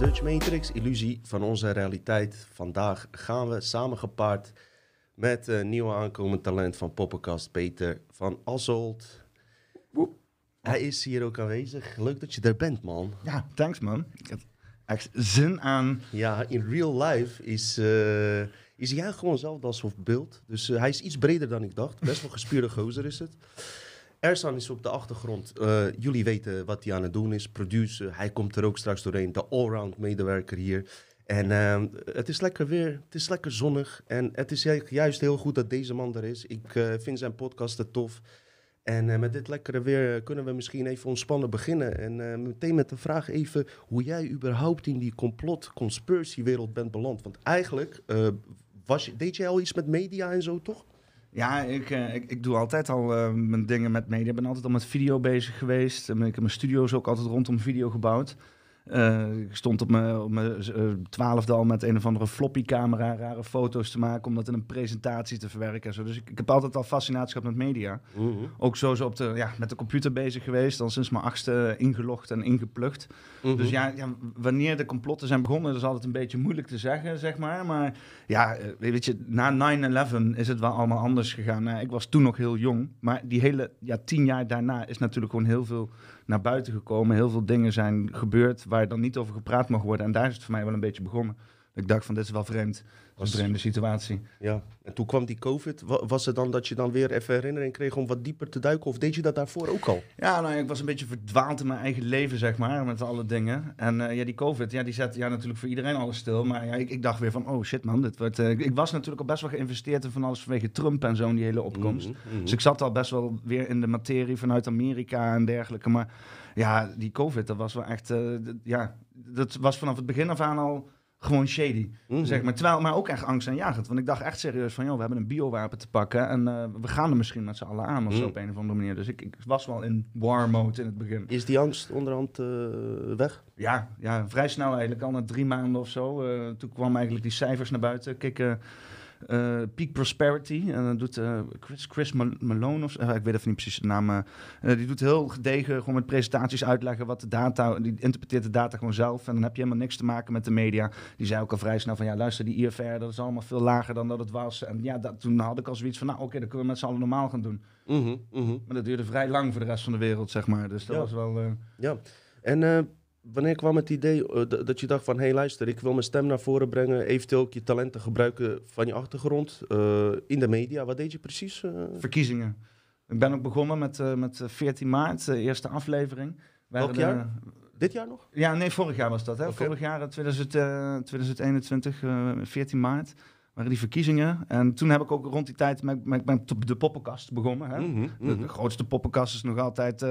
Dutch Matrix, illusie van onze realiteit. Vandaag gaan we samengepaard met een nieuwe aankomend talent van Poppenkast, Peter van Asselt. Hij is hier ook aanwezig. Leuk dat je er bent, man. Ja, thanks man. Ik heb echt zin aan. Ja, in real life is, eh, is hij gewoon hetzelfde als op beeld. Dus eh, hij is iets breder dan ik dacht. Best wel gespierde gozer is het. Ersan is op de achtergrond. Eh, jullie weten wat hij aan het doen is. Producer. Hij komt er ook straks doorheen. De allround medewerker hier. En ehm, het is lekker weer. Het is lekker zonnig. En het is ju- juist heel goed dat deze man er is. Ik eh, vind zijn podcasten tof. En eh, met dit lekkere weer kunnen we misschien even ontspannen beginnen. En meteen met de vraag even hoe jij überhaupt in die complot, conspiracy wereld bent beland. Want eigenlijk was je, deed jij al iets met media en zo, toch? Ja, ik, eh, ik, ik doe altijd al eh, mijn dingen met media. Ik ben altijd al met video bezig geweest. Ik heb mijn studio's ook altijd rondom video gebouwd. Eh, ik stond op mijn, op mijn eh, twaalfde al met een of andere floppy camera rare foto's te maken om dat in een presentatie te verwerken. En zo. Dus ik, ik heb altijd al fascinatie gehad met media. Ook zo, zo op de, ja, met de computer bezig geweest, dan sinds mijn achtste ingelogd en ingeplucht. Mhm. Dus ja, ja, wanneer de complotten zijn begonnen, dat is altijd een beetje moeilijk te zeggen, zeg maar. Maar ja, eh, weet je, na 9-11 is het wel allemaal anders gegaan. Nou, ik was toen nog heel jong, maar die hele ja, tien jaar daarna is natuurlijk gewoon heel veel naar buiten gekomen. Heel veel dingen zijn gebeurd waar dan niet over gepraat mag worden. En daar is het voor mij wel een beetje begonnen. Ik dacht van, dit is wel vreemd. Was- een vreemde situatie. Ja, en toen kwam die COVID. Wa- Was het dan dat je dan weer even herinnering kreeg om wat dieper te duiken? Of deed je dat daarvoor ook al? Ja, nou, ik was een beetje verdwaald in mijn eigen leven, zeg maar, met alle dingen. En eh, ja, die COVID, ja, die zet ja, natuurlijk voor iedereen alles stil. Maar ja, ik, ik dacht weer van, oh shit man, dit wordt... eh, ik- was natuurlijk al best wel geïnvesteerd in van alles vanwege Trump en zo, die hele opkomst. Mhm, mhm. Dus ik zat al best wel weer in de materie vanuit Amerika en dergelijke. Maar ja, die COVID, dat was wel echt... eh, ja, dat was vanaf het begin af aan al gewoon shady. Mhm. Zeg maar. Terwijl, maar ook echt angstaanjagend. Want ik dacht echt serieus van, joh, we hebben een biowapen te pakken. En eh, we gaan er misschien met z'n allen aan of zo Mm. op een of andere manier. Dus ik, ik was wel in war mode in het begin. Is die angst onderhand eh, weg? Ja, ja, vrij snel eigenlijk. Al na drie maanden of zo. eh, toen kwamen eigenlijk die cijfers naar buiten. Kijk, eh, Peak Prosperity. En dat doet eh, Chris, Chris Mal- Malone of ik weet even niet precies de naam. eh, die doet heel gedegen gewoon met presentaties uitleggen wat de data... Die interpreteert de data gewoon zelf. En dan heb je helemaal niks te maken met de media. Die zei ook al vrij snel van... Ja, luister, die IFR, dat is allemaal veel lager dan dat het was. En ja, dat, toen had ik al zoiets van... Nou, oké, dan kunnen we met z'n allen normaal gaan doen. Mhm, mhm. Maar dat duurde vrij lang voor de rest van de wereld, zeg maar. Dus dat Ja. was wel... Ja. En wanneer kwam het idee eh, dat je dacht van... hé hey, luister, ik wil mijn stem naar voren brengen... eventueel ook je talenten gebruiken van je achtergrond eh, in de media. Wat deed je precies? eh? verkiezingen. Ik ben ook begonnen met, met eh, 14 maart, de eerste aflevering. Welk de- jaar? Dit jaar nog? ja, nee, vorig jaar was dat. Hè? Vorig jaar, eh, 2000, eh, 2021, eh, 14 maart, waren die verkiezingen. En toen heb ik ook rond die tijd met, met, met de poppenkast begonnen. Hè? Mhm, De, mhm. de grootste poppenkast is nog altijd eh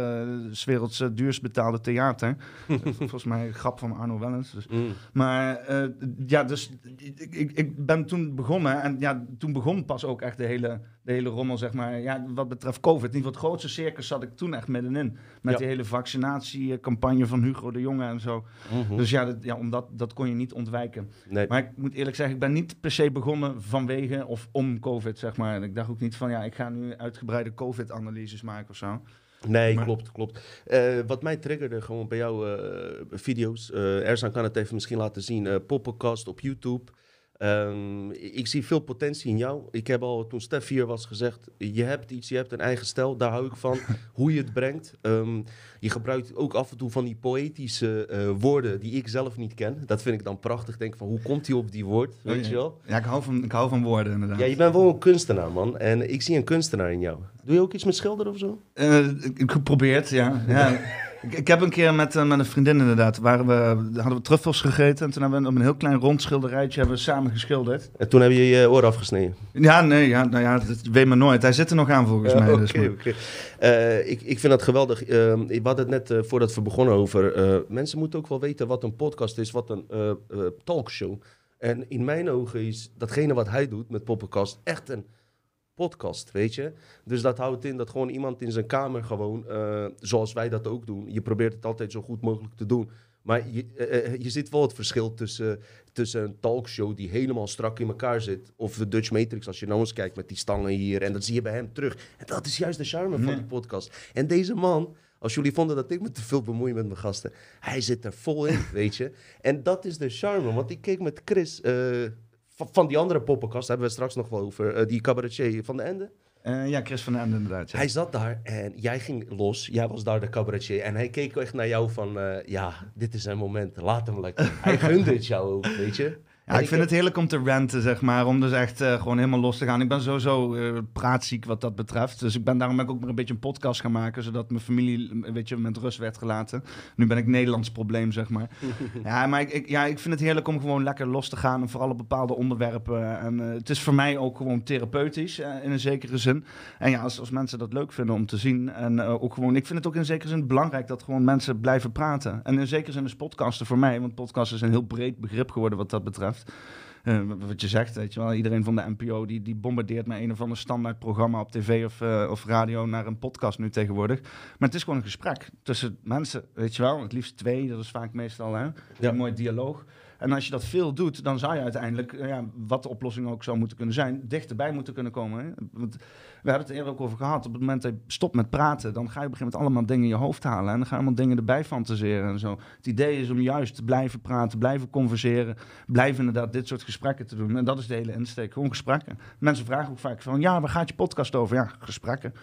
's werelds eh, duurst betaalde theater. Volgens mij een grap van Arno Wellens. Dus Mhm. maar eh, ja, dus ik, ik, ik ben toen begonnen en ja, toen begon pas ook echt de hele, de hele rommel, zeg maar. Ja, wat betreft COVID. In ieder geval het grootste circus zat ik toen echt middenin. Met Ja. die hele vaccinatiecampagne van Hugo de Jonge en zo. Mhm. Dus ja, dat, ja omdat, dat kon je niet ontwijken. Nee. Maar ik moet eerlijk zeggen, ik ben niet per se begonnen vanwege of om COVID, zeg maar. En ik dacht ook niet van, ja, ik ga nu uitgebreide COVID-analyses maken of zo. Nee, Maar- klopt, klopt. Eh, wat mij triggerde gewoon bij jouw eh, video's, eh Erzan kan het even misschien laten zien, Poppenkast op YouTube. Ehm, ik zie veel potentie in jou. Ik heb al toen Stef hier was gezegd, je hebt iets, je hebt een eigen stijl, daar hou ik van. hoe je het brengt. Ehm, je gebruikt ook af en toe van die poëtische eh, woorden die ik zelf niet ken. Dat vind ik dan prachtig. Denk van, hoe komt hij op die woord, weet Oh, ja. je wel? Ja, ik hou van, ik hou van woorden inderdaad. Ja, je bent wel een kunstenaar, man. En ik zie een kunstenaar in jou. Doe je ook iets met schilderen of zo? Eh, ik ik geprobeerd, ja. ja. ik, ik heb een keer met, eh, met een vriendin inderdaad, waren we, hadden we truffels gegeten. En toen hebben we op een heel klein rond schilderijtje hebben we samen geschilderd. En toen heb je je oor afgesneden. Ja, nee, ja, nou ja, dat weet me nooit. Hij zit er nog aan volgens mij. Oké, dus, oké. Eh, ik, ik vind dat geweldig. Ehm, we hadden het net eh, voordat we begonnen over. mensen moeten ook wel weten wat een podcast is, wat een talkshow. En in mijn ogen is datgene wat hij doet met Poppenkast echt een podcast, weet je. Dus dat houdt in dat gewoon iemand in zijn kamer gewoon, eh, zoals wij dat ook doen. Je probeert het altijd zo goed mogelijk te doen. Maar je, eh, eh, je ziet wel het verschil tussen, tussen een talkshow die helemaal strak in elkaar zit. Of de Dutch Matrix, als je nou eens kijkt met die stangen hier. En dat zie je bij hem terug. En dat is juist de charme van die podcast. En deze man Als jullie vonden dat ik me te veel bemoei met mijn gasten. Hij zit er vol in, weet je. En dat is de charme. Want ik keek met Chris... van, van die andere poppenkast, hebben we straks nog wel over. eh, die cabaretier van de Ende. Eh, ja, Chris van den Ende inderdaad. Ja. Hij zat daar en jij ging los. Jij was daar de cabaretier. En hij keek echt naar jou van... eh, ja, dit is zijn moment. Laat hem lekker. hij gunde het jou ook, weet je. Ja, ik vind het heerlijk om te ranten, zeg maar. Om dus echt eh, gewoon helemaal los te gaan. Ik ben sowieso eh, praatziek wat dat betreft. Dus ik ben daarom ben ik ook maar een beetje een podcast gaan maken. Zodat mijn familie, eh, weet je, met rust werd gelaten. Nu ben ik Nederlands probleem, zeg maar. ja, maar ik, ik- ja, ik vind het heerlijk om gewoon lekker los te gaan. En vooral op bepaalde onderwerpen. En eh, het is voor mij ook gewoon therapeutisch, eh, in een zekere zin. En ja, als, als mensen dat leuk vinden om te zien. En eh, ook gewoon, ik vind het ook in zekere zin belangrijk dat gewoon mensen blijven praten. En in zekere zin is podcasten voor mij. Want podcasten is een heel breed begrip geworden wat dat betreft. Eh, wat je zegt, weet je wel. Iedereen van de NPO die, die bombardeert met een of ander standaard programma op tv of, eh, of radio naar een podcast nu tegenwoordig. Maar het is gewoon een gesprek tussen mensen, weet je wel. Het liefst twee, dat is vaak meestal hè? Ja. een mooi dialoog. En als je dat veel doet, dan zou je uiteindelijk, eh, ja, wat de oplossing ook zou moeten kunnen zijn, dichterbij moeten kunnen komen. Want we hebben het er eerder ook over gehad. Op het moment dat je stopt met praten, dan ga je op een gegeven moment allemaal dingen in je hoofd halen. En dan ga je allemaal dingen erbij fantaseren en zo. Het idee is om juist te blijven praten, blijven converseren, blijven inderdaad dit soort gesprekken te doen. En dat is de hele insteek, gewoon gesprekken. Mensen vragen ook vaak van, ja, waar gaat je podcast over? Ja, gesprekken.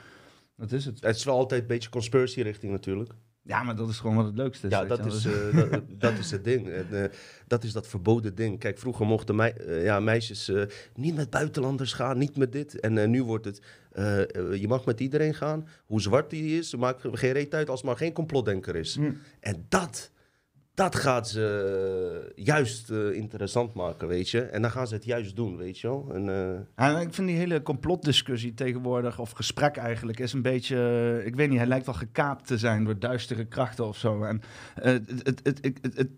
Dat is het. Het is wel altijd een beetje conspiracy richting natuurlijk. Ja, maar dat is gewoon wat het leukste is. Ja, dat is, eh, dat, dat is het ding. En, eh, dat is dat verboden ding. Kijk, vroeger mochten mei- eh, ja, meisjes niet met buitenlanders gaan, niet met dit. En nu wordt het, je mag met iedereen gaan. Hoe zwart die is, maakt geen reet uit als maar geen complotdenker is. Hm. En dat, dat gaat ze eh, juist eh, interessant maken, weet je. En dan gaan ze het juist doen, weet je wel. En, eh, ik vind die hele complotdiscussie tegenwoordig, of gesprek eigenlijk, is een beetje, ik weet niet, hij lijkt wel gekaapt te zijn door duistere krachten of zo. En het, het,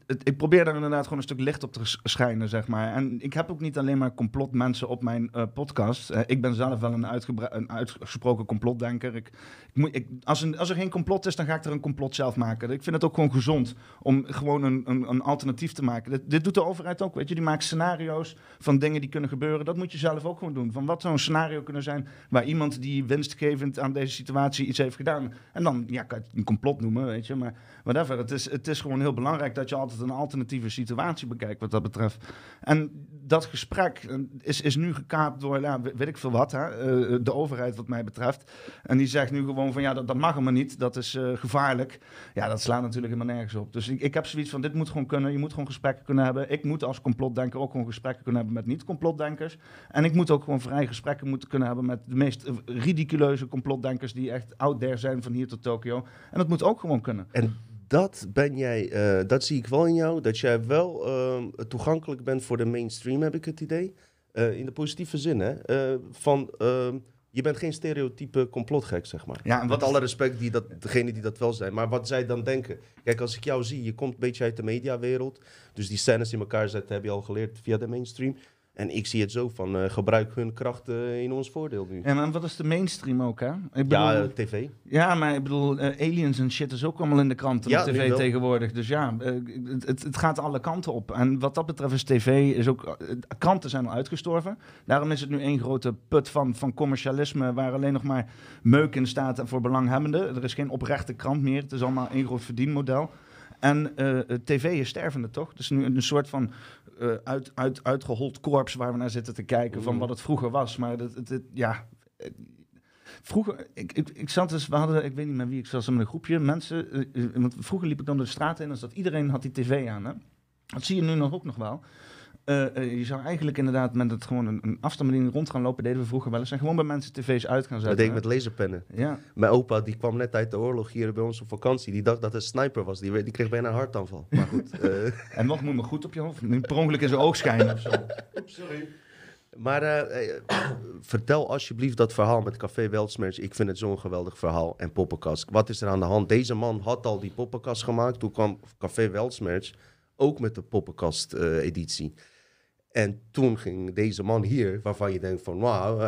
het, ik probeer daar inderdaad gewoon een stuk licht op te sch- schijnen, zeg maar. En ik heb ook niet alleen maar complotmensen op mijn podcast. Ik ben zelf wel een uitgesproken complotdenker. Ik, ik moet, ik, als, een, als er geen complot is, dan ga ik er een complot zelf maken. Ik vind het ook gewoon gezond om gewoon een, een, een alternatief te maken. Dit, doet de overheid ook, weet je. Die maakt scenario's van dingen die kunnen gebeuren. Dat moet je zelf ook gewoon doen. Van wat zou een scenario kunnen zijn waar iemand die winstgevend aan deze situatie iets heeft gedaan. En dan ja, kan je het een complot noemen, weet je. Maar whatever. Het is, het is gewoon heel belangrijk dat je altijd een alternatieve situatie bekijkt wat dat betreft. En dat gesprek is, is nu gekaapt door, ja, weet ik veel wat, hè, eh, de overheid wat mij betreft. En die zegt nu gewoon van ja, dat, mag helemaal niet, dat is eh, gevaarlijk. Ja, dat slaat natuurlijk helemaal nergens op. Dus ik, ik heb van, dit moet gewoon kunnen, je moet gewoon gesprekken kunnen hebben. Ik moet als complotdenker ook gewoon gesprekken kunnen hebben met niet-complotdenkers. En ik moet ook gewoon vrij gesprekken moeten kunnen hebben met de meest ridiculeuze complotdenkers die echt out there zijn van hier tot Tokio. En dat moet ook gewoon kunnen. En dat ben jij, eh, dat zie ik wel in jou, dat jij wel ehm, toegankelijk bent voor de mainstream, heb ik het idee. Eh, in de positieve zin, hè? Eh, van, ehm, je bent geen stereotype complotgek, zeg maar. Ja, en Met wat alle respect, die dat, degene die dat wel zijn. Maar wat zij dan denken. Kijk, als ik jou zie, je komt een beetje uit de mediawereld. Dus die scènes in elkaar zetten heb je al geleerd via de mainstream. En ik zie het zo van, eh, gebruik hun kracht eh, in ons voordeel nu. En, en wat is de mainstream ook, hè? Ik bedoel, Ja, ja, eh, tv. maar ik bedoel, aliens en shit is ook allemaal in de kranten Ja, tv tegenwoordig. Dus ja, het, het, gaat alle kanten op. En wat dat betreft is tv, is ook, kranten zijn al uitgestorven. Daarom is het nu één grote put van, van commercialisme, waar alleen nog maar meuk in staat voor belanghebbenden. Er is geen oprechte krant meer, het is allemaal één groot verdienmodel. En eh, tv is stervende, toch? Is nu een soort van eh, uit, uit, uitgehold korps waar we naar zitten te kijken van Mhm. wat het vroeger was. Maar het, het, het- ja, eh, vroeger, ik, ik, ik zat dus, we hadden, ik weet niet met wie, ik zat met een groepje mensen. want vroeger liep ik dan de straat in en zat iedereen had die tv aan. Hè? Dat zie je nu nog ook nog wel. Eh, eh, je zou eigenlijk inderdaad met het gewoon een, een afstandsbediening rond gaan lopen, deden we vroeger wel eens. En gewoon bij mensen tv's uit gaan Dat zetten. deed ik met laserpennen. Ja, Mijn opa die kwam net uit de oorlog hier bij ons op vakantie. Die dacht dat het een sniper was. Die, die kreeg bijna een hartaanval. Maar goed. eh, en wat moet me goed op je hoofd? Niet per ongeluk in zijn oog schijnen of zo. Sorry. Maar vertel alsjeblieft dat verhaal met Café Weltsmerch. Ik vind het zo'n geweldig verhaal. En poppenkast. Wat is er aan de hand? Deze man had al die poppenkast gemaakt. Toen kwam Café Weltsmerch ook met de poppenkast eh, editie. En toen ging deze man hier, waarvan je denkt van wauw,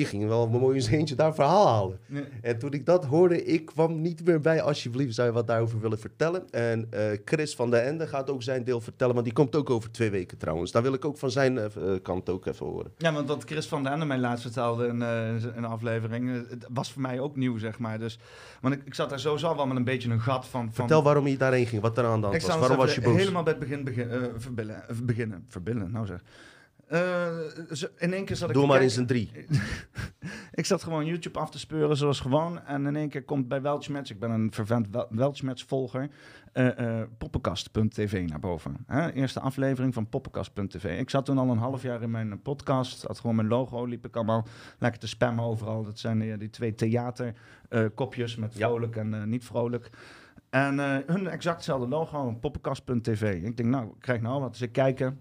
die ging wel mooi eens eentje daar verhaal halen. Nee. En toen ik dat hoorde, ik kwam niet meer bij. Alsjeblieft, zou je wat daarover willen vertellen? En eh, Chris van der Ende gaat ook zijn deel vertellen. Want die komt ook over twee weken trouwens. Daar wil ik ook van zijn eh, kant ook even horen. Ja, want wat Chris van der Ende mij laatst vertelde in, eh, een aflevering, eh, het was voor mij ook nieuw, zeg maar. Dus, want ik, ik zat daar sowieso wel met een beetje een gat van... van Vertel waarom je daarheen ging, wat er aan de hand was. Waarom was je boos? helemaal bij het begin begin, eh, verbillen, eh, beginnen. Verbillen, nou zeg. Eh, in één keer zat ik Doe maar in kijken- zijn drie. Ik zat gewoon YouTube af te speuren zoals gewoon. En in één keer komt bij Weltschmerz, ik ben een vervent Wel- Weltschmerz-volger, eh eh, poppenkast.tv naar boven. Hè? Eerste aflevering van poppenkast.tv. Ik zat toen al een half jaar in mijn podcast, had gewoon mijn logo, liep ik allemaal lekker te spammen overal. Dat zijn die twee theaterkopjes met Ja. vrolijk en niet vrolijk. En hun exact hetzelfde logo, poppenkast.tv. Ik denk, nou, ik krijg nou wat. Dus ik kijken.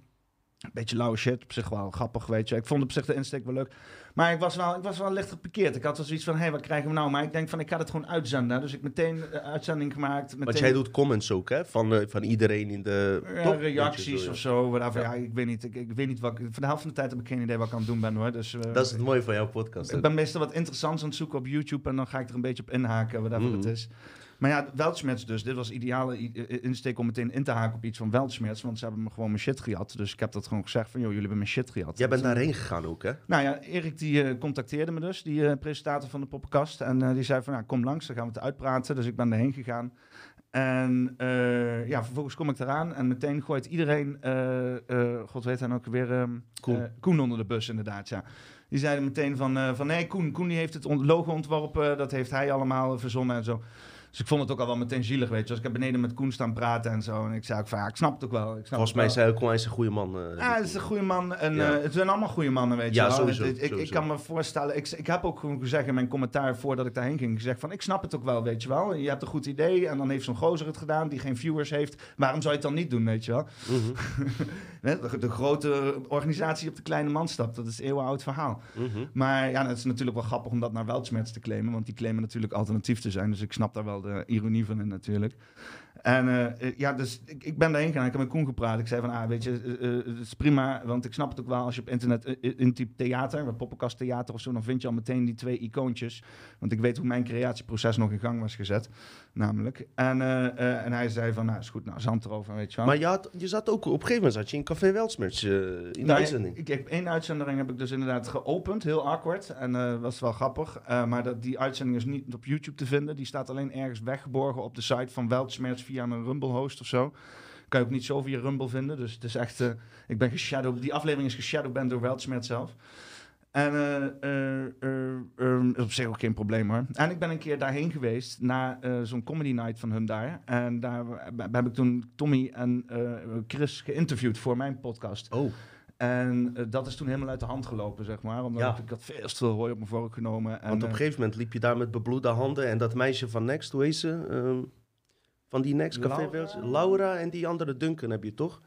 Een beetje lauwe shit, op zich wel grappig, weet je. Ik vond op zich de insteek wel leuk. Maar ik was wel, ik was wel licht gepikeerd. Ik had wel zoiets van, hé, hey, wat krijgen we nou? Maar ik denk van, ik ga het gewoon uitzenden. Dus ik meteen eh, uitzending gemaakt. Meteen, Want jij doet comments ook, hè? Van, eh, van iedereen in de... ja, reacties of zo. whatever. Ja. Ja. ik weet niet. Ik, ik weet niet wat ik, Voor de helft van de tijd heb ik geen idee wat ik aan het doen ben, hoor. Dus, eh, Dat is het mooie van jouw podcast. ik ben meestal wat interessants aan het zoeken op YouTube en dan ga ik er een beetje op inhaken, whatever Mhm. het is. Maar ja, Weltschmerz dus. Dit was ideale insteek om meteen in te haken op iets van Weltschmerz. Want ze hebben me gewoon mijn shit gehad. Dus ik heb dat gewoon gezegd van, joh, jullie hebben mijn shit gehad. Jij bent daarheen gegaan ook, hè? Nou ja, Erik die eh, contacteerde me dus, die eh, presentator van de poppenkast. En eh, die zei van, nou, kom langs, dan gaan we het uitpraten. Dus ik ben erheen gegaan. En ja, vervolgens kom ik eraan en meteen gooit iedereen, god weet hij nou ook weer, ehm, Koen. Koen onder de bus inderdaad, ja. Die zeiden meteen van, van nee, Koen, Koen die heeft het logo ontworpen, dat heeft hij allemaal verzonnen en zo. Dus ik vond het ook al wel meteen zielig, weet je. Dus ik heb beneden met Koen staan praten en zo. En ik zei ook van, ja, ik snap het ook wel. Ik snap Volgens mij zei ook wel eens een goede man. eh, Ja, het is een goede man. En Ja. eh, het zijn allemaal goede mannen, weet je Ja, wel. sowieso, ik, ik, kan me voorstellen, ik, ik heb ook gewoon gezegd in mijn commentaar voordat ik daarheen ging, gezegd van, ik snap het ook wel, weet je wel. Je hebt een goed idee en dan heeft zo'n gozer het gedaan die geen viewers heeft. Waarom zou je het dan niet doen, weet je wel? mhm, de grote organisatie op de kleine man stapt, dat is een eeuwenoud verhaal. mhm. Maar ja, het is natuurlijk wel grappig om dat naar Weltschmerz te claimen, want die claimen natuurlijk alternatief te zijn. Dus ik snap daar wel de ironie van in natuurlijk. En eh, eh, ja, dus ik, ik ben daarheen gegaan. Ik heb met Koen gepraat. Ik zei van, ah, weet je, eh, het is prima. Want ik snap het ook wel. Als je op internet intypt theater, wat poppenkast theater of zo, dan vind je al meteen die twee icoontjes. Want ik weet hoe mijn creatieproces nog in gang was gezet, namelijk. En, en hij zei van, nou, is goed, nou, zand erover, weet je wel. Maar je, had, je zat ook op een gegeven moment zat je in Café Weltsmerts in de Nou, uitzending. Ik, ik heb één uitzending heb ik dus inderdaad geopend, heel awkward. En was wel grappig. Maar dat, die uitzending is niet op YouTube te vinden. Die staat alleen ergens weggeborgen op de site van Weltschmerz via een Rumble host of zo. Kan je ook niet zo via Rumble vinden. Dus het is echt, eh, ik ben geshadow. Die aflevering is geshadowband door Weltschmerz zelf. En eh, eh, is op zich ook geen probleem hoor. En ik ben een keer daarheen geweest na zo'n comedy night van hun daar. En daar heb ik toen Tommy en Chris geïnterviewd voor mijn podcast. Oh, En dat is toen helemaal uit de hand gelopen, zeg maar. Omdat Ja. ik, had veel te veel hooi op mijn vork genomen. En, want op een gegeven moment liep je daar met bebloede handen en dat meisje van Next, hoe heet ze? Ehm, van die Next Café Laura? Laura en die andere Duncan heb je toch?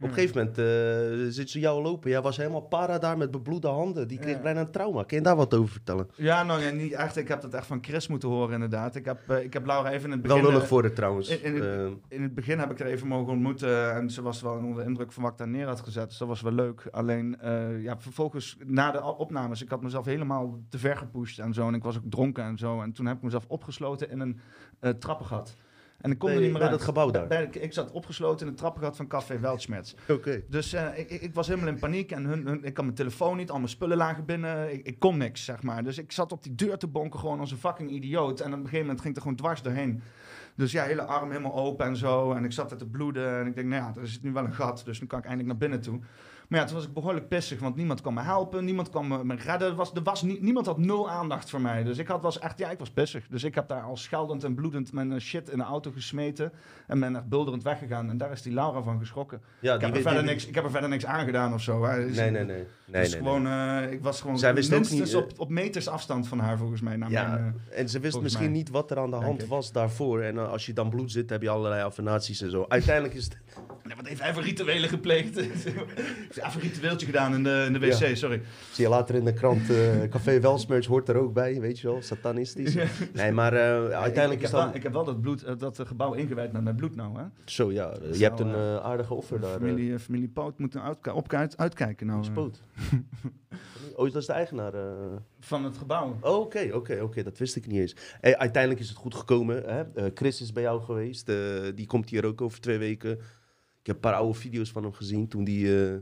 Op een Hmm. gegeven moment eh, zit ze jou lopen. Jij was helemaal para daar met bebloede handen. Die kreeg Ja. bijna een trauma. Kun je daar wat over vertellen? Ja, nou ja, niet echt. Ik heb dat echt van Chris moeten horen, inderdaad. Ik heb, eh, ik heb Laura even in het begin... Wel lullig eh, voor het trouwens. in- in het- In het begin heb ik er even mogen ontmoeten en ze was wel onder de indruk van wat ik daar neer had gezet. Dus dat was wel leuk. Alleen, ja, vervolgens na de opnames, ik had mezelf helemaal te ver gepusht en zo. En ik was ook dronken en zo. En toen heb ik mezelf opgesloten in een trappengat. En ik kon er niet meer bij uit. dat gebouw daar. Bij- ik zat opgesloten in het trappengat van Café Weltschmerz. Oké. Dus eh, ik, ik, was helemaal in paniek en hun, hun- ik had mijn telefoon niet, al mijn spullen lagen binnen. Ik, ik kon niks, zeg maar. Dus ik zat op die deur te bonken gewoon als een fucking idioot. En op een gegeven moment ging ik er gewoon dwars doorheen. Dus ja, hele arm helemaal open en zo. En ik zat er te bloeden en ik denk, nou ja, er is nu wel een gat. Dus nu kan ik eindelijk naar binnen toe. Maar ja, toen was ik behoorlijk pissig, want niemand kwam me helpen. Niemand kwam me, me redden. Er was, er was nie- niemand had nul aandacht voor mij. Dus ik had, was echt, ja, ik was pissig. Dus ik heb daar al scheldend en bloedend mijn eh, shit in de auto gesmeten. En ben echt bulderend weggegaan. En daar is die Laura van geschrokken. Ja, Ik heb, er verder niks, ik heb er verder niks aangedaan of zo. Hè. Dus- Nee, nee, nee. nee, dus nee, gewoon, eh, ik was gewoon Zij wist minstens niet, eh, op, op meters afstand van haar, volgens mij. Naar Ja, mijn, eh, en ze wist misschien mij. niet wat er aan de Denk hand ik. was daarvoor. En eh, als je dan bloed zit, heb je allerlei affirmaties en zo. Uiteindelijk is het... nee, wat heeft hij voor rituelen gepleegd? Even een ritueeltje gedaan in de, in de wc, Ja. sorry. Zie je later in de krant, eh, Café Welsmerch hoort er ook bij, weet je wel, satanistisch. Nee, maar eh, uiteindelijk ik, is wel, ik heb wel dat, bloed, eh, dat gebouw ingewijd met mijn bloed nou, hè? Zo ja, je hebt een aardige offer daar. Familie, familie Poot moet uit, op, uit- uitkijken nou. Spoot. Oh, dat is de eigenaar. van het gebouw. Oh, Oké, oké, oké, dat wist ik niet eens. Uiteindelijk is het goed gekomen. Hè? Chris is bij jou geweest. die komt hier ook over twee weken. Ik heb een paar oude video's van hem gezien toen eh,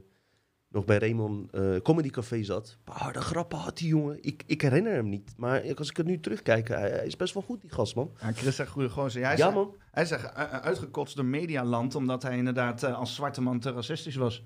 nog bij Raymond eh, Comedy Café zat. Harde grappen had die jongen. Ik, ik herinner hem niet. Maar als ik het nu terugkijk, hij, hij is best wel goed, die gast, man. Ja, Chris zegt goede gozer. Ja, hij, Ja, is, man. hij is echt u- u- uitgekotst door medialand, omdat hij inderdaad eh, als zwarte man te racistisch was.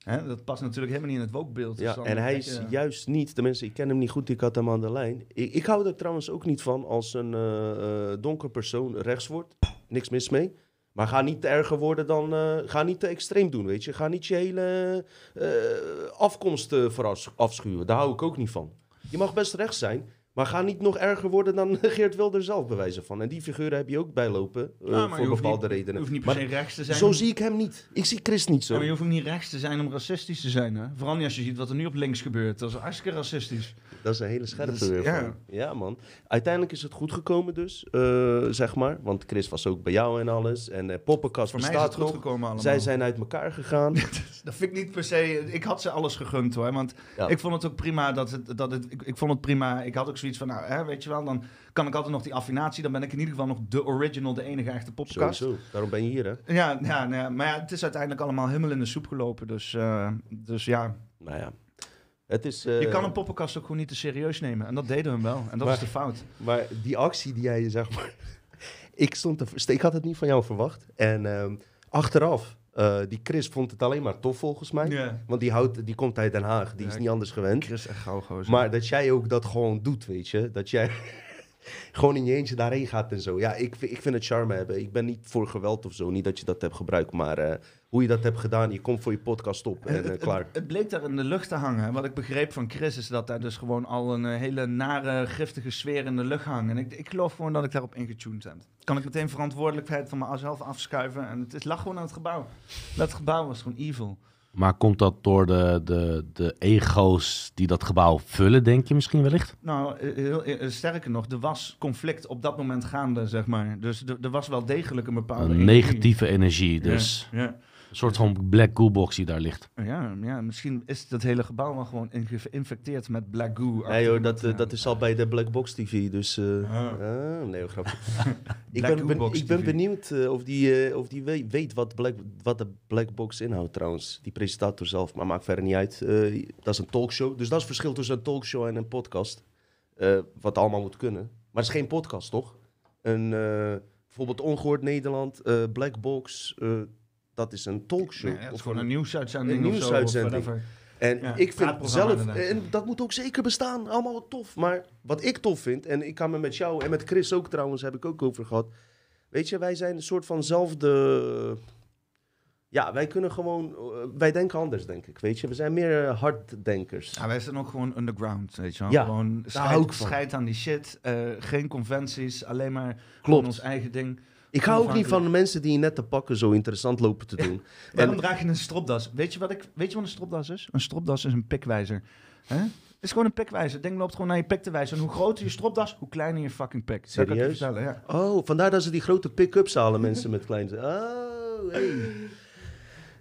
Hè, dat past natuurlijk helemaal niet in het wokebeeld. Dus Ja, dan en hij is je- juist niet, tenminste, ik ken hem niet goed, ik had hem aan de lijn. Ik, ik hou er trouwens ook niet van als een eh, eh, donker persoon rechts wordt. Niks mis mee. Maar ga niet erger worden dan, eh, ga niet te extreem doen, weet je. Ga niet je hele eh, afkomst eh, afschuwen. Daar hou ik ook niet van. Je mag best rechts zijn, maar ga niet nog erger worden dan Geert Wilder zelf bewijzen van. En die figuren heb je ook bijlopen, eh, Ja, voor bepaalde niet- Je redenen. hoeft niet per se rechts te zijn. zo om- zie ik hem niet. Ik zie Chris niet Ja, zo. maar je hoeft ook niet rechts te zijn om racistisch te zijn. Hè? Vooral niet als je ziet wat er nu op links gebeurt. Dat is hartstikke racistisch. Dat is een hele scherpe weer ja. Ja, man. Uiteindelijk is het goed gekomen dus, eh, zeg maar. Want Chris was ook bij jou en alles. En eh Poppenkast Voor mij is het bestaat goed nog. gekomen allemaal. Zij zijn uit elkaar gegaan. Dat vind ik niet per se... Ik had ze alles gegund hoor. Want Ja. ik vond het ook prima dat het... Dat het ik, ik vond het prima. Ik had ook zoiets van... Nou, hè, weet je wel, dan kan ik altijd nog die affinatie. Dan ben ik in ieder geval nog de original, de enige echte podcast. Sowieso. Daarom ben je hier, hè? Ja, ja, nou ja, maar ja, het is uiteindelijk allemaal helemaal in de soep gelopen. Dus, eh, dus ja, Nou ja. Het is... eh, je kan een poppenkast ook gewoon niet te serieus nemen. En dat deden we wel. En dat Maar- is de fout. Maar die actie die jij, zeg maar... ik stond te... Ik had het niet van jou verwacht. En ehm, achteraf, eh, die Chris vond het alleen maar tof volgens mij. Want die, houdt, die komt uit Den Haag. Die Ja, is niet anders gewend. Chris echt gauw gozer. Maar dat jij ook dat gewoon doet, weet je. Dat jij gewoon in je eentje daarheen gaat en zo. Ja, ik, vind- ik vind het charme hebben. Ik ben niet voor geweld of zo. Niet dat je dat hebt gebruikt. Maar eh, hoe je dat hebt gedaan, je komt voor je podcast op en het, eh, het- klaar. Het, bleek daar in de lucht te hangen. Wat ik begreep van Chris is dat daar dus gewoon al een eh, hele nare, giftige sfeer in de lucht hangt. En ik, ik geloof gewoon dat ik daarop ingetuned heb. Kan ik meteen verantwoordelijkheid van mezelf afschuiven. En het is, lag gewoon aan het gebouw. Dat gebouw was gewoon evil. Maar komt dat door de, de, de ego's die dat gebouw vullen, denk je misschien wellicht? Nou, eh, heel, sterker nog, er was conflict op dat moment gaande, zeg maar. Dus er, was wel degelijk een bepaalde... Een negatieve energie, dus Ja, een soort van black goo box die daar ligt. ja, ja, misschien is dat hele gebouw wel gewoon inge- geïnfecteerd met black goo. Nee hoor, dat, eh, Ja. dat is al bij de Black Box TV. Dus, eh, Ah. nee, hoor, grapje. ik ben, ik ben benieuwd eh, of die, eh, of die we- weet wat, Black, wat de Black Box inhoudt trouwens. Die presentator zelf, maar maakt verder niet uit. Eh, dat is een talkshow. Dus dat is het verschil tussen een talkshow en een podcast. Eh, wat allemaal moet kunnen. Maar het is geen podcast, toch? Een, eh, bijvoorbeeld Ongehoord Nederland, eh, Black Box, eh, dat is een talkshow. Nee, is Of gewoon een een- nieuwsuitzending een of zo, of nieuwsuitzending. en Ja, ik vind zelf, en dat moet ook zeker bestaan, allemaal tof. Maar wat ik tof vind, en ik kan me met jou en met Chris ook trouwens, heb ik ook over gehad. Weet je, wij zijn een soort vanzelfde. Ja, wij kunnen gewoon. eh, wij denken anders, denk ik. Weet je, we zijn meer eh, harddenkers. Ja, wij zijn ook gewoon underground, weet je wel. Ja, gewoon scheid, scheid aan die shit. eh, geen conventies, alleen maar gewoon ons Klopt. eigen ding. Ik hou ook niet van mensen die net te pakken zo interessant lopen te doen. Waarom En- draag je een stropdas? Weet je, wat ik, weet je wat een stropdas is? Een stropdas is een pikwijzer. Hè? Het is gewoon een pikwijzer. Denk loopt gewoon naar je pik te wijzen. En hoe groter je stropdas, hoe kleiner je fucking pik. Je Serieus? vertellen, ja. Oh, vandaar dat ze die grote pick-ups halen, mensen met kleine. Oh, hey.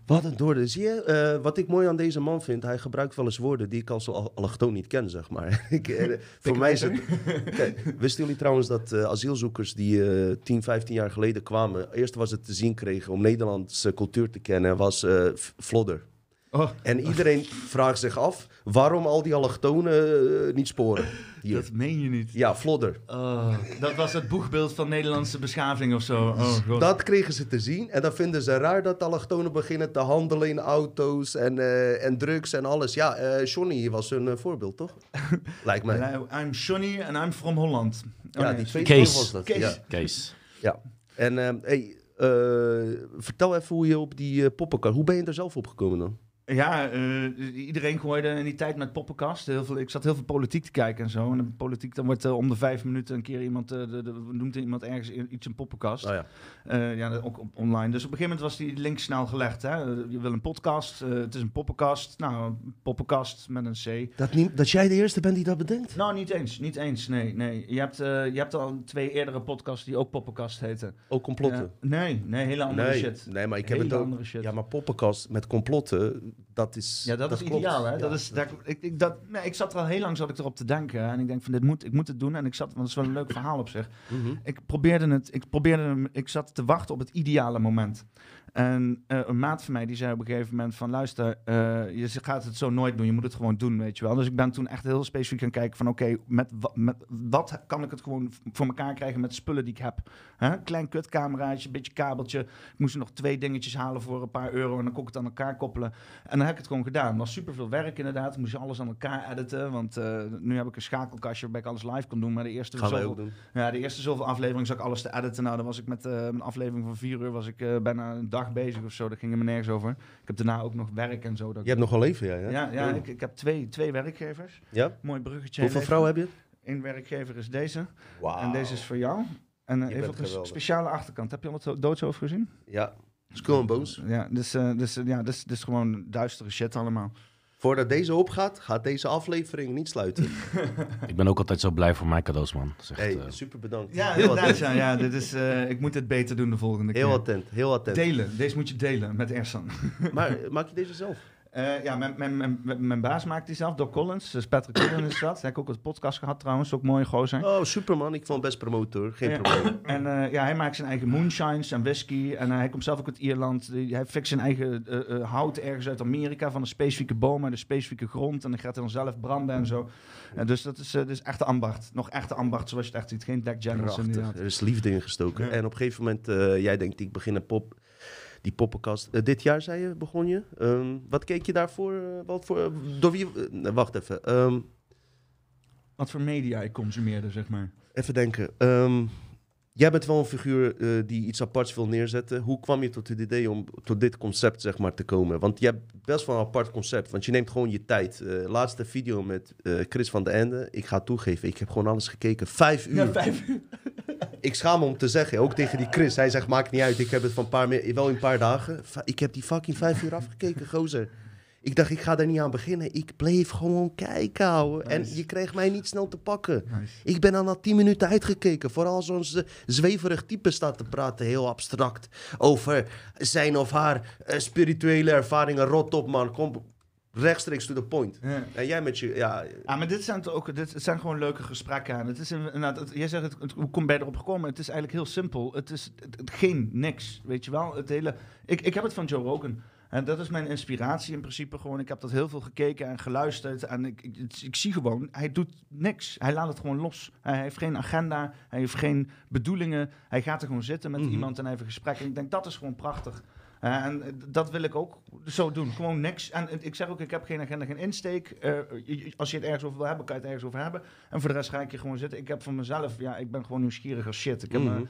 Wat een doorde. Zie je, eh, wat ik mooi aan deze man vind, hij gebruikt wel eens woorden die ik als al- allochtoon niet ken, zeg maar. ik, eh, voor mij is het... Kijk, wisten jullie trouwens dat eh, asielzoekers die eh 10, 15 jaar geleden kwamen, eerst was het te zien kregen om Nederlandse cultuur te kennen, was flodder. Oh, En iedereen vraagt zich af waarom al die allochtonen eh, niet sporen. Hier. dat meen je niet. Ja, flodder. Oh, dat was het boegbeeld van Nederlandse beschaving of zo. Oh, god. Dat kregen ze te zien. En dan vinden ze raar dat allochtonen beginnen te handelen in auto's en, eh, en drugs en alles. Ja, eh Johnny was een eh, voorbeeld, toch? Lijkt mij. Nou, I'm Johnny and I'm from Holland. Oh, ja, nee. die Kees. was dat. Kees. Ja. Kees. ja. En ehm, hey, eh, vertel even hoe je op die uh, poppenkast... Hoe ben je er zelf op gekomen dan? Ja, eh, iedereen gooide in die tijd met poppenkast. Heel veel, ik zat heel veel politiek te kijken en zo. En de politiek, dan wordt eh, om de vijf minuten een keer iemand, eh, de, de, noemt iemand ergens iets een poppenkast. Oh ja. Eh, ja, ook op, online. Dus op een gegeven moment was die link snel gelegd. Hè? Je wil een podcast, het is een poppenkast. Nou, een poppenkast met een C. Dat, niet, dat jij de eerste bent die dat bedenkt? Nou, niet eens, niet eens, nee. nee. Je, hebt, eh, je hebt al twee eerdere podcasts die ook poppenkast heten. Ook complotten? Nee, nee, hele andere nee, shit. nee, maar ik heb hele het ook... andere shit. Ja, maar poppenkast met complotten, dat is Ja, dat, is klopt. ideaal, hè? Ja. Dat is, daar, ik, ik, dat, nee, ik zat er al heel lang zat ik erop te denken. En ik denk van, dit moet, ik moet het doen. En ik zat, want het is wel een leuk verhaal op zich. Mhm. Ik probeerde het, ik probeerde hem, ik zat te wachten op het ideale moment. En eh, een maat van mij die zei op een gegeven moment van, luister, eh, je gaat het zo nooit doen. Je moet het gewoon doen, weet je wel. Dus ik ben toen echt heel specifiek gaan kijken van, oké, met, wa- met wat kan ik het gewoon voor elkaar krijgen met spullen die ik heb? Hè? Klein kutcameraatje, een beetje kabeltje. Ik moest nog twee dingetjes halen voor een paar euro en dan kon ik het aan elkaar koppelen. En dan heb ik het gewoon gedaan. Het was super veel werk inderdaad. Moest alles aan elkaar editen, want eh, nu heb ik een schakelkastje waarbij ik alles live kan doen. Maar de eerste Gaan zoveel- ja, de eerste zoveel afleveringen zag ik alles te editen. Nou, dan was ik met een aflevering van vier uur was ik bijna een dag bezig of zo. Dat ging er me nergens over. Ik heb daarna ook nog werk en zo. Dat Je hebt nog wel leven, ja? Ja, ja, ja Oh. ik, ik heb twee, twee werkgevers. Ja? Mooi bruggetje. Hoeveel vrouwen heb je? Eén werkgever is deze. Wauw. En deze is voor jou. En uh, Je even op een speciale achterkant. Heb je al het doodshoofd gezien? Ja, Skull and Bones. Ja, dus, eh, dus, eh, ja, dus, dus gewoon duistere shit allemaal. Voordat deze opgaat, gaat deze aflevering niet sluiten. Ik ben ook altijd zo blij voor mijn cadeaus, man. Echt, hey, eh, super bedankt. Ja, heel attent. Ja, ja, dit is, eh, ik moet het beter doen de volgende Heel keer. attent, heel attent. Delen. Deze moet je delen met Ersan. Maar maak je deze zelf? Eh, ja, mijn, mijn, mijn, mijn baas maakt die zelf, Doc Collins. Dus Patrick Collins is dat. Hij heeft ook een podcast gehad trouwens, ook mooi gozer. Oh, superman. Ik vond best promotor. Geen Ja. probleem. En eh, ja, hij maakt zijn eigen moonshines en whisky. En eh, hij komt zelf ook uit Ierland. Hij fixt zijn eigen hout ergens uit Amerika van een specifieke boom en een specifieke grond. En dan gaat hij dan zelf branden en zo. En dus dat is, dus echte ambacht. Nog echte ambacht zoals je het echt ziet. Geen Jack Generals. Er is liefde in gestoken. Ja. En op een gegeven moment, jij denkt, ik begin een pop, die poppenkast. Eh, dit jaar, zei je, begon je. Ehm, wat keek je daarvoor? eh, wat voor, door wie? eh, wacht even. Ehm, Wat voor media ik consumeerde, zeg maar. even denken. Ehm, jij bent wel een figuur die iets aparts wil neerzetten. Hoe kwam je tot het idee om tot dit concept zeg maar, te komen? Want je hebt best wel een apart concept. Want je neemt gewoon je tijd. Laatste video met Chris van de Ende. Ik ga toegeven, ik heb gewoon alles gekeken. Vijf uur. Ja, vijf uur. Ik schaam me om te zeggen, ook tegen die Chris. Hij zegt, maakt niet uit, ik heb het van een paar, wel in een paar dagen. Ik heb die fucking vijf uur afgekeken, gozer. Ik dacht, ik ga daar niet aan beginnen. Ik bleef gewoon kijken, ouwe. En je kreeg mij niet snel te pakken. Nice. Ik ben al na tien minuten uitgekeken. Vooral zo'n zweverig type staat te praten, heel abstract. Over zijn of haar eh, spirituele ervaringen. Rot op, man. Kom rechtstreeks to the point. Ja. En jij met je, ja... Ah, maar dit zijn, ook, dit zijn gewoon leuke gesprekken. aan. Het is inderdaad, het, jij zegt, het, het- hoe kom je erop gekomen? Het is eigenlijk heel simpel. Het is het- het- geen niks, weet je wel. Het hele, ik, ik heb het van Joe Rogan. En dat is mijn inspiratie in principe gewoon. Ik heb dat heel veel gekeken en geluisterd. En ik, ik zie gewoon, hij doet niks. Hij laat het gewoon los. Hij heeft geen agenda. Hij heeft geen bedoelingen. Hij gaat er gewoon zitten met Mhm. iemand en even gesprek. En ik denk, dat is gewoon prachtig. Eh, en dat wil ik ook zo doen. Gewoon niks. En ik zeg ook, ik heb geen agenda, geen insteek. Eh, als je het ergens over wil hebben, kan je het ergens over hebben. En voor de rest ga ik hier gewoon zitten. Ik heb voor mezelf, ja, ik ben gewoon nieuwsgierig als shit. Ik, heb, Mhm.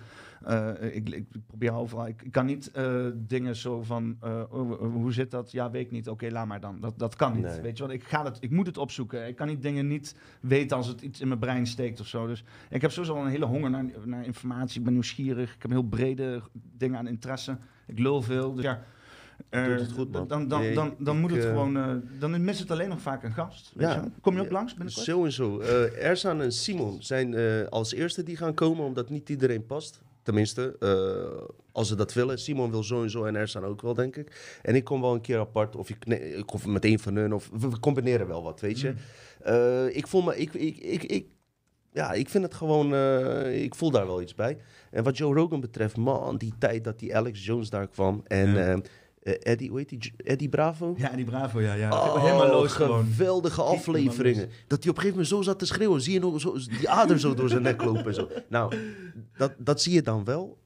eh, ik, ik probeer overal, ik, ik kan niet dingen zo van, oh, eh, hoe zit dat? Ja, weet ik niet. Oké, laat maar dan. Dat, dat kan niet. Nee. Weet je wat? Ik, ga het, ik moet het opzoeken. Ik kan niet dingen niet weten als het iets in mijn brein steekt of zo. Dus ik heb sowieso een hele honger naar, naar informatie. Ik ben nieuwsgierig. Ik heb heel brede dingen aan interesse. Ik lul veel. Dus ja. Doet eh, het goed, man. Dan, dan, dan, dan ik, moet het eh, gewoon. eh, dan mis het alleen nog vaak een gast. Weet Ja. je? Kom je ook Ja. langs binnenkort? Sowieso. Erzan en Simon zijn als eerste die gaan komen, omdat niet iedereen past. Tenminste, als ze dat willen. Simon wil sowieso en Erzan ook wel, denk ik. En ik kom wel een keer apart, of ik, nee, ik of met van hun, of we we combineren wel wat, weet je. Mm. Ik voel me, ik, ik, ik, ik, ja, ik vind het gewoon, eh, ik voel daar wel iets bij. En wat Joe Rogan betreft, man, die tijd dat die Alex Jones daar kwam en Ja. eh, eh, Eddie, hoe heet die, Eddie Bravo? Ja, die Bravo, ja. ja. Oh, helemaal los gewoon. geweldige Helemaal afleveringen. Dat hij op een gegeven moment zo zat te schreeuwen. Zie je nog zo, die ader zo door zijn nek lopen en zo. Nou, dat, dat zie je dan wel.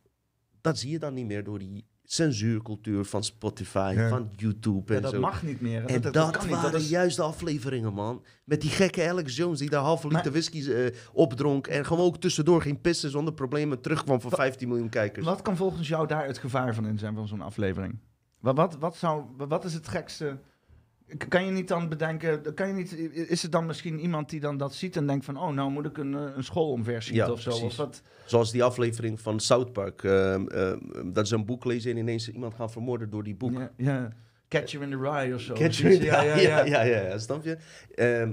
Dat zie je dan niet meer door die censuurcultuur van Spotify, Ja. van YouTube Ja, en dat zo. mag niet meer. en dat, kan niet. waren Dat is- juist de afleveringen, man. Met die gekke Alex Jones die daar half liter Maar- whisky eh, opdronk. En gewoon ook tussendoor ging pissen zonder problemen. Terugkwam voor 15 miljoen kijkers. Wat kan volgens jou daar het gevaar van in zijn van zo'n aflevering? Wat, wat, wat, zou, wat is het gekste? Kan je niet dan bedenken, kan je niet, is het dan misschien iemand die dan dat ziet en denkt van, oh, nou moet ik een, eh, een school omversieten Ja, of zo? Of wat? Zoals die aflevering van South Park. ehm, ehm, dat ze een boek lezen en ineens iemand gaan vermoorden door die boek. Ja, ja. Catch you in the rye of zo. Catch Zoiets. me in the- ja, ja, ja. ja, ja, ja, snap je? Ehm,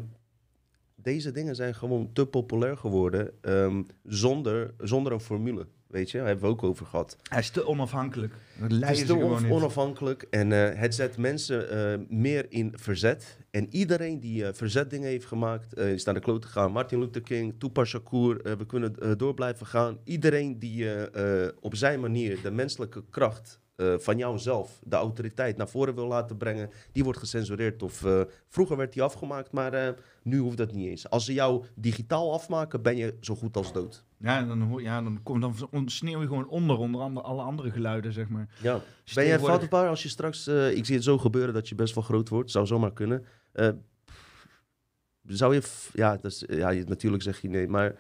deze dingen zijn gewoon te populair geworden zonder, zonder een formule. Weet je, daar hebben we ook over gehad. Hij is te onafhankelijk. Leiden is te on- onafhankelijk en eh, het zet mensen eh, meer in verzet. En iedereen die eh, verzetdingen heeft gemaakt, is naar de kloot gegaan. Martin Luther King, Tupac Shakur, we kunnen door blijven gaan. Iedereen die op zijn manier de menselijke kracht eh, van jouzelf, de autoriteit, naar voren wil laten brengen, die wordt gecensureerd. Of eh, vroeger werd die afgemaakt, maar eh, nu hoeft dat niet eens. Als ze jou digitaal afmaken, ben je zo goed als dood. Ja, dan, hoor, ja, dan, kom, dan sneeuw je gewoon onder, onder andere, alle andere geluiden, zeg maar. Ja. Dus Ben jij tegenwoordig- vatbaar als je straks, ik zie het zo gebeuren dat je best wel groot wordt, zou zomaar kunnen. Zou je, ja, dat is, ja, je- natuurlijk zeg je nee, maar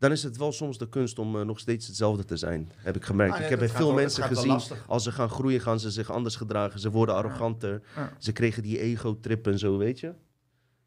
dan is het wel soms de kunst om eh, nog steeds hetzelfde te zijn, heb ik gemerkt. Ah, ja, ik heb bij veel mensen gezien, als ze gaan groeien, gaan ze zich anders gedragen, ze worden arroganter, Ja. ze kregen die ego-trip en zo, weet je.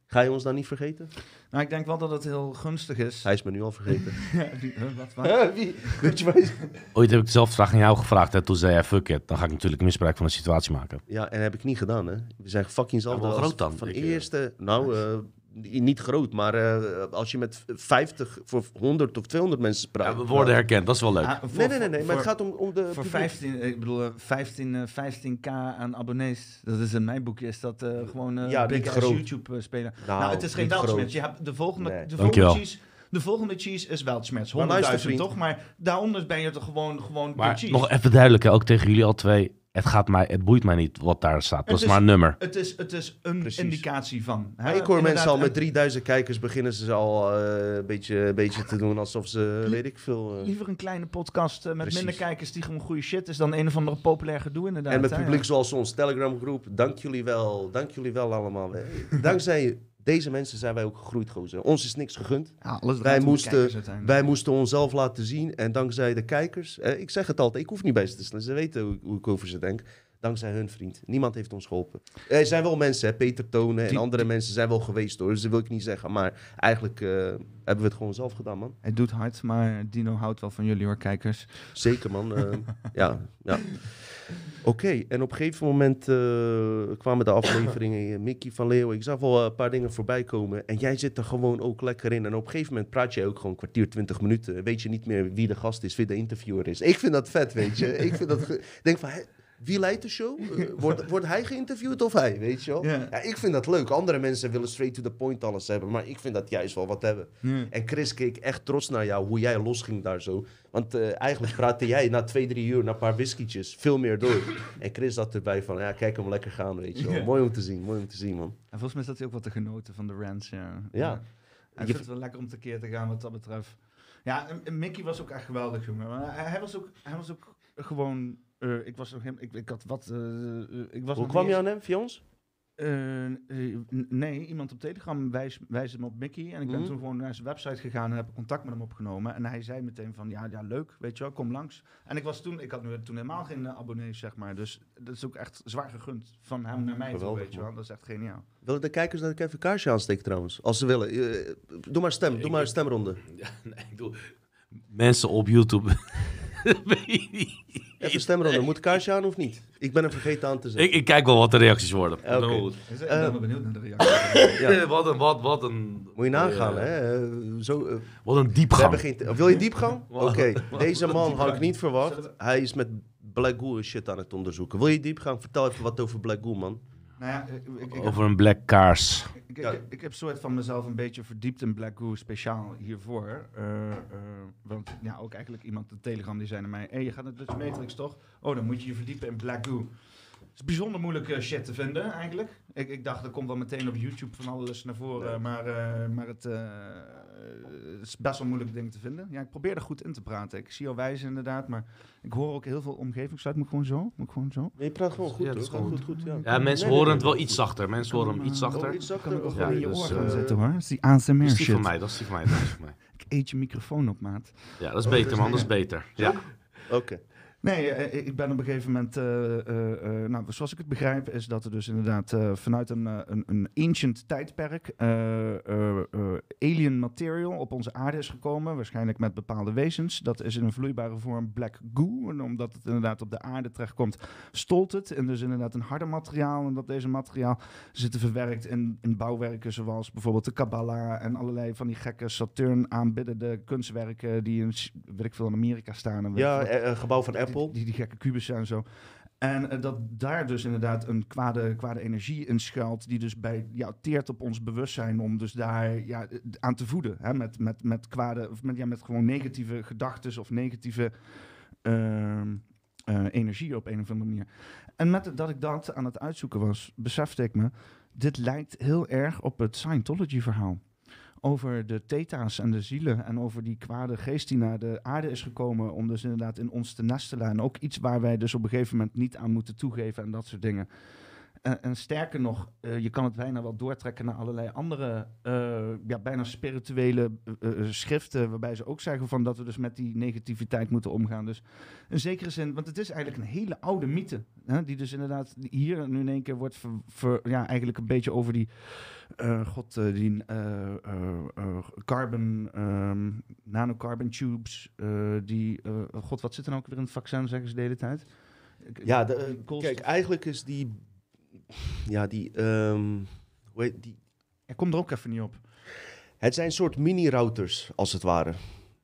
Ga je ons dan niet vergeten? Nou, ik denk wel dat het heel gunstig is. Hij is me nu al vergeten. Ja, huh, wat, wat? Wie? Weet je? Ooit heb ik dezelfde vraag aan jou gevraagd. Hè? Toen zei jij, fuck it. Dan ga ik natuurlijk misbruik van de situatie maken. Ja, en heb ik niet gedaan, hè. We zijn fucking zelf. Ja, wel groot dan, Van de je. eerste, nou, eh, niet groot, maar eh, als je met 50 voor 100 of 200 mensen praat. Ja, we worden herkend, dat is wel leuk. Ah, voor- Nee, nee, nee, nee, maar voor- het gaat om, om de. Voor publiek. 15, ik bedoel, eh, 15, eh, 15k aan abonnees. Dat is in mijn boekje, is dat eh, gewoon eh Ja, big niet ass groot. YouTube eh, spelen. Nou, Nou, het is geen. Weltschmerz. Je hebt de volgende, Nee. de volgende cheese. De volgende cheese is Weltschmerz. Maar luister, 100.000 vriend. toch? Maar daaronder ben je toch gewoon, gewoon de Maar cheese. nog even duidelijk, hè, ook tegen jullie al twee. Het, gaat mij, het boeit mij niet wat daar staat. Dat Het is is- maar een nummer. Het is, het is een Precies. indicatie van. hè. Ik hoor Inderdaad, mensen al met en 3000 kijkers beginnen ze al eh, een, beetje, een beetje te doen alsof ze, weet ik veel. eh, Liever een kleine podcast eh, met Precies. minder kijkers die gewoon goede shit is dan een of andere populair gedoe inderdaad. en met hè, publiek ja. zoals ons Telegram groep. Dank jullie wel. Dank jullie wel allemaal. Dankzij deze mensen zijn wij ook gegroeid, gozer. Ons is niks gegund. Ja, alles Wij moesten-. Wij moesten onszelf laten zien. En dankzij de kijkers. eh, ik zeg het altijd, ik hoef niet bij ze te staan. Ze weten hoe, hoe ik over ze denk. Dankzij hun vriend. Niemand heeft ons geholpen. Er zijn wel mensen, hè, Peter Tonen en Die- andere mensen zijn wel geweest hoor. Dus dat wil ik niet zeggen. Maar eigenlijk eh, hebben we het gewoon zelf gedaan, man. Het doet hard, maar Dino houdt wel van jullie hoor, kijkers. Zeker, man. Eh, ja, ja. Oké, en op een gegeven moment eh, kwamen de afleveringen. Mickey van Leeuwen, ik zag wel eh, een paar dingen voorbij komen. En jij zit er gewoon ook lekker in. En op een gegeven moment praat je ook gewoon een kwartier, twintig minuten. Weet je niet meer wie de gast is, wie de interviewer is. Ik vind dat vet, weet je. ik vind dat denk van, wie leidt de show? Eh, wordt, wordt hij geïnterviewd of hij, weet je wel? Ja. Ja, ik vind dat leuk. Andere mensen willen straight to the point alles hebben. Maar ik vind dat juist wel wat hebben. En Chris keek echt trots naar jou, hoe jij losging daar zo. Want eh, eigenlijk praatte jij na twee, drie uur, na een paar whiskietjes, veel meer door. En Chris zat erbij van, ja, kijk hem lekker gaan, weet je wel. Mooi om te zien, mooi om te zien, man. En volgens mij zat hij ook wat te genoten van de rants, ja. Ja. Hij Je- vindt het wel lekker om tekeer te gaan wat dat betreft. Ja, en, en Mickey was ook echt geweldig, jongen. Hij was ook, hij was ook gewoon... eh, ik was nog hem, ik, ik had wat... eh, eh, ik was Hoe kwam je aan hem, via ons? N- nee, iemand op Telegram wijs, wijst hem op Mickey. En ik ben Mhm. toen gewoon naar zijn website gegaan en heb ik contact met hem opgenomen. En hij zei meteen van, ja, ja leuk, weet je wel, kom langs. En ik was toen, ik had nu toen helemaal geen abonnees, zeg maar. Dus dat is ook echt zwaar gegund van hem naar mij toe, weet je wel. Dat is echt geniaal. Willen de kijkers dat ik even een kaarsje aansteek trouwens? Als ze willen. Doe maar stem, doe Ik- maar een stemronde. Ja, nee, ik doe... Mensen op YouTube. Weet je niet. Even een stemronde. Moet kaarsje aan of niet? Ik ben hem vergeten aan te zetten. ik, ik kijk wel wat de reacties worden. Ja, oké. Nou, Dus ik Eh, ben wel benieuwd naar de reactie. Ja. wat een, wat, wat een... Moet je nagaan, eh, hè? Eh, zo, eh, Wat een diepgang. geen Wil je diepgang? Oké, deze man had ik niet verwacht. Hij is met Black Goo shit aan het onderzoeken. Wil je diepgang? Vertel even wat over Black Goo, man. Nou ja, ik, ik, Over een black kaars. ik heb soort van mezelf een beetje verdiept in Black Goo, speciaal hiervoor. Eh, eh, want ja, ook eigenlijk iemand op Telegram die zei naar mij, hey, je gaat naar Dutch Matrix toch? Oh, dan moet je je verdiepen in Black Goo. Het is bijzonder moeilijk eh, shit te vinden, eigenlijk. Ik, ik dacht, er komt wel meteen op YouTube van alles naar voren. Maar, eh, maar het, eh, is best wel moeilijk ding te vinden. Ja, ik probeer er goed in te praten. Ik zie jou wijzen inderdaad, maar ik hoor ook heel veel omgevingsgeluid. Moet ik gewoon zo? Moet ik gewoon zo? Je praat gewoon goed, Ja, dat hoor. is Gewoon goed. goed, goed, ja. Ja, mensen Nee, horen nee, het wel iets zachter. Mensen horen hem iets zachter. Oh, iets Kan ik ook wel in je dus, oor gaan zetten hoor. Dat is die ASMR Dat is die shit. van mij, dat is die van mij, dat is die van mij. Ik eet je microfoon op, maat. Ja, dat is Oh, beter man, dat is beter. Ja. Oké. Nee, eh, ik ben op een gegeven moment, eh, eh, eh, nou, zoals ik het begrijp, is dat er dus inderdaad eh, vanuit een, eh, een, een ancient tijdperk eh, eh, eh, alien material op onze aarde is gekomen, waarschijnlijk met bepaalde wezens. Dat is in een vloeibare vorm black goo, en omdat het inderdaad op de aarde terechtkomt, stolt het. En dus inderdaad een harde materiaal, en dat deze materiaal zitten verwerkt in, in bouwwerken zoals bijvoorbeeld de Kabbalah en allerlei van die gekke Saturn aanbiddende kunstwerken die in, weet ik veel, in Amerika staan. En Ja, eh, gebouw van Die- Apple. Die, die, gekke kubussen en zo. En eh, dat daar dus inderdaad een kwade, kwade energie in schuilt, die dus bij, ja, teert op ons bewustzijn om dus daar ja, eh, aan te voeden. Hè? Met, met, met kwade, of met, ja, met gewoon negatieve gedachten of negatieve ehm, eh, energie op een of andere manier. En met dat ik dat aan het uitzoeken was, besefte ik me, dit lijkt heel erg op het Scientology-verhaal. Over de theta's en de zielen en over die kwade geest die naar de aarde is gekomen om dus inderdaad in ons te nestelen. En ook iets waar wij dus op een gegeven moment niet aan moeten toegeven en dat soort dingen. En, en sterker nog, eh, je kan het bijna wel doortrekken naar allerlei andere, eh, ja, bijna spirituele eh, schriften, waarbij ze ook zeggen van dat we dus met die negativiteit moeten omgaan. Dus in zekere zin, want het is eigenlijk een hele oude mythe, hè, die dus inderdaad hier nu in één keer wordt ver, ver- ja, eigenlijk een beetje over die, god, die carbon, ehm, nanocarbon tubes, die, god, wat zit er nou ook weer in het vaccin, zeggen ze de hele tijd? Ja, de, kijk, eigenlijk is die... Ja, die... ehm, hoe heet die Ik kom er ook even niet op. Het zijn soort mini-routers, als het ware.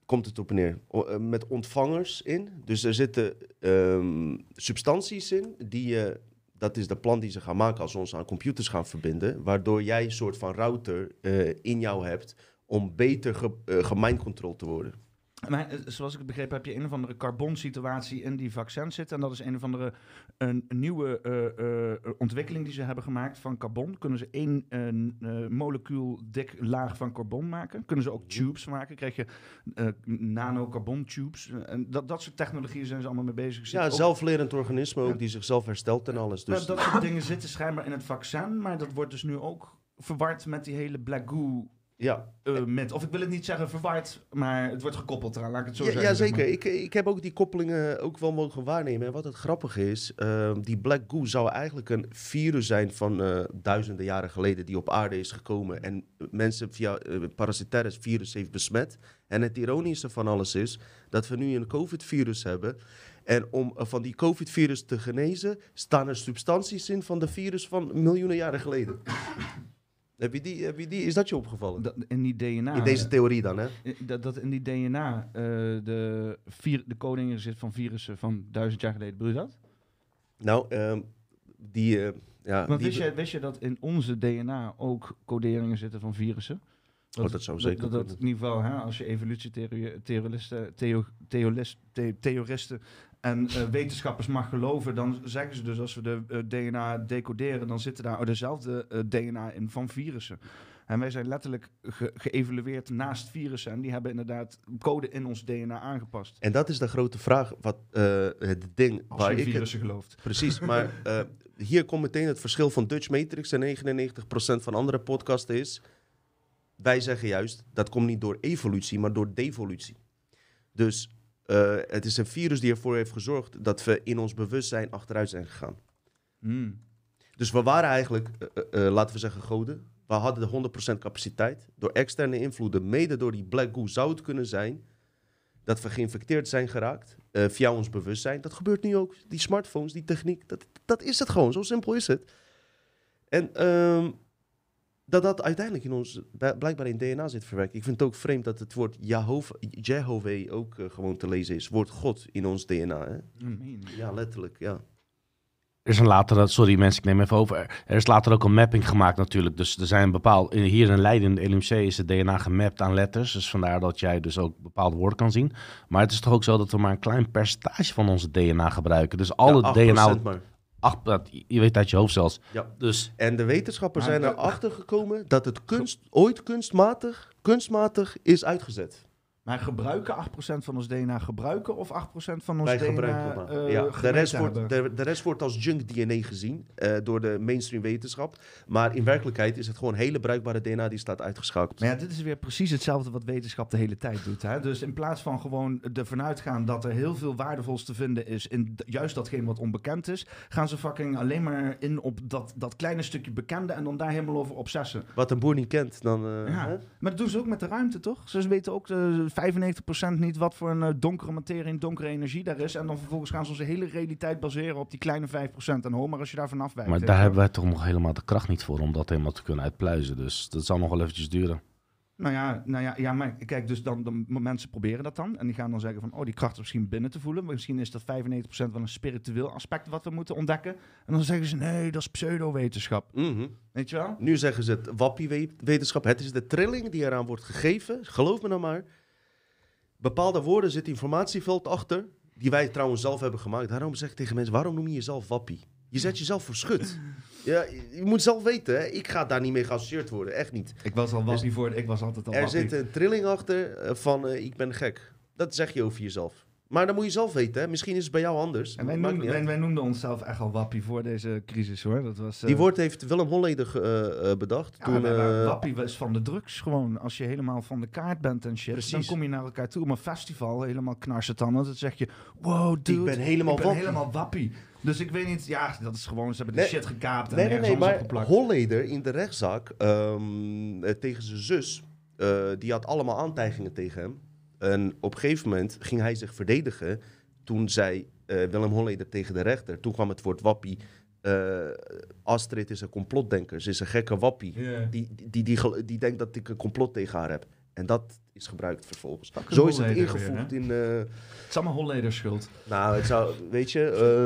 Komt het op neer. O- eh, met ontvangers in. Dus er zitten ehm, substanties in die je... Dat is de plan die ze gaan maken als ze ons aan computers gaan verbinden. Waardoor jij een soort van router eh, in jou hebt om beter ge, gemindcontrolled te worden. Maar eh, zoals ik het begrepen heb, je een of andere carbon-situatie in die vaccins zitten. En dat is een of andere een, nieuwe eh, eh, ontwikkeling die ze hebben gemaakt van carbon. Kunnen ze één eh, molecuul dik laag van carbon maken. Kunnen ze ook tubes maken. Krijg je nano-carbon tubes. En dat, dat soort technologieën zijn ze allemaal mee bezig. Ja, Zitten ook- zelflerend organisme ook, Ja. die zichzelf herstelt en alles. Dus Nou, dat soort dingen zitten schijnbaar in het vaccin. Maar dat wordt dus nu ook verward met die hele black goo ja, eh, met. Of ik wil het niet zeggen verward, maar het wordt gekoppeld eraan. Laat ik het zo Ja, zeggen. ja, zeg maar. Ik, ik heb ook die koppelingen ook wel mogen waarnemen. En wat het grappige is, ehm, die Black Goo zou eigenlijk een virus zijn van eh, duizenden jaren geleden die op aarde is gekomen en mensen via eh parasitaire virus heeft besmet. En het ironische van alles is dat we nu een COVID-virus hebben. En om van die COVID-virus te genezen, staan er substanties in van de virus van miljoenen jaren geleden. Heb je die, heb je die, is dat je opgevallen? Dat, in die DNA. In deze theorie dan, hè? eh, dat, dat in die DNA eh, de, vier, de coding er zit van virussen van duizend jaar geleden. Bedoel je dat? Nou, ehm, die... eh, ja, Want die- wist je, wist je dat in onze DNA ook coderingen zitten van virussen? Oh, dat zou zeker dat, dat, in ieder geval, hè, als je evolutietheoristen theoristen en eh, wetenschappers mag geloven, dan zeggen ze dus als we de eh, DNA decoderen, dan zitten daar dezelfde eh, DNA in van virussen. En wij zijn letterlijk ge- geëvalueerd naast virussen. En die hebben inderdaad code in ons DNA aangepast. En dat is de grote vraag, wat het ding Als waar je ik... virussen gelooft. precies, maar hier komt meteen het verschil van Dutch Matrix en 99% van andere podcasten is... Wij zeggen juist, dat komt niet door evolutie, maar door devolutie. Dus eh, het is een virus die ervoor heeft gezorgd dat we in ons bewustzijn achteruit zijn gegaan. Hmm. Dus we waren eigenlijk, eh, eh, laten we zeggen, goden. We hadden de 100% capaciteit. Door externe invloeden, mede door die Black Goo, zou het kunnen zijn dat we geïnfecteerd zijn geraakt via ons bewustzijn. Dat gebeurt nu ook. Die smartphones, die techniek, dat, dat is het gewoon. Zo simpel is het. En ehm, dat dat uiteindelijk in ons, blijkbaar in DNA zit verwerkt. Ik vind het ook vreemd dat het woord Jehovah, Jehovah ook eh, gewoon te lezen is. Woord God in ons DNA. Hè? Ja, letterlijk, ja. Er is een latere, sorry mensen, ik neem even over. Er is later ook een mapping gemaakt natuurlijk. Dus er zijn bepaald, hier in Leiden, in de LMC, is het DNA gemapt aan letters. Dus vandaar dat jij dus ook bepaalde woorden kan zien. Maar het is toch ook zo dat we maar een klein percentage van onze DNA gebruiken. Dus alle ja, 8% DNA, maar. Dat- je weet uit je hoofd zelfs. Ja. Dus En de wetenschappers zijn erachter gekomen dat het kunst, ooit kunstmatig, kunstmatig is uitgezet. Maar gebruiken 8% van ons DNA gebruiken of 8% van ons Wij DNA gebruiken eh, ja, de, rest wordt, de, de rest wordt als junk DNA gezien eh, door de mainstream wetenschap. Maar in werkelijkheid is het gewoon hele bruikbare DNA die staat uitgeschakeld. Maar ja, dit is weer precies hetzelfde wat wetenschap de hele tijd doet. Hè? Dus in plaats van gewoon ervan uitgaan dat er heel veel waardevols te vinden is in juist datgene wat onbekend is, gaan ze fucking alleen maar in op dat, dat kleine stukje bekende en dan daar helemaal over obsessen. Wat een boer niet kent, dan... eh, Ja. hè? Maar dat doen ze ook met de ruimte, toch? Ze weten ook eh 95% niet wat voor een eh, donkere materie en donkere energie daar is. En dan vervolgens gaan ze onze hele realiteit baseren op die kleine 5%. En ho, maar als je daarvan afwijkt. Maar weet daar hebben wij toch nog helemaal de kracht niet voor om dat helemaal te kunnen uitpluizen. Dus dat zal nog wel eventjes duren. Nou ja, nou ja, ja maar kijk, dus dan, dan mensen proberen dat dan. En die gaan dan zeggen van, oh, die kracht is misschien binnen te voelen. Maar misschien is dat 95% wel een spiritueel aspect wat we moeten ontdekken. En dan zeggen ze, nee, dat is pseudo-wetenschap. Mhm. Weet je wel? Nu zeggen ze het wappie-wetenschap. Het is de trilling die eraan wordt gegeven. Geloof me nou maar. Bepaalde woorden zit informatieveld achter. Die wij trouwens zelf hebben gemaakt. Daarom zeg ik tegen mensen: waarom noem je jezelf wappie? Je zet jezelf voor schut. Ja, je moet zelf weten, hè? ik ga daar niet mee geassocieerd worden. Echt niet. Ik was al wappie voor, ik was altijd al Er wappie. zit een trilling achter eh, van eh, ik ben gek. Dat zeg je over jezelf. Maar dan moet je zelf weten. Hè? Misschien is het bij jou anders. En wij noemden, wij, wij noemden onszelf echt al wappie voor deze crisis, hoor. Dat was, eh, Die woord heeft Willem Holleder eh, eh, bedacht. Ja, toen, eh, wappie was van de drugs gewoon. Als je helemaal van de kaart bent en shit, Precies. dan kom je naar elkaar toe. Maar festival, helemaal knarsetanden, dan zeg je... Wow, dude, ik ben helemaal ik ben wappie. helemaal wappie. Dus ik weet niet, ja, dat is gewoon, ze hebben die Nee, shit gekaapt en Nee, nee, maar opgeplakt. Holleder in de rechtszaak ehm, eh, tegen zijn zus, eh, die had allemaal aantijgingen tegen hem. En op een gegeven moment ging hij zich verdedigen. Toen zei eh, Willem Holleder tegen de rechter, toen kwam het woord wappie. eh, Astrid is een complotdenker, ze is een gekke wappie. Die, die, die, die denkt dat ik een complot tegen haar heb. En dat is gebruikt vervolgens. Zo is het ingevoegd weer, in... eh, Het is allemaal Holleder schuld. nou, het zou, weet je,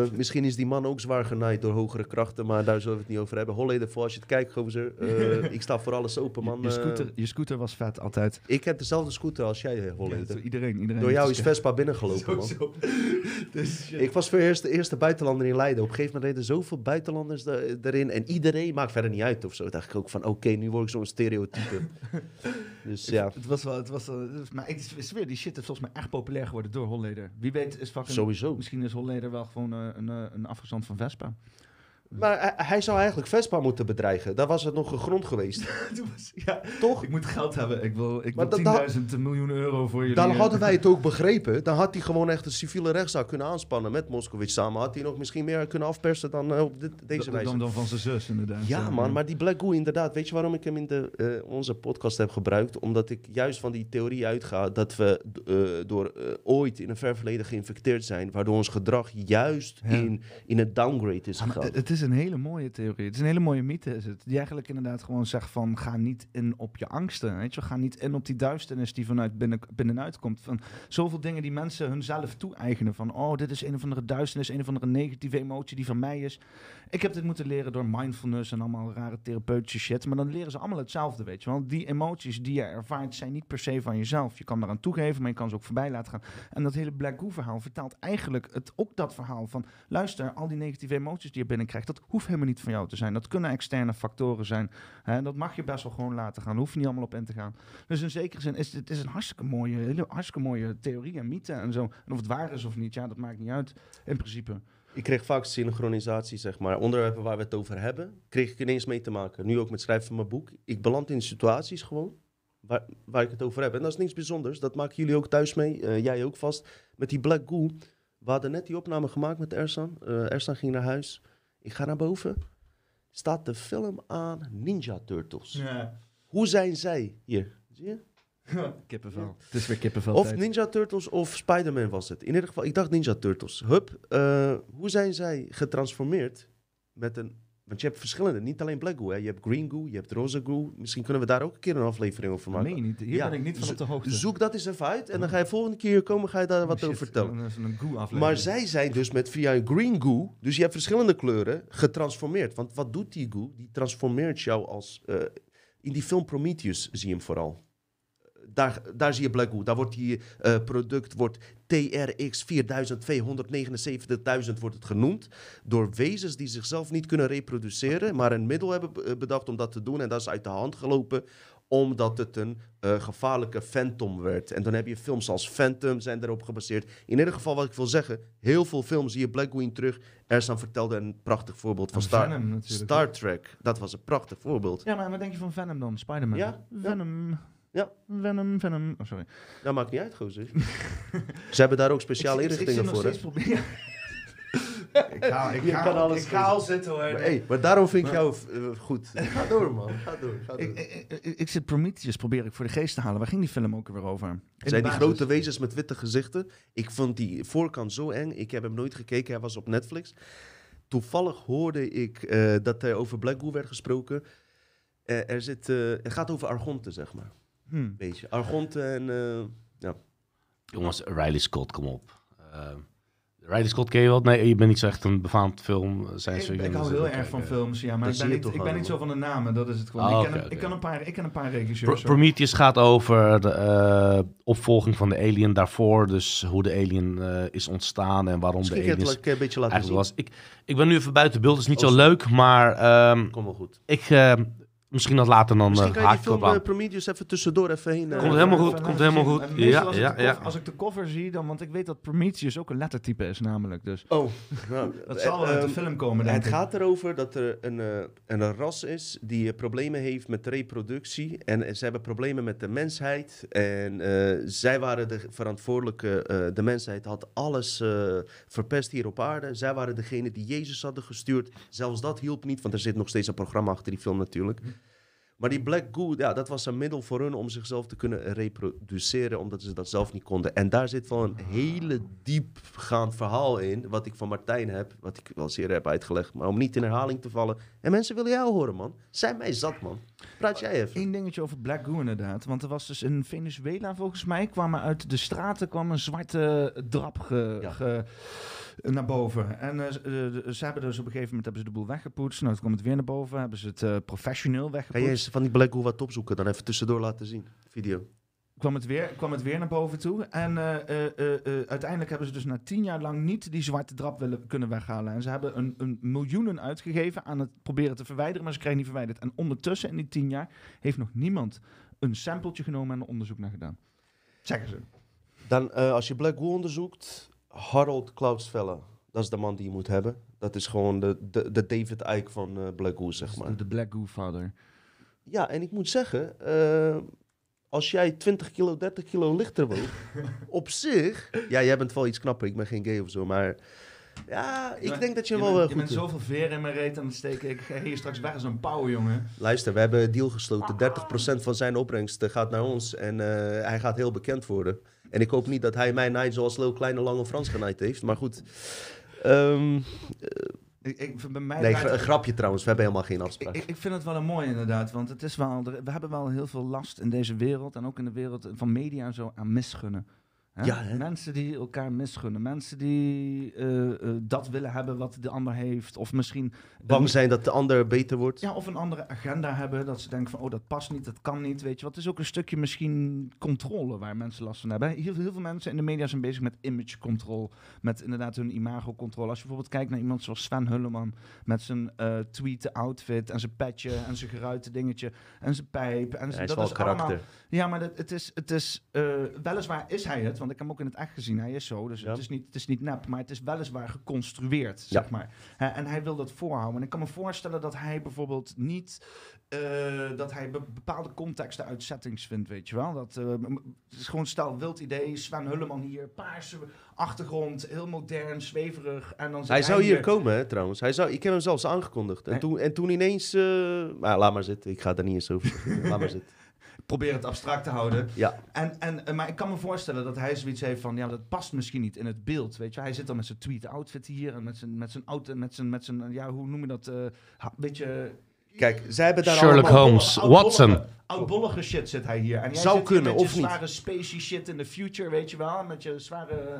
eh, misschien is die man ook zwaar genaaid door hogere krachten, maar daar zullen we het niet over hebben. Holleder, voor als je het kijkt, gozer, eh, ik sta voor alles open, man. je, scooter, je scooter was vet, altijd. ik heb dezelfde scooter als jij, Ja, Holleder. iedereen, iedereen. door jou is Vespa binnengelopen, man. Zo, Dus. Ik was voor eerst de eerste buitenlander in Leiden. Op een gegeven moment reden zoveel buitenlanders erin. En iedereen maakt verder niet uit of zo. dacht ik ook van, oké, nu word ik zo'n stereotype. dus ja, Het was wel, het was was- maar ik zweer, die shit is volgens mij echt populair geworden door Holleder. Wie weet is fucking, sowieso. misschien is Holleder wel gewoon eh, een, eh, een afgestand van Vespa. Maar hij, hij zou eigenlijk Vespa moeten bedreigen. Daar was het nog een grond geweest. Was- ja, Toch? ik moet geld hebben. Ik wil, ik wil dat- 10.000 miljoen euro voor jullie. Dan eh, hadden wij het ook begrepen. Dan had hij gewoon echt een civiele rechtszaak kunnen aanspannen met Moskowitz samen. Had hij nog misschien meer kunnen afpersen dan eh, op dit, deze wijze. dan, dan van zijn zus, inderdaad. Ja, man, maar die Black Goo inderdaad. Weet je waarom ik hem in de, eh, onze podcast heb gebruikt? Omdat ik juist van die theorie uitga dat we door ooit in een ver verleden geïnfecteerd zijn, waardoor ons gedrag juist Ja. in, in een downgrade is maar gegaan. het is een hele mooie theorie. Het is een hele mooie mythe, is het. Die eigenlijk inderdaad gewoon zegt van... ga niet in op je angsten, weet je. Ga niet in op die duisternis die vanuit binnen, binnenuit komt. Van zoveel dingen die mensen hunzelf toe-eigenen. Van, oh, dit is een of andere duisternis, een of andere negatieve emotie die van mij is. Ik heb dit moeten leren door mindfulness en allemaal rare therapeutische shit. Maar dan leren ze allemaal hetzelfde, weet je wel. Die emoties die je ervaart zijn niet per se van jezelf. Je kan eraan toegeven, maar je kan ze ook voorbij laten gaan. En dat hele Black Goo verhaal vertaalt eigenlijk het, ook dat verhaal van... luister, al die negatieve emoties die je binnenkrijgt... dat hoeft helemaal niet van jou te zijn. Dat kunnen externe factoren zijn. Hè? Dat mag je best wel gewoon laten gaan. Hoef je niet allemaal op in te gaan. Dus in zekere zin is het is een hartstikke mooie, hele, hartstikke mooie theorie en mythe en zo. En of het waar is of niet, ja, dat maakt niet uit in principe. Ik kreeg vaak synchronisatie, zeg maar. Onderwerpen waar we het over hebben, kreeg ik ineens mee te maken. Nu ook met schrijven van mijn boek. Ik beland in situaties gewoon waar, waar ik het over heb. En dat is niks bijzonders. Dat maken jullie ook thuis mee. Eh, jij ook vast. Met die Black Goo. We hadden net die opname gemaakt met Ersan. Eh Ersan ging naar huis. Ik ga naar boven. Staat de film aan Ninja Turtles. Ja. Hoe zijn zij? Hier, zie je? kippenvel. Het is weer kippenvel Of Ninja Turtles of Spider-Man was het. In ieder geval, ik dacht Ninja Turtles. Hup, eh, hoe zijn zij getransformeerd met een... Want je hebt verschillende, niet alleen Black Goo. Hè. Je hebt Green Goo, je hebt Rosa Goo. Misschien kunnen we daar ook een keer een aflevering over maken. je niet. Hier Ja, ben ik niet van op de hoogte. Zoek dat eens even uit en dan ga je volgende keer komen, ga je daar wat Oh, over vertellen. Een goo. Maar zij zijn dus met via een green goo, dus je hebt verschillende kleuren, getransformeerd. Want wat doet die goo? Die transformeert jou als... eh, in die film Prometheus zie je hem vooral. Eh, daar, daar zie je Blackwood. Daar wordt die eh, product wordt TRX 4279.000 wordt het genoemd. Door wezens die zichzelf niet kunnen reproduceren, maar een middel hebben be- bedacht om dat te doen. En dat is uit de hand gelopen omdat het een eh, gevaarlijke phantom werd. En dan heb je films als Phantom zijn erop gebaseerd. In ieder geval wat ik wil zeggen, heel veel films zie je Black Widow terug. Ersan vertelde een prachtig voorbeeld van Star, Venom. Star Trek. Dat was een prachtig voorbeeld. Ja, maar wat denk je van Venom dan? Spider-Man? Ja, ja. Venom. Ja. Venom, Venom. Oh, sorry. Dat maakt niet uit, gozer. Ze hebben daar ook speciale Ik- ik- ik inrichtingen zit nog voor. hè? steeds proberen- ik ga, ik Je ga, kan alles ik ga al zitten hoor. Maar, hey, maar daarom vind ik jou eh, goed. Ga door, man. Ga door. Ga door. Ik, ik, ik, ik zit Prometheus probeer ik voor de geest te halen. Waar ging die film ook weer over? Zijn die grote wezens met witte gezichten. Ik vond die voorkant zo eng. Ik heb hem nooit gekeken. Hij was op Netflix. Toevallig hoorde ik eh, dat er over Black werd gesproken. Eh, er zit, eh, het gaat over Argonte, zeg maar. Hm. Beetje. Argonte en... eh, Jongens, Riley Scott, kom op. Eh, Riley Scott ken je wel? Nee, je bent niet zo echt een befaamd film. Zijn Ik, ze ik hou heel erg van films, ja, maar Dat ik ben, niet, toch ik ben niet zo van de namen, dat is het gewoon. Ah, ik, ken, een- ik, ken een paar, ik ken een paar regisseurs. Pro-. Prometheus gaat over de eh, opvolging van de Alien daarvoor. Dus hoe de Alien eh, is ontstaan en waarom misschien de aliens het een beetje laten zien. eigenlijk was. Ik, ik ben nu even buiten beeld, dus niet Oh, zo sorry. leuk. Maar ehm, Kom wel goed. ik, eh, misschien dat later dan Misschien eh, kan je die film aan. eh, Prometheus even tussendoor even heen... eh, Komt helemaal goed, komt helemaal goed. Ja, als, ik ja, de ja. cover- als ik de cover zie, dan, want ik weet dat Prometheus ook een lettertype is namelijk. Dus Oh, nou, dat zal wel uit de ehm, film komen, denk Het ik. gaat erover dat er een, eh, een ras is die problemen heeft met reproductie. En ze hebben problemen met de mensheid. En eh, zij waren de verantwoordelijke. eh, de mensheid had alles eh, verpest hier op aarde. Zij waren degene die Jezus hadden gestuurd. Zelfs dat hielp niet, want er zit nog steeds een programma achter die film natuurlijk. Maar die Black Goo, ja, dat was een middel voor hun om zichzelf te kunnen reproduceren, omdat ze dat zelf niet konden. En daar zit wel een hele diepgaand verhaal in, wat ik van Martijn heb, wat ik wel zeer heb uitgelegd, maar om niet in herhaling te vallen. En mensen willen jou horen, man. Zijn mij zat, man. Praat jij even. Eén dingetje over Black Goo inderdaad. Want er was dus in Venezuela volgens mij, kwamen uit de straten kwam een zwarte drap ge, Ja. ge- naar boven. En de- ze hebben dus op een gegeven moment hebben ze de boel weggepoetst. Nou, toen kwam het weer naar boven. Hebben ze het eh, professioneel Ga weggepoetst. je eens van die Black wat opzoeken, dan even tussendoor laten zien. Video. kwam het weer, kwam het weer naar boven toe. En uiteindelijk hebben ze dus na tien jaar lang niet die zwarte drap willen, kunnen weghalen. En ze hebben een, een miljoenen uitgegeven aan het proberen te verwijderen, maar ze krijgen niet verwijderd. En ondertussen, in die tien jaar, heeft nog niemand een sampletje genomen en een onderzoek naar gedaan. Zeggen ze. Dan, als je Black Goo onderzoekt, Harold Cloudsvelle. Dat is de man die je moet hebben. Dat is gewoon de, de, de David Icke van eh, Black Goo, zeg maar. De, Black Goo Father. Ja, en ik moet zeggen, eh, als jij 20 kilo, 30 kilo lichter woont, op zich... Ja, jij bent wel iets knapper, ik ben geen gay of zo, maar... Ja, ik Maar denk dat je, je wel bent, wel je bent zoveel veer in mijn reet aan het steken. Ik ga hier straks weg als een pauw, jongen. Luister, we hebben een deal gesloten. 30% van zijn opbrengst eh, gaat naar ons en eh, hij gaat heel bekend worden. En ik hoop niet dat hij mij naait zoals Leo Kleine Lange Frans genaaid heeft, maar goed. Ehm, Ik, ik, bij mij nee, een grapje trouwens, we hebben helemaal geen afspraak. Ik, ik vind het wel een mooi inderdaad, want het is wel, we hebben wel heel veel last in deze wereld en ook in de wereld van media en zo aan misgunnen. Hè? Ja, hè? Mensen die elkaar misgunnen, mensen die eh, eh, dat willen hebben wat de ander heeft, of misschien Bang zijn dat de ander beter wordt. ja, of een andere agenda hebben, dat ze denken van, oh, dat past niet, dat kan niet, weet je wat. Het is ook een stukje misschien controle waar mensen last van hebben. Heel, heel veel mensen in de media zijn bezig met image control, met inderdaad hun imago controle. Als je bijvoorbeeld kijkt naar iemand zoals Sven Hulleman, met zijn tweeten outfit en zijn petje en zijn geruite dingetje en zijn pijp. En zijn- dat is karakter. allemaal... Ja, maar dat, het is, het is weliswaar is hij het, want ik heb hem ook in het echt gezien. Hij is zo, dus Ja. het, is niet, het is niet nep, maar het is weliswaar geconstrueerd, zeg maar. En hij wil dat voorhouden. En ik kan me voorstellen dat hij bijvoorbeeld niet... eh, dat hij be- bepaalde contexten uit settings vindt, weet je wel. Dat, eh, het is gewoon stel, wild idee, Sven Hulleman hier, paarse achtergrond, heel modern, zweverig. En dan Hij zou hier komen, hè, trouwens. Hij zou, ik heb hem zelfs aangekondigd. En, Nee. toen, en toen ineens... eh, laat maar zitten, ik ga er niet eens over laat maar zitten. Probeer het abstract te houden. Ja, En, en, eh, maar ik kan me voorstellen dat hij zoiets heeft van, ja, dat past misschien niet in het beeld, weet je. Hij zit dan met zijn tweet outfit hier en met zijn, met zijn auto, met zijn, met zijn, ja, hoe noem je dat, eh, ha- weet je... kijk, zij hebben daar Sherlock allemaal... Holmes, Oud-bollige- Watson. oudbollige shit zit hij hier. En jij Zou zit hier kunnen, met of je niet? zware spacey shit in the future, weet je wel. Met je zware eh,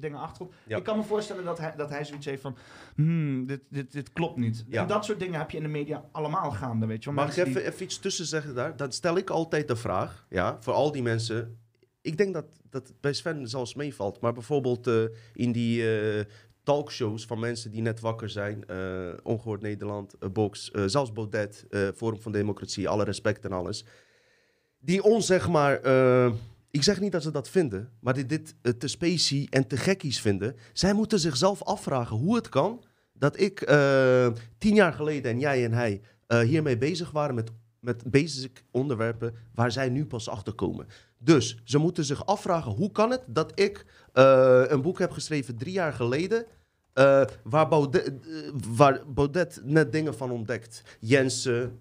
dingen achterop. Ja. Ik kan me voorstellen dat hij, dat hij zoiets heeft van... Hmm, dit, dit, dit klopt niet. Ja. En dat soort dingen heb je in de media allemaal gaande, weet je wel. Mag ik Mensen even, die- even iets tussen zeggen daar? Dan stel ik altijd de vraag, ja, voor al die mensen. Ik denk dat, dat het bij Sven zelfs meevalt. Maar bijvoorbeeld eh, in die eh, talkshows van mensen die net wakker zijn. eh, Ongehoord Nederland, eh, Box, eh, zelfs Baudet, Forum van Democratie, alle respect en alles. Die ons, zeg maar... ik zeg niet dat ze dat vinden, maar die dit te specie en te gekkies vinden. Zij moeten zichzelf afvragen hoe het kan dat ik tien jaar geleden en jij en hij hiermee bezig waren met, met basic onderwerpen waar zij nu pas achter komen. Dus ze moeten zich afvragen hoe kan het dat ik eh, een boek heb geschreven drie jaar geleden. eh, waar, Baudet, eh, waar Baudet net dingen van ontdekt. Jensen,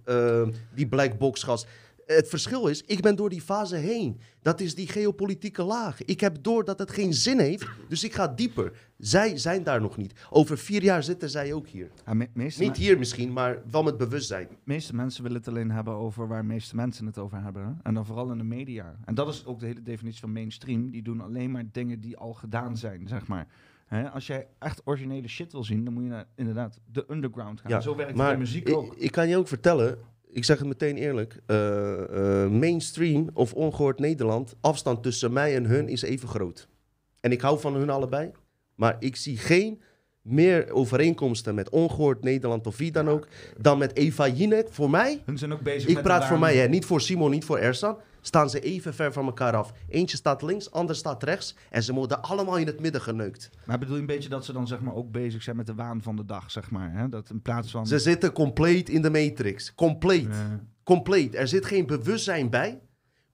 die black box gast. Het verschil is, ik ben door die fase heen. Dat is die geopolitieke laag. Ik heb door dat het geen zin heeft, dus ik ga dieper. Zij zijn daar nog niet. Over vier jaar zitten zij ook hier. Ja, me- meeste, Niet hier misschien, maar wel met bewustzijn. meeste mensen willen het alleen hebben over waar meeste mensen het over hebben. hè. En dan vooral in de media. En dat is ook de hele definitie van mainstream. Die doen alleen maar dingen die al gedaan zijn, zeg maar. Als jij echt originele shit wil zien, dan moet je naar inderdaad de underground gaan. Ja, Zo werkt Maar in muziek ik, ook. ik kan je ook vertellen, ik zeg het meteen eerlijk. eh, eh, mainstream of ongehoord Nederland, afstand tussen mij en hun is even groot. En ik hou van hun allebei. Maar ik zie geen meer overeenkomsten met ongehoord Nederland of wie dan ook, dan met Eva Jinek. Voor mij, Hun zijn ook bezig ik met praat voor mij, hè, niet voor Simon, niet voor Ersan. Staan ze even ver van elkaar af. Eentje staat links, ander staat rechts. En ze worden allemaal in het midden geneukt. Maar bedoel je een beetje dat ze dan zeg maar ook bezig zijn met de waan van de dag, zeg maar. Hè? Dat in plaats van... Ze zitten compleet in de matrix. Compleet. Compleet. Er zit geen bewustzijn bij.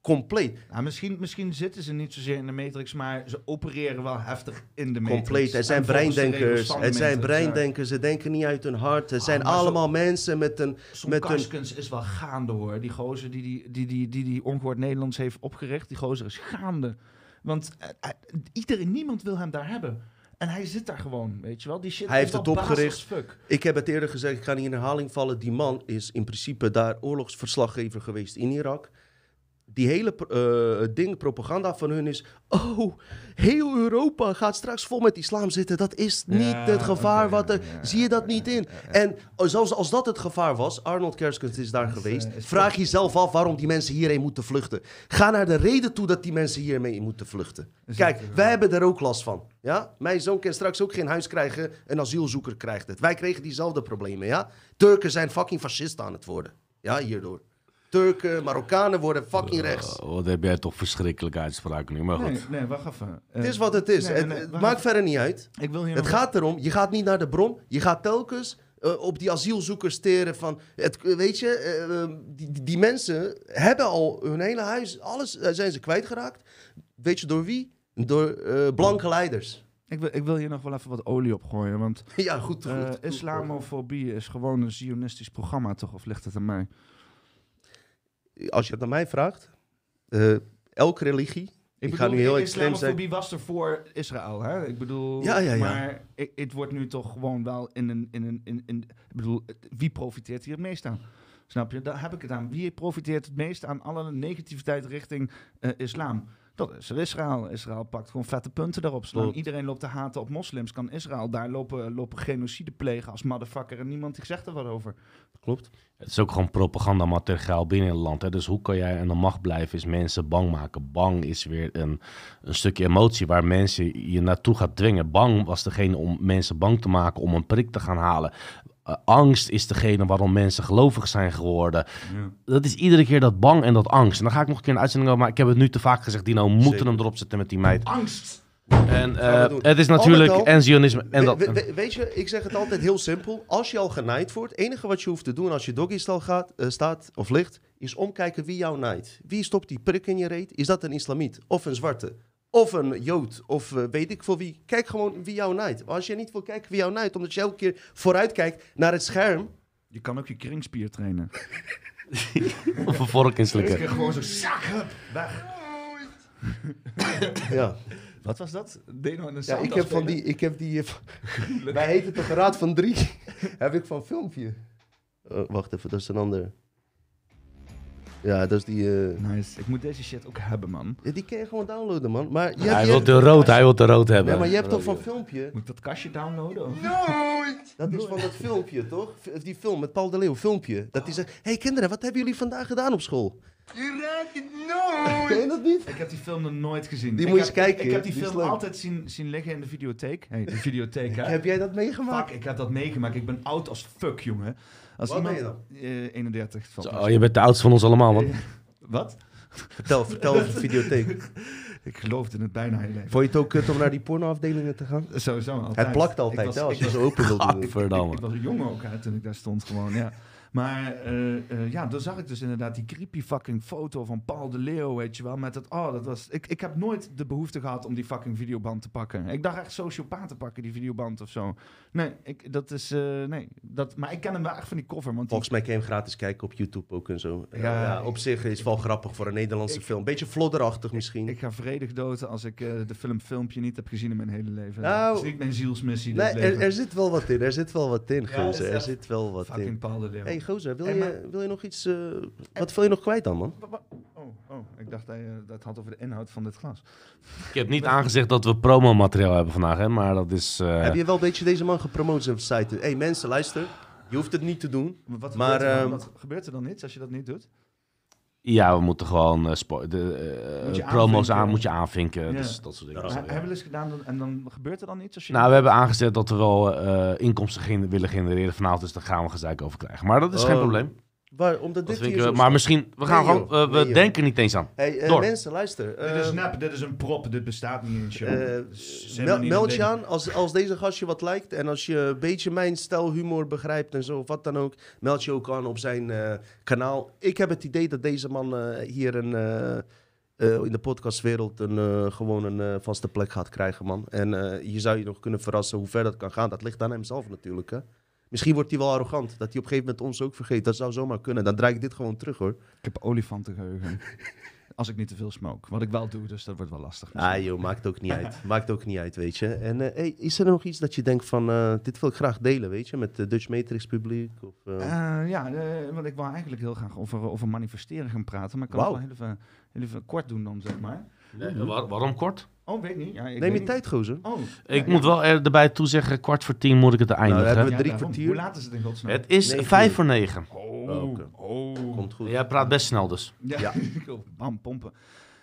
Compleet. nou, misschien, misschien zitten ze niet zozeer in de matrix, maar ze opereren wel heftig in de matrix. Compleet. Er zijn breindenkers. Het zijn matrix, breindenkers. Ze denken niet uit hun hart. Het Ah, zijn zo- allemaal mensen met een... Met een- is wel gaande hoor. Die gozer die die, die, die, die, die Ongehoord Nederlands heeft opgericht, die gozer is gaande. Want eh, eh, iedereen, niemand wil hem daar hebben. En hij zit daar gewoon, weet je wel. Die shit Hij is heeft het opgericht. Ik heb het eerder gezegd, ik ga niet in herhaling vallen. Die man is in principe daar oorlogsverslaggever geweest in Irak. Die hele eh, ding, propaganda van hun is... Oh, heel Europa gaat straks vol met islam zitten. Dat is niet Ja, het gevaar. wat er, ja, zie je dat niet in? En oh, zelfs als dat het gevaar was, Arnold Kerskens is daar is, geweest. eh, is vraag jezelf af waarom die mensen hierheen moeten vluchten. Ga naar de reden toe dat die mensen hiermee moeten vluchten. Kijk, wij hebben er ook last van. Ja? Mijn zoon kan straks ook geen huis krijgen. Een asielzoeker krijgt het. Wij kregen diezelfde problemen. Ja? Turken zijn fucking fascisten aan het worden. Ja, hierdoor. Turken, Marokkanen worden fucking rechts. Oh, wat heb jij toch verschrikkelijke uitspraken nu, maar goed. Nee, nee, wacht even. Eh, Het is wat het is. nee, het nee, het wacht maakt even. verder niet uit. Ik wil hier Het gaat erom, je gaat niet naar de bron. Je gaat telkens eh, op die asielzoekers steren van... Het, weet je, eh, eh, die, die, mensen hebben al hun hele huis... Alles zijn ze kwijtgeraakt. Weet je door wie? Door eh, blanke leiders. Ik wil, ik wil hier nog wel even wat olie opgooien, want ja, goed. goed, goed. islamofobie is gewoon een zionistisch programma, toch? Of ligt het aan mij? Als je het aan mij vraagt... eh, elke religie... Ik, ga nu heel extreem zijn. Islamofobie was er voor Israël, hè? Ik bedoel, Ja, ja, ja. maar het wordt nu toch gewoon wel in een, in een, in, in, ik bedoel, wie profiteert hier het meest aan? Snap je? Daar heb ik het aan. Wie profiteert het meest aan alle negativiteit richting eh, islam? Dat is er Israël. Israël pakt gewoon vette punten daarop. Zolang iedereen loopt te haten op moslims, kan Israël daar lopen, lopen genocide plegen als motherfucker en niemand die zegt er wat over. Klopt. Het is ook gewoon propagandamateriaal binnen het land. Hè? Dus hoe kan jij aan de macht blijven, is mensen bang maken. Bang is weer een, een stukje emotie waar mensen je naartoe gaat dwingen. Bang was degene om mensen bang te maken om een prik te gaan halen. Eh, angst is degene waarom mensen gelovig zijn geworden. Dat is iedere keer dat bang en dat angst. En dan ga ik nog een keer een uitzending over, maar ik heb het nu te vaak gezegd. Dino, we moeten Zeker. hem erop zetten met die meid. Angst! En eh, het is natuurlijk al- en zionisme. En dat, we- we- weet je, ik zeg het altijd heel simpel. Als je al genaaid wordt, het enige wat je hoeft te doen als je doggystal gaat, eh, staat of ligt, is omkijken wie jou naait. Wie stopt die prik in je reet? Is dat een islamiet? Of een zwarte? Of een jood? Of eh, weet ik voor wie? Kijk gewoon wie jou naait. Maar als je niet wil kijken wie jou naait, omdat je elke keer vooruit kijkt naar het scherm. Je kan ook je kringspier trainen. of een vork Ik inslikken. krijg gewoon zo zak, hup, weg. Ja, Wat was dat? Deno en een ja ik heb van die, ik heb die, eh, wij heten toch raad van drie? heb ik van filmpje. Oh, wacht even, dat is een ander. Ja, dat is die... eh, Nice. Ik moet deze shit ook hebben, man. ja, die kan je gewoon downloaden, man. Maar je Hij hebt... wil je- de rood, hij wil de rood hebben. Ja, maar je hebt toch van filmpje... Moet ik dat kastje downloaden? of? Dat is van dat filmpje, toch? V- Die film met Paul de Leeuw, filmpje. Dat hij zegt, hé hey, kinderen, wat hebben jullie vandaag gedaan op school? Je raadt het nooit! Ken je dat niet? Ik heb die film nog nooit gezien. Die Ik moet je heb- eens kijken, Ik heb die film altijd zien, zien liggen in de videotheek. Hey, de videotheek, hè? Heb jij dat meegemaakt? Fuck, ik heb dat meegemaakt. Ik ben oud als fuck, jongen. Als Wat ben iemand, je Eh, 31. valt Zo, me oh, je bent de oudste van ons allemaal, man. Eh, Wat? Vertel, vertel over de videotheek. Ik geloofde het bijna heel even. Vond je het ook kut om naar die pornoafdelingen te gaan? Sowieso altijd. Het plakt Ik altijd, was- hè, als ik je zo open wil doen. Verdamme. Ik was jong ook hè, toen ik daar stond gewoon, ja. Maar eh, eh, ja, dan zag ik dus inderdaad die creepy fucking foto van Paul de Leeuw, weet je wel. Met het, oh, dat was... Ik, ik heb nooit de behoefte gehad om die fucking videoband te pakken. Ik dacht echt sociopaat te pakken, die videoband of zo. Nee, ik, dat is... eh, nee, dat, maar ik ken hem wel echt van die cover, want die, Volgens mij kan je hem gratis kijken op YouTube ook en zo. Ja, Ja, op zich is het wel grappig voor een Nederlandse Ik- film. Beetje flodderachtig misschien. ik ga vredig doden als ik de film Filmpje niet heb gezien in mijn hele leven. Nou, dat is niet mijn zielsmissie, nee, er, er zit wel wat in. Er zit wel wat in, Ja, er zit wel wat Fucking in. Paul de Leeuw. hey, gozer, wil, Hey, je, wil je nog iets... eh, wat wil je nog kwijt dan, man? Oh, oh, ik dacht dat je dat had over de inhoud van dit glas. Ik heb niet aangezegd dat we promomateriaal hebben vandaag, hè, maar dat is... eh, Heb je wel een beetje deze man gepromoot op zijn site? hey, mensen, luister. Je hoeft het niet te doen. Maar Wat Maar, gebeurt, er ehm, Wat gebeurt er dan niets als je dat niet doet? Ja, we moeten gewoon eh, spo- de, eh, je promo's aanvinken. aan, moet je aanvinken. Ja. Dus dat soort dingen. Ja. Dus. Hebben we eens gedaan dan- en dan gebeurt er dan niets als je Nou, we hebben aangezet dat we wel eh, inkomsten gen- willen genereren vanavond, dus daar gaan we gezeik over krijgen. Maar dat is geen Oh, probleem. Waar, omdat Dat dit hier zo maar misschien, we gaan Nee, gewoon, joh. eh, we Nee, joh. denken niet eens aan. Hey, eh, Door. mensen, luister. Dit is eh, nep, dit is een prop, dit bestaat niet in show. Eh, mel- niet meld je aan als, als deze gastje wat lijkt. En als je een beetje mijn stijl humor begrijpt en zo, of wat dan ook. Meld je ook aan op zijn eh, kanaal. Ik heb het idee dat deze man eh, hier een, eh, eh, in de podcastwereld een, eh, gewoon een eh, vaste plek gaat krijgen, man. En eh, je zou je nog kunnen verrassen hoe ver dat kan gaan. Dat ligt aan hemzelf natuurlijk, hè. Misschien wordt hij wel arrogant. Dat hij op een gegeven moment ons ook vergeet. Dat zou zomaar kunnen. Dan draai ik dit gewoon terug, hoor. Ik heb olifantengeheugen. als ik niet te veel smoke. Wat ik wel doe, dus dat wordt wel lastig. Ah joh, maakt ook niet uit. Maakt ook niet uit, weet je. En eh, hey, is er nog iets dat je denkt van, eh, dit wil ik graag delen, weet je, met de Dutch Matrix publiek? Of, eh, Eh, ja, eh, want ik wil eigenlijk heel graag over, over manifesteren gaan praten. Maar ik kan het wel heel even, heel even kort doen dan, zeg maar. Waar- waarom kort? Oh, weet niet. Ja, ik Neem weet je tijd, gozer. Oh, Ik ja, moet ja. wel er, erbij toezeggen, kwart voor tien moet ik het eindigen. hebben we drie daarom. kwartier. Hoe laat is het in godsnaam? het is Negen vijf uur. voor negen. Oh, Oh, oké. oh. Komt goed. Jij praat best snel dus. Ja, bam, pompen.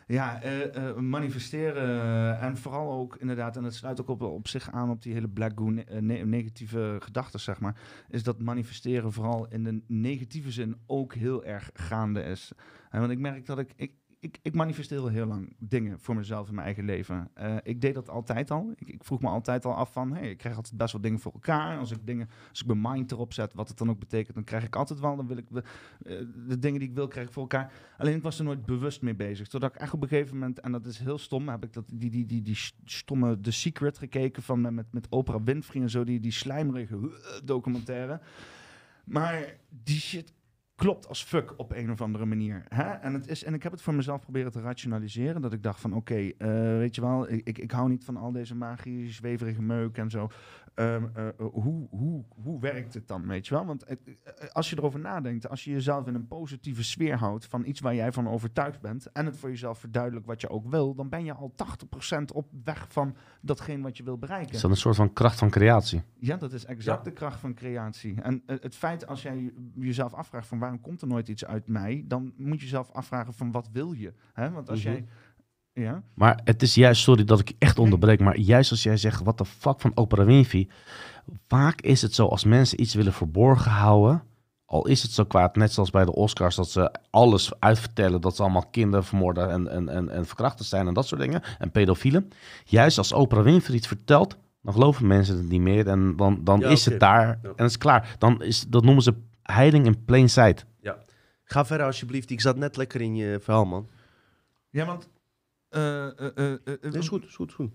Ja, eh, eh, manifesteren eh, en vooral ook inderdaad, en het sluit ook op, op zich aan op die hele black goo ne- eh, ne- negatieve gedachten, zeg maar, is dat manifesteren vooral in de negatieve zin ook heel erg gaande is. En want ik merk dat ik, ik, ik, ik manifesteer al heel lang dingen voor mezelf in mijn eigen leven. Eh, ik deed dat altijd al. Ik, ik vroeg me altijd al af van, hey, ik krijg altijd best wel dingen voor elkaar. Als ik dingen, als ik mijn mind erop zet, wat het dan ook betekent, dan krijg ik altijd wel, dan wil ik de, eh, de dingen die ik wil, krijg ik voor elkaar. Alleen ik was er nooit bewust mee bezig. Totdat ik echt op een gegeven moment, en dat is heel stom, heb ik dat, die, die, die, die stomme The Secret gekeken van, met, met Oprah Winfrey en zo, die, die slijmerige documentaire. Maar die shit klopt als fuck op een of andere manier. Hè? En, het is, en ik heb het voor mezelf proberen te rationaliseren. Dat ik dacht van oké, eh, weet je wel, ik, ik, ik hou niet van al deze magie, zweverige meuk en zo. Ehm, eh, hoe, hoe, hoe werkt het dan, weet je wel? Want het- eh, als je erover nadenkt, als je jezelf in een positieve sfeer houdt van iets waar jij van overtuigd bent en het voor jezelf verduidelijkt wat je ook wil, dan ben je al 80% op weg van datgene wat je wil bereiken. Is dat een soort van kracht van creatie? Ja, dat is exact de kracht van creatie. En eh, het feit als jij jezelf afvraagt van waarom komt er nooit iets uit mij, dan moet je jezelf afvragen van wat wil je? Hè? Want als Mhm. jij... Ja? Maar het is juist, sorry dat ik echt onderbreek, maar juist als jij zegt, wat de fuck van Oprah Winfrey. Vaak is het zo, als mensen iets willen verborgen houden, al is het zo kwaad, net zoals bij de Oscars, dat ze alles uitvertellen, dat ze allemaal kinderen vermoorden en, en, en, en verkrachters zijn en dat soort dingen, en pedofielen. Juist als Oprah Winfrey iets vertelt, dan geloven mensen het niet meer en dan, dan Ja, is het daar Ja. en het is klaar. Dan is, dat noemen ze hiding in plain sight. Ga verder alsjeblieft. Ik zat net lekker in je verhaal, man. Ja, want... eh, eh, eh, eh, Nee, is goed, is goed, is goed.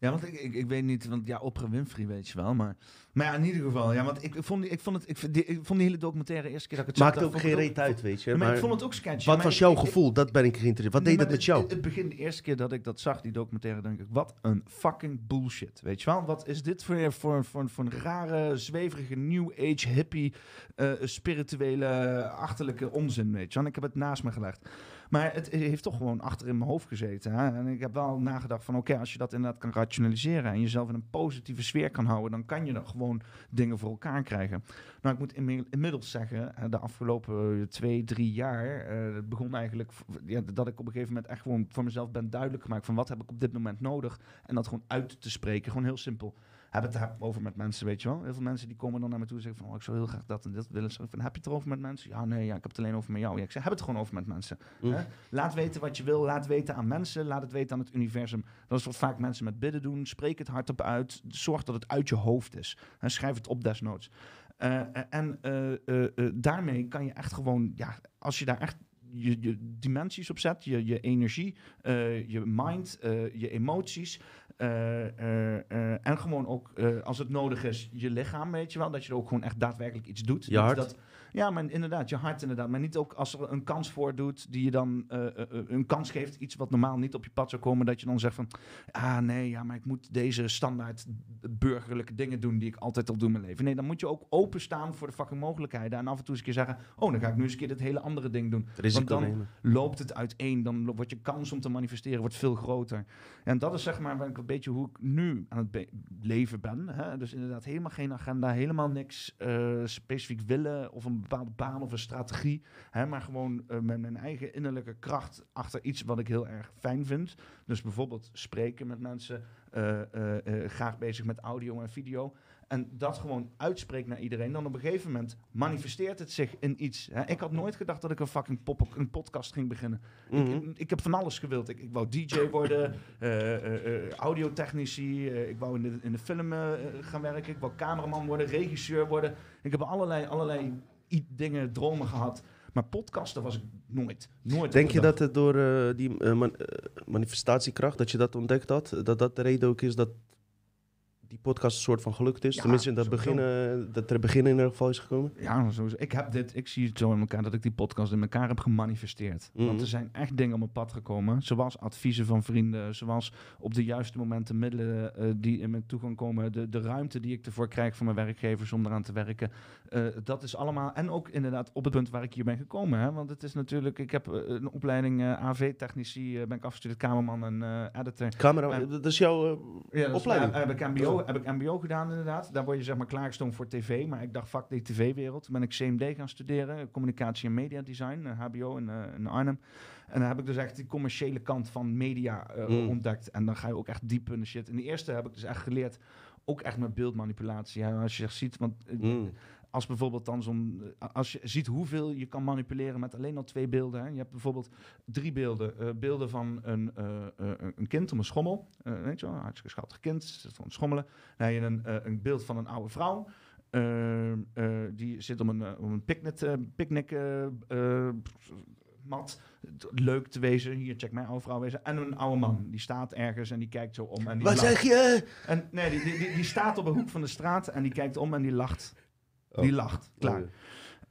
Ja, want ik, ik, ik weet niet, want ja, Oprah Winfrey weet je wel, maar Maar ja, in ieder geval. Ja, want ik vond, ik vond, het, ik, die, ik vond die hele documentaire eerste keer dat ik het zag... Maakt dat ook geen reet uit, weet je. Maar, Maar ik vond het ook sketchy. wat was jouw gevoel? Dat ben ik geïnteresseerd. Wat Nee, deed het maar met jou? Het, begin, de eerste keer dat ik dat zag, die documentaire, denk ik, wat een fucking bullshit. Weet je wel? Wat is dit voor, voor, voor, voor een rare, zweverige, new age, hippie, eh, spirituele, achterlijke onzin, weet je wel? En ik heb het naast me gelegd. Maar het heeft toch gewoon achter in mijn hoofd gezeten. Hè? En ik heb wel nagedacht van, oké, als je dat inderdaad kan rationaliseren en jezelf in een positieve sfeer kan houden, dan kan je dan gewoon dingen voor elkaar krijgen. Nou, ik moet inmi- inmiddels zeggen, eh, de afgelopen eh, twee, drie jaar, eh, het begon eigenlijk ja, dat ik op een gegeven moment echt gewoon voor mezelf ben duidelijk gemaakt van wat heb ik op dit moment nodig. En dat gewoon uit te spreken, gewoon heel simpel. Heb het daar over met mensen, weet je wel. Heel veel mensen die komen dan naar me toe en zeggen van, oh, ik zou heel graag dat en dit willen. Van, heb je het erover met mensen? Ja, nee, ja, ik heb het alleen over met jou. Ja, ik zeg, heb het gewoon over met mensen. Mm. Hè? Laat weten wat je wil, laat weten aan mensen, laat het weten aan het universum. Dat is wat vaak mensen met bidden doen. Spreek het hardop uit. Zorg dat het uit je hoofd is. En schrijf het op desnoods. Eh, en eh, eh, daarmee kan je echt gewoon, ja, als je daar echt je, je dimensies op zet, je, je energie, je mind, je emoties. Eh, eh, eh, en gewoon ook, als het nodig is, je lichaam, weet je wel. Dat je er ook gewoon echt daadwerkelijk iets doet. Je Niet hart. Dat, ja, maar inderdaad, je hart inderdaad. Maar niet ook als er een kans voor doet, die je dan eh, eh, eh, een kans geeft, iets wat normaal niet op je pad zou komen, dat je dan zegt van, ah nee, ja, maar ik moet deze standaard burgerlijke dingen doen die ik altijd al doe in mijn leven. Nee, dan moet je ook openstaan voor de fucking mogelijkheden en af en toe eens een keer zeggen, oh, dan ga ik nu eens een keer dit hele andere ding doen. Risico dan- nemen. Loopt het uiteen, dan wordt je kans om te manifesteren wordt veel groter. En dat is zeg maar een beetje hoe ik nu aan het leven ben. Hè? Dus inderdaad helemaal geen agenda, helemaal niks specifiek willen of een bepaalde baan of een strategie. Hè? Maar gewoon eh, met mijn eigen innerlijke kracht achter iets wat ik heel erg fijn vind. Dus bijvoorbeeld spreken met mensen, eh, eh, graag bezig met audio en video. En dat gewoon uitspreekt naar iedereen. Dan op een gegeven moment manifesteert het zich in iets. Hè? Ik had nooit gedacht dat ik een fucking pop een podcast ging beginnen. Mhm. Ik, ik heb van alles gewild. Ik, ik wou DJ worden, audiotechnici. ik wou in de, in de film gaan werken. Ik wou cameraman worden, regisseur worden. Ik heb allerlei, allerlei dingen, dromen gehad. Maar podcasten was ik nooit. nooit Denk je dat het door eh, die eh, man- eh, manifestatiekracht, dat je dat ontdekt had, dat dat de reden ook is dat die podcast een soort van gelukt is? Ja, Tenminste, dat, sowieso. begin, dat er begin in ieder geval is gekomen? Ja, sowieso. Ik heb dit, ik zie het zo in elkaar dat ik die podcast in elkaar heb gemanifesteerd. Mhm. Want er zijn echt dingen op mijn pad gekomen, zoals adviezen van vrienden, zoals op de juiste momenten middelen eh, die in me toe gaan komen, de, de ruimte die ik ervoor krijg van mijn werkgevers om eraan te werken. Eh, dat is allemaal, en ook inderdaad op het punt waar ik hier ben gekomen. Hè? Want het is natuurlijk, ik heb eh, een opleiding AV-technici, ben ik afgestudeerd cameraman en editor. Camera, dat is jouw eh, Ja, dat is- opleiding? heb, MBO, heb ik MBO gedaan inderdaad. Daar word je zeg maar klaargestoomd voor tv. Maar ik dacht, fuck die tv-wereld. Toen ben ik CMD gaan studeren. Communicatie en media design. eh, HBO in, eh, in Arnhem. En dan heb ik dus echt die commerciële kant van media eh, Mm. ontdekt. En dan ga je ook echt diep in de shit. In de eerste heb ik dus echt geleerd... Ook echt met beeldmanipulatie. Ja, als je ziet, want eh, Mm. Als bijvoorbeeld dan zo'n. eh, Als je ziet hoeveel je kan manipuleren met alleen al twee beelden. Hè. Je hebt bijvoorbeeld drie beelden. eh, beelden van een, eh, een kind om een schommel. weet je wel, een hartstikke schattig kind. Zit te schommelen. Dan heb je een, een beeld van een oude vrouw. die zit om een, om een picknick, eh, picknick mat. Leuk te wezen. Hier, check mijn oude vrouw wezen. En een oude man. Die staat ergens en die kijkt zo om. En die Wat lacht. zeg je? En nee, die, die, die, die staat op een hoek van de straat en die kijkt om en die lacht. Die lacht. Klaar. Oh,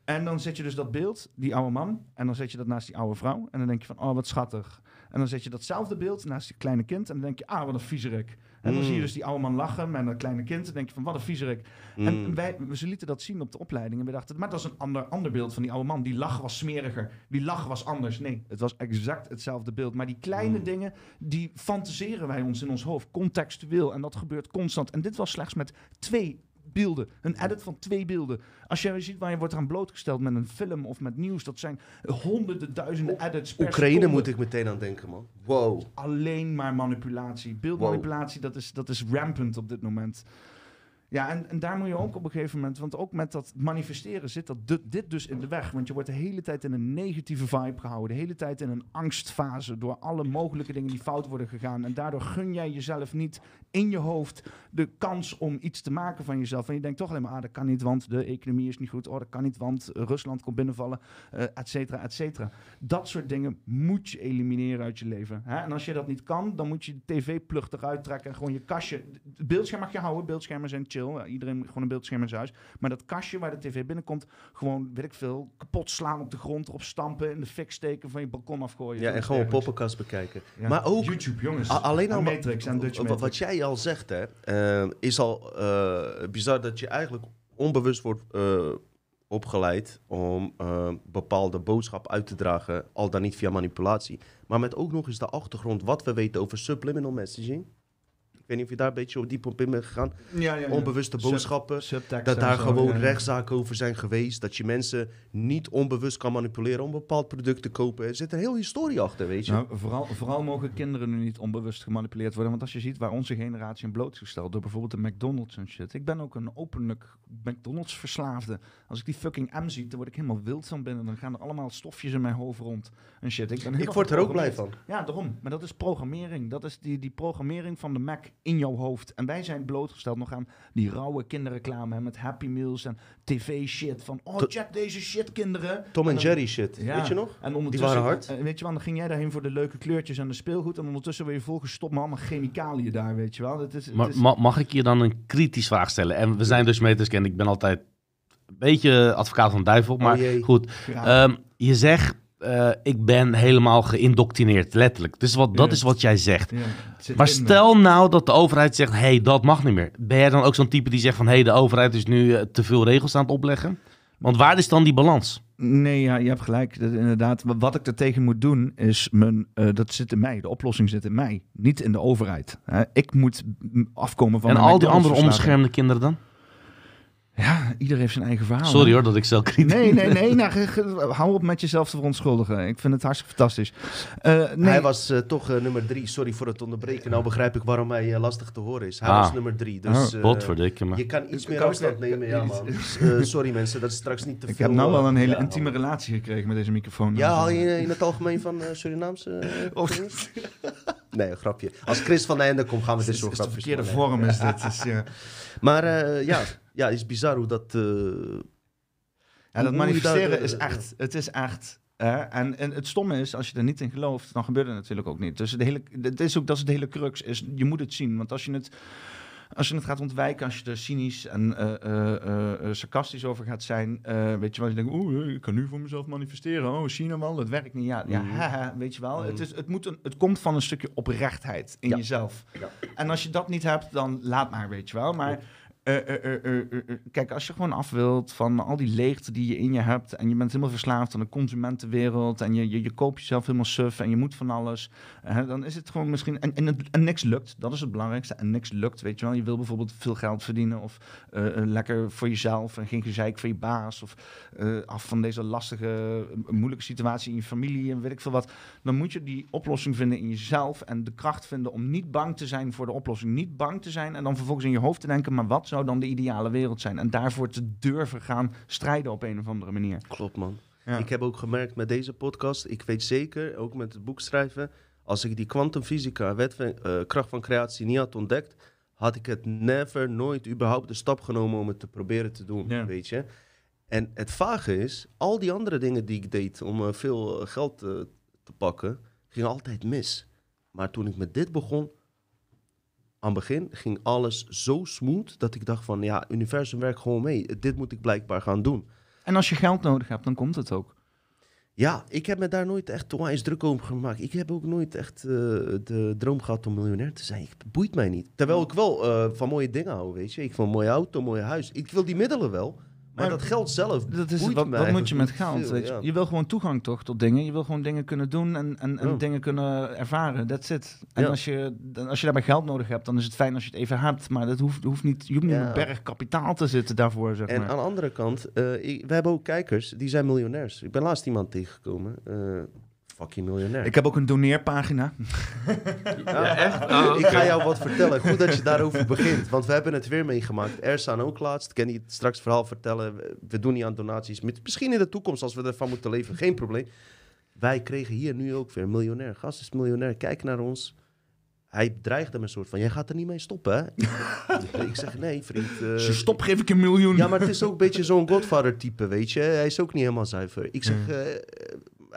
En dan zet je dus dat beeld, die oude man, en dan zet je dat naast die oude vrouw. En dan denk je van, oh, wat schattig. En dan zet je datzelfde beeld naast die kleine kind. En dan denk je, ah, wat een viezerik. En dan Mm. zie je dus die oude man lachen met dat kleine kind. En dan denk je van, wat een viezerik. Mm. En wij, ze lieten dat zien op de opleiding. En we dachten, maar dat is een ander, ander beeld van die oude man. Die lach was smeriger. Die lach was anders. Nee, het was exact hetzelfde beeld. Maar die kleine Mm. dingen, die fantaseren wij ons in ons hoofd. Contextueel. En dat gebeurt constant. En dit was slechts met twee beelden. Een edit van twee beelden. Als je ziet waar je wordt aan blootgesteld met een film of met nieuws. Dat zijn honderden, duizenden edits per Oekraïne seconde. moet ik meteen aan denken, man. Wow. Alleen maar manipulatie. Beeldmanipulatie, dat, is, dat is rampant op dit moment. Ja, en, en daar moet je ook op een gegeven moment... Want ook met dat manifesteren zit dat dit, dus in de weg. Want je wordt de hele tijd in een negatieve vibe gehouden. De hele tijd in een angstfase door alle mogelijke dingen die fout worden gegaan. En daardoor gun jij jezelf niet in je hoofd de kans om iets te maken van jezelf. En je denkt toch alleen maar, ah, dat kan niet, want de economie is niet goed. Oh, dat kan niet, want eh, Rusland komt binnenvallen, eh et cetera, et cetera. Dat soort dingen moet je elimineren uit je leven. Hè? En als je dat niet kan, dan moet je de tv-plug eruit trekken en gewoon je kastje... Het beeldscherm mag je houden, beeldschermen zijn chill. Iedereen gewoon een beeldscherm in zijn huis. Maar dat kastje waar de tv binnenkomt, gewoon, weet ik veel, kapot slaan op de grond, erop stampen, in de fik steken, van je balkon afgooien. Ja, en gewoon poppenkast bekijken. Ja. Maar ook, YouTube, jongens. alleen al Matrix en Dutch Matrix. wat jij al zegt, hè, eh, is al eh, bizar dat je eigenlijk onbewust wordt eh, opgeleid om bepaalde boodschap uit te dragen, al dan niet via manipulatie. Maar met ook nog eens de achtergrond wat we weten over subliminal messaging. Ik weet niet of je daar een beetje op diep op in bent gegaan. ja, ja, ja. Onbewuste boodschappen. Dat daar zo, gewoon ja, ja. rechtszaken over zijn geweest. Dat je mensen niet onbewust kan manipuleren om een bepaald product te kopen. Er zit een heel historie achter, weet je. Nou, vooral, vooral mogen kinderen nu niet onbewust gemanipuleerd worden. Want als je ziet waar onze generatie in blootgesteld door bijvoorbeeld de McDonald's en shit. Ik ben ook een openlijk McDonald's verslaafde. Als ik die fucking M zie, dan word ik helemaal wild van binnen. Dan gaan er allemaal stofjes in mijn hoofd rond en shit. Ik, ben ik word er ook blij van. Ja, daarom. Maar dat is programmering. Dat is die, die programmering van de Mac in jouw hoofd. En wij zijn blootgesteld nog aan die rauwe kinderreclame hè, met Happy Meals en tv-shit. Van, oh, To- check deze shit, kinderen. Tom En dan- Jerry shit. Ja. Weet je nog? En ondertussen, waren hard. eh, weet je wel, dan ging jij daarheen voor de leuke kleurtjes en de speelgoed. En ondertussen word je volgestopt met allemaal chemicaliën daar, weet je wel. Het is, het Maar is- ma- mag ik je dan een kritisch vraag stellen? En we zijn dus meters en ik ben altijd een beetje advocaat van de duivel. Maar Oh goed, ja, Ehm, je zegt, eh, ik ben helemaal geïndoctrineerd, letterlijk. Dus wat, dat Ja. is wat jij zegt. ja, Maar me. stel nou dat de overheid zegt, hé, hey, dat mag niet meer. Ben jij dan ook zo'n type die zegt van, hé, hey, de overheid is nu eh, te veel regels aan het opleggen? Want waar is dan die balans? Nee, ja, je hebt gelijk. Dat, inderdaad, wat ik er tegen moet doen is, mijn, eh, dat zit in mij. De oplossing zit in mij, niet in de overheid. Ik moet afkomen van en al die andere onbeschermde kinderen dan? Ja, ieder heeft zijn eigen verhaal. Sorry hoor, dat ik zelf kritisch Nee, nee, nee. Nou, hou op met jezelf te verontschuldigen. Ik vind het hartstikke fantastisch. Eh, nee, Hij was eh, toch eh, nummer drie. Sorry voor het onderbreken. Nou begrijp ik waarom hij lastig te horen is. Hij Ah. was nummer drie. Dus eh, me. je kan iets meer Kan ik- afstand nemen. Ja, man. Eh, sorry mensen, dat is straks niet te ik veel. heb nou wel een hele ja, intieme relatie gekregen met deze microfoon. Ja, haal je in het algemeen van eh, Surinaamse Of- dingen? Nee, een grapje. Als Chris van den Ende komt, gaan we dit Het soort is de grapjes verkeerde vorm is dit. Dus, ja. Maar eh, ja, ja, het is bizar hoe dat... eh, Ja, dat manifesteren eh, is echt. Het is echt. hè. en, en het stomme is, als je er niet in gelooft, dan gebeurt het natuurlijk ook niet. Dus de hele, het is ook, dat is de hele crux. Is, je moet het zien. Want als je het, als je het gaat ontwijken, als je er cynisch en eh, sarcastisch over gaat zijn, weet je wel, je denkt, oeh, ik kan nu voor mezelf manifesteren. Oh, nou wel, dat werkt niet. Ja, ja haha, weet je wel. Het, is, het, moet een, het komt van een stukje oprechtheid in Ja. jezelf. Ja. En als je dat niet hebt, dan laat maar, weet je wel. Maar eh, eh, eh, kijk, als je gewoon af wilt van al die leegte die je in je hebt en je bent helemaal verslaafd aan de consumentenwereld en je, je, koopt jezelf helemaal suf en je moet van alles, dan is het gewoon misschien... En, en, niks lukt, dat is het belangrijkste. En niks lukt, weet je wel. Je wil bijvoorbeeld veel geld verdienen of lekker voor jezelf en geen gezeik voor je baas of af van deze lastige, moeilijke situatie in je familie en weet ik veel wat. Dan moet je die oplossing vinden in jezelf en de kracht vinden om niet bang te zijn voor de oplossing. Niet bang te zijn en dan vervolgens in je hoofd te denken, maar wat zou dan de ideale wereld zijn? En daarvoor te durven gaan strijden op een of andere manier. Klopt, man. Ja. Ik heb ook gemerkt met deze podcast, ik weet zeker, ook met het boek schrijven, als ik die kwantumfysica, wet van, eh, kracht van creatie, niet had ontdekt, had ik het never, nooit überhaupt de stap genomen om het te proberen te doen, Ja. weet je. En het vage is, al die andere dingen die ik deed om eh, veel eh, geld te pakken, gingen altijd mis. Maar toen ik met dit begon, aan het begin ging alles zo smooth dat ik dacht van, ja, universum werkt gewoon mee. Dit moet ik blijkbaar gaan doen. En als je geld nodig hebt, dan komt het ook. Ja, ik heb me daar nooit echt onwijs druk over gemaakt. Ik heb ook nooit echt eh, de droom gehad om miljonair te zijn. Het boeit mij niet. Terwijl ik wel eh, van mooie dingen hou, weet je. Ik wil een mooie auto, een mooi huis. Ik wil die middelen wel. Maar dat geld zelf Dat is, wat, moet je met geld? veel, weet je? ja. je wil gewoon toegang toch tot dingen. Je wil gewoon dingen kunnen doen en, en, en Ja. dingen kunnen ervaren. That's it. En Ja. als, je, als je daarbij geld nodig hebt, dan is het fijn als je het even hebt. Maar dat hoeft, hoeft niet, je hoeft niet een berg kapitaal te zitten daarvoor, zeg En maar. aan de andere kant, eh, ik- we hebben ook kijkers, die zijn miljonairs. Ik ben laatst iemand tegengekomen. eh, fucking miljonair. Ik heb ook een doneerpagina. Ja, echt? Ik ga jou wat vertellen. Goed dat je daarover begint. Want we hebben het weer meegemaakt. Ersan ook laatst. Kan je het straks het verhaal vertellen? We- doen niet aan donaties. Misschien in de toekomst, als we ervan moeten leven, geen probleem. Wij kregen hier nu ook weer een miljonair. Gast is miljonair. Kijk naar ons. Hij dreigde me een soort van: Jij gaat er niet mee stoppen, hè? ik zeg: Nee, vriend. eh, Als je stop, geef ik een miljoen. ja, maar het is ook een beetje zo'n Godfather-type, weet je. Hij is ook niet helemaal zuiver. Ik zeg, eh,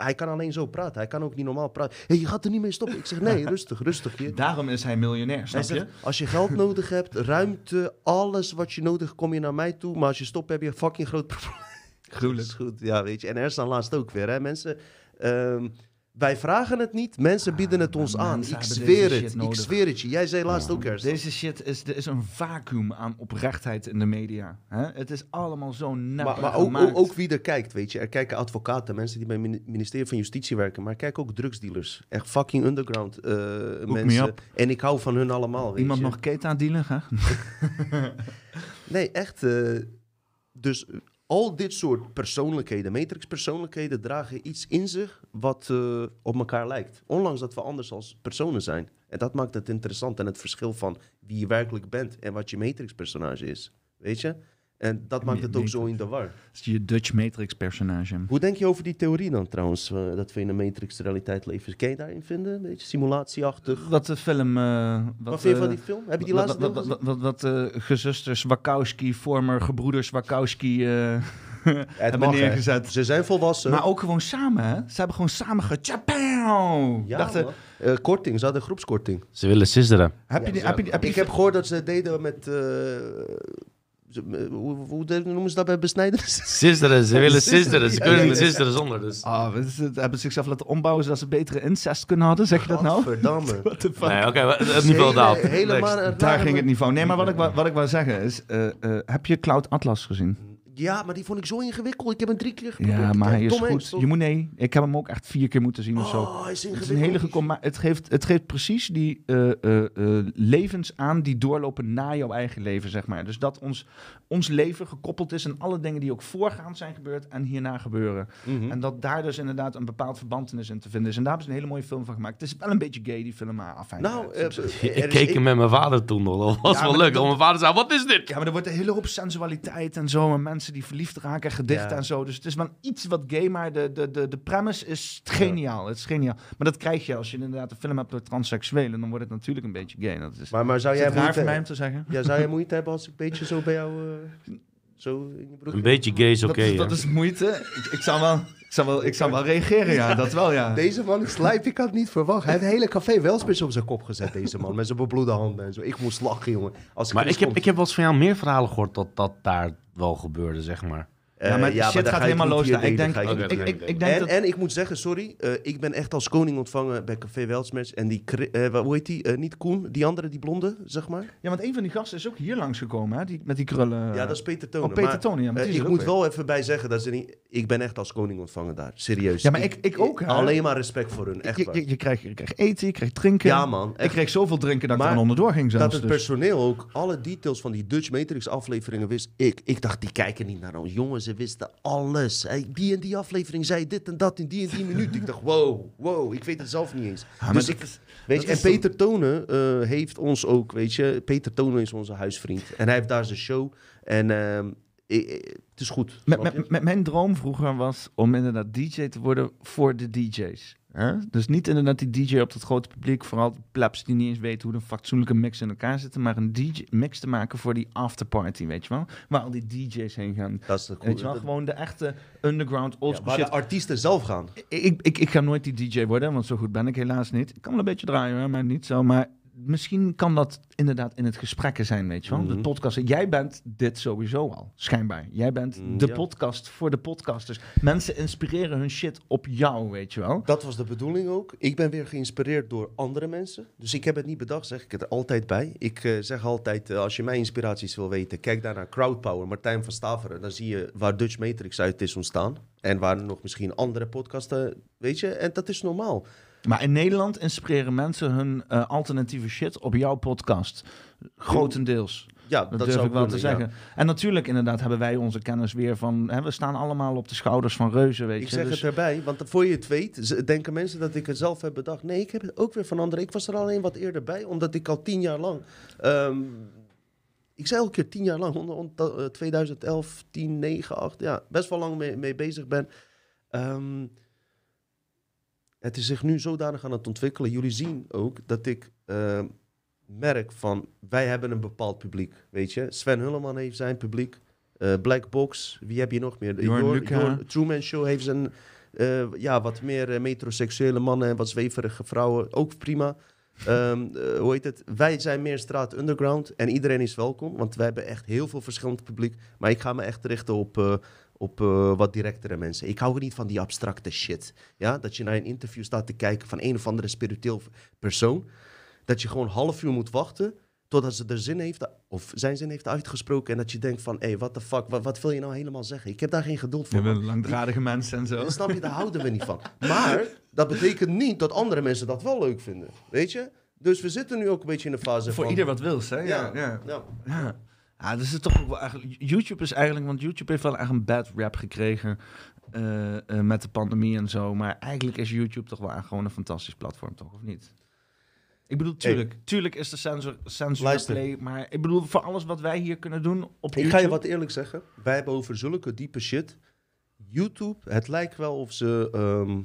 hij kan alleen zo praten. Hij kan ook niet normaal praten. Hey, je gaat er niet mee stoppen. Ik zeg, nee, rustig, rustig. Je. Daarom is hij miljonair, Hij snap je? zegt, als je geld nodig hebt, ruimte, alles wat je nodig hebt, kom je naar mij toe. Maar als je stopt, heb je een fucking groot probleem. Gruwelijk. Dat is goed, ja, weet je. En er dan laatst ook weer, hè, mensen. ehm, wij vragen het niet, mensen bieden het ons aan. mensen Ik zweer het, ik zweer het je. Jij zei laatst ook ergens. Deze shit is, er is een vacuüm aan oprechtheid in de media. Hè? Het is allemaal zo nep Maar, maar ook, ook, ook wie er kijkt, weet je. Er kijken advocaten, mensen die bij het mini- ministerie van Justitie werken. Maar kijken ook drugsdealers. Echt fucking underground me mensen. En ik hou van hun allemaal, weet Iemand je. nog keta dealen, hè? Nee, echt. eh, dus al dit soort persoonlijkheden, matrix-persoonlijkheden, dragen iets in zich wat eh, op elkaar lijkt. Ondanks dat we anders als personen zijn. En dat maakt het interessant en het verschil van wie je werkelijk bent en wat je matrix-personage is. Weet je? En dat maakt het ook zo in de war. Dat is je Dutch Matrix personage. Hoe denk je over die theorie dan trouwens, eh, dat we in een matrix-realiteit leven? Kan je daarin vinden? Een beetje simulatieachtig? Wat de film... eh, Wat, vind je eh, van die film? Heb je die wat- laatste wat, wat, gezien? wat, wat, wat, eh, gezusters Wachowski, former gebroeders Wachowski eh, Het hebben mag, neergezet. Ze zijn volwassen. Maar ook gewoon samen, hè? Ze hebben gewoon samen ge... Ja, Dachten. Eh, korting, ze hadden groepskorting. Ze willen scisseren. heb je die... Heb je, die- heb je ik heb gehoord dat ze deden met. Eh, ze- hoe, hoe de- noemen ze dat bij besnijdenis? Scisseren, ze willen scisseren. Ze ja, kunnen ja, niet zonder. Dus. Ah, wat het? hebben ze zichzelf laten ombouwen zodat ze betere incest kunnen hadden? Zeg je dat nou? Verdamme. What the fuck? Nee, oké, het niveau daalt. Helemaal. Next. Daar ging het niveau. Nee, maar wat ik, wou- wat ik wou zeggen is... eh, eh, heb je Cloud Atlas gezien? Ja, maar die vond ik zo ingewikkeld. Ik heb hem drie keer geprobeerd. Ja, maar hij is Tom goed. Je moet nee. Ik heb hem ook echt vier keer moeten zien of zo. Oh, hij is Het is ingewikkeld. een hele maar het geeft, het geeft precies die eh, eh, eh, levens aan die doorlopen na jouw eigen leven, zeg maar. Dus dat ons, ons leven gekoppeld is aan alle dingen die ook voorgaand zijn gebeurd en hierna gebeuren. Mhm. En dat daar dus inderdaad een bepaald verband in te vinden is. En daar hebben ze een hele mooie film van gemaakt. Het is wel een beetje gay, die film, maar afijn. Nou, er Ik keek hem met mijn vader toen nog. Dat was Ja, wel leuk. dat- mijn vader zei, wat is dit? ja, maar er wordt een hele hoop sensualiteit en zo. En mensen die verliefd raken, gedichten Ja. en zo. Dus het is wel iets wat gay, maar de, de, de, de premise is geniaal. Het is geniaal. Maar dat krijg je als je inderdaad een film hebt door transseksuelen. Dan wordt het natuurlijk een beetje gay. Dat is, Maar, maar zou is jij het raar moeite, voor mij om te zeggen? ja, zou jij moeite hebben als ik een beetje zo bij jou... eh, zo in je broek... Een beetje gay is oké. dat, is, ja. dat is moeite. Ik, ik, zou wel, ik, zou wel, ik zou wel reageren, ja. Dat wel, ja. Deze man is lijp, ik had het niet verwacht. Hij heeft het hele café Welspers op zijn kop gezet, deze man. Met zijn bebloede handen en zo. Ik moest lachen, jongen. Als Maar ik heb, komt- ik heb wel eens van jou meer verhalen gehoord dat dat daar wel gebeurde, zeg maar. Eh, ja, maar shit dan gaat ga ik helemaal los daar. Ik denk, ik ik, ik, ik, ik denk en, dat... en ik moet zeggen, sorry, eh, ik ben echt als koning ontvangen bij Café Welsmers. En die, eh, wat- hoe heet die? Eh, niet Koen, die andere, die blonde, zeg maar. Ja, want een van die gasten is ook hier langsgekomen, hè? Die, met die krullen. ja, dat is Peter Tonen. Oh, Peter maar, Tonen, ja. Eh, ik moet weer. wel even bij zeggen, dat ze niet, ik ben echt als koning ontvangen daar. Serieus. Ja, maar ik- ik ook, hè. Alleen maar respect voor hun, echt Je, waar. je, je, krijgt, je krijgt eten, je krijgt drinken. ja, man. Ik kreeg zoveel drinken dat ik Maar er onderdoor ging zelfs. dat het dus. personeel ook alle details van die Dutch Matrix afleveringen wist. Ik, ik dacht, die kijken niet naar ons. Jongens, ze wisten alles. Hey, die en die aflevering zei dit en dat in die en die minuut. Ik dacht, wow, wow, ik weet het zelf niet eens. Ja, dus ik, is- weet je, en Peter Tonen eh, heeft ons ook, weet je. Peter Tonen is onze huisvriend. En hij heeft daar zijn show. En ehm, ik- ik- het is goed. Met, snap je? met, met mijn droom vroeger was om inderdaad DJ te worden voor de DJ's. Hè? Dus niet inderdaad die DJ op het grote publiek, vooral plebs die niet eens weten hoe een fatsoenlijke mix in elkaar zit, maar een DJ mix te maken voor die afterparty, weet je wel? Waar al die DJ's heen gaan. dat is de Weet je wel, dat- gewoon de echte underground old ja, school waar shit. de artiesten zelf gaan. Ik, ik, ik ga nooit die DJ worden, want zo goed ben ik helaas niet. Ik kan wel een beetje draaien, maar niet zo. Maar misschien kan dat inderdaad in het gesprekken zijn, weet je wel. De Mhm. podcast. Jij bent dit sowieso al, schijnbaar. Jij bent Mm, de ja. podcast voor de podcasters. Mensen inspireren hun shit op jou, weet je wel. Dat was de bedoeling ook. Ik ben weer geïnspireerd door andere mensen. Dus ik heb het niet bedacht, zeg ik het er altijd bij. Ik eh, zeg altijd, eh, als je mijn inspiraties wil weten, kijk daar naar Crowdpower, Martijn van Staveren. Dan zie je waar Dutch Matrix uit is ontstaan. En waar nog misschien andere podcasten, weet je. En dat is normaal. Maar in Nederland inspireren mensen hun eh, alternatieve shit op jouw podcast. Grotendeels. Ja, Dat, dat, durf zou ik wel te ja. zeggen. En natuurlijk inderdaad hebben wij onze kennis weer van... Hè, we staan allemaal op de schouders van reuzen, weet Ik je. zeg Dus- het erbij, want voor je het weet, denken mensen dat ik het zelf heb bedacht. Nee, ik heb het ook weer van anderen. Ik was er alleen wat eerder bij, omdat ik al tien jaar lang... ehm, ik zei elke keer tien jaar lang, onder, onder, eh, 2011, 10, 9, 8, ja, best wel lang mee, mee bezig ben. Ehm, het is zich nu zodanig aan het ontwikkelen. Jullie zien ook dat ik ehm, merk van, wij hebben een bepaald publiek, weet je. Sven Hulleman heeft zijn publiek. Eh, Black Box, wie heb je nog meer? Luca. Truman Show heeft zijn, Eh, ja, wat meer eh, metroseksuele mannen en wat zweverige vrouwen, ook prima. Ehm, eh, hoe heet het? Wij zijn meer straat underground en iedereen is welkom, want wij hebben echt heel veel verschillend publiek. Maar ik ga me echt richten op, op eh, wat directere mensen. Ik hou niet van die abstracte shit. Ja? Dat je naar een interview staat te kijken van een of andere spiritueel persoon. Dat je gewoon half uur moet wachten totdat ze er zin heeft, of zijn zin heeft uitgesproken. En dat je denkt van, hé, hey, what the fuck, wat, wat wil je nou helemaal zeggen? Ik heb daar geen geduld voor. Bent langdradige mensen en zo. Snap je, daar houden we niet van. Maar dat betekent niet dat andere mensen dat wel leuk vinden. Weet je? Dus we zitten nu ook een beetje in de fase Voor van... ieder wat wils, hè? Ja, Ja, ja. ja. Ja. Dus het is toch ook wel eigenlijk... YouTube is eigenlijk... Want YouTube heeft wel echt een bad rap gekregen eh, eh, met de pandemie en zo. Maar eigenlijk is YouTube toch wel gewoon een fantastisch platform, toch? Of niet? Ik bedoel, tuurlijk. Tuurlijk is de sensor, sensor play. Maar ik bedoel, voor alles wat wij hier kunnen doen op Ik YouTube... ga je wat eerlijk zeggen. Wij hebben over zulke diepe shit. YouTube, het lijkt wel of ze... ehm,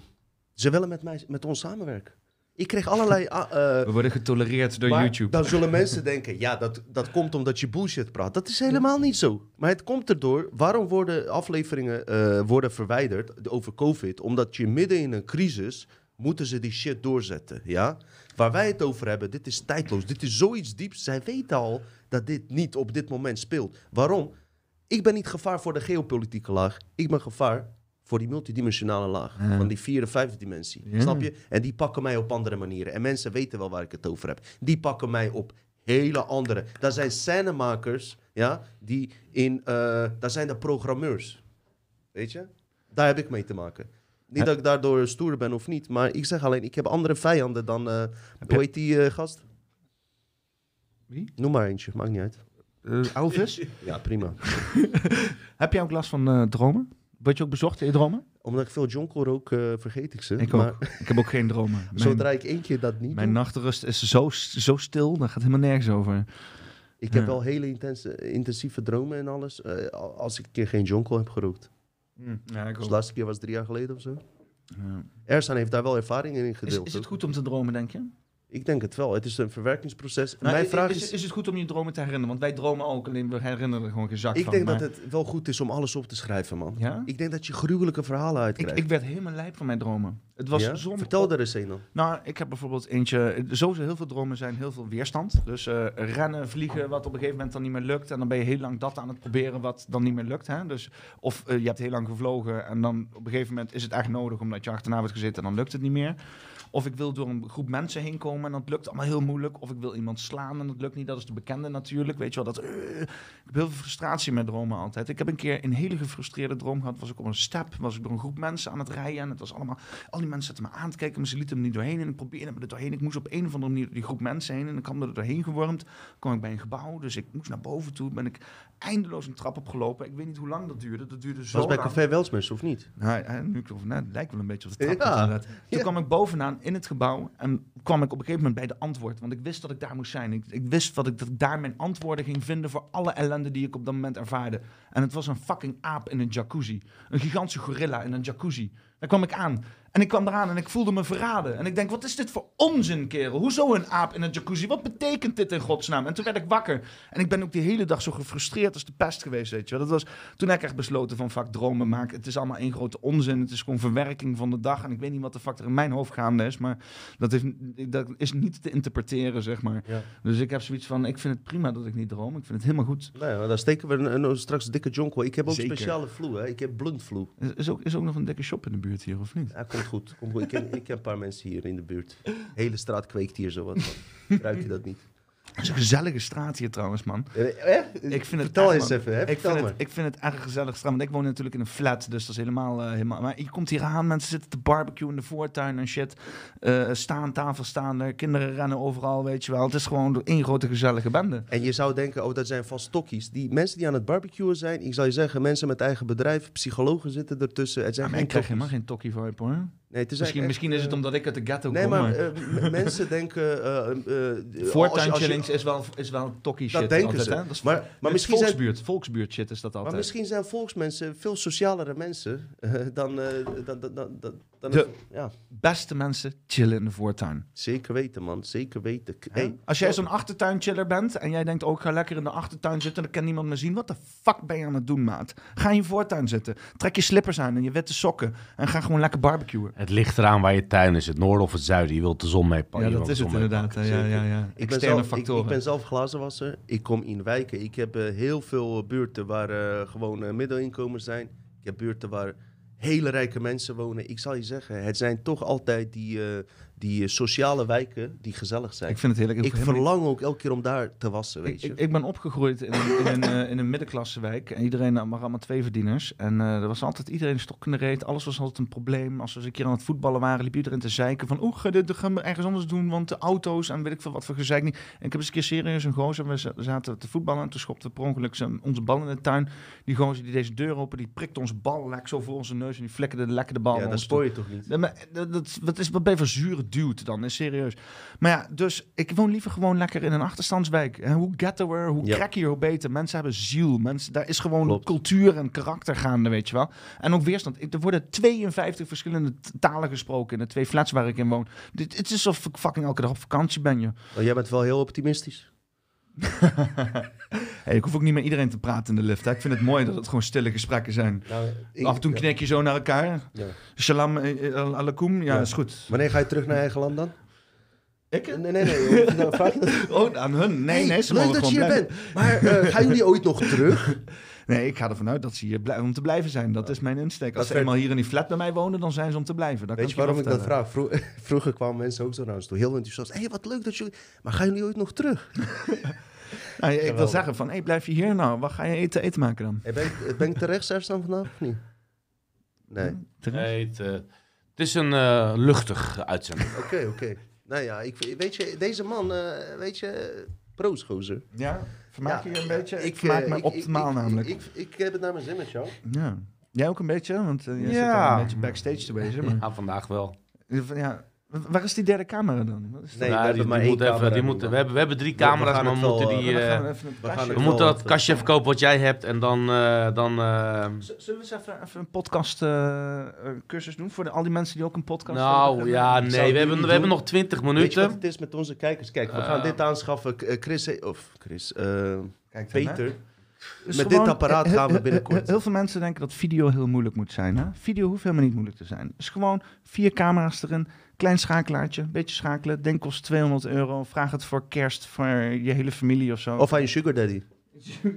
ze willen met, mij, met ons samenwerken. Ik kreeg allerlei... ah, eh, We worden getolereerd door maar YouTube. Dan zullen mensen denken, ja, dat, dat komt omdat je bullshit praat. Dat is helemaal niet zo. Maar het komt erdoor. Waarom worden afleveringen eh, worden verwijderd over COVID? Omdat je midden in een crisis moeten ze die shit doorzetten. Ja? Waar wij het over hebben, dit is tijdloos. Dit is zoiets dieps. Zij weten al dat dit niet op dit moment speelt. Waarom? Ik ben niet gevaar voor de geopolitieke laag. Ik ben gevaar voor die multidimensionale laag. Ja. Van die vierde, vijfde dimensie. Ja. Snap je? En die pakken mij op andere manieren. En mensen weten wel waar ik het over heb. Die pakken mij op hele andere. Dat zijn scènemakers, ja, die in, eh dat zijn de programmeurs. Weet je? Daar heb ik mee te maken. Niet Ja. dat ik daardoor stoer ben of niet, maar ik zeg alleen, ik heb andere vijanden dan, eh hoe heet die eh, gast? Wie? Noem maar eentje, maakt niet uit. Elvis? Ja, prima. Heb jij ook last van dromen? Word je ook bezocht in je dromen? Omdat ik veel jonkel rook, eh, vergeet ik ze. Ik maar ook. Ik heb ook geen dromen. Mijn, zodra ik één keer dat niet mijn doe, nachtrust is zo, zo stil, daar gaat helemaal nergens over. ik heb wel hele intense, intensieve dromen en alles, eh, als ik een keer geen jonkel heb gerookt. Ja, ik Dus de laatste keer was drie jaar geleden of zo. Ja. Ersan heeft daar wel ervaring in gedeeld. is het goed om te dromen, denk je? Ik denk het wel. Het is een verwerkingsproces. Nou, Mijn i- vraag is, is... is het goed om je dromen te herinneren? Want wij dromen ook, alleen we herinneren er gewoon geen zak Ik van. denk maar- dat het wel goed is om alles op te schrijven, man. Ja? Ik denk dat je gruwelijke verhalen Ik, uitkrijgt. ik werd helemaal lijp van mijn dromen. Het was Ja? Vertel er eens een dan. Nou, ik heb bijvoorbeeld eentje... Sowieso heel veel dromen zijn heel veel weerstand. Dus eh, rennen, vliegen, wat op een gegeven moment dan niet meer lukt. En dan ben je heel lang dat aan het proberen wat dan niet meer lukt. Hè? Dus, of eh, je hebt heel lang gevlogen en dan op een gegeven moment is het echt nodig... omdat je achterna wordt gezeten en dan lukt het niet meer. Of ik wil door een groep mensen heen komen en dat lukt allemaal heel moeilijk. Of ik wil iemand slaan en dat lukt niet. Dat is de bekende natuurlijk. Weet je wel, dat... eh, ik heb heel veel frustratie met dromen altijd. Ik heb een keer een hele gefrustreerde droom gehad. Was ik op een step, was ik door een groep mensen aan het rijden. En het was allemaal... Al die mensen zaten me aan te kijken, maar ze lieten me niet doorheen. En ik probeerde me er doorheen. Ik moest op een of andere manier die groep mensen heen. En ik kwam er doorheen gewormd. kwam ik bij een gebouw, dus ik moest naar boven toe. Ben ik eindeloos een trap opgelopen. Ik weet niet hoe lang dat duurde. Dat duurde zo Was bij lang. Café Welsmers, of niet? Nou, nu ik het lijkt wel een beetje op de trap. Ja. Toen Ja. kwam ik bovenaan in het gebouw en kwam ik op een gegeven moment bij de antwoord. Want ik wist dat ik daar moest zijn. Ik, ik wist wat ik, dat ik daar mijn antwoorden ging vinden voor alle ellende die ik op dat moment ervaarde. En het was een fucking aap in een jacuzzi. Een gigantische gorilla in een jacuzzi. Daar kwam ik aan. En ik kwam eraan en ik voelde me verraden. En ik denk, wat is dit voor onzin, kerel? Hoezo een aap in een jacuzzi? Wat betekent dit in godsnaam? En toen werd ik wakker. En ik ben ook die hele dag zo gefrustreerd als de pest geweest, weet je wel. Dat was, toen heb ik echt besloten van, fuck, dromen maken. Het is allemaal één grote onzin. Het is gewoon verwerking van de dag. En ik weet niet wat de fuck er in mijn hoofd gaande is. Maar dat, heeft, dat is niet te interpreteren, zeg maar. Ja. Dus ik heb zoiets van, ik vind het prima dat ik niet droom. Ik vind het helemaal goed. Nou ja, dan steken we een, een- straks een dikke jonkel. Ik heb ook Zeker. speciale flu, hè. Ik heb blunt flu. Is, is, ook, is ook nog een dikke shop in de buurt hier, of niet? Ja, goed. Ik, ken, ik ken een paar mensen hier in de buurt. hele straat kweekt hier zo wat. Ruik je dat niet? Het is een gezellige straat hier trouwens, man. Eh? Ik vind het Vertel echt, eens man. even, hè? Ik vind, het, ik vind het echt een gezellig straat. Want ik woon natuurlijk in een flat, dus dat is helemaal... eh, helemaal maar je komt hier aan, mensen zitten te barbecue in de voortuin en shit. Eh staan, tafel staan er, kinderen rennen overal, weet je wel. Het is gewoon één grote gezellige bende. En je zou denken, oh, dat zijn vast tokkies. Die mensen die aan het barbecuen zijn, ik zou je zeggen, mensen met eigen bedrijf, psychologen zitten ertussen. Het zijn Ja, maar ik krijg helemaal geen tokkie vibe, hoor. Nee, het is Misschien, echt, misschien is het eh, omdat ik uit de ghetto Nee, kom, maar maar... eh, mensen denken... eh, als- Voortuin chillings is wel, is wel tokkie Dat shit. denken altijd, ze. Hè? Dat is Maar- maar, misschien zijn- volksbuurt, volksbuurt shit is dat altijd. Maar misschien zijn volksmensen veel socialere mensen dan, dan, dan, dan, dan, De- ja, Beste mensen chillen in de voortuin. zeker weten, man. Zeker weten. Hè? Hey, Als jij zo'n achtertuinchiller bent en jij denkt ook, ga lekker in de achtertuin zitten, dan kan niemand me zien. Wat de fuck ben je aan het doen, maat? Ga in je voortuin zitten. Trek je slippers aan en je witte sokken en ga gewoon lekker barbecuen. Het ligt eraan waar je tuin is, het noorden of het zuiden. Je wilt de zon meepakken. Ja, je dat is het inderdaad. Ja, ja, ja. Ik ben, Externe zelf, ik, factoren. ik ben zelf glazenwasser. Ik kom in wijken. Ik heb eh, heel veel buurten waar eh, gewoon eh, middelinkomens zijn. Ik heb buurten waar hele rijke mensen wonen. Ik zal je zeggen, het zijn toch altijd die, eh, die eh, sociale wijken die gezellig zijn. ik vind het heerlijk. Ik niet- verlang ook elke keer om daar te wassen, weet Ik, je. ik, ik ben opgegroeid in een, in een, eh, in een middenklassewijk. En iedereen had maar allemaal twee verdieners. En eh, er was altijd iedereen stok in de reet. Alles was altijd een probleem. Als we eens een keer aan het voetballen waren, liep iedereen te zeiken. Van, oeh, dit gaan we ergens anders doen. Want de auto's en weet ik veel wat voor gezeik niet. En ik heb eens een keer serieus een gozer. We za- zaten te voetballen en toen schopte per ongeluk onze bal in de tuin. Die gozer die deze deur open, die prikte onze bal lek zo voor onze neus. En die flikkerde lekker de bal ja, dat ons spoor je toch niet? Maar dat, dat, wat, is, wat ben je voor zure dan? Is serieus. Maar ja, dus ik woon liever gewoon lekker in een achterstandswijk. En hoe ghettoer, hoe Ja. crackier, hoe beter. Mensen hebben ziel. Mensen, daar is gewoon Klopt. cultuur en karakter gaande, weet je wel. En ook weerstand. Er worden 52 verschillende talen gesproken in de twee flats waar ik in woon. Dit, het is alsof ik fucking elke dag op vakantie ben. Oh, jij bent wel heel optimistisch. Hey, ik hoef ook niet met iedereen te praten in de lift. Hè. Ik vind het mooi dat het gewoon stille gesprekken zijn. Nou, ik- Af en toe ja, knik je zo naar elkaar. ja. Shalom eh, eh, alaikum. Ja, Ja. is goed. Wanneer ga je terug naar eigen land dan? Ik? Nee, nee, nee. Nou, vraag je dat? Oh, aan hun. Nee, nee, ze leuk dat je hier bent. Maar eh, gaan jullie ooit nog terug? Nee, ik ga ervan uit dat ze hier om te blijven zijn. Dat is mijn insteek. Als Dat ze werd- eenmaal hier in die flat bij mij wonen, dan zijn ze om te blijven. Dat Weet kan je waarom ik dat vraag? Vro- vroeger kwamen mensen ook zo naar ons toe, heel enthousiast. Hé, hey, wat leuk dat jullie... Maar gaan jullie ooit nog terug? Nou, ik wil zeggen van, hey, blijf je hier nou? Wat ga je eten, eten maken dan? Hey, ben, ik, ben ik terecht zelfs dan vandaag of niet? Nee. Terecht? Nee, het, eh, het is een eh, luchtige uitzending. Oké, oké. Nou ja, ik, weet je, deze man, eh, weet je, proosgozer. Ja, vermaak je Ja, je een beetje? Ik, eh, vermaak me ik- optimaal ik- ik- namelijk. Ik, ik, heb het naar mijn zin met jou. ja. Jij ook een beetje? Want eh, jij zit Ja. al een beetje backstage te wezen. Maar, Ja, vandaag wel. ja, waar is die derde camera dan? Wat is dat? Nee, we hebben die, maar die één moet even, die man. we, hebben, we hebben drie We- we camera's, maar we het wel, moeten eh, die... Eh, we we we moeten dat kastje even kopen wat jij hebt en dan... eh, dan eh, Zullen we eens even, even een podcast eh, eh, cursus doen voor de, al die mensen die ook een podcast nou hebben? ja, nee, we hebben, we hebben nog 20 Weet je wat minuten. het is met onze kijkers? Kijk, we Eh. gaan dit aanschaffen. Eh, Chris, of Chris, eh, Kijk dan, hè. Peter. Dus Met gewoon- dit apparaat gaan we binnenkort. Heel, heel veel mensen denken dat video heel moeilijk moet zijn. Hè? Video hoeft helemaal niet moeilijk te zijn. Het is gewoon vier camera's erin, klein schakelaartje, een beetje schakelen. Denk kost 200 euro. Vraag het voor kerst voor je hele familie of zo. Of aan je sugar daddy.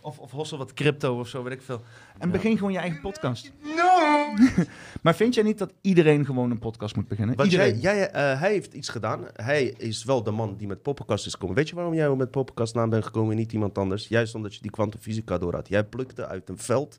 of, of hossel wat crypto of zo, weet ik veel. En Ja. begin gewoon je eigen podcast. No! Maar vind jij niet dat iedereen gewoon een podcast moet beginnen? Want iedereen. jij, jij, eh, hij heeft iets gedaan. Hij is wel de man die met poppenkast is gekomen. Weet je waarom jij met poppenkast naam bent gekomen en niet iemand anders? Juist omdat je die kwantumfysica door had. Jij plukte uit een veld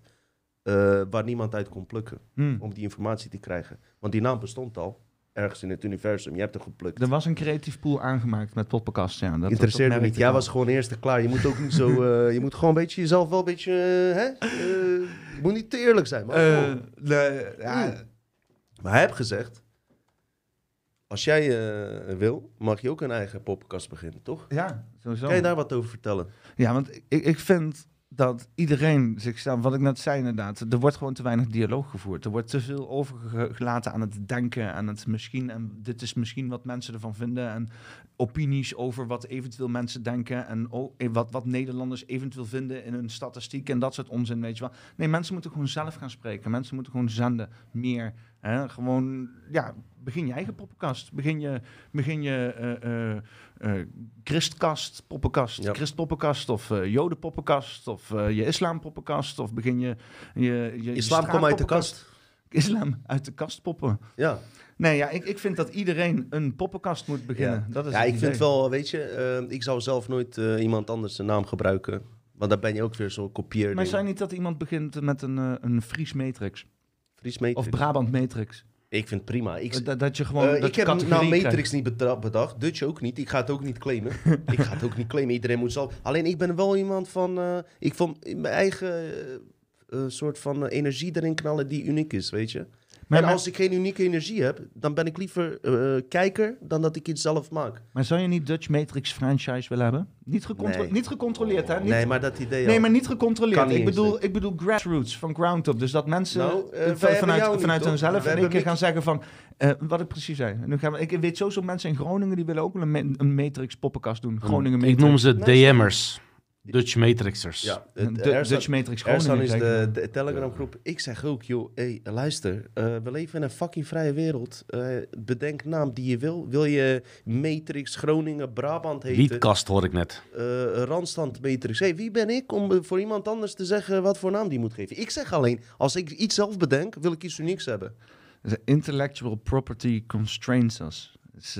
eh, waar niemand uit kon plukken. Hmm. Om die informatie te krijgen. Want die naam bestond al. Ergens in het universum. Je hebt er geplukt. Er was een creatief pool aangemaakt met podcast. Ja, dat, Interesseerde me niet. Jij was gewoon eerste klaar. Je moet ook niet zo... eh, je moet gewoon een beetje jezelf wel een beetje... eh, hè? Eh, je moet niet te eerlijk zijn. Maar, ja, maar hij heeft gezegd... Als jij wil, mag je ook een eigen poppenkast beginnen, toch? ja, sowieso. Kan je daar wat over vertellen? Ja, want ik, ik vind dat iedereen zichzelf, wat ik net zei inderdaad, er wordt gewoon te weinig dialoog gevoerd. Er wordt te veel overgelaten aan het denken, aan het misschien, en dit is misschien wat mensen ervan vinden, en opinies over wat eventueel mensen denken, en eh, wat, wat Nederlanders eventueel vinden in hun statistiek en dat soort onzin, weet je wel. Nee, mensen moeten gewoon zelf gaan spreken. Mensen moeten gewoon zenden, meer. Hè? Gewoon, ja, begin je eigen poppenkast. Begin je, begin je eh, eh, eh, Christkast, poppenkast, Ja. Christpoppenkast of Jodenpoppenkast of je Islampoppenkast of begin je je, je, Islam, kom uit de kast. Islam uit de kast poppen. Ja, Nee, ja, ik, ik vind dat iedereen een poppenkast moet beginnen. Dat is ja ik vind wel, weet je... ik zou zelf nooit iemand anders zijn naam gebruiken. Want dan ben je ook weer zo'n kopieer. Maar zijn niet dat iemand begint met een, een Fries Matrix Fries Matrix. of Brabant Matrix? Ik vind het prima. Ik, Dat, dat je gewoon Eh, dat ik je heb nou krijgt. Matrix niet bedacht. Dutch ook niet. Ik ga het ook niet claimen. ik ga het ook niet claimen. Iedereen moet zelf... Alleen ik ben wel iemand van... eh, ik vond mijn eigen eh, eh, soort van eh, energie erin knallen die uniek is, weet je. Maar, en maar, als ik geen unieke energie heb, dan ben ik liever eh, kijker dan dat ik iets zelf maak. maar zou je niet Dutch Matrix franchise willen hebben? Niet, gecontro- Nee. niet gecontroleerd, hè? Niet, Nee, maar dat idee Nee, maar niet gecontroleerd. Kan niet ik, bedoel, ik bedoel grassroots, van ground up. Dus dat mensen Nou, eh, eh, vanuit, vanuit hunzelf in één keer gaan zeggen van... eh, wat ik precies zei. Nu gaan we, ik weet sowieso mensen in Groningen die willen ook wel een, een Matrix poppenkast doen. Groningen ik Matrix. noem ze Nee, DM'ers. Dutch Matrixers. Ja, het- Ersan- Dutch Matrix Groningen. is de, de Telegram-groep. Ik zeg ook, joh, hey, luister, eh, we leven in een fucking vrije wereld. Eh, bedenk naam die je wil. Wil je Matrix, Groningen, Brabant heten? Wietkast hoor ik net. eh, Randstand Matrix. Hey, wie ben ik om voor iemand anders te zeggen wat voor naam die moet geven? Ik zeg alleen, als ik iets zelf bedenk, wil ik iets unieks hebben. Intellectual property constraints us. Dus,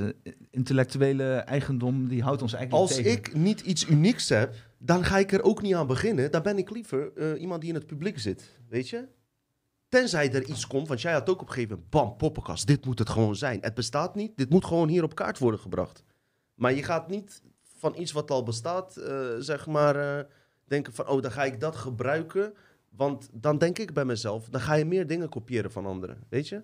intellectuele eigendom die houdt ons eigenlijk Als tegen. ik niet iets unieks heb, dan ga ik er ook niet aan beginnen. Dan ben ik liever eh, iemand die in het publiek zit, weet je? Tenzij er iets komt, want jij had ook op een gegeven moment, bam, poppenkast, dit moet het gewoon zijn. Het bestaat niet, dit moet gewoon hier op kaart worden gebracht. Maar je gaat niet van iets wat al bestaat, eh, zeg maar, eh, denken van, oh, dan ga ik dat gebruiken. Want dan denk ik bij mezelf, dan ga je meer dingen kopiëren van anderen, weet je?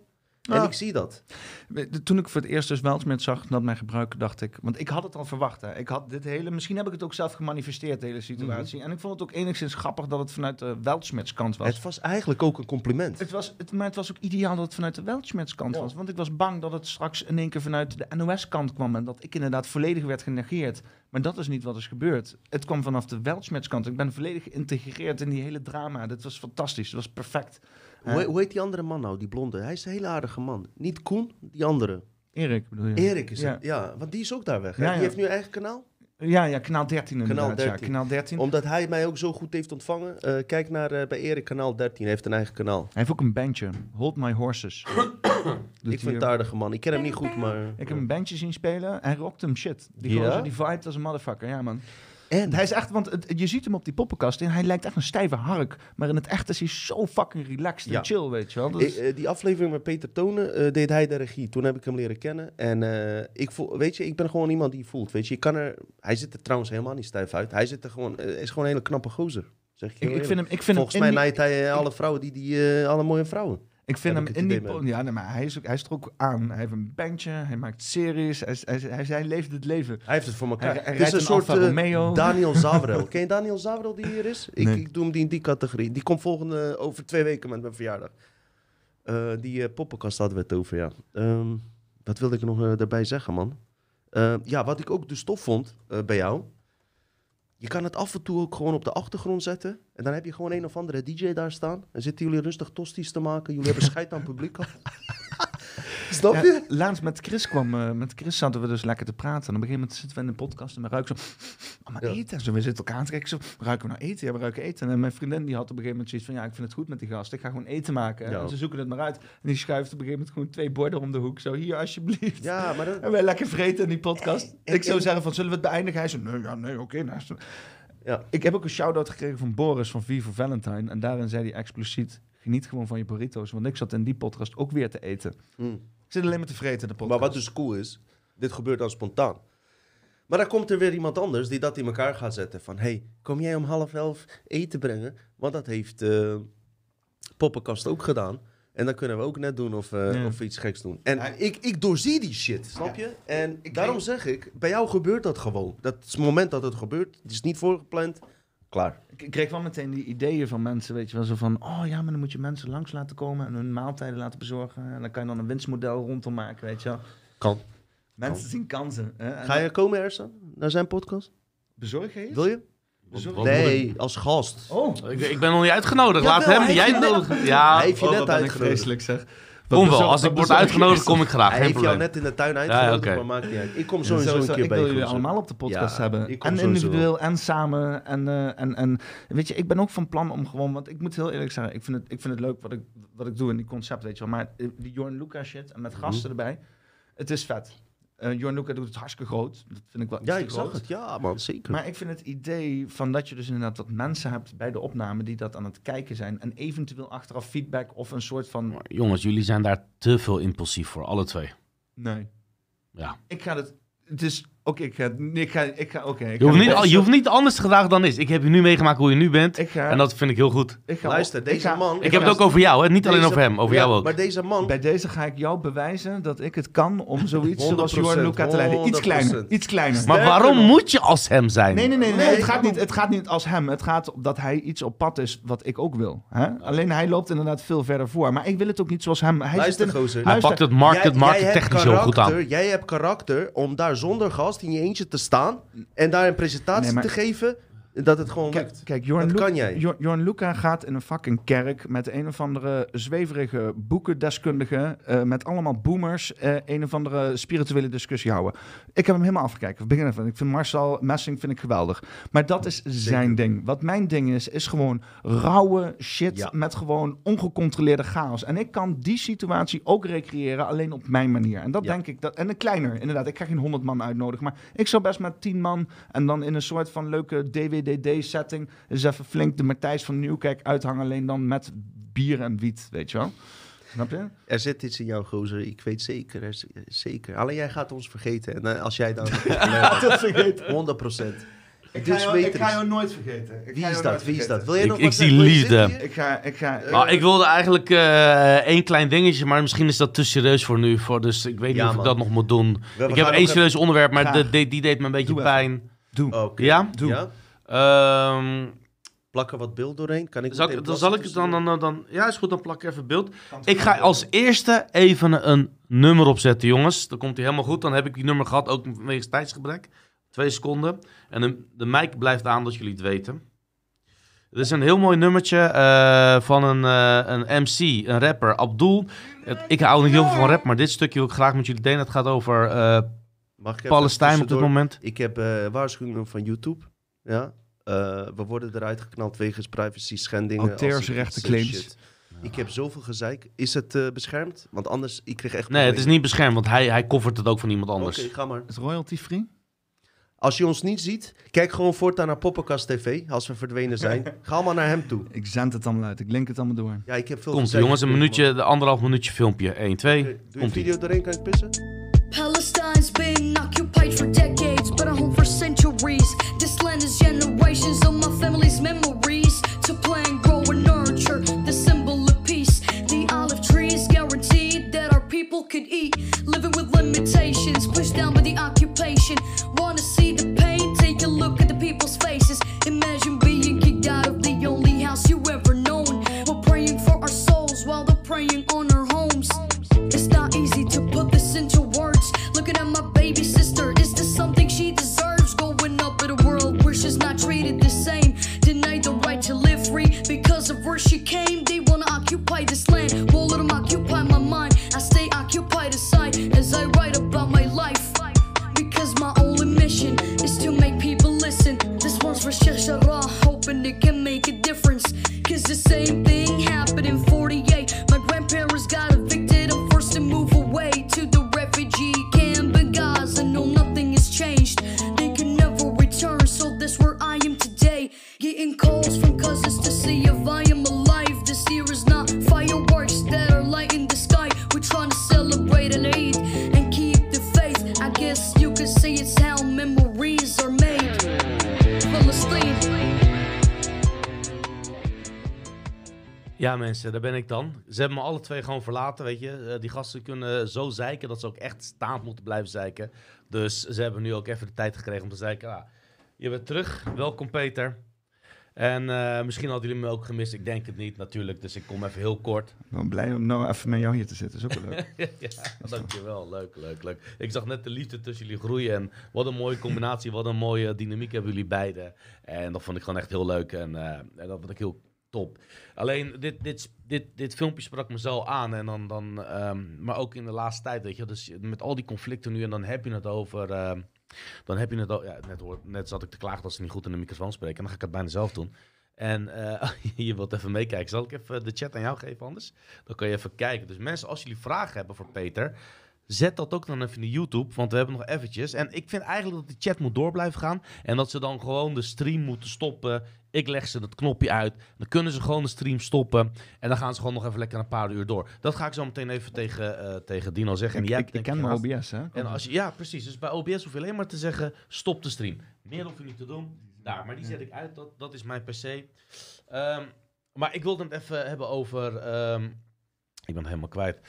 En ik zie dat. De- Toen ik voor het eerst dus Weltschmerz zag dat mij gebruiken, dacht ik... Want ik had het al verwacht. Hè. Ik had dit hele, misschien heb ik het ook zelf gemanifesteerd, de hele situatie. En ik vond het ook enigszins grappig dat het vanuit de Weltschmerz kant was. Het was eigenlijk ook een compliment. Het was, het, maar het was ook ideaal dat het vanuit de Weltschmerz kant Ja. was. Want ik was bang dat het straks in één keer vanuit de NOS kant kwam. En dat ik inderdaad volledig werd genegeerd. Maar dat is niet wat is gebeurd. Het kwam vanaf de Weltschmerz kant. Ik ben volledig geïntegreerd in die hele drama. Dit was fantastisch. Het was perfect. Hoe, hoe heet die andere man nou, die blonde? Hij is een hele aardige man. Niet Koen, die andere. Erik bedoel je? Erik is Ja. het. Ja, want die is ook daar weg. Hè? Ja, Die heeft nu een eigen kanaal. Ja, ja, kanaal 13 inderdaad. Kanaal Ja, 13. kanaal 13. Omdat hij mij ook zo goed heeft ontvangen. Eh, kijk naar eh, bij Erik kanaal 13. Hij heeft een eigen kanaal. Hij heeft ook een bandje. Hold My Horses. Ik vind het aardige man. Ik ken hem niet goed, maar... Ik heb een bandje zien spelen. Hij rockt hem shit. Die, Ja? gozer, die vibe als een motherfucker. Ja, man. En Hij is echt, want het- je ziet hem op die poppenkast en hij lijkt echt een stijve hark. Maar in het echt is hij zo fucking relaxed en chill, weet je wel. Ik, eh, die aflevering met Peter Tonen eh, deed hij de regie. Toen heb ik hem leren kennen. En ik voel, weet je, ik ben gewoon iemand die voelt. Weet je, kan er, hij ziet er trouwens helemaal niet stijf uit. Hij zit er gewoon, is gewoon een hele knappe gozer. Zeg ik, ik vind hem, ik vind Volgens hem mij die- naait hij alle vrouwen die, die alle mooie vrouwen. Ik vind hem ik in die... Ja, nee, maar hij is, ook, hij is er ook aan. Hij heeft een bandje, hij maakt series, hij, hij, hij, leeft het leven. Hij heeft het voor elkaar. Hij- hij Het is een een soort Alfa eh. Daniel Zavrel. Ken je Daniel Zavrel die hier is? Ik, Nee. ik doe hem die in die categorie. Die komt volgende, over twee weken met mijn verjaardag. Eh, die eh, poppenkast hadden we het over, ja. Ehm, wat wilde ik nog daarbij zeggen, man? Ja, wat ik ook de stof vond bij jou. Je kan het af en toe ook gewoon op de achtergrond zetten. En dan heb je gewoon een of andere DJ daar staan. En zitten jullie rustig tosties te maken. Jullie hebben scheid aan het publiek Snap Ja, je? laatst met Chris kwam, eh, met Chris zaten we dus lekker te praten. En op een gegeven moment zitten we in een podcast en we ruiken zo, oh, maar Ja. eten. En zo, we zitten elkaar aan te kijken, zo, ruiken we nou eten? Ja, we ruiken eten. En mijn vriendin die had op een gegeven moment zoiets van, ja, ik vind het goed met die gast. Ik ga gewoon eten maken. Ja. En ze zoeken het maar uit. En die schuift op een gegeven moment gewoon twee borden om de hoek. Zo, hier alsjeblieft. Ja, maar dat, En wij lekker vreten in die podcast. En- ik zou en- zeggen van, zullen we het beëindigen? Hij zei, nee, ja, nee, oké. nou, zo. Ja. Ik heb ook een shout-out gekregen van Boris van V for Valentine. En daarin zei hij expliciet, geniet gewoon van je burrito's. Want ik zat in die podcast ook weer te eten. Hm. Ik zit alleen maar te vreten in de podcast. Maar wat dus cool is, dit gebeurt dan spontaan. Maar dan komt er weer iemand anders die dat in elkaar gaat zetten. Van, hey, kom jij om half elf eten brengen? Want dat heeft eh Poppenkast ook gedaan. En dan kunnen we ook net doen of, eh, Ja. of we iets geks doen. En Ja. ik, ik doorzie die shit, snap je? En Ik daarom weet- zeg ik, bij jou gebeurt dat gewoon. Dat is het moment dat het gebeurt. Het is niet voorgepland. Klaar. Ik kreeg wel meteen die ideeën van mensen, weet je wel, zo van, oh ja, maar dan moet je mensen langs laten komen en hun maaltijden laten bezorgen. En dan kan je dan een winstmodel rondom maken, weet je wel. Kan. Mensen zien kansen. Hè? Ga je komen, Ersan? Naar zijn podcast? Bezorg je iets? Wil je? Bezorg- Wat moet ik- Nee, als gast. Oh, Ik, ik ben nog niet uitgenodigd. Laat hem. hij Jij heeft je nodig. Ja, Hij heeft je oh, net wat ben ik uitgenodigd. vreselijk zeg. Kom wel. Als ik word uitgenodigd, kom ik graag. Hij heeft jou net in de tuin Ja, uitgenodigd, maar maakt niet uit. Ik kom sowieso sowieso, een keer ik bij wil je jullie allemaal op de podcast Ja, hebben. ik En sowieso individueel en samen. En, eh, en, en weet je, ik ben ook van plan om gewoon, want ik moet heel eerlijk zeggen, ik vind het, ik vind het leuk wat ik, wat ik doe in die concept, weet je wel. Maar eh, die Jorn Luca shit en met Mhm. gasten erbij, het is vet. Eh Jorn Luca doet het hartstikke groot. Dat vind ik wel Ja, ik zag groot. het. Ja, man, zeker. Maar ik vind het idee van dat je dus inderdaad wat mensen hebt bij de opname die dat aan het kijken zijn en eventueel achteraf feedback of een soort van Maar Jongens, jullie zijn daar te veel impulsief voor, alle twee. nee. Ja. Ik ga het. Het is Oké, ik ga... nee, Ik ga, ik ga oké. ik Je hoeft, niet, best- je hoeft niet anders te gedragen dan is. Ik heb je nu meegemaakt hoe je nu bent. Ik ga, En dat vind ik heel goed. ik ga, Luister, ik deze ga- man- Ik heb ga- het ook over jou, hè? niet alleen over hem, over Ja, jou ook. Maar deze man... Bij deze ga ik jou bewijzen dat ik het kan om zoiets 100%, zoals Johan Luca te leiden. Iets 100%. kleiner, iets kleiner. Maar waarom nog- moet je als hem zijn? Nee, nee, nee, nee, Nee, het, gaat niet, het gaat niet als hem. Het gaat om dat hij iets op pad is wat ik ook wil. Hè? Alleen hij loopt inderdaad veel verder voor. Maar ik wil het ook niet zoals hem. Hij Luister, zit in, gozer. Hij pakt het market, market technisch heel goed aan. karakter- Jij hebt karakter om daar zonder gast in je eentje te staan en daar een presentatie Nee, maar- te geven dat het gewoon Kijk, lukt. kijk Jorn, Dat Lu- kan jij. Jo- Jorn Luca gaat in een fucking kerk met een of andere zweverige boekendeskundige, eh, met allemaal boomers, eh, een of andere spirituele discussie houden. Ik heb hem helemaal afgekeken. begin aan. Ik vind Marcel Messing vind ik geweldig. Maar dat is zijn ding. Wat mijn ding is, is gewoon rauwe shit Ja. met gewoon ongecontroleerde chaos. En ik kan die situatie ook recreëren, alleen op mijn manier. En dat Ja. denk ik, dat, en een kleiner, inderdaad. Ik ga geen 100 man uitnodigen, maar ik zou best met 10 man en dan in een soort van leuke DWDD-setting eens even flink de Matthijs van Nieuwkerk uithangen, alleen dan met bier en wiet, weet je wel. Snap je? Er zit iets in jou, gozer. Ik weet zeker. Er is- zeker. Alleen jij gaat ons vergeten. En eh, als jij dan... Dat vergeet 100 procent. ik. Dus weet het eens. nooit vergeten. Ik Wie is dat? Wie is dat? Wil jij Ik- nog ik wat zie liefde. Ik ga, ik ga... Nou, ik wilde eigenlijk eh één klein dingetje, maar misschien is dat te serieus voor nu. Voor, dus ik weet niet of ik dat nog moet doen. We- we ik heb één serieus onderwerp, maar de- die deed me een beetje Doe even. pijn. Doe. Oké. Ja? Doe. Ja? Ehm, Plak er wat beeld doorheen. Kan ik zal meteen ik, dan zal ik het dan, dan, dan... Ja, is goed, dan plak ik even beeld. Ik ga als eerste even een nummer opzetten, jongens. Dan komt hij helemaal goed. Dan heb ik die nummer gehad, ook wegens tijdsgebrek. Twee seconden. En de, de mic blijft aan, dat jullie het weten. Het is een heel mooi nummertje eh, van een, eh, een MC, een rapper, Abdul. Het- ik hou niet heel veel van rap, maar dit stukje wil ik graag met jullie delen. Het gaat over Mag ik even Palestijn op dit moment. Ik heb waarschuwingen van YouTube. Ja. Eh, we worden eruit geknald wegens privacy schendingen. Auteursrechtenclaims. Ik heb zoveel gezeik. Is het eh, beschermd? Want anders, ik kreeg echt Nee, het is niet beschermd, want hij, hij covert het ook van iemand Oké, anders. ga maar. Is royalty free? Als je ons niet ziet, kijk gewoon voortaan naar Poppenkast TV. Als we verdwenen zijn. Ga allemaal naar hem toe. Ik zend het allemaal uit. Ik link het allemaal door. Ja, ik heb veel Komt jongens, een minuutje, de anderhalf minuutje filmpje. 1, 2, man. Oké, Doe je komt video doorheen, kan ik pissen? Palestine's been occupied for decades, but a home for centuries. Generations of my family's memories. To plant, grow, and nurture the symbol of peace. The olive trees guaranteed that our people could eat. Because of where she came. They wanna occupy this land, won't let them occupy my mind. I stay occupied aside as I write about my life. Because my only mission is to make people listen. This one's for Sheikh hoping it can make a difference. Cause the same Ja, mensen, daar ben ik dan. Ze hebben me alle twee gewoon verlaten, weet je. Eh, die gasten kunnen zo zeiken dat ze ook echt staand moeten blijven zeiken. Dus ze hebben nu ook even de tijd gekregen om te zeiken. Ah, je bent terug. Welkom, Peter. En eh, misschien hadden jullie me ook gemist. Ik denk het niet, natuurlijk. Dus ik kom even heel kort. Ik ben blij om nou even met jou hier te zitten. is ook wel leuk. ja, dankjewel. Leuk, leuk, leuk. Ik zag net de liefde tussen jullie groeien. En wat een mooie combinatie, wat een mooie dynamiek hebben jullie beiden. En dat vond ik gewoon echt heel leuk. En, eh, en dat vond ik heel top. Alleen, dit, dit, dit, dit filmpje sprak me zo aan. En dan, dan, ehm, maar ook in de laatste tijd, weet je. Dus met al die conflicten nu. En dan heb je het over... ehm, dan heb je het. Ja, net, net zat ik te klagen dat ze niet goed in de microfoon spreken. En dan ga ik het bijna zelf doen. En eh, je wilt even meekijken. Zal ik even de chat aan jou geven anders? Dan kan je even kijken. Dus mensen, als jullie vragen hebben voor Peter, Zet dat ook dan even in de YouTube, want we hebben nog eventjes. En ik vind eigenlijk dat de chat moet door blijven gaan. En dat ze dan gewoon de stream moeten stoppen. Ik leg ze het knopje uit. Dan kunnen ze gewoon de stream stoppen. En dan gaan ze gewoon nog even lekker een paar uur door. Dat ga ik zo meteen even tegen, eh, tegen Dino zeggen. En Ik, jij ik, hebt ik denk ken mijn. OBS, hè? En als je, ja, precies. Dus bij OBS hoef je alleen maar te zeggen, stop de stream. Meer hoef je niet te doen. Daar, maar die zet ik uit. Dat, dat is mijn PC. Ehm, maar ik wilde het even hebben over... ehm, ik ben het helemaal kwijt.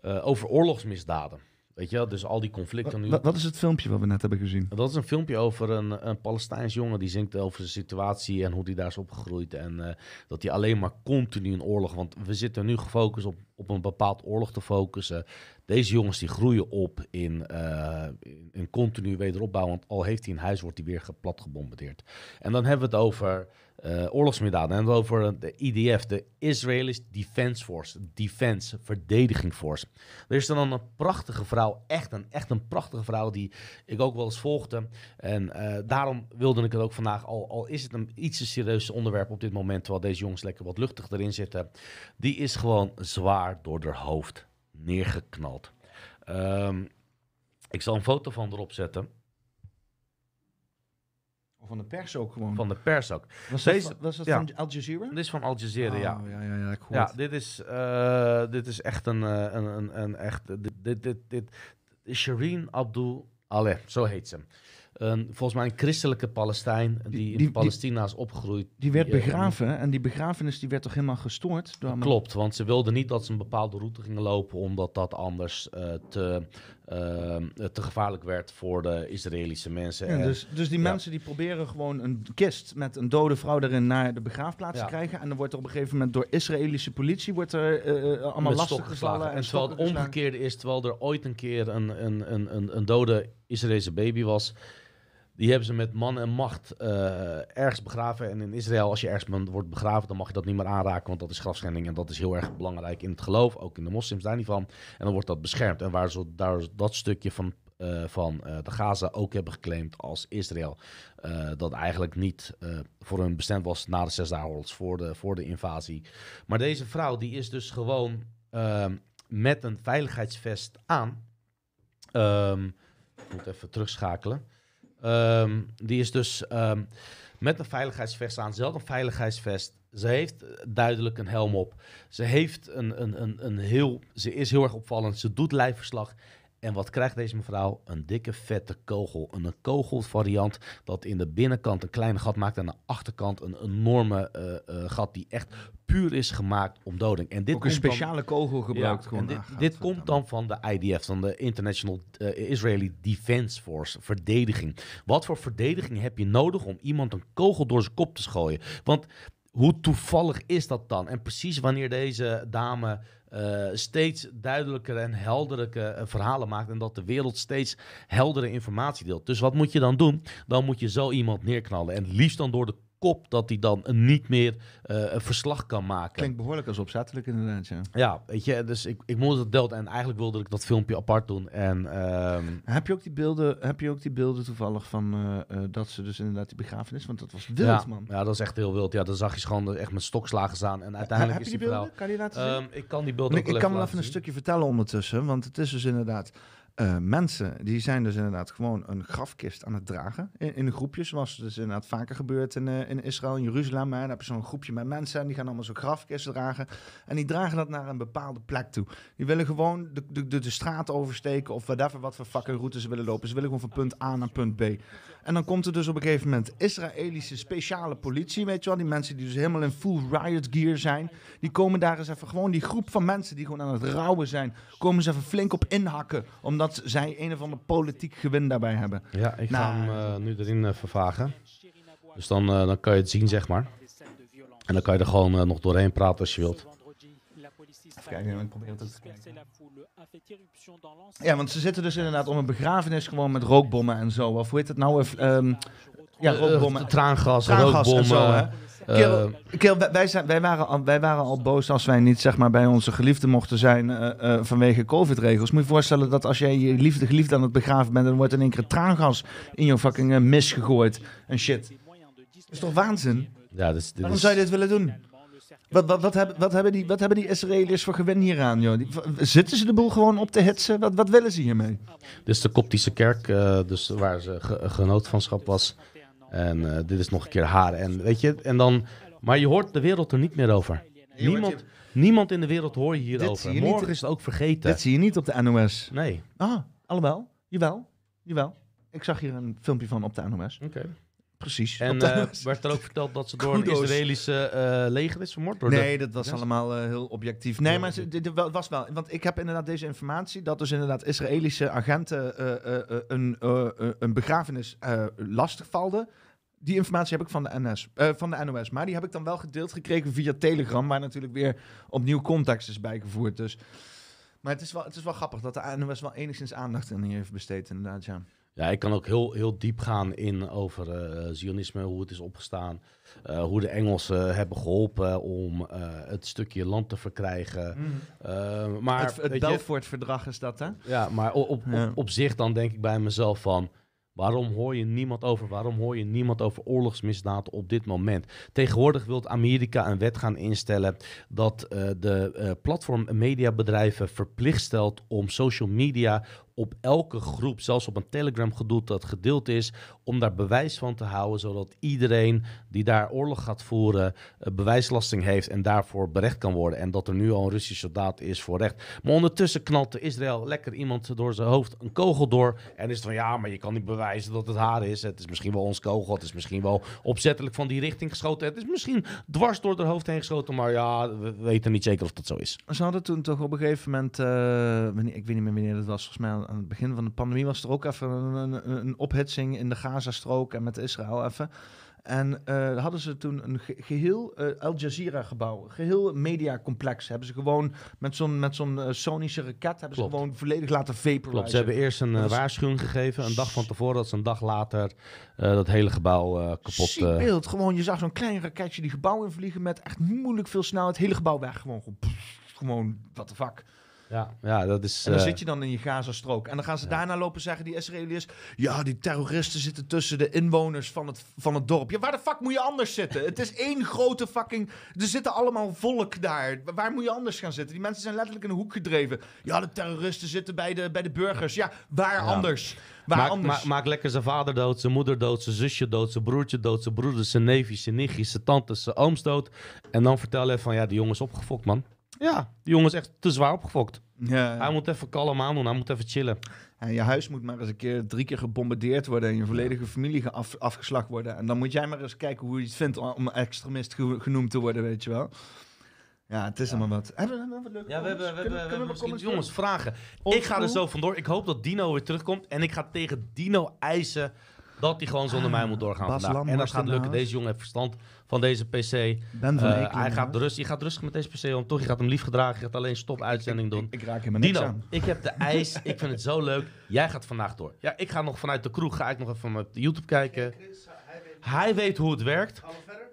Eh, over oorlogsmisdaden. Weet je wel? Dus al die conflicten nu. Wat, wat is het filmpje wat we net hebben gezien? Dat is een filmpje over een, een Palestijns jongen die zingt over de situatie en hoe die daar is opgegroeid. En eh, dat hij alleen maar continu in oorlog. Want we zitten nu gefocust op, op een bepaald oorlog te focussen. Deze jongens die groeien op in, eh, in, in continu wederopbouw. Want al heeft hij een huis, wordt hij weer geplat gebombardeerd. En dan hebben we het over eh oorlogsmisdaden. En over de IDF, de Israelis Defense Force. Defense, verdediging force. Er is dan een prachtige vrouw, echt een, echt een prachtige vrouw die ik ook wel eens volgde. En eh, daarom wilde ik het ook vandaag, al, al is het een iets te serieus onderwerp op dit moment, terwijl deze jongens lekker wat luchtig erin zitten. Die is gewoon zwaar door haar hoofd neergeknald. Ehm, ik zal een foto van erop zetten, van de pers ook gewoon. van de pers ook. was deze- dat, was dat ja. van Al Jazeera? Dit is van Al Jazeera, ja. Oh, ja, ja, ja, ik hoor Ja, dit is, eh, dit is echt een, eh, een, een, een echt. Dit, dit, dit, dit, Shireen Abdul Aleh, zo heet ze. Een, volgens mij een christelijke Palestijn die, Die- in Palestina is opgegroeid. Die werd eh, begraven en die begrafenis die werd toch helemaal gestoord? Door Klopt, want ze wilden niet dat ze een bepaalde route gingen lopen, omdat dat anders te, eh, te gevaarlijk werd voor de Israëlische mensen. Ja, dus, dus die ja. mensen die proberen gewoon een kist met een dode vrouw erin naar de begraafplaats Ja. te krijgen. En dan wordt er op een gegeven moment door Israëlische politie wordt er eh, eh, allemaal met lastig geslagen. En terwijl stokken het omgekeerde is, terwijl er ooit een keer een, een, een, een, een dode Israëlische baby was. Die hebben ze met man en macht eh, ergens begraven. En in Israël, als je ergens wordt begraven, dan mag je dat niet meer aanraken. Want dat is grafschending. En dat is heel erg belangrijk in het geloof. Ook in de moslims daar niet van. En dan wordt dat beschermd. En waar ze daar dat stukje van, eh, van eh, de Gaza ook hebben geclaimd als Israël. dat eigenlijk niet voor hun bestemd was na de Zesdaagse voor de, voor de invasie. Maar deze vrouw, die is dus gewoon ehm, met een veiligheidsvest aan. Ehm, ik moet even terugschakelen. Ehm, die is dus ehm, met een veiligheidsvest aan, zelf een veiligheidsvest. Ze heeft eh, duidelijk een helm op. Ze heeft een, een, een, een heel, ze is heel erg opvallend. Ze doet lijfverslag. En wat krijgt deze mevrouw? Een dikke vette kogel. Een kogelvariant dat in de binnenkant een klein gat maakt en aan de achterkant een enorme eh, eh, gat die echt puur is gemaakt om doding. En dit Ook een dan- speciale kogel gebruikt. ja, gewoon. dit, Ah, dit komt dan van de IDF, van de International eh, Israeli Defense Force, verdediging. Wat voor verdediging heb je nodig om iemand een kogel door zijn kop te schooien? Want hoe toevallig is dat dan? En precies wanneer deze dame eh, steeds duidelijker en heldere eh, verhalen maakt en dat de wereld steeds heldere informatie deelt. Dus wat moet je dan doen? Dan moet je zo iemand neerknallen en liefst dan door de kop dat hij dan niet meer eh, een verslag kan maken. Klinkt behoorlijk als opzettelijk inderdaad, ja. Ja, weet je, dus ik, ik moest het delt en eigenlijk wilde ik dat filmpje apart doen. En ehm, Heb je ook die beelden, heb je ook die beelden toevallig van eh, eh, dat ze dus inderdaad die begrafenis, want dat was wild, ja, man. ja, dat is echt heel wild. Ja, dan zag je gewoon echt met stokslagen staan. En uiteindelijk heb is je die beelden? Kan je laten zien? Ehm, ik kan die beelden ik ook wel ik kan wel even een stukje vertellen ondertussen, want het is dus inderdaad... eh, mensen die zijn dus inderdaad gewoon een grafkist aan het dragen. In, in een groepje, zoals dus inderdaad vaker gebeurt in, eh, in Israël, in Jeruzalem. Hè. Dan heb je zo'n groepje met mensen en die gaan allemaal zo'n grafkist dragen. En die dragen dat naar een bepaalde plek toe. Die willen gewoon de, de, de, de straat oversteken of whatever, wat voor fucking route ze willen lopen. Ze willen gewoon van punt A naar punt B. En dan komt er dus op een gegeven moment Israëlische speciale politie, weet je wel. Die mensen die dus helemaal in full riot gear zijn. Die komen daar eens even gewoon, die groep van mensen die gewoon aan het rouwen zijn, komen ze even flink op inhakken. Omdat zij een of ander politiek gewin daarbij hebben. Ja, ik ga Nou, hem eh, nu erin eh, vervagen. Dus dan, eh, dan kan je het zien, zeg maar. En dan kan je er gewoon eh, nog doorheen praten als je wilt. Even kijken, ik probeer het ook te kijken. Ja, want ze zitten dus inderdaad om een begrafenis gewoon met rookbommen en zo. Of hoe heet het nou? Ehm, ja, rookbommen. traangas, Traangas en rookbommen. zo, hè? eh, Kerel, kerel, wij, zijn, wij, waren al, wij waren al boos als wij niet zeg maar, bij onze geliefde mochten zijn eh, eh, vanwege COVID-regels. Moet je je voorstellen dat als jij je liefde, geliefde aan het begraven bent, dan wordt in één keer traangas in je fucking eh, mis gegooid en shit. Dat is toch waanzin? ja, dus, dit Waarom is- zou je dit willen doen? Wat, wat, wat, hebben, wat, hebben die, wat hebben die Israëliërs voor gewin hieraan, joh? Die- zitten ze de boel gewoon op te hitsen? Wat, wat willen ze hiermee? Dit is de Koptische kerk, eh, dus waar ze ge genootvanschap was. En eh, dit is nog een keer haar. En weet je, en dan, maar je hoort de wereld er niet meer over. Niemand, niemand in de wereld hoor je Dit hierover. zie je niet. Morgen is het ook vergeten. Dit zie je niet op de NOS. Nee. Ah, allemaal? Jawel, jawel. Ik zag hier een filmpje van op de NOS. Oké. Precies. En eh, NOS. werd er ook verteld dat ze door een. Israëlische eh, leger is vermoord? Door de- Nee, dat was Yes. allemaal eh, heel objectief. Nee, maar dit wel- was wel. Want ik heb inderdaad deze informatie dat dus inderdaad Israëlische agenten eh, eh, eh, een, eh, eh, een begrafenis eh lastigvalden. Die informatie heb ik van de, NS, eh, van de NOS. Maar die heb ik dan wel gedeeld gekregen via Telegram, waar natuurlijk weer opnieuw context is bijgevoerd. Dus. Maar het is, wel, het is wel grappig dat de NOS wel enigszins aandacht aan hier heeft besteed, inderdaad. Ja. Ja, ik kan ook heel, heel diep gaan in over eh, Zionisme, hoe het is opgestaan. eh, hoe de Engelsen hebben geholpen om eh, het stukje land te verkrijgen. Eh, maar het het Belfort-verdrag is dat, hè? Ja, maar op, op, Ja. op, op zich dan denk ik bij mezelf van... Waarom hoor je niemand over? Waarom hoor je niemand over oorlogsmisdaden op dit moment? Tegenwoordig wil Amerika een wet gaan instellen dat eh, de eh, platform- en mediabedrijven verplicht stelt om social media op elke groep, zelfs op een Telegram gedoe dat gedeeld is, om daar bewijs van te houden, zodat iedereen die daar oorlog gaat voeren eh, bewijslasting heeft en daarvoor berecht kan worden. En dat er nu al een Russische soldaat is voor recht. Maar ondertussen knalt Israël lekker iemand door zijn hoofd een kogel door. En is het van ja, maar je kan niet bewijzen dat het haar is. Het is misschien wel ons kogel. Het is misschien wel opzettelijk van die richting geschoten. Het is misschien dwars door haar hoofd heen geschoten. Maar ja, we weten niet zeker of dat zo is. Ze hadden toen toch op een gegeven moment, eh, ik weet niet meer wanneer dat was, volgens mij aan het begin van de pandemie was er ook even een, een, een ophitsing in de Gazastrook en met Israël even. En eh, hadden ze toen een ge- geheel eh, Al Jazeera gebouw, geheel mediacomplex, hebben ze gewoon met zo'n met zo'n eh, sonische raket, hebben Klopt. ze gewoon volledig laten vaporizen. Klopt, ze hebben eerst een waarschuwing gegeven, een dag van tevoren, dat ze een dag later dat hele gebouw kapot... Ziek eh, beeld, gewoon je zag zo'n klein raketje die gebouw invliegen met echt moeilijk veel snelheid, het hele gebouw weg, gewoon, gewoon, pff, gewoon what the fuck. Ja, ja, dat is... En dan eh, zit je dan in je Gazastrook. En dan gaan ze ja. daarna lopen zeggen, die Israëliërs... Ja, die terroristen zitten tussen de inwoners van het, van het dorp. Ja, waar de fuck moet je anders zitten? Het is één grote fucking... Er zitten allemaal volk daar. Wa- Waar moet je anders gaan zitten? Die mensen zijn letterlijk in een hoek gedreven. Ja, de terroristen zitten bij de, bij de burgers. Ja, waar Ja. anders? Waar Maak, anders? maak, maak lekker zijn vader dood, zijn moeder dood, zijn zusje dood, zijn broertje dood, zijn broeders, zijn neefjes, zijn nichtjes, zijn tantes, zijn ooms dood. En dan vertel je van, ja, die jongen is opgefokt, man. Ja, die jongen is echt te zwaar opgefokt. ja, Hij moet even kalm aan doen, hij moet even chillen. En je huis moet maar eens een keer drie keer gebombardeerd worden en je volledige familie af, afgeslacht worden. En dan moet jij maar eens kijken hoe je het vindt om extremist ge- genoemd te worden, weet je wel. Ja, het is allemaal wat. Hebben we, hebben we Ja, we hebben, we we Kunnen- hebben kunnen we misschien... comments Jongens, vragen. Ik ga er zo vandoor. Ik hoop dat Dino weer terugkomt. En ik ga tegen Dino eisen dat hij gewoon zonder mij moet doorgaan Ah, Bas vandaag. En dat gaat in lukken. Deze jongen heeft verstand van deze PC. Ben van Eh, Eekelen, hij gaat house. rust, je gaat rustig met deze PC om. Toch, je gaat hem lief gedragen. Je gaat alleen stop-uitzending doen. Ik raak helemaal niks Dino, aan. ik heb de ijs. ik vind het zo leuk. Jij gaat vandaag door. Ja, ik ga nog vanuit de kroeg. Ga ik nog even op YouTube kijken. Hij weet hoe het werkt.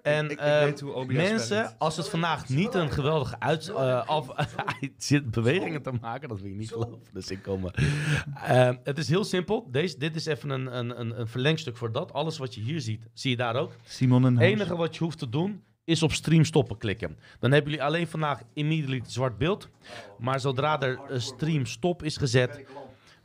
En Ik- ik eh, weet hoe OBS mensen, werkt. als het vandaag niet een geweldige uit, eh, af, zit bewegingen te maken, dat wil ik niet geloven. Dus ik kom. eh, het is heel simpel. Deze, dit is even een, een, een, een verlengstuk voor dat. Alles wat je hier ziet, zie je daar ook. Simon en Het enige wat je hoeft te doen is op stream stoppen klikken. Dan hebben jullie alleen vandaag immediately zwart beeld. Maar zodra er een stream stop is gezet,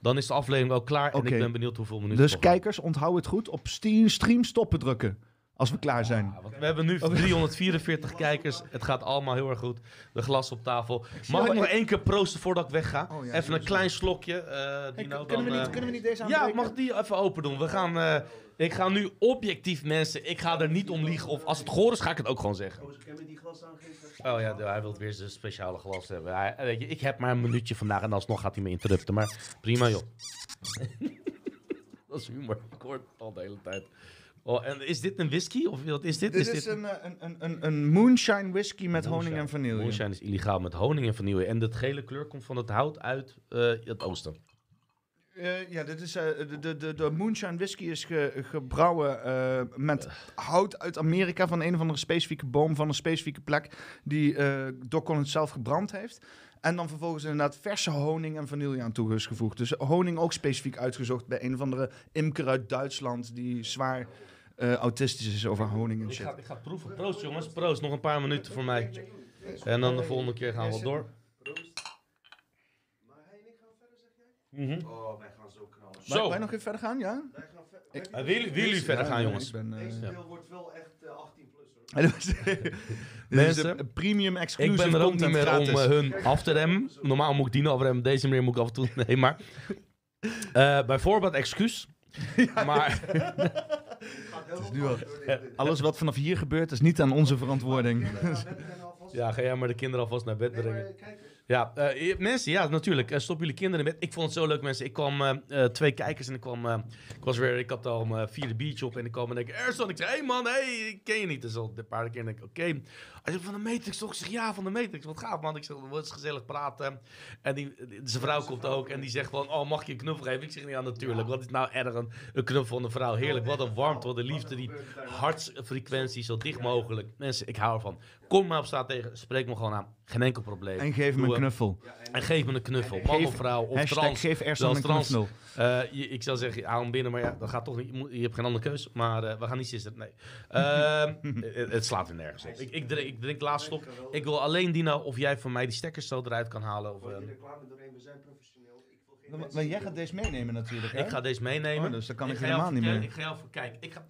dan is de aflevering ook klaar. En ik ben benieuwd hoeveel minuten. Dus kijkers, onthoud het goed. Op stream stoppen drukken. Als we klaar zijn. Want We hebben nu 344 kijkers. Het gaat allemaal heel erg goed. De glas op tafel. Mag ik nog één keer proosten voordat ik wegga? Oh ja, even een klein slokje. eh Hey, Dino, kun- kunnen, dan, we niet, eh, kunnen we niet deze Ja, aanbreken? mag ik die even open doen? We gaan, eh, ik ga nu objectief mensen. Ik ga er niet om liegen. Of als het goor is, ga ik het ook gewoon zeggen. Oh ja, de- hij wil weer zijn speciale glas hebben. Hij, weet je, ik heb maar een minuutje vandaag en alsnog gaat hij me interrupten. Maar prima joh. Dat is humor. Ik hoor het al de hele tijd. Oh, en is dit een whisky? Of wat is dit? Dit is, dit... een, eh, een, een, een, een moonshine whisky met honing en vanille. Moonshine is illegaal met honing en vanille. En de gele kleur komt van het hout uit eh, het oosten. Eh, ja, dit is, de, de, de, moonshine whisky is ge- gebrouwen met hout uit Amerika van een of andere specifieke boom van een specifieke plek die Doc Collins zelf gebrand heeft. En dan vervolgens inderdaad verse honing en vanille aan toegevoegd. Dus honing ook specifiek uitgezocht bij een of andere imker uit Duitsland die zwaar eh, autistisch is over honing en Ik shit. ga, ik ga het proeven. Proost jongens, proost. Nog een paar minuten voor mij. En dan de volgende keer gaan we wel door. Mhm. Oh, wij gaan zo knallen. Zo, wij nog even verder gaan, ja? Wij gaan ver- Ik- Eh, willen, willen jullie verder Ja, gaan jongens? Ik ben, eh, Deze Ja. deel wordt wel echt eh, 18 plus hoor. Mensen, premium Ik exclusive ben er ook niet meer om gratis. hun af te remmen. Normaal moet ik die afremmen, deze manier moet ik af en toe... Nee, maar... eh bijvoorbeeld excuus. Maar nu al. Alles wat vanaf hier gebeurt is niet aan onze verantwoording. ja, ga jij maar de kinderen alvast naar bed brengen. Ja, eh, mensen, ja, natuurlijk. eh, stop jullie kinderen in bed. Ik vond het zo leuk, mensen. Ik kwam eh, twee kijkers en ik kwam... ik was weer... Ik had al mijn vierde biertje op en ik kwam en ik... Erson, ik zei, hey man, hey, ik ken je niet. Dus al een paar keer denk ik, oké. Hij zegt, van de Matrix toch? Ik zeg, ja, van de Matrix. Wat gaaf, man. Ik zeg, wat is gezellig praten. En die- zijn vrouw komt ook en die zegt van... Oh, mag je een knuffel geven? Ik zeg, ja, natuurlijk. Wat is nou erg een, een knuffel van een vrouw? Heerlijk, wat een warmte, wat een liefde. Die hartsfrequentie zo dicht mogelijk. Mensen, ik hou ervan. Kom maar op straat tegen, spreek me gewoon aan. Geen enkel probleem. En geef hem Doe een knuffel. En geef me een knuffel. Man Geef- of vrouw of Hashtag trans. geef Ersan Zelfs een trans. knuffel. Eh, je- ik zou zeggen, hou hem binnen, maar ja, dat gaat toch niet. Je, moet- je hebt geen andere keus. Maar eh, we gaan niet sissen. Nee. Ehm, het, het slaat er nergens op. Ik, ik, drink, ik drink laatst op. Ik wil alleen die nou of jij van mij die stekkers zo eruit kan halen. Of, eh, reclame doorheen, we zijn professioneel. Ik wil geen Maar, jij gaat deze meenemen natuurlijk, hè? ik ga deze meenemen. Oh, dus dan kan ik helemaal niet meer. Ik ga jou, ver- kijk, ik ga,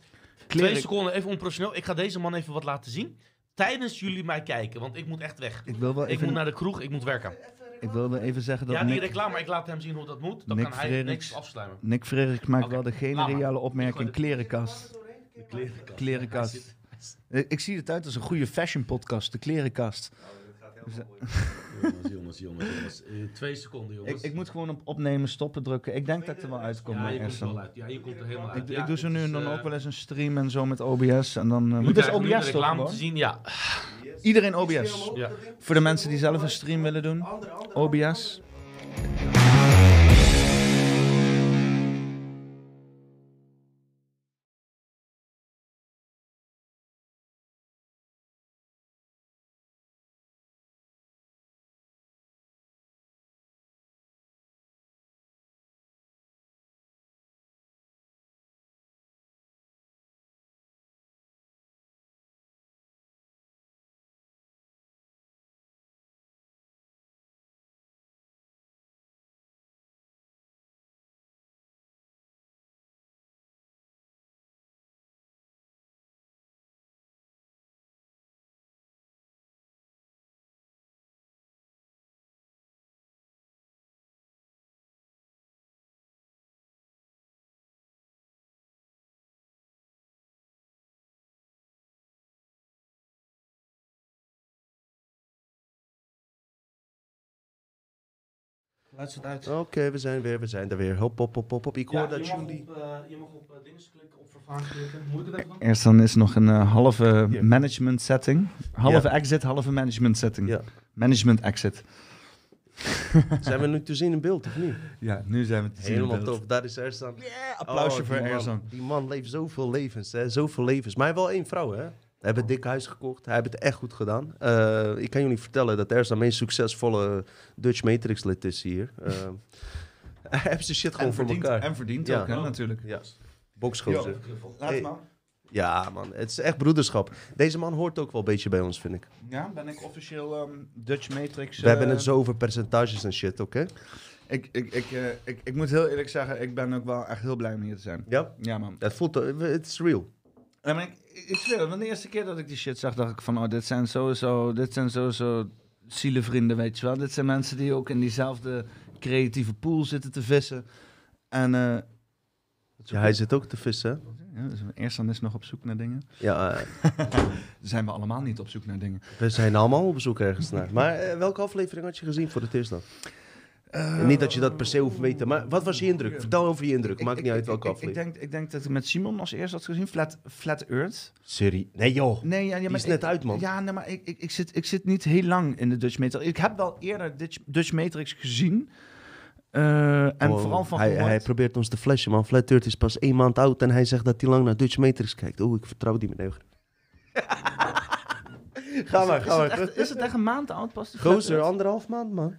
twee seconden even onprofessioneel. Ik ga deze man even wat laten zien. Tijdens jullie mij kijken, want ik moet echt weg. Ik wil wel Ik even, moet naar de kroeg, ik moet werken. ik wil wel even zeggen dat Ja, die Nick, reclame, maar ik laat hem zien hoe dat moet. Dan Nick kan hij niks afsluiten. Nick Frederik maakt Oké, wel de geniale Ik opmerking gooi de- klerenkast. Klerenkast. Eh, Ik zie het uit als een goede fashion podcast, de klerenkast. Jongens, jongens, jongens, jongens. Eh, twee seconden, jongens. Ik, ik moet gewoon op opnemen, stoppen drukken. Ik denk dat ik er wel uitkom. ja, je komt er wel uit. Ja, je komt er helemaal uit. Ik, Ja, ik doe zo het nu is, en dan eh, ook wel eens een stream en zo met OBS. En dan, eh, je het is krijgt nu de OBS toch te zien, ja. Iedereen OBS. ja. Voor de mensen die zelf een stream willen doen. OBS. Laat het uit. Oké, we zijn weer, we zijn er weer. Hop, hop, hop, hop, hop. Ik hoor dat je mag jullie... op, eh, je mag op eh, dingen klikken, op vervaan klikken. Moet het even? Eerst dan is nog een eh, halve management setting. Halve exit, halve management setting. Ja. Management exit. Zijn we nu te zien in beeld of niet? Ja, nu zijn we te zien in Helemaal beeld. tof. Daar is Ersan. Applausje Oh, voor. Ersan. Die man leeft zoveel levens, hè. Zoveel levens. Maar hij heeft wel één vrouw, hè. Hij heeft een dik huis gekocht. Hij heeft het echt goed gedaan. Eh, ik kan jullie vertellen dat Ersan de meest succesvolle Dutch Matrix lid is hier. Eh, hij heeft zijn shit gewoon En voor verdient, elkaar. en verdient Ja. ook, hè, natuurlijk. Ja. Boksgozer. Laat Hey. maar. Ja, man. Het is echt broederschap. Deze man hoort ook wel een beetje bij ons, vind ik. Ja, ben ik officieel ehm, Dutch Matrix. We hebben eh, het zo over percentages en shit, oké? Ik, ik, ik, ik, ik moet heel eerlijk zeggen, ik ben ook wel echt heel blij om hier te zijn. Ja? Ja, man. Het voelt... Het is real. Ja, maar ik, ik, zweer, want de eerste keer dat ik die shit zag, dacht ik van, oh, dit zijn sowieso, dit zijn sowieso zielenvrienden, weet je wel. Dit zijn mensen die ook in diezelfde creatieve pool zitten te vissen. En, eh Ja, hij zit ook te vissen, ja, dus eerst dan is nog op zoek naar dingen. Ja, eh, Zijn we allemaal niet op zoek naar dingen. we zijn allemaal op zoek ergens naar. Maar eh, welke aflevering had je gezien voor het eerst dan? Eh, niet dat je dat per se hoeft te weten, maar wat was je indruk? Vertel over je indruk. Maakt ik- niet uit welke ik, ik, aflevering. denk, ik denk dat ik met Simon als eerste had gezien, Flat, Flat Earth. Serie? Nee joh. Nee, ja, ja, maar is net uit, man. Ja, nee, maar ik, ik, ik, zit, ik zit niet heel lang in de Dutch Matrix. Ik heb wel eerder Dutch, Dutch Matrix gezien. Eh, en vooral van hij, hij probeert ons te flashen, man. Flat Earth is pas één maand oud en hij zegt dat hij lang naar Dutch Matrix kijkt. Oeh, ik vertrouw die meneer. ga maar, ga maar. is het echt een maand oud pas? Gozer, anderhalf maand, man.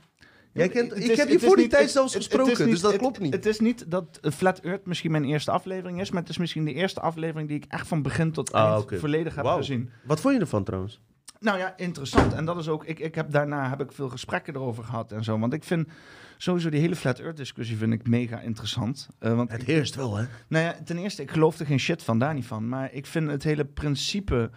Jij kent, Het ik heb je voor die niet- tijd zelfs gesproken, niet- dus dat klopt niet. Het is niet dat Flat Earth misschien mijn eerste aflevering is, maar het is misschien de eerste aflevering die ik echt van begin tot Ah, eind volledig heb gezien. Wat vond je ervan trouwens? Nou ja, interessant. En dat is ook, ik, ik heb daarna heb ik veel gesprekken erover gehad en zo. Want ik vind sowieso die hele Flat Earth discussie vind ik mega interessant. Eh, want Het heerst wel, hè? nou ja, ten eerste, ik geloof er geen shit van, daar niet van. Maar ik vind het hele principe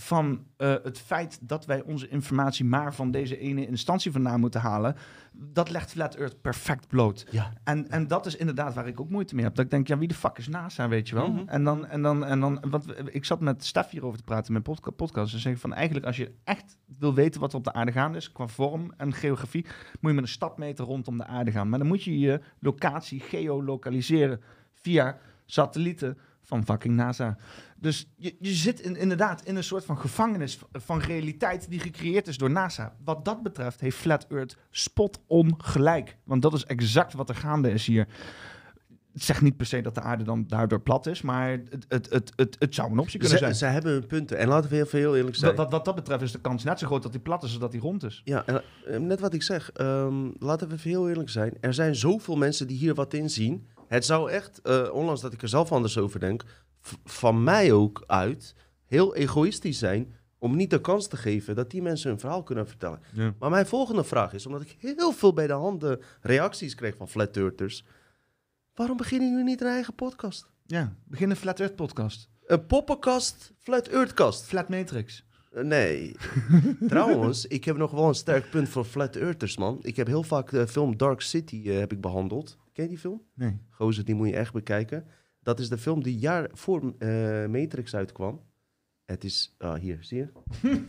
van eh, het feit dat wij onze informatie maar van deze ene instantie vandaan moeten halen, dat legt Flat Earth perfect bloot. Ja. En, en dat is inderdaad waar ik ook moeite mee heb. Dat ik denk, ja, wie de fuck is NASA, weet je wel? Mhm. En dan, en dan, en dan, want ik zat met Stef hierover te praten in mijn podca- podcast. En zeggen van, eigenlijk als je echt wil weten wat er op de aarde gaande is, qua vorm en geografie, moet je met een stapmeter rondom de aarde gaan. Maar dan moet je je locatie geolocaliseren via satellieten van fucking NASA. Dus je, je zit in, inderdaad in een soort van gevangenis van realiteit die gecreëerd is door NASA. Wat dat betreft heeft Flat Earth spot on gelijk. Want dat is exact wat er gaande is hier. Het zegt niet per se dat de aarde dan daardoor plat is, maar het, het, het, het, het zou een optie kunnen Ze, zijn. ze hebben hun punten. En laten we even heel eerlijk zijn. Wat, wat, wat dat betreft is de kans net zo groot dat hij plat is als dat hij rond is. Ja, en, eh, net wat ik zeg. ehm, laten we even heel eerlijk zijn. Er zijn zoveel mensen die hier wat in zien. Het zou echt, eh, ondanks dat ik er zelf anders over denk, van mij ook uit heel egoïstisch zijn om niet de kans te geven dat die mensen hun verhaal kunnen vertellen. Ja. Maar mijn volgende vraag is, omdat ik heel veel bij de handen reacties kreeg van flat earthers, waarom beginnen jullie niet een eigen podcast? Ja, begin een Flat Earth podcast. Een poppenkast, flat earthkast. Flat Matrix. Eh, Nee. Trouwens, ik heb nog wel een sterk punt voor flat earthers, man. Ik heb heel vaak de film Dark City eh, heb ik behandeld. Ken je die film? Nee. Gozer, die moet je echt bekijken. Dat is de film die jaar voor eh, Matrix uitkwam. Het is... Ah, hier, zie je?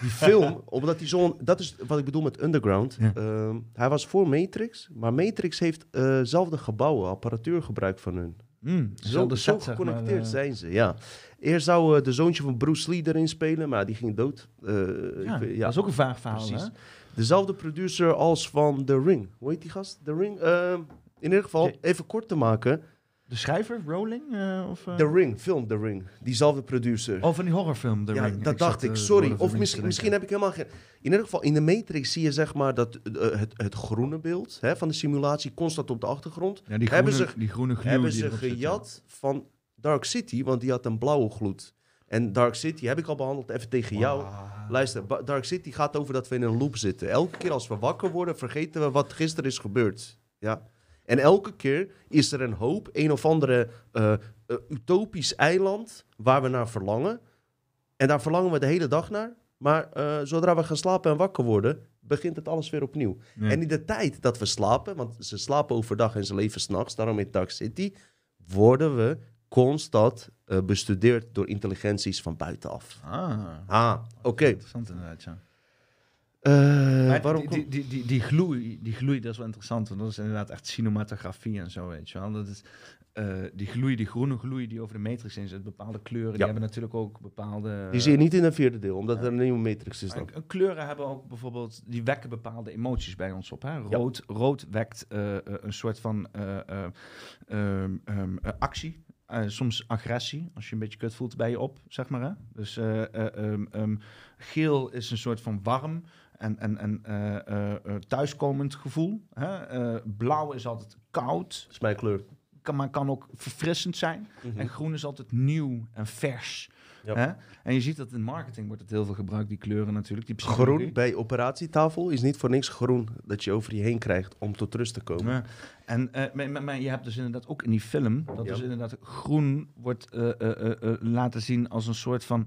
die film, omdat die zo'n... Dat is wat ik bedoel met Underground. Ja. Ehm, hij was voor Matrix, maar Matrix heeft zelfde gebouwen, apparatuur gebruikt van hun. Mm, Zo, zeg maar, geconnecteerd eh. zijn ze, ja. Eerst zou de zoontje van Bruce Lee erin spelen, maar die ging dood. Ja, ik dat is ook een vaag verhaal, precies. hè? Dezelfde producer als van The Ring. Hoe heet die gast? The Ring? Ehm, in ieder geval, even kort te maken. De schrijver, Rowling? eh, of, eh? The Ring, film The Ring. Diezelfde producer. Oh, van die horrorfilm, The ja, Ring. dat dacht zat, ik. eh, Sorry. Of misschien, misschien heb ik helemaal geen... In ieder geval, in de Matrix zie je zeg maar dat het, het groene beeld hè, van de simulatie constant op de achtergrond. Ja, die hebben groene, ze- die groene glue hebben die ze erop zit, ja. gejat van Dark City, want die had een blauwe gloed. En Dark City heb ik al behandeld, even tegen jou. Luister, Dark City gaat over dat we in een loop zitten. Elke keer als we wakker worden, vergeten we wat gisteren is gebeurd. Ja. En elke keer is er een hoop, een of andere eh, eh, utopisch eiland waar we naar verlangen. En daar verlangen we de hele dag naar. Maar eh, zodra we gaan slapen en wakker worden, begint het alles weer opnieuw. Ja. En in de tijd dat we slapen, want ze slapen overdag en ze leven s'nachts, daarom in Dark City, worden we constant bestudeerd door intelligenties van buitenaf. Ah, Ah, oké. interessant inderdaad, ja. Eh, waarom die, komt- die, die, die, die, gloei, die gloei, dat is wel interessant, want dat is inderdaad echt cinematografie en zo, weet je wel. Dat is, eh, die gloei, die groene gloei die over de matrix in zit, bepaalde kleuren, die hebben natuurlijk ook bepaalde... Die zie je niet in een vierde deel, omdat ja. er een nieuwe Matrix is dan. Maar k- kleuren hebben ook bijvoorbeeld, die wekken bepaalde emoties bij ons op. Hè? Rood, rood wekt eh, eh, een soort van eh, eh, ehm, ehm, eh, actie. Eh, soms agressie, als je een beetje kut voelt bij je op, zeg maar. Hè? Dus eh, eh, ehm, geel is een soort van warm en, en, en eh, eh, eh, thuiskomend gevoel. Hè? Blauw is altijd koud, Dat is mijn kleur. kan, maar kan ook verfrissend zijn. Mhm. En groen is altijd nieuw en vers. Hè? En je ziet dat in marketing wordt het heel veel gebruikt, die kleuren natuurlijk. Die. Groen bij operatietafel is niet voor niks groen dat je over je heen krijgt om tot rust te komen. Ja. En maar, maar- maar je hebt dus inderdaad ook in die film, dat is inderdaad groen wordt laten zien als een soort van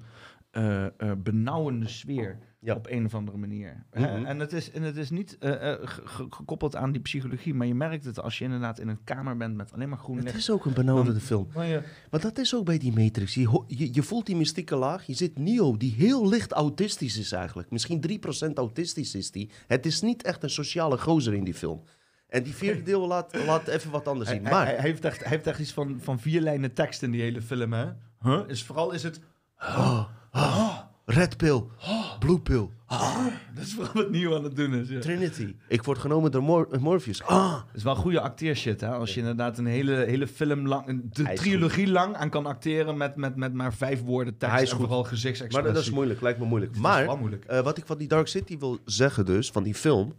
benauwende sfeer Ja. op een of andere manier. Hè? Mhm. En, het is, en het is niet eh, eh, ge- ge- gekoppeld aan die psychologie, maar je merkt het als je inderdaad in een kamer bent met alleen maar groen Het is ook een benauwende film. Maar je- Maar dat is ook bij die Matrix. Je, je, je voelt die mystieke laag. Je zit Neo, die heel licht autistisch is eigenlijk. Misschien 3% autistisch is die. Het is niet echt een sociale gozer in die film. En die vierde deel laat, laat even wat anders zien. hij- Maar hij, hij heeft echt, hij heeft echt iets van, van vier lijnen tekst in die hele film, hè? Huh? Is, vooral is het... red pill, blue pill, Dat is wat nieuw aan het doen is. Ja. Trinity. Ik word genomen door Mor- Morpheus. Ah, Het is wel goede acteershit, hè? Als je inderdaad een hele, hele film lang, een de Hij is trilogie lang aan kan acteren met, met, met maar vijf woorden tekst Hij is en goed. vooral maar gezichtsexpressie. dat is moeilijk, lijkt me moeilijk. Het is Maar wel moeilijk. eh, wat ik van die Dark City wil zeggen dus, van die film...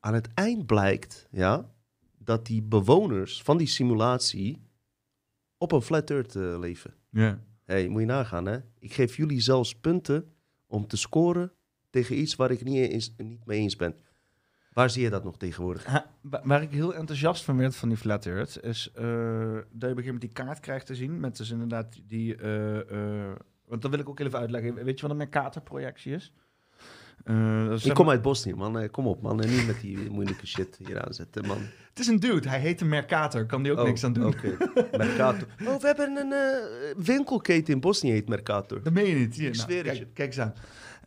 aan het eind blijkt, ja, dat die bewoners van die simulatie op een flat earth eh, leven. Ja. Hey, moet je nagaan, hè? Ik geef jullie zelfs punten om te scoren tegen iets waar ik niet, eens, niet mee eens ben. Waar zie je dat nog tegenwoordig? Waar ik heel enthousiast van werd van die Flat Earth, is eh, dat je gegeven moment die kaart krijgt te zien. Met dus inderdaad die. eh, eh, want dat wil ik ook even uitleggen. Weet je wat een Mercator-projectie is? Eh, Ik kom maar- uit Bosnië, man. Eh, Kom op, man. En niet met die moeilijke shit hier aanzetten, man. Het is een dude, hij heet een Mercator, kan die ook niks aan doen. Oh, Oké, Mercator. Oh, we hebben een eh, winkelketen in Bosnië, heet Mercator. Dat meen je niet. Hier, Ik nou, zweer het kijk, je. kijk eens aan.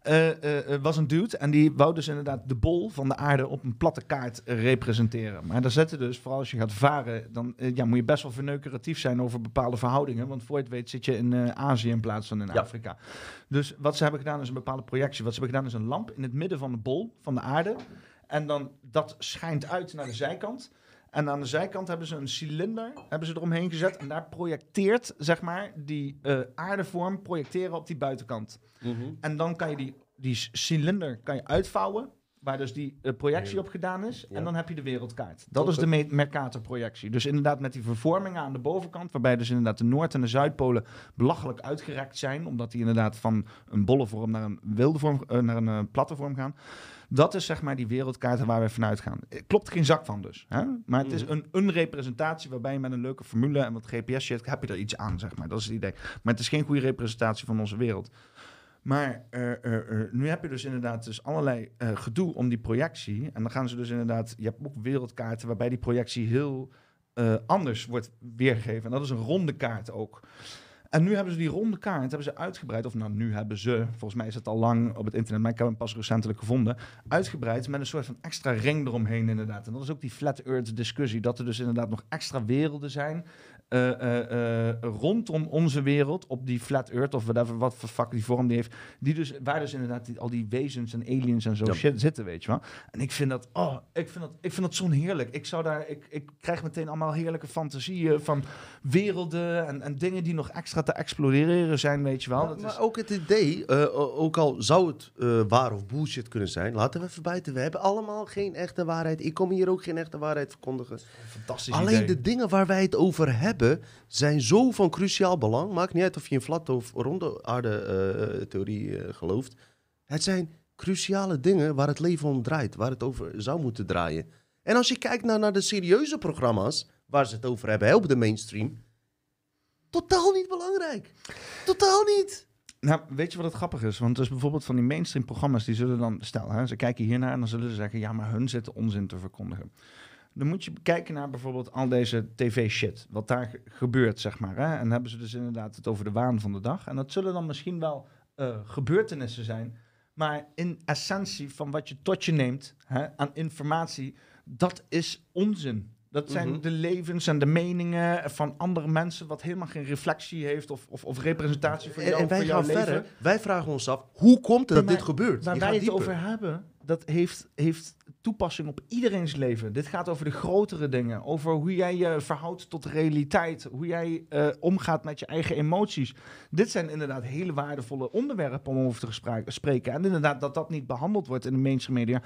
Eh, was een dude en die wou dus inderdaad de bol van de aarde op een platte kaart representeren. Maar daar zetten dus, vooral als je gaat varen, dan ja, moet je best wel verneukeratief zijn over bepaalde verhoudingen. Want voor je het weet zit je in Azië in plaats van in Ja. Afrika. Dus wat ze hebben gedaan is een bepaalde projectie. Wat ze hebben gedaan is een lamp in het midden van de bol van de aarde. En dan dat schijnt uit naar de zijkant. En aan de zijkant hebben ze een cilinder hebben ze eromheen gezet. En daar projecteert, zeg maar, die eh, aardevorm projecteren op die buitenkant. En dan kan je die, die cilinder kan je uitvouwen, waar dus die eh, projectie op gedaan is. Ja. En dan heb je de wereldkaart. Dat is de Me- Mercator-projectie. Dus inderdaad met die vervormingen aan de bovenkant, waarbij dus inderdaad de Noord- en de Zuidpolen belachelijk uitgerekt zijn, omdat die inderdaad van een bolle vorm naar een wilde vorm, eh, naar een platte vorm gaan. Dat is zeg maar die wereldkaart waar we vanuit gaan. Eh, Klopt geen zak van dus. Hè? Maar het is Mhm. een, een representatie waarbij je met een leuke formule en wat GPS shit heb je er iets aan, zeg maar. Dat is het idee. Maar het is geen goede representatie van onze wereld. Maar eh, eh, nu heb je dus inderdaad dus allerlei gedoe om die projectie. En dan gaan ze dus inderdaad... Je hebt ook wereldkaarten waarbij die projectie heel anders wordt weergegeven. En dat is een ronde kaart ook. En nu hebben ze die ronde kaart hebben ze uitgebreid. Of nou, nu hebben ze, volgens mij is het al lang op het internet, maar ik heb hem pas recentelijk gevonden. Uitgebreid met een soort van extra ring eromheen inderdaad. En dat is ook die flat earth discussie. Dat er dus inderdaad nog extra werelden zijn eh, eh, eh, rondom onze wereld op die flat earth of whatever, wat voor fuck die vorm die heeft. Die dus, waar dus inderdaad die, al die wezens en aliens en zo Ja. shit zitten, weet je wel. En ik vind dat, oh, ik vind dat, ik vind dat zo'n heerlijk. Ik zou daar, ik, ik krijg meteen allemaal heerlijke fantasieën van werelden en, en dingen die nog extra te exploreren zijn, weet je wel. Maar, Dat maar is, ook het idee, ook al zou het waar of bullshit kunnen zijn, laten we even buiten. We hebben allemaal geen echte waarheid. Ik kom hier ook geen echte waarheid verkondigen. fantastisch Alleen idee. de dingen waar wij het over hebben, zijn zo van cruciaal belang. Maakt niet uit of je in flat of ronde aarde eh, theorie eh, gelooft. Het zijn cruciale dingen waar het leven om draait, waar het over zou moeten draaien. En als je kijkt naar, naar de serieuze programma's waar ze het over hebben, op de mainstream, totaal niet belangrijk. Totaal niet. Nou, weet je wat het grappig is? Want dus bijvoorbeeld van die mainstream programma's, die zullen dan, stel, hè, ze kijken hiernaar en dan zullen ze zeggen, ja, maar hun zitten onzin te verkondigen. Dan moet je kijken naar bijvoorbeeld al deze tv-shit, wat daar ge- gebeurt, zeg maar. Hè? En hebben ze dus inderdaad het over de waan van de dag. En dat zullen dan misschien wel eh, gebeurtenissen zijn, maar in essentie van wat je tot je neemt hè, aan informatie, dat is onzin. Dat zijn Mhm. de levens en de meningen van andere mensen, wat helemaal geen reflectie heeft of, of, of representatie voor En, jou, en wij voor jouw gaan verder. Wij vragen ons af, hoe komt het dat dit gebeurt? Waar wij het dieper. over hebben, dat heeft, heeft toepassing op iedereen's leven. Dit gaat over de grotere dingen. Over hoe jij je verhoudt tot de realiteit. Hoe jij eh, omgaat met je eigen emoties. Dit zijn inderdaad hele waardevolle onderwerpen om over te spreken. En inderdaad dat dat niet behandeld wordt in de mainstream media.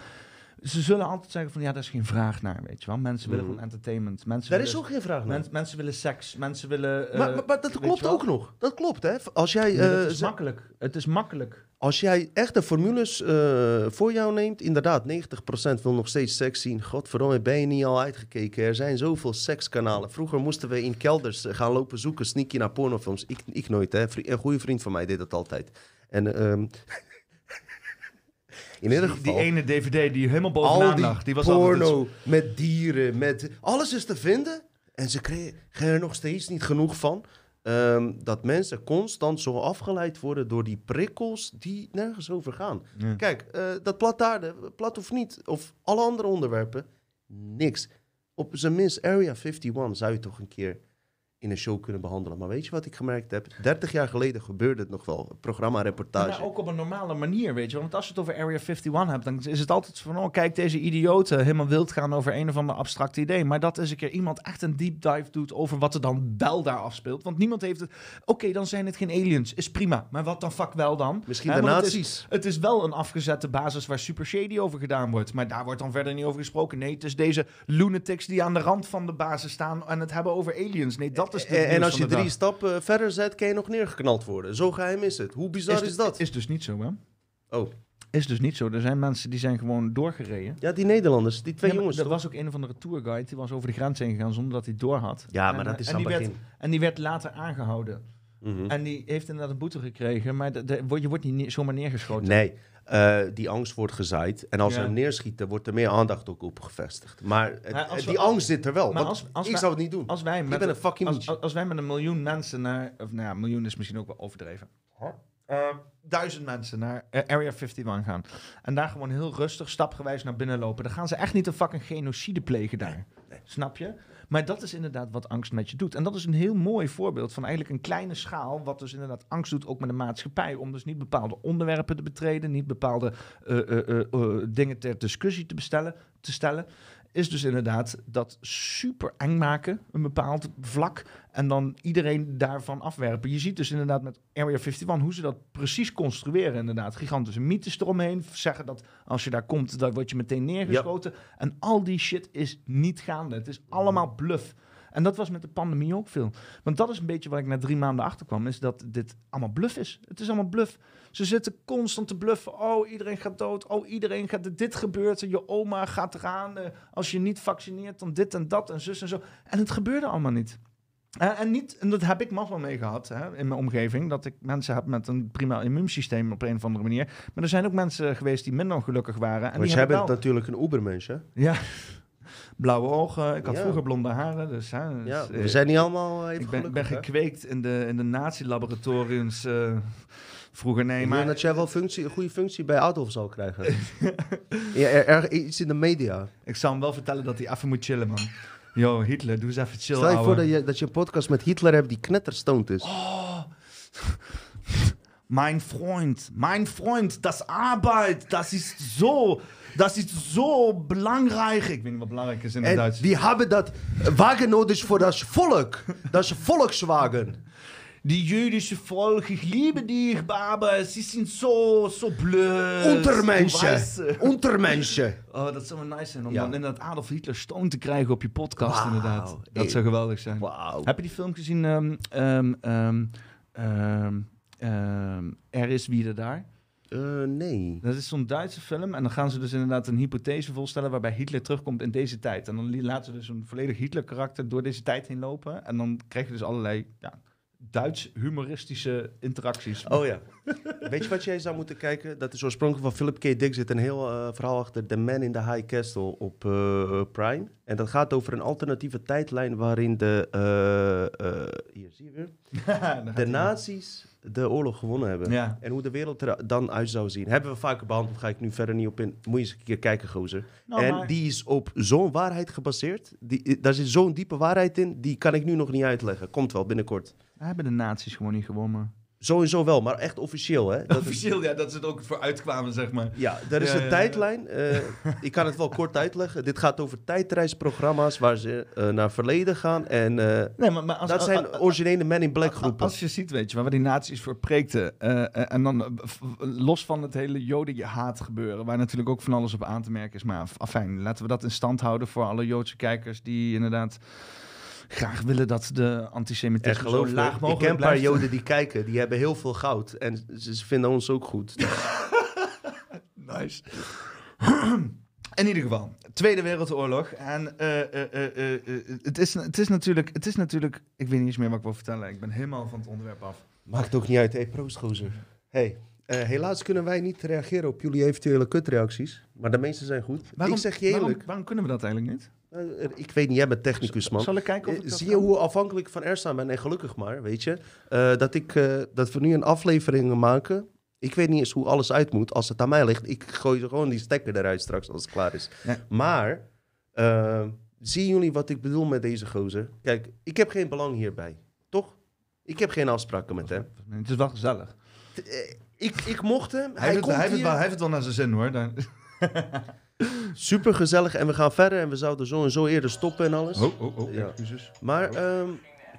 Ze zullen altijd zeggen van ja, daar is geen vraag naar, weet je wel. Mensen willen gewoon entertainment. Mensen Daar willen, is ook geen vraag naar. men- mensen willen seks. Mensen willen... eh, maar, maar, maar dat klopt ook nog. Dat klopt, hè. Als jij, Nee, dat eh, is makkelijk. Het is makkelijk. Als jij echte formules eh, voor jou neemt, inderdaad, 90% wil nog steeds seks zien. Godverdomme, ben je niet al uitgekeken? Er zijn zoveel sekskanalen. Vroeger moesten we in kelders eh, gaan lopen zoeken, sneaky naar pornofilms. Ik, ik nooit, hè. Een goede vriend van mij deed dat altijd. En ehm, in ieder Die, geval... die ene DVD die helemaal al bovenaan die lag, die was altijd porno met dieren, met alles is te vinden. En ze kregen er nog steeds niet genoeg van. Ehm, dat mensen constant zo afgeleid worden door die prikkels die nergens over gaan. Ja. Kijk, eh, dat plat aarde, plat of niet, of alle andere onderwerpen, niks. Op zijn minst Area 51 zou je toch een keer in een show kunnen behandelen. Maar weet je wat ik gemerkt heb? 30 jaar geleden gebeurde het nog wel. Programma, reportage. Maar ook op een normale manier, weet je. Want als je het over Area 51 hebt, dan is het altijd van... oh, kijk, deze idioten helemaal wild gaan over een of ander abstract idee. Maar dat is een keer iemand echt een deep dive doet... over wat er dan wel daar afspeelt. Want niemand heeft het... Oké, dan zijn het geen aliens, is prima. Maar wat dan fuck wel dan? Misschien de want het is- nazi's. Het is wel een afgezette basis waar super shady over gedaan wordt. Maar daar wordt dan verder niet over gesproken. Nee, het is deze lunatics die aan de rand van de basis staan... en het hebben over aliens. Nee, dat is de En, als je drie dag. stappen verder zet, kan je nog neergeknald worden. Zo geheim is het. Hoe bizar is, is, dat? Is dus niet zo, hè? Oh, Is dus niet zo. Er zijn mensen die zijn gewoon doorgereden. ja, die Nederlanders, die twee Ja, jongens. er toch? was ook een of andere tourguide, die was over de grens heen gegaan zonder dat hij door had. Ja, En, maar dat eh, is en aan die het werd, begin. En die werd later aangehouden. Mhm. En die heeft inderdaad een boete gekregen, maar de, de- wordt- je wordt niet zomaar neergeschoten. Nee, eh, die angst wordt gezaaid. En als Ja. ze hem neerschieten, wordt er meer aandacht ook op gevestigd. Maar het- Maar als we- die angst zit er wel. maar als- als ik wij- zou het niet doen. Als wij, ik met, ben een fucking als, wij met een miljoen mensen naar... Of nou ja, miljoen is misschien ook wel overdreven. Eh, duizend mensen naar eh, Area 51 gaan. En daar gewoon heel rustig, stapgewijs naar binnen lopen. Dan gaan ze echt niet een fucking genocide plegen daar. Snap je? Maar dat is inderdaad wat angst met je doet. En dat is een heel mooi voorbeeld van eigenlijk een kleine schaal. Wat dus inderdaad angst doet, ook met de maatschappij. Om dus niet bepaalde onderwerpen te betreden. Niet bepaalde eh, eh, eh, dingen ter discussie te, bestellen, te stellen. Is dus inderdaad dat super eng maken, een bepaald vlak. En dan iedereen daarvan afwerpen. Je ziet dus inderdaad met Area 51 hoe ze dat precies construeren. Inderdaad, gigantische mythes eromheen. Zeggen dat als je daar komt, dan word je meteen neergeschoten. En al die shit is niet gaande. Het is allemaal bluff. En dat was met de pandemie ook veel. Want dat is een beetje waar ik na drie maanden achter kwam. Is dat dit allemaal bluff is. Het is allemaal bluff. Ze zitten constant te bluffen. Oh, iedereen gaat dood. Oh, iedereen gaat... Dit gebeurt. Je oma gaat eraan. eh, als je niet vaccineert, dan dit en dat en zus en zo. En het gebeurde allemaal niet. Eh, en, niet, en dat heb ik mazzel mee gehad hè, in mijn omgeving. Dat ik mensen heb met een prima immuunsysteem op een of andere manier. Maar er zijn ook mensen geweest die minder ongelukkig waren. En die jij hebben wel... natuurlijk een Ubermensch, hè? Ja. Blauwe ogen. Ik had Ja. vroeger blonde haren. Dus, hè, dus, Ja, eh, we zijn niet allemaal even ik ben, ben gelukkig, hè? gekweekt in de, in de nazi-laboratoriums eh, vroeger. Nee, Ik maar dat jij wel functie, een goede functie bij Adolf zal krijgen. ja, er, er- iets in de media. ik zal hem wel vertellen dat hij even moet chillen, man. Yo, Hitler, doe eens even chill, Stel je voor dat je, dat je een podcast met Hitler hebt die knetterstoned is. Oh. Mein Freund, mein Freund, das Arbeit, das ist so, das ist so belangrijk. Ik weet niet wat belangrijk is in het Duits. die hebben dat wagen nodig voor dat volk. Dat is Volkswagen. Die jüdische Volk, ich liebe dich, aber sie sind so, so blöd. Untermenschen. Untermenschen. Oh, dat zou wel nice zijn om Ja. dan inderdaad Adolf Hitler stoon te krijgen op je podcast, inderdaad. Dat zou geweldig zijn. Heb je die film gezien? ehm, ehm, ehm, er is wie er daar. Eh, nee. Dat is zo'n Duitse film. En dan gaan ze dus inderdaad een hypothese voorstellen waarbij Hitler terugkomt in deze tijd. En dan laten ze dus een volledig Hitler-karakter door deze tijd heen lopen. En dan krijg je dus allerlei ja, Duits humoristische interacties. Oh ja. Weet je wat jij zou moeten kijken? Dat is oorspronkelijk van Philip K. Dick. zit een heel eh, verhaal achter The Man in the High Castle op eh, Prime. En dat gaat over een alternatieve tijdlijn waarin de, hier zie je weer, de nazi's de oorlog gewonnen hebben. Ja. En hoe de wereld er dan uit zou zien. Hebben we vaker behandeld, ga ik nu verder niet op in. Moet je eens een keer kijken, gozer. Nou, en maar- die is op zo'n waarheid gebaseerd. Die, daar zit zo'n diepe waarheid in, die kan ik nu nog niet uitleggen. Komt wel binnenkort. We hebben de nazi's gewoon niet gewonnen. Sowieso wel, maar echt officieel, hè? Dat Officieel, ja, dat ze er ook voor uitkwamen, zeg maar. Ja, er is Ja, een ja, tijdlijn. eh, ik kan het wel kort uitleggen. Dit gaat over tijdreisprogramma's waar ze eh, naar verleden gaan. En eh, Nee, maar, maar als, dat als- zijn als- originele Men in Black als- groepen. Als je ziet, weet je, waar die nazi's voor preekten. en dan los van het hele jodenhaat gebeuren, waar natuurlijk ook van alles op aan te merken is. Maar af- afijn, laten we dat in stand houden voor alle Joodse kijkers die inderdaad graag willen dat de antisemitisme zo laag ik mogelijk ken een paar joden die kijken. Die hebben heel veel goud. En ze, vinden ons ook goed. Nice. In ieder geval, Tweede Wereldoorlog. En eh, eh, eh, het, is, het, is natuurlijk, het is natuurlijk... Ik weet niet eens meer wat ik wil vertellen. Ik ben helemaal van het onderwerp af. Maakt ook niet uit. Hey, proost, gozer. Hey, helaas kunnen wij niet reageren op jullie eventuele kutreacties. Maar de meeste zijn goed. ik zeg je waarom, eerlijk. waarom kunnen we dat eigenlijk niet? Eh, ik weet niet, jij bent technicus, man. Zal ik kijken of Eh, ik Zie je kan? hoe afhankelijk ik van Ersan ben? En gelukkig maar, weet je. eh, dat, ik, eh, dat we nu een aflevering maken. Ik weet niet eens hoe alles uit moet. Als het aan mij ligt, ik gooi gewoon die stekker eruit straks als het klaar is. Ja. Maar, Zien jullie wat ik bedoel met deze gozer? Kijk, ik heb geen belang hierbij. Toch? Ik heb geen afspraken met hem. Het is wel gezellig. Ik, ik mocht hem. Hij, Hij, heeft, het, komt hij, heeft het wel, hij heeft het wel naar zijn zin hoor. Super gezellig en we gaan verder en we zouden zo en zo eerder stoppen en alles. Oh, oh, oh, Ja. excuses. Maar ehm,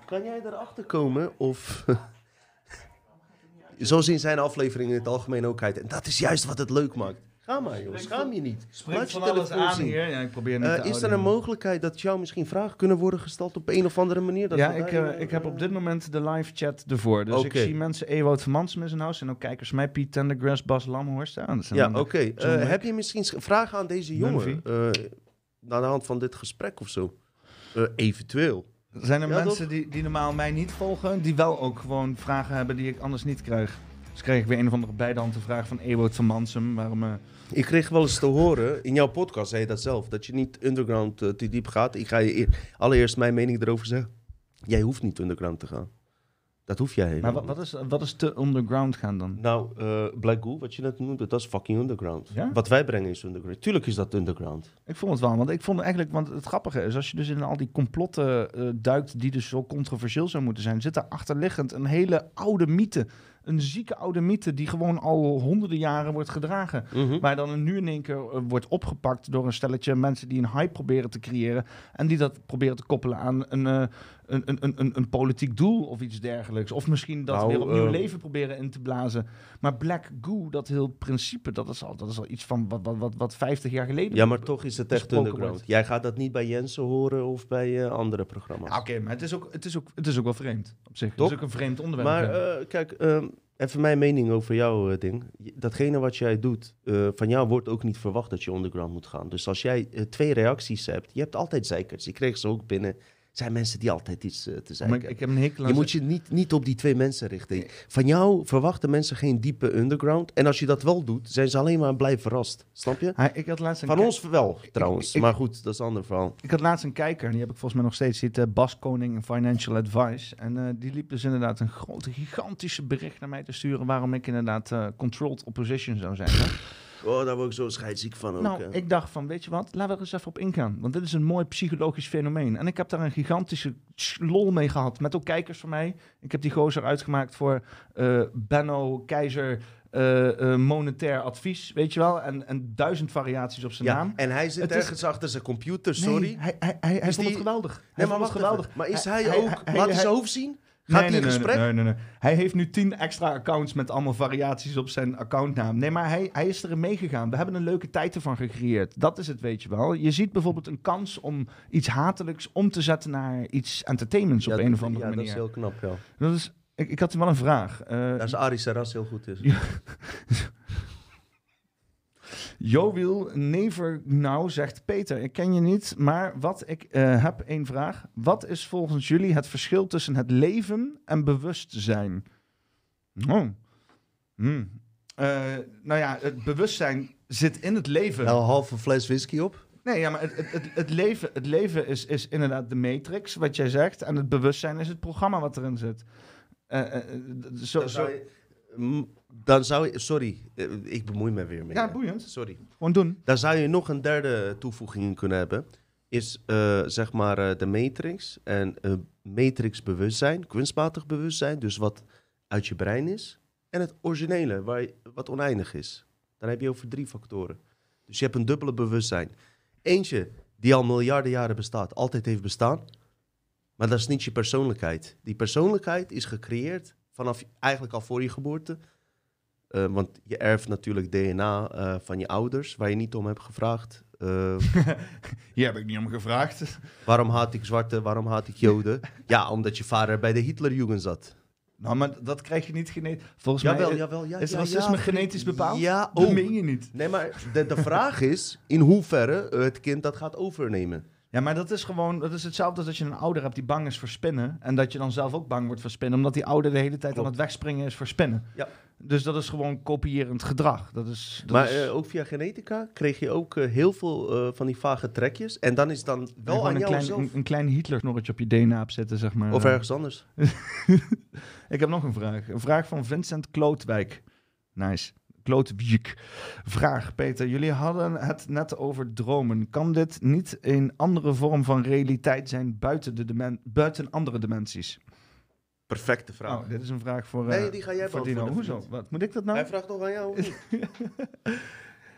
kan jij erachter komen of... zo zien zijn afleveringen in het algemeen ook uit. En dat is juist wat het leuk maakt. Ga maar jongens, schaam je niet. Je van alles aan zien. hier. Ja, ik probeer niet Eh, te is er een mogelijkheid dat jou misschien vragen kunnen worden gesteld op een of andere manier? Dat ja, ik, eh, ik heb op dit moment de live chat ervoor. Dus ik zie mensen Ewout van Mansum in zijn huis. En ook kijkers mij, Piet Tendergrass, Bas Lamhorst. Zijn Ja, oké. Eh, heb je misschien sch- vragen aan deze jongen? Eh naar de hand van dit gesprek of zo? Eh, eventueel. Zijn er Ja, mensen die, die normaal mij niet volgen, die wel ook gewoon vragen hebben die ik anders niet krijg? Dus kreeg ik weer een of andere bijdehandte vraag van Ewout van Mansum. Waarom... Ik kreeg wel eens te horen, in jouw podcast zei je dat zelf, dat je niet underground eh, te diep gaat. Ik ga je eer- allereerst mijn mening erover zeggen. Jij hoeft niet underground te gaan. Dat hoef jij maar helemaal wat, wat, is, wat is te underground gaan dan? Nou, eh Black Goo, wat je net noemde, dat is fucking underground. Ja? Wat wij brengen is underground. Tuurlijk is dat underground. Ik vond het wel, want ik vond eigenlijk, want het grappige is, als je dus in al die complotten eh, duikt die dus zo controversieel zou moeten zijn, zit daar achterliggend een hele oude mythe. Een zieke oude mythe die gewoon al honderden jaren wordt gedragen. Mhm. Maar dan nu in één keer eh, wordt opgepakt door een stelletje mensen die een hype proberen te creëren. En die dat proberen te koppelen aan een, eh, een, een, een, een, politiek doel of iets dergelijks. Of misschien dat Nou, weer opnieuw eh, leven proberen in te blazen. Maar Black Goo, dat heel principe, dat is al, dat is al iets van wat, wat, wat, wat 50 jaar geleden. Ja, maar toch is het echt underground. wordt. Jij gaat dat niet bij Jensen horen of bij eh, andere programma's. Ja, Oké, maar het is, ook, het, is ook, het is ook wel vreemd op zich. Het is ook een vreemd onderwerp. Maar eh, kijk, ehm, even mijn mening over jouw ding. Datgene wat jij doet, van jou wordt ook niet verwacht dat je underground moet gaan. Dus als jij twee reacties hebt, je hebt altijd zeikers. Je kreeg ze ook binnen. Zijn mensen die altijd iets eh, te maar zeiken ik, heb een hekel aan... Je moet je niet, niet op die twee mensen richten. Van jou verwachten mensen geen diepe underground. En als je dat wel doet, zijn ze alleen maar blij verrast. Snap je? Ik had laatst een Van ons wel, trouwens. ik- maar goed, dat is een ander verhaal. Ik had laatst een kijker, die heb ik volgens mij nog steeds, heet eh, Bas Koning in Financial Advice. En eh, die liep dus inderdaad een grote, gigantische bericht naar mij te sturen waarom ik inderdaad controlled opposition zou zijn. Oh, daar word ik zo scheidsziek van ook. nou, hè. ik dacht van, weet je wat, laten we er eens even op ingaan. Want dit is een mooi psychologisch fenomeen. En ik heb daar een gigantische ch- lol mee gehad. Met ook kijkers van mij. Ik heb die gozer uitgemaakt voor eh Benno Keizer eh, eh, monetair advies, weet je wel. En, en duizend variaties op zijn ja, naam. en hij zit Het is- ergens achter zijn computer, sorry. Nee, hij, hij, hij, vond die- het geweldig. Hij Nee, vond maar het geweldig. even. Maar is hij, Hij- ook... laat hij hij- zijn hoofd zien? Gaat hij in nee, gesprek? Nee, nee, nee. Hij heeft nu tien extra accounts met allemaal variaties op zijn accountnaam. Nee, maar hij, hij is erin meegegaan. We hebben een leuke tijd ervan gecreëerd. Dat is het, weet je wel. Je ziet bijvoorbeeld een kans om iets hatelijks om te zetten naar iets entertainments op Ja, een dat- of andere ja, manier. dat is heel knap, ja. Dat is, ik, ik had wel een vraag. Eh, Daar is Arie Saras heel goed is. Ja. Jowiel Never Nou zegt Peter, ik ken je niet, maar wat ik eh, heb één vraag. Wat is volgens jullie het verschil tussen het leven en bewustzijn? Oh. Hmm. Eh, nou ja, het bewustzijn zit in het leven. Wel een halve fles whisky op. Nee, ja, maar het, het, het, leven, het leven is, is inderdaad de matrix, wat jij zegt. En het bewustzijn is het programma wat erin zit. Eh, zo, zo, je... Dan zou je... Sorry, eh, ik bemoei me weer mee. ja, boeiend. Sorry. Gewoon doen. Daar zou je nog een derde toevoeging in kunnen hebben. Is eh, zeg maar eh, de matrix. En eh, matrix bewustzijn, kunstmatig bewustzijn. Dus wat uit je brein is. En het originele, waar je- wat oneindig is. Dan heb je over drie factoren. Dus je hebt een dubbele bewustzijn. Eentje die al miljarden jaren bestaat, altijd heeft bestaan. Maar dat is niet je persoonlijkheid. Die persoonlijkheid is gecreëerd vanaf eigenlijk al voor je geboorte. Eh, want je erft natuurlijk DNA eh, van je ouders, waar je niet om hebt gevraagd. Eh, Hier heb ik niet om gevraagd. waarom haat ik zwarte, waarom haat ik joden? Ja, omdat je vader bij de Hitlerjugend zat. Nou, maar dat krijg je niet genetisch. Volgens Jawel, mij jawel, ja, is ja, racisme ja, genetisch bepaald. Ja, dat ook. meen je niet. Nee, maar de, de vraag is in hoeverre het kind dat gaat overnemen. Ja, maar dat is gewoon, dat is hetzelfde als dat je een ouder hebt die bang is voor spinnen. En dat je dan zelf ook bang wordt voor spinnen, omdat die ouder de hele tijd Klopt. aan het wegspringen is voor spinnen. Ja. Dus dat is gewoon kopierend gedrag. Dat is, dat maar is eh, ook via genetica kreeg je ook eh, heel veel eh, van die vage trekjes. En dan is dan wel aan een jou klein, zelf. een, een klein Hitler-snorretje op je DNA opzetten, zeg maar. Of ergens anders. Ik heb nog een vraag. Een vraag van Vincent Klootwijk. Nice. Klootwiek. Vraag, Peter. Jullie hadden het net over dromen. Kan dit niet een andere vorm van realiteit zijn buiten, de buiten andere dimensies? Perfecte vraag. Oh, dit is een vraag voor, Nee, eh, die ga jij voor Dino. Hoezo? Wat, moet ik dat nou? Hij vraagt toch aan jou?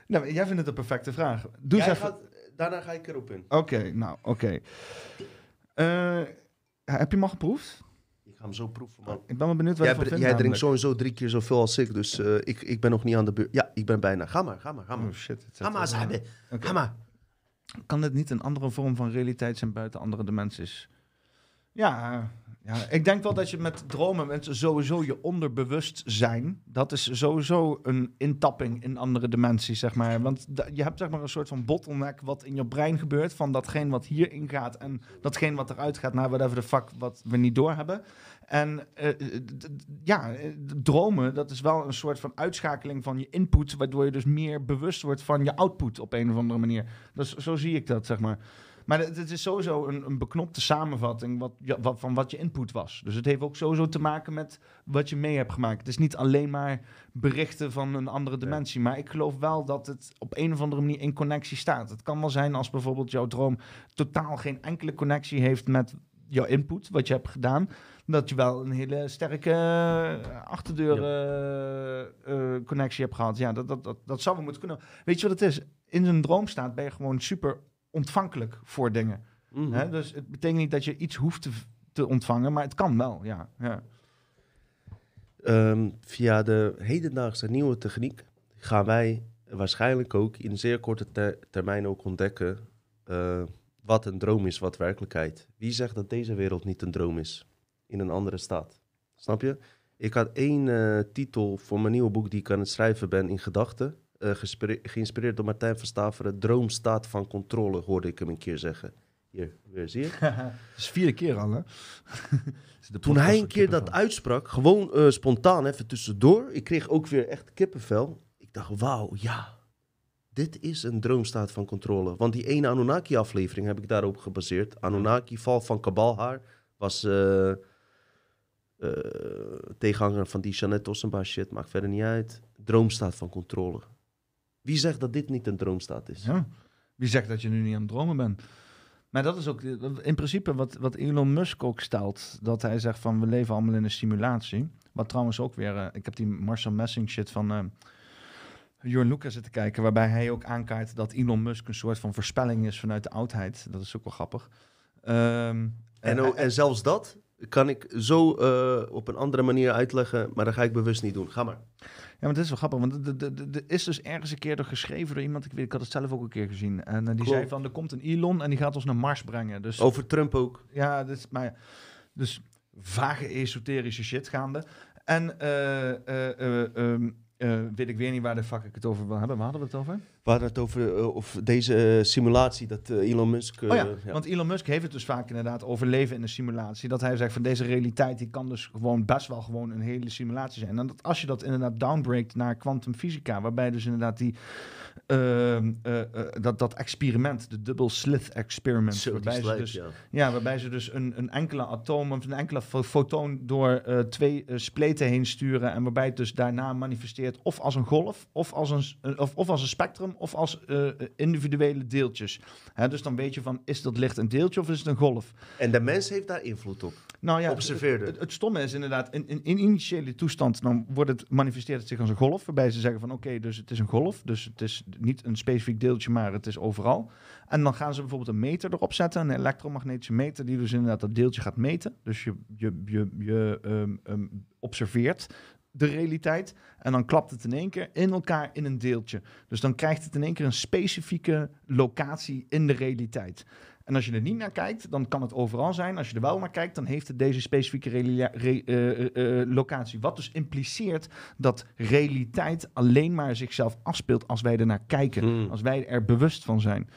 Nou, jij vindt het een perfecte vraag. Doe eens Jij even... gaat, daarna ga ik erop in. Oké, nou, oké. Eh, heb je hem al geproefd? Ik ga hem zo proeven, man. Ik ben wel benieuwd wat Jij, je ervan jij drinkt namelijk. sowieso drie keer zoveel als ik, dus eh, ik, ik ben nog niet aan de beurt. Ja, ik ben bijna. Ga maar, ga maar, ga maar. Oh shit. het Ga maar. Oké. Ga maar. Kan dit niet een andere vorm van realiteit zijn buiten andere dimensies? Ja, ja, ik denk wel dat je met dromen met sowieso je onderbewustzijn, dat is sowieso een intapping in andere dimensies, zeg maar. Want je hebt zeg maar een soort van bottleneck wat in je brein gebeurt van datgene wat hierin gaat en datgene wat eruit gaat naar whatever the fuck wat we niet doorhebben. En d- ja, eh, dromen, dat is wel een soort van uitschakeling van je input, waardoor je dus meer bewust wordt van je output op een of andere manier. Dus zo zie ik dat, zeg maar. Maar het, het is sowieso een, een beknopte samenvatting wat, ja, wat, van wat je input was. Dus het heeft ook sowieso te maken met wat je mee hebt gemaakt. Het is niet alleen maar berichten van een andere dimensie. Maar ik geloof wel dat het op een of andere manier in connectie staat. Het kan wel zijn als bijvoorbeeld jouw droom totaal geen enkele connectie heeft met jouw input, wat je hebt gedaan. Dat je wel een hele sterke eh, achterdeur eh, eh, connectie hebt gehad. Ja, dat, dat, dat, dat zou wel moeten kunnen. Weet je wat het is? In een droomstaat ben je gewoon super ontvankelijk voor dingen. Mhm. Hè? Dus het betekent niet dat je iets hoeft te, te ontvangen, maar het kan wel, ja. ja. Ehm, via de hedendaagse nieuwe techniek gaan wij waarschijnlijk ook in zeer korte ter- termijn ook ontdekken eh, wat een droom is, wat werkelijkheid. Wie zegt dat deze wereld niet een droom is in een andere staat? Snap je? Ik had één eh, titel voor mijn nieuwe boek die ik aan het schrijven ben in gedachten. Gespire- geïnspireerd door Martijn van Staveren. Droomstaat van controle, hoorde ik hem een keer zeggen. Hier, weer zie je? Dat is vierde keer al, hè? Toen hij een keer dat uitssprak, gewoon eh, spontaan even tussendoor, ik kreeg ook weer echt kippenvel. Ik dacht, wauw, ja, dit is een droomstaat van controle. Want die ene Anunnaki-aflevering heb ik daarop gebaseerd. Anunnaki, val van Kabalhaar, was eh, tegenhanger van die Jeannette Ossenbaar shit, maakt verder niet uit. Droomstaat van controle. Wie zegt dat dit niet een droomstaat is? Ja. Wie zegt dat je nu niet aan het dromen bent? Maar dat is ook in principe wat, wat Elon Musk ook stelt. Dat hij zegt van we leven allemaal in een simulatie. Wat trouwens ook weer... eh, ik heb die Marcel Messing shit van... eh Jorn Lucas zitten kijken. Waarbij hij ook aankaart dat Elon Musk een soort van voorspelling is vanuit de oudheid. Dat is ook wel grappig. Ehm, En, o- en zelfs dat kan ik zo eh, op een andere manier uitleggen, maar dat ga ik bewust niet doen. Ga maar. Ja, maar het is wel grappig, want er- is dus ergens een keer door geschreven door iemand, ik, weet, ik had het zelf ook een keer gezien. En eh, die Klopt. zei van, er komt een Elon en die gaat ons naar Mars brengen. Dus Over Trump ook. ja, dus, maar, dus vage esoterische shit gaande. En eh, eh, eh, ehm, eh, weet ik weer niet waar de fuck ik het over wil hebben. Waar hadden we het over? We hadden het over eh, of deze eh, simulatie dat eh, Elon Musk... oh ja, ja. want Elon Musk heeft het dus vaak inderdaad over leven in een simulatie. Dat hij zegt van deze realiteit, die kan dus gewoon best wel gewoon een hele simulatie zijn. En dat als je dat inderdaad downbreakt naar kwantumfysica, waarbij dus inderdaad die, ehm, eh, eh, dat, dat experiment, de double slit experiment, waarbij ze dus ja. Ja, waarbij ze dus een, een enkele atoom of een enkele fo- fotoon door eh, twee spleten heen sturen. En waarbij het dus daarna manifesteert of als een golf, of als een, of, of als een spectrum, of als individuele deeltjes. Hè, dus dan weet je van, is dat licht een deeltje of is het een golf? En de mens heeft daar invloed op. Nou ja, Observeerde. Het, het, het stomme is inderdaad, in, in, in initiële toestand, dan wordt het, manifesteert het zich als een golf. Waarbij ze zeggen van oké, dus het is een golf. Dus het is niet een specifiek deeltje, maar het is overal. En dan gaan ze bijvoorbeeld een meter erop zetten, een elektromagnetische meter, die dus inderdaad dat deeltje gaat meten. Dus je, je, je, je ehm, ehm, observeert de realiteit. En dan klapt het in één keer in elkaar in een deeltje. Dus dan krijgt het in één keer een specifieke locatie in de realiteit. En als je er niet naar kijkt, dan kan het overal zijn. Als je er wel naar kijkt, dan heeft het deze specifieke re- eh, eh, eh, locatie. Wat dus impliceert dat realiteit alleen maar zichzelf afspeelt als wij er naar kijken. Hmm. Als wij er bewust van zijn.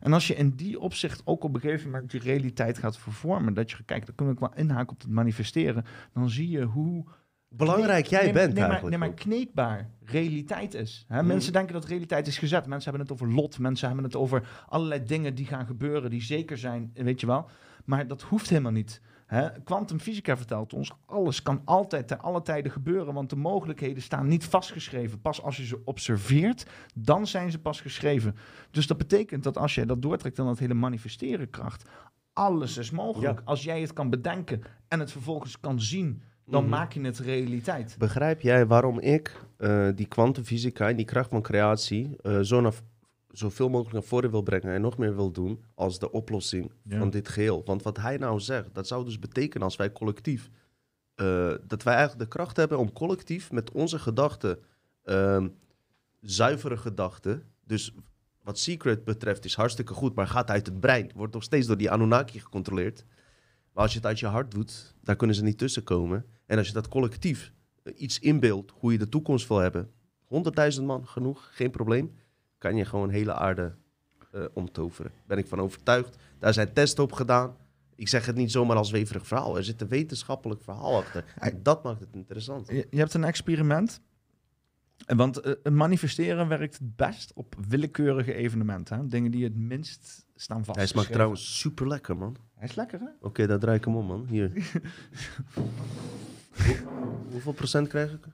En als je in die opzicht ook op een gegeven moment die realiteit gaat vervormen, dat je kijken, dan kunnen we wel inhaken op het manifesteren, dan zie je hoe Belangrijk jij nee, bent nee, maar, nee, maar kneedbaar realiteit is. Hè? Mhm. Mensen denken dat realiteit is gezet. Mensen hebben het over lot. Mensen hebben het over allerlei dingen die gaan gebeuren, die zeker zijn, weet je wel. Maar dat hoeft helemaal niet. Hè, Kwantumfysica vertelt ons, alles kan altijd ten alle tijden gebeuren, want de mogelijkheden staan niet vastgeschreven. Pas als je ze observeert, dan zijn ze pas geschreven. Dus dat betekent dat als jij dat doortrekt dan dat hele manifesteren kracht, alles is mogelijk. Ja. Als jij het kan bedenken en het vervolgens kan zien, dan Mhm. maak je het realiteit. Begrijp jij waarom ik eh, die kwantumfysica en die kracht van creatie eh, zo naar, zoveel mogelijk naar voren wil brengen en nog meer wil doen als de oplossing Ja. van dit geheel? Want wat hij nou zegt, dat zou dus betekenen als wij collectief, eh, dat wij eigenlijk de kracht hebben om collectief met onze gedachten, ehm, zuivere gedachten, dus wat Secret betreft is hartstikke goed, maar gaat uit het brein, wordt nog steeds door die Anunnaki gecontroleerd. Maar als je het uit je hart doet, daar kunnen ze niet tussenkomen. En als je dat collectief eh, iets inbeeldt, hoe je de toekomst wil hebben, 100.000 man genoeg, geen probleem, kan je gewoon hele aarde eh, omtoveren. Ben ik van overtuigd. Daar zijn testen op gedaan. Ik zeg het niet zomaar als weverig verhaal. Er zit een wetenschappelijk verhaal achter. En dat maakt het interessant. Je, je hebt een experiment. Want eh, manifesteren werkt het best op willekeurige evenementen. Hè? Dingen die het minst staan vast. Hij smaakt trouwens super lekker, man. Hij is lekker, hè? Oké, daar draai ik hem om, man. Hier. Hoe- hoeveel procent krijg ik?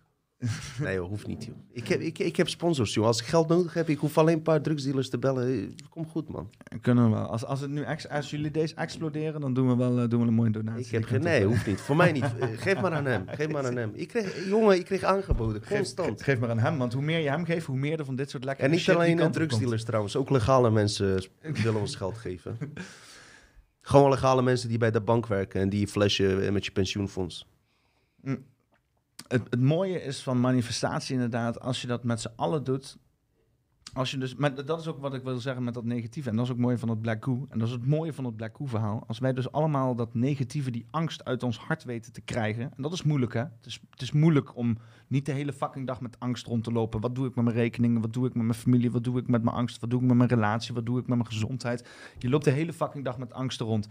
Nee, joh, hoeft niet, joh. Ik heb, ik, ik heb sponsors, joh. Als ik geld nodig heb, ik hoef alleen een paar drugsdealers te bellen. Eh, Kom goed, man. Kunnen we wel. Als, als, het nu ex, als jullie deze exploderen, dan doen we wel eh, doen we een mooie donatie. Ik heb geen... Nee, hoeft niet. Voor mij niet. Eh, Geef maar aan hem. Geef maar aan hem. Ik kreeg, jongen, ik kreeg aangeboden. Constant. Geef maar aan hem, want hoe meer je hem geeft, hoe meer er van dit soort lekkere En niet shit alleen eh, komt. drugsdealers trouwens. Ook legale mensen willen ons geld geven. Gewoon legale mensen die bij de bank werken en die je flashen met je pensioenfonds. Het, mooie is van manifestatie inderdaad, als je dat met z'n allen doet. Als je dus, maar dat is ook wat ik wil zeggen met dat negatieve. En dat is ook mooi van het Black Goo. En dat is het mooie van het Black Goo verhaal. Als wij dus allemaal dat negatieve, die angst uit ons hart weten te krijgen. En dat is moeilijk hè. Het is, het is moeilijk om niet de hele fucking dag met angst rond te lopen. Wat doe ik met mijn rekeningen? Wat doe ik met mijn familie? Wat doe ik met mijn angst? Wat doe ik met mijn relatie? Wat doe ik met mijn gezondheid? Je loopt de hele fucking dag met angsten rond.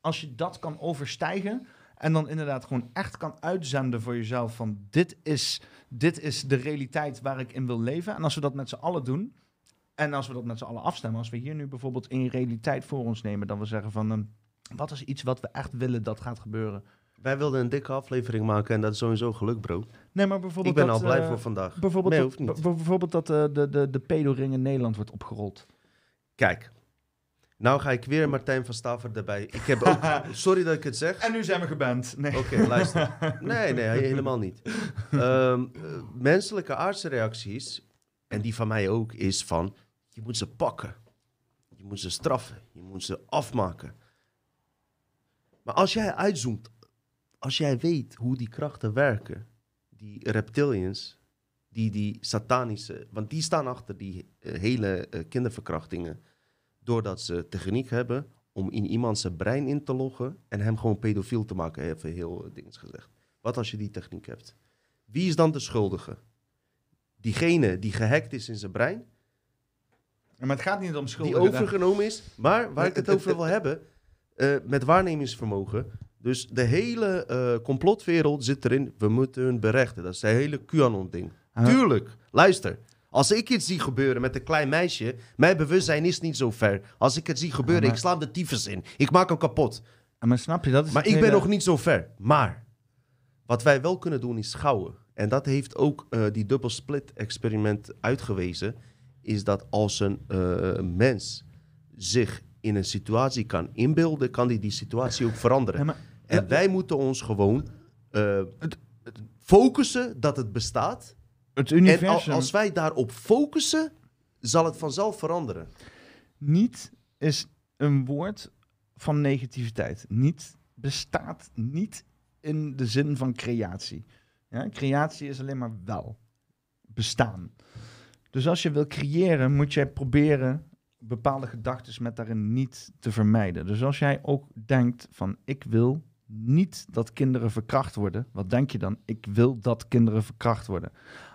Als je dat kan overstijgen, en dan inderdaad gewoon echt kan uitzenden voor jezelf van dit is, dit is de realiteit waar ik in wil leven. En als we dat met z'n allen doen, en als we dat met z'n allen afstemmen, als we hier nu bijvoorbeeld een realiteit voor ons nemen, dan we zeggen van ehm, wat is iets wat we echt willen dat gaat gebeuren. Wij wilden een dikke aflevering maken en dat is sowieso geluk, bro. Nee, maar bijvoorbeeld Ik ben dat, al blij eh, voor vandaag. Bijvoorbeeld Nee, dat, hoeft niet. b- bijvoorbeeld dat eh, de, de, de pedoring in Nederland wordt opgerold. Kijk, nou ga ik weer Martijn van Staver erbij. Ik heb ook... Sorry dat ik het zeg. En nu zijn we geband. Nee. Oké, luister. Nee, nee, helemaal niet. Eh, menselijke aardsreacties, en die van mij ook, is van... Je moet ze pakken. Je moet ze straffen. Je moet ze afmaken. Maar als jij uitzoomt, als jij weet hoe die krachten werken, die reptilians, die, die satanische, want die staan achter die eh, hele eh, kinderverkrachtingen, doordat ze techniek hebben om in iemand zijn brein in te loggen en hem gewoon pedofiel te maken, even heel uh, dings gezegd. Wat als je die techniek hebt? Wie is dan de schuldige? Diegene die gehackt is in zijn brein, Maar het gaat niet om die schuldigen. overgenomen is, maar waar ik het over wil hebben, eh, met waarnemingsvermogen. Dus de hele eh, complotwereld zit erin, we moeten hun berechten. Dat is de hele QAnon-ding. Tuurlijk, luister. Als ik iets zie gebeuren met een klein meisje, mijn bewustzijn is niet zo ver. Als ik het zie gebeuren, maar- ik sla de tyfus in. Ik maak hem kapot. Maar snap je, dat is Maar het ik ben nog niet zo ver. Maar wat wij wel kunnen doen is schouwen. En dat heeft ook eh, die double split experiment uitgewezen. Is dat als een eh, mens zich in een situatie kan inbeelden, kan die die situatie ook veranderen. Ja, maar- en Ja, wij moeten ons gewoon eh, focussen dat het bestaat. Het En al- universum... als wij daarop focussen, zal het vanzelf veranderen. Niet is een woord van negativiteit. Niet bestaat niet in de zin van creatie. Ja, creatie is alleen maar wel. Bestaan. Dus als je wil creëren, moet jij proberen bepaalde gedachten met daarin niet te vermijden. Dus als jij ook denkt van ik wil niet dat kinderen verkracht worden, wat denk je dan? Ik wil dat kinderen verkracht worden.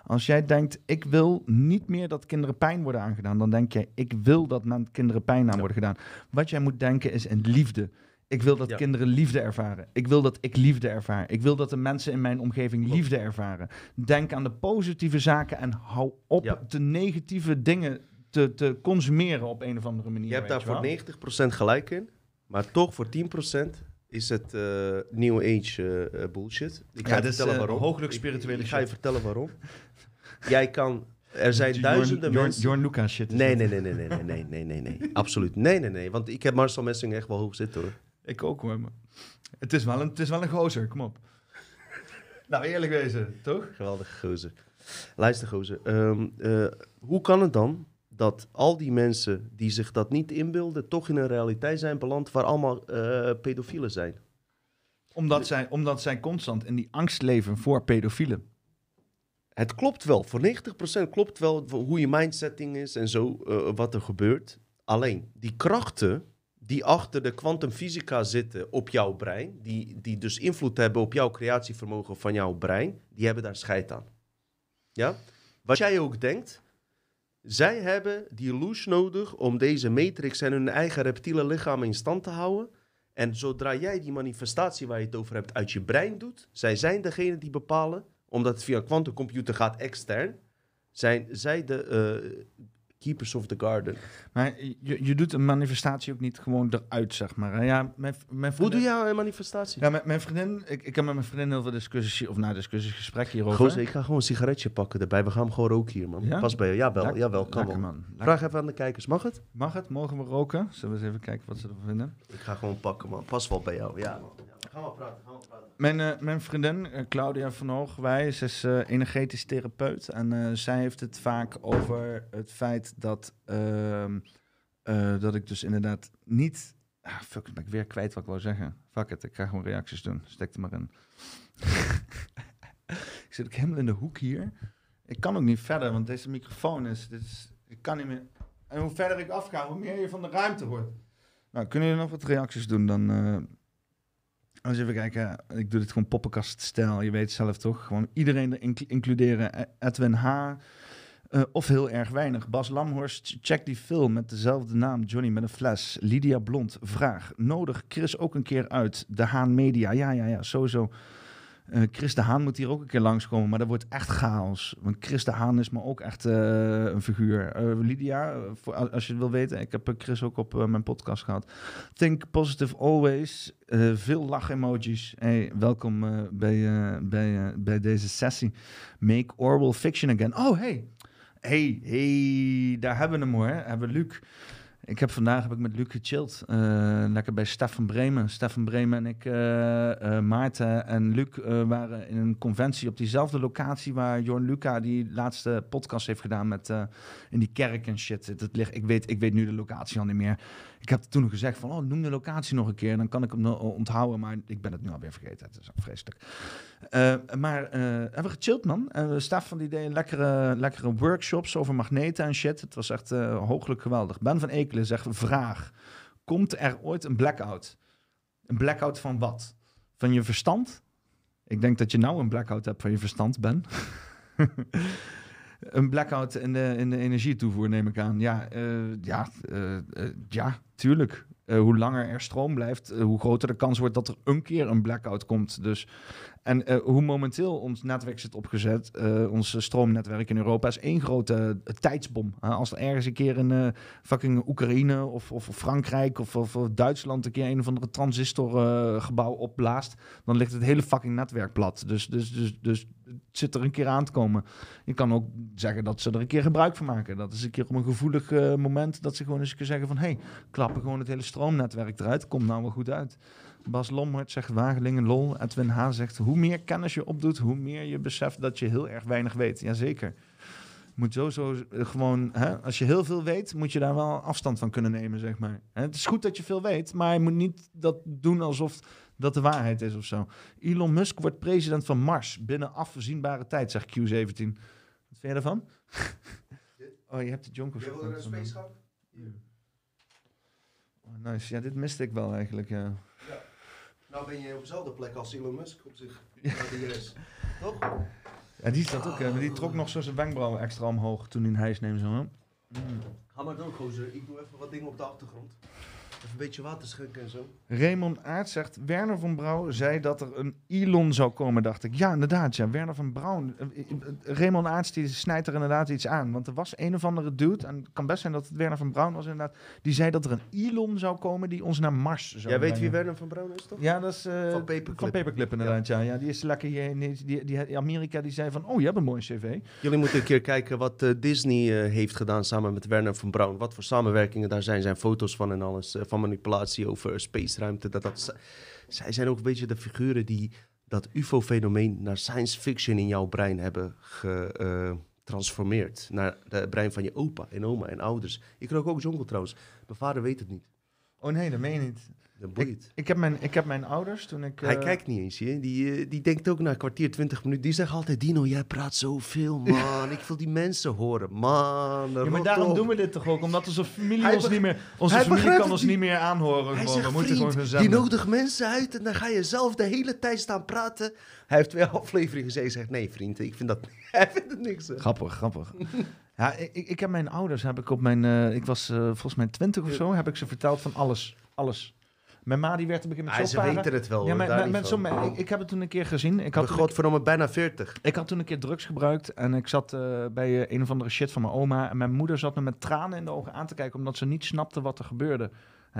Als jij denkt, ik wil niet meer dat kinderen pijn worden aangedaan, dan denk jij, ik wil dat men kinderen pijn aan worden gedaan. Wat jij moet denken is in liefde. Ik wil dat Ja. kinderen liefde ervaren. Ik wil dat ik liefde ervaar. Ik wil dat de mensen in mijn omgeving liefde ervaren. Denk aan de positieve zaken en hou op Ja. de negatieve dingen te, te consumeren op een of andere manier. Je hebt daar voor wel. 90% gelijk in, maar toch voor 10% is het eh, New Age eh, bullshit. Ik Ja, je vertellen waarom. hooglijk spirituele Ik, ik ga je vertellen waarom. Jij kan... Er zijn duizenden mensen... Jorn Lucas shit. Nee, nee, nee, nee, nee, nee, nee, nee, nee. Absoluut. Nee, nee, nee. Want ik heb Marcel Messing echt wel hoog zitten hoor. Ik ook hoor. Maar het, is wel een, het is wel een gozer, kom op. nou, eerlijk wezen, toch? Geweldige gozer. Luister gozer. ehm, eh, hoe kan het dan dat al die mensen die zich dat niet inbeelden... toch in een realiteit zijn beland waar allemaal eh, pedofielen zijn? Omdat zij, omdat zij constant in die angst leven voor pedofielen. Het klopt wel. Voor 90% klopt wel hoe je mindsetting is en zo, eh, wat er gebeurt. Alleen, die krachten die achter de kwantumfysica zitten op jouw brein, die, die dus invloed hebben op jouw creatievermogen van jouw brein, die hebben daar scheid aan. Ja? Wat jij ook denkt, zij hebben die illusion nodig om deze matrix en hun eigen reptiele lichaam in stand te houden. En zodra jij die manifestatie waar je het over hebt uit je brein doet, zij zijn degene die bepalen, omdat het via een quantumcomputer gaat extern, zijn zij de eh, keepers of the garden. Maar je, je doet een manifestatie ook niet gewoon eruit, zeg maar. Ja, mijn, mijn Hoe doe vriendin- jij een manifestatie? Ja, mijn, mijn vriendin, ik, ik heb met mijn vriendin heel veel discussies, of na discussies, gesprekken hierover. Gozer, ik ga gewoon een sigaretje pakken erbij. We gaan hem gewoon roken hier, man. Ja? Pas bij je. Jawel, Lek- jawel, kan wel. man. Vraag even aan de kijkers, mag het? Mag het? Mogen we roken? Zullen we eens even kijken wat ze ervan vinden? Ik ga gewoon pakken, man. Pas wel bij jou. Ja, man. Gaan we praten, gaan we praten. Mijn, eh, mijn vriendin, eh, Claudia van Hoogwijs, is eh, energetisch therapeut. En zij heeft het vaak over het feit dat, ehm, eh, dat ik dus inderdaad niet... Ah, fuck, ben ik weer kwijt wat ik wou zeggen. Fuck it, ik ga gewoon reacties doen. Stek er maar in. ik zit ook helemaal in de hoek hier. Ik kan ook niet verder, want deze microfoon is... Dit is ik kan niet meer... En hoe verder ik afga, hoe meer je van de ruimte wordt. Nou, kunnen jullie nog wat reacties doen? Dan... eh, eens even kijken. Ik doe dit gewoon poppenkaststijl. Je weet zelf toch. Gewoon iedereen erin includeren. E- Edwin H. eh, of heel erg weinig. Bas Lamhorst, check die film met dezelfde naam. Johnny met een fles. Lydia Blond, vraag. Nodig Chris ook een keer uit. De Haan Media. Ja, ja, ja, sowieso. Eh, Chris de Haan moet hier ook een keer langskomen, maar dat wordt echt chaos. Want Chris de Haan is me ook echt eh, een figuur. Eh, Lydia, als je het wil weten, ik heb Chris ook op mijn podcast gehad. Think positive always. Veel lach-emojis. Hey, welkom bij, bij, bij deze sessie. Make oral fiction again. Oh, hey. Hey, hey, daar hebben we hem hoor. Hebben we Luc. Ik heb vandaag heb ik met Luc gechilled. Eh, lekker bij Stefan Bremen. Stefan Bremen en ik, eh, eh, Maarten en Luc waren in een conventie op diezelfde locatie waar Jorn Luca die laatste podcast heeft gedaan met in die kerk en shit. Dat ligt, ik, weet, ik weet nu de locatie al niet meer. Ik heb toen gezegd van, oh, noem de locatie nog een keer. Dan kan ik hem onthouden, maar ik ben het nu alweer vergeten. Het is ook vreselijk. Eh, maar eh hebben we gechilled, man. En Stefan die deed lekkere, lekkere workshops over magneten en shit. Het was echt eh hooglijk geweldig. Ben van Ekelen zegt, vraag. Komt er ooit een blackout? Een blackout van wat? Van je verstand? Ik denk dat je nou een blackout hebt van je verstand, Ben. een blackout in de, in de energietoevoer, neem ik aan. Ja, eh, ja, eh, eh, ja tuurlijk. Hoe langer er stroom blijft, hoe groter de kans wordt dat er een keer een blackout komt. Dus, en eh, hoe momenteel ons netwerk zit opgezet, eh, ons stroomnetwerk in Europa, is één grote eh, tijdsbom. Uh, als er ergens een keer eh, fucking Oekraïne of, of Frankrijk of, of, Duitsland een keer een of andere transistorgebouw opblaast, dan ligt het hele fucking netwerk plat. Dus, dus, dus, dus het zit er een keer aan te komen. Je kan ook zeggen dat ze er een keer gebruik van maken. Dat is een keer op een gevoelig eh, moment dat ze gewoon eens een keer zeggen van... hé, hey, klappen gewoon het hele stroomnetwerk eruit. Komt nou wel goed uit. Bas Lommert zegt Wagelingen lol. Edwin H. zegt hoe meer kennis je opdoet... hoe meer je beseft dat je heel erg weinig weet. Jazeker. Moet sowieso eh, gewoon... Hè, als je heel veel weet, moet je daar wel afstand van kunnen nemen, zeg maar. Het is goed dat je veel weet, maar je moet niet dat doen alsof dat de waarheid is of zo. Elon Musk wordt president van Mars binnen afzienbare tijd, zegt Q17. Wat vind je daarvan? oh, je hebt de Jonkers. Oh, nice. Ja, dit miste ik wel eigenlijk, ja. Nou ben je op dezelfde plek als Elon Musk op zich. Ja. die is. Toch? Ja, die staat ook, hè, maar die trok nog zo zijn wenkbrauwen extra omhoog toen hij een hijs neemt. Zo? Ga maar door, gozer. Ik doe even wat dingen op de achtergrond. Even een beetje water schenken en zo. Raymond Aert zegt, Werner van Brouw zei dat er een Elon zou komen, dacht ik. Ja, inderdaad. Ja, Werner van Braun. Eh, eh, eh, Raymond Aarts die snijdt er inderdaad iets aan. Want er was een of andere dude, en het kan best zijn dat het Werner van Braun was inderdaad, die zei dat er een Elon zou komen die ons naar Mars zou Jij weet wie. Werner van Braun is, toch? Ja, dat is Van Paperclip. Van Paperclip inderdaad, ja. ja. Die is lekker hier in die, die, die, Amerika, die zei van, oh, je hebt een mooi cv. Jullie moeten een keer kijken wat Disney heeft gedaan samen met Werner van Braun. Wat voor samenwerkingen daar zijn. Zijn foto's van en alles. Manipulatie over space-ruimte. Dat, dat, zij zijn ook een beetje de figuren die dat UFO-fenomeen naar science fiction in jouw brein hebben getransformeerd. naar het brein van je opa en oma en ouders. Ik rook ook jonkel trouwens. Mijn vader weet het niet. Oh nee, dat meen je niet. Dat boeit. Ik heb mijn, ik heb mijn ouders toen ik... Hij eh, kijkt niet eens, hè. Die, eh, die denkt ook na een kwartier, twintig minuten. Die zegt altijd, Dino, jij praat zoveel, man. Ik wil die mensen horen, man. Ja, maar daarom op." doen we dit toch ook, omdat onze familie Hij ons niet meer, onze familie kan ons niet niet. meer aanhoren. Hij Gewoon. zegt, we moeten gewoon vriend, gaan die nodigt mensen uit en dan ga je zelf de hele tijd staan praten. Hij heeft twee afleveringen gezegd. Zegt, nee vriend, ik vind dat... Hij vindt het niks. hè. Grappig, grappig. ja, ik, ik heb mijn ouders, heb ik op mijn, eh, ik was volgens mij twintig of zo, heb ik ze verteld van alles, alles. Mijn ma die werd op een gegeven Ah, moment ze zo paren. weten het wel, Ja, hoor, daar met ik, ik heb het toen een keer gezien. Ik had, godverdomme bijna 40. ik had toen een keer drugs gebruikt en ik zat eh, bij eh, een of andere shit van mijn oma. En mijn moeder zat me met tranen in de ogen aan te kijken, omdat ze niet snapte wat er gebeurde.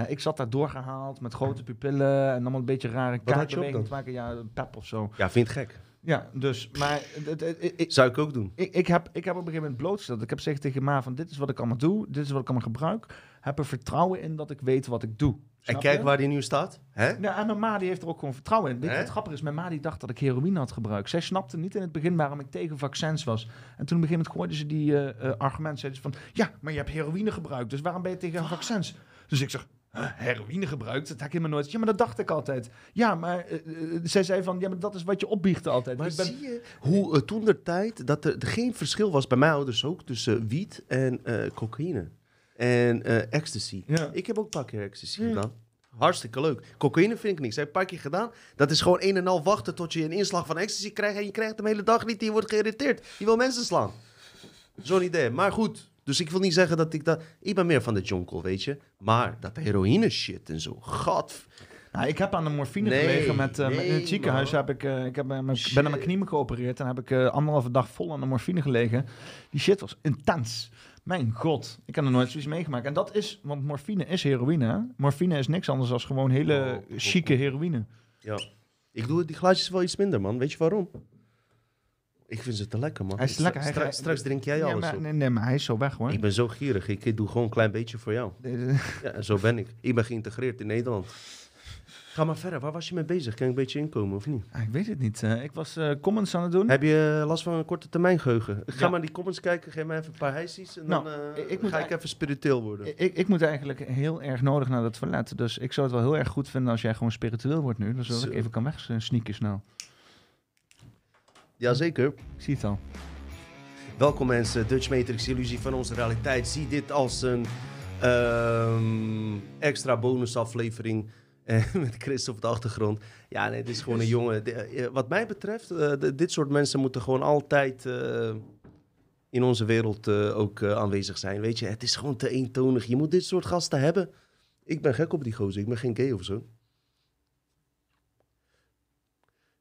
Ik zat daar doorgehaald met grote pupillen en allemaal een beetje rare kaartbewegingen te maken. Ja, een pep of zo. Ja, vind het gek. Ja, dus, maar het- het- het- ik, Zou ik ook doen. ik, ik, heb, ik heb op een gegeven moment blootgesteld. Ik heb gezegd tegen ma van dit is wat ik allemaal doe, dit is wat ik allemaal gebruik. Heb er vertrouwen in dat ik weet wat ik doe. En kijk je? waar die nu staat. Hè? Ja, en mijn ma die heeft er ook gewoon vertrouwen in. Weet je Hè? wat grappig is? Mijn ma die dacht dat ik heroïne had gebruikt. Zij snapte niet in het begin waarom ik tegen vaccins was. En toen een gegeven moment gooiden ze die eh, eh, argument. Zeiden ze van, ja, maar je hebt heroïne gebruikt. Dus waarom ben je tegen vaccins? Dus ik zeg, "Huh, heroïne gebruikt? Dat heb ik helemaal nooit. Ja, maar dat dacht ik altijd. Ja, maar eh, zij zei van, ja, maar dat is wat je opbiecht altijd. Maar ik ben, zie je hoe uh, toen de tijd dat er, geen verschil was bij mijn ouders ook tussen wiet en cocaïne en eh, ecstasy. Ja. Ik heb ook een paar keer ecstasy Ja. gedaan. Hartstikke leuk. Cocaïne vind ik niks. Heb ik een paar keer gedaan. Dat is gewoon een en al wachten tot je een inslag van ecstasy krijgt en je krijgt hem de hele dag niet. Je wordt geïrriteerd. Je wil mensen slaan. Zo'n idee. Maar goed. Dus ik wil niet zeggen dat ik dat... Ik ben meer van de jonkel, weet je. Maar dat heroïne shit en zo. God. Nou, ik heb aan de morfine Nee, gelegen met, eh, met- in het ziekenhuis. man. Heb ik, eh, ik heb, ben aan mijn knieën geopereerd en heb ik anderhalve dag vol aan de morfine gelegen. Die shit was intens. Mijn god, ik heb er nooit zoiets meegemaakt. En dat is, want morfine is heroïne. Hè? Morfine is niks anders dan gewoon hele Oh, chique heroïne. Ja. Ik doe die glaasjes wel iets minder, man. Weet je waarom? Ik vind ze te lekker, man. Hij is lekker, hij- straks drink jij Ja, alles maar, op. nee, nee, maar hij is zo weg hoor. Ik ben zo gierig. Ik doe gewoon een klein beetje voor jou. Ja, en zo ben ik. Ik ben geïntegreerd in Nederland. Ga maar verder. Waar was je mee bezig? Kan ik een beetje inkomen of niet? Ah, ik weet het niet. eh, ik was eh, comments aan het doen. Heb je eh, last van een korte termijn geheugen? Ga Ja. maar die comments kijken. Geef mij even een paar hijsies. En Nou, dan eh, ik- ga ik even spiritueel worden. Ik, ik moet eigenlijk heel erg nodig naar het toilet. Dus ik zou het wel heel erg goed vinden als jij gewoon spiritueel wordt nu. Dus dat Zo. ik even kan wegsneaken snel. Jazeker. Ik zie het al. Welkom mensen, Dutch Matrix, illusie van onze realiteit. Zie dit als een ehm, extra bonusaflevering eh, met Chris op de achtergrond. Ja, nee, dit is gewoon een jongen. De- eh, wat mij betreft, eh, de- dit soort mensen moeten gewoon altijd eh, in onze wereld eh, ook eh, aanwezig zijn. Weet je, het is gewoon te eentonig. Je moet dit soort gasten hebben. Ik ben gek op die gozer, ik ben geen gay of zo.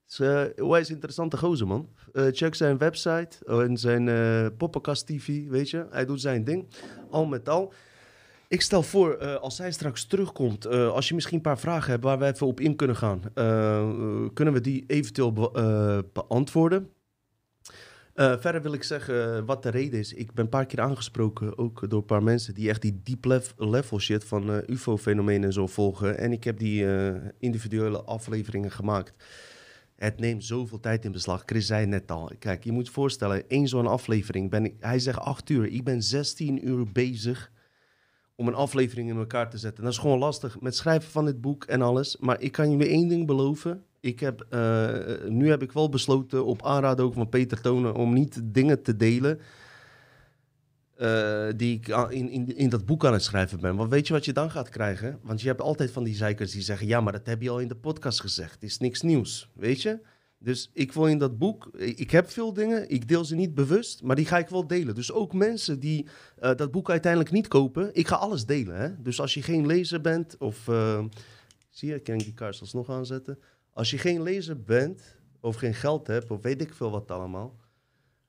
Het is eh, een wijs interessante gozer, man. Eh, check zijn website en zijn eh Poppenkast TV, weet je. Hij doet zijn ding. Al met al. Ik stel voor, eh, als hij straks terugkomt, eh, als je misschien een paar vragen hebt waar we even op in kunnen gaan, eh, kunnen we die eventueel be- beantwoorden. Verder wil ik zeggen wat de reden is. Ik ben een paar keer aangesproken, ook door een paar mensen die echt die deep lev- level shit van UFO-fenomenen en zo volgen. En ik heb die individuele afleveringen gemaakt. Het neemt zoveel tijd in beslag. Chris zei net al. Kijk, je moet je voorstellen, één zo'n aflevering. Ben ik, hij zegt acht uur. Ik ben 16 uur bezig om een aflevering in elkaar te zetten. Dat is gewoon lastig met schrijven van dit boek en alles. Maar ik kan weer één ding beloven. Ik heb, eh, nu heb ik wel besloten, op aanraden ook van Peter Tonen, om niet dingen te delen eh, die ik in, in, in dat boek aan het schrijven ben. Want weet je wat je dan gaat krijgen? Want je hebt altijd van die zeikers die zeggen... ja, maar dat heb je al in de podcast gezegd. Het is niks nieuws, weet je? Dus ik wil in dat boek... Ik ik heb veel dingen, ik deel ze niet bewust... maar die ga ik wel delen. Dus ook mensen die eh, dat boek uiteindelijk niet kopen... ik ga alles delen, hè? Dus als je geen lezer bent of... eh, zie je, kan ik die kaars alsnog aanzetten? Als je geen lezer bent, of geen geld hebt, of weet ik veel wat allemaal.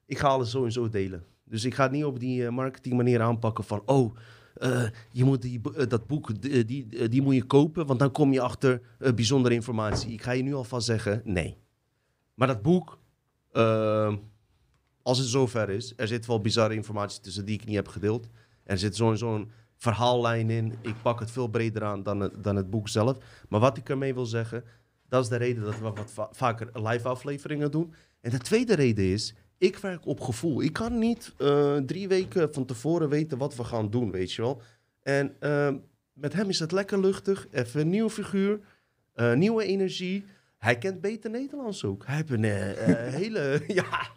Ik ga alles zo en zo delen. Dus ik ga het niet op die eh, marketing manier aanpakken van... Oh, eh, je moet die, eh, dat boek, die, eh, die, eh, moet je kopen, want dan kom je achter eh, bijzondere informatie. Ik ga je nu alvast zeggen, nee. Maar dat boek, eh, als het zover is, er zit wel bizarre informatie tussen die ik niet heb gedeeld. Er zit zo'n verhaallijn in. Ik pak het veel breder aan dan het, dan het boek zelf. Maar wat ik ermee wil zeggen, dat is de reden dat we wat va- vaker live afleveringen doen. En de tweede reden is, ik werk op gevoel. Ik kan niet eh, drie weken van tevoren weten wat we gaan doen, weet je wel. En eh, met hem is het lekker luchtig. Even een nieuwe figuur, eh, nieuwe energie. Hij kent beter Nederlands ook. Hij heeft een eh, eh, hele... ja,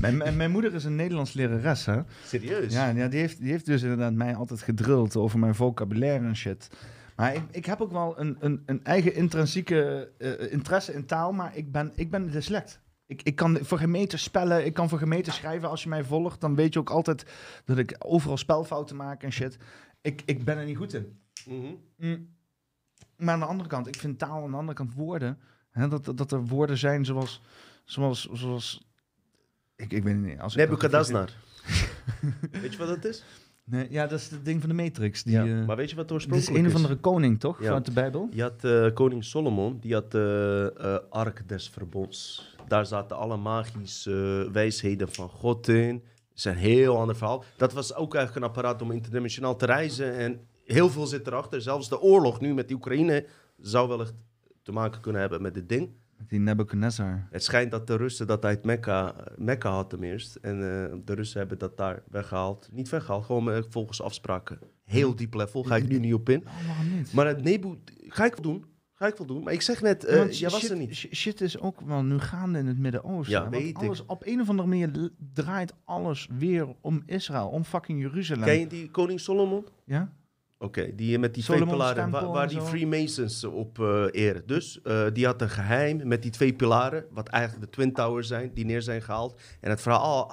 Mijn, mijn, mijn moeder is een Nederlands lerares, hè? serieus. Ja, ja die, heeft, die heeft dus inderdaad mij altijd gedrild over mijn vocabulaire en shit. Maar ik, ik heb ook wel een, een, een eigen intrinsieke eh, interesse in taal, maar ik ben, ik ben dyslect. Ik, ik kan voor gemeten spellen, ik kan voor gemeten schrijven. Als je mij volgt, dan weet je ook altijd dat ik overal spelfouten maak en shit. Ik, ik ben er niet goed in. Mhm. Mm. Maar aan de andere kant, ik vind taal aan de andere kant woorden. Hè, dat, dat er woorden zijn zoals... zoals, zoals ik, ik weet het niet. Als ik- Nebuchadnezzar. weet je wat dat is? Nee, ja, dat is het ding van de Matrix. Die, ja. eh, maar weet je wat dit is oorspronkelijk een of andere koning, toch? Ja. Vanuit de Bijbel? Je had eh, koning Solomon, die had de eh, Ark des Verbonds. Daar zaten alle magische wijsheden van God in. Dat is een heel ander verhaal. Dat was ook eigenlijk een apparaat om interdimensionaal te reizen. En heel veel zit erachter. Zelfs de oorlog nu met de Oekraïne zou wel echt te maken kunnen hebben met dit ding. Die Nebuchadnezzar. Het schijnt dat de Russen dat uit Mekka, Mekka had ten eerst. En eh, de Russen hebben dat daar weggehaald. Niet weggehaald, gewoon eh, volgens afspraken. Heel diep level, ga ik nu niet op in. Oh, niet? Maar het Nebu, ga ik wel doen. Ga ik wel doen. Maar ik zeg net, eh, jij was shit, er niet. sh- Shit is ook wel nu gaande in het Midden-Oosten. Ja, weet ik. alles, Op een of andere manier draait alles weer om Israël, om fucking Jeruzalem. Ken je die koning Solomon? Ja? Oké, die met die Solomon twee pilaren, waar, die. Freemasons op eh eren. Dus eh, die had een geheim met die twee pilaren, wat eigenlijk de Twin Towers zijn, die neer zijn gehaald. En het verhaal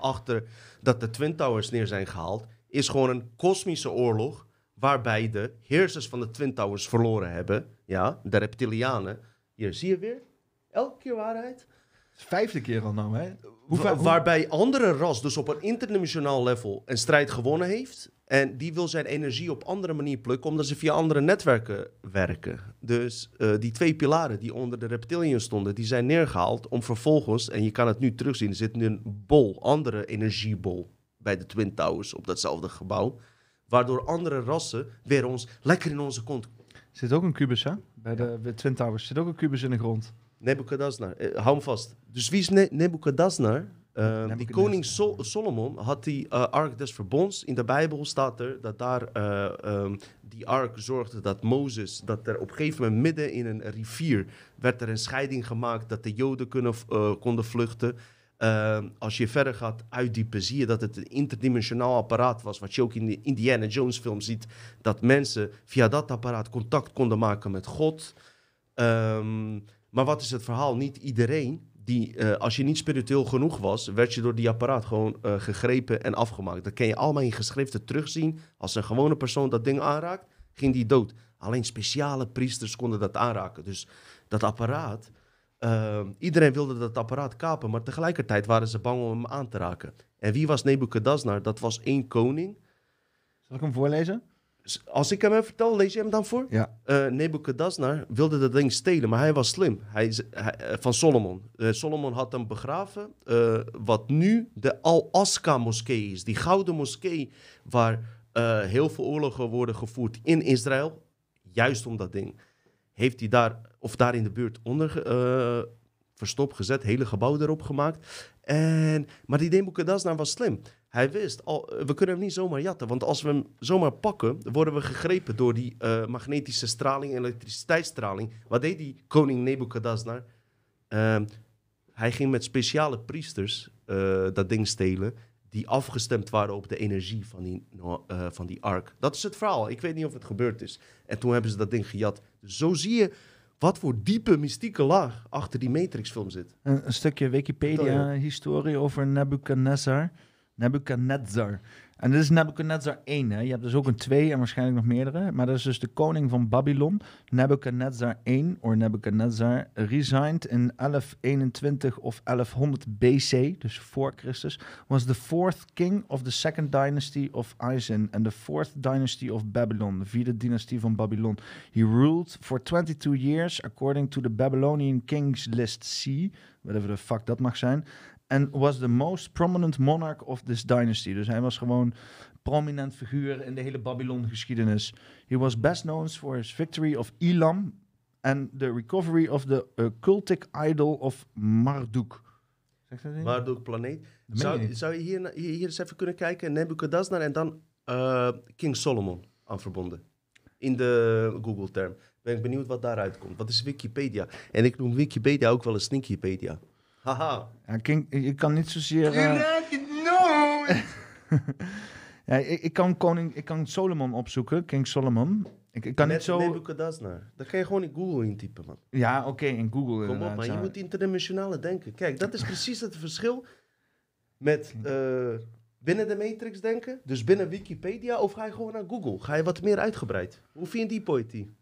achter dat de Twin Towers neer zijn gehaald, is gewoon een kosmische oorlog, waarbij de heersers van de Twin Towers verloren hebben. Ja, de reptilianen. Hier, zie je weer? Elke keer waarheid. Vijfde keer al nou, hè? Wa- vaak- hoe- waarbij andere ras dus op een interdimensionaal level een strijd gewonnen heeft. En die wil zijn energie op andere manier plukken, omdat ze via andere netwerken werken. Dus eh, die twee pilaren die onder de reptiliën stonden, die zijn neergehaald om vervolgens, en je kan het nu terugzien, er zit nu een bol, andere energiebol bij de Twin Towers op datzelfde gebouw. Waardoor andere rassen weer ons lekker in onze kont. Zit ook een kubus, hè? Bij de, bij de Twin Towers zit ook een kubus in de grond. Nebuchadnezzar, eh, hou hem vast. Dus wie is ne Nebuchadnezzar? Eh, die koning Sol- Solomon had die eh, Ark des Verbonds. In de Bijbel staat er dat daar eh, ehm, die ark zorgde dat Mozes, dat er op een gegeven moment midden in een rivier werd er een scheiding gemaakt dat de Joden kunnen, konden vluchten. Ehm, als je verder gaat uitdiepen, zie je dat het een interdimensionaal apparaat was. Wat je ook in de Indiana Jones film ziet. Dat mensen via dat apparaat contact konden maken met God. Ehm, maar wat is het verhaal? Niet iedereen die, eh, als je niet spiritueel genoeg was, werd je door die apparaat gewoon eh, gegrepen en afgemaakt. Dat kan je allemaal in geschriften terugzien. Als een gewone persoon dat ding aanraakt, ging die dood. Alleen speciale priesters konden dat aanraken. Dus dat apparaat, eh, iedereen wilde dat apparaat kapen, maar tegelijkertijd waren ze bang om hem aan te raken. En wie was Nebuchadnezzar? Dat was één koning. Zal ik hem voorlezen? Als ik hem even vertel, lees je hem dan voor? Ja. Eh Nebuchadnezzar wilde dat ding stelen, maar hij was slim. Hij, eh, van Solomon. Eh, Solomon had hem begraven. wat nu de Al-Aqsa-moskee is. Die gouden moskee waar heel veel oorlogen worden gevoerd in Israël. Juist om dat ding. Heeft hij daar, of daar in de buurt onder verstopt gezet. Hele gebouw erop gemaakt. En, maar die Nebuchadnezzar was slim. Hij wist, al, eh, we kunnen hem niet zomaar jatten. Want als we hem zomaar pakken, worden we gegrepen door die eh, magnetische straling, elektriciteitsstraling. Wat deed die koning Nebuchadnezzar? Ehm, hij ging met speciale priesters eh, dat ding stelen. Die afgestemd waren op de energie van die, van die ark. Dat is het verhaal. Ik weet niet of het gebeurd is. En toen hebben ze dat ding gejat. Dus zo zie je wat voor diepe mystieke laag achter die Matrix-film zit. Een, een stukje Wikipedia-historie over Nebuchadnezzar. Nebuchadnezzar. En dit is Nebuchadnezzar 1. Hè? Je hebt dus ook een 2 en waarschijnlijk nog meerdere. Maar dat is dus de koning van Babylon. Nebuchadnezzar 1, of Nebuchadnezzar, resigned in 1121 of 1100 BC, dus voor Christus, was the fourth king of the second dynasty of Isin and the fourth dynasty of Babylon, de vierde dynastie van Babylon. He ruled for 22 years according to the Babylonian Kings List C, whatever the fuck dat mag zijn, and was the most prominent monarch of this dynasty. Dus hij was gewoon prominent figuur in de hele Babylon-geschiedenis. He was best known for his victory of Elam and the recovery of the uh, cultic idol of Marduk. Marduk planeet. Zou, je hier, hier eens even kunnen kijken? Nebuchadnezzar en dan eh, King Solomon aan verbonden. In de Google-term. Ben ik benieuwd wat daaruit komt. Wat is Wikipedia? En ik noem Wikipedia ook wel een Sneakypedia. Haha. Ja, King, je kan niet zozeer... You eh, like it? No! ja, ik, ik, kan koning, ik kan Solomon opzoeken, King Solomon. Ik, ik kan Net niet zo... Nebuchadnezzar. Dat kan je gewoon in Google intypen, man. Ja, oké, in Google Kom op, man. Je moet interdimensionale denken. Kijk, dat is precies het verschil met eh, binnen de Matrix denken. Dus binnen Wikipedia. Of ga je gewoon naar Google? Ga je wat meer uitgebreid? Hoe vind je die poëtie?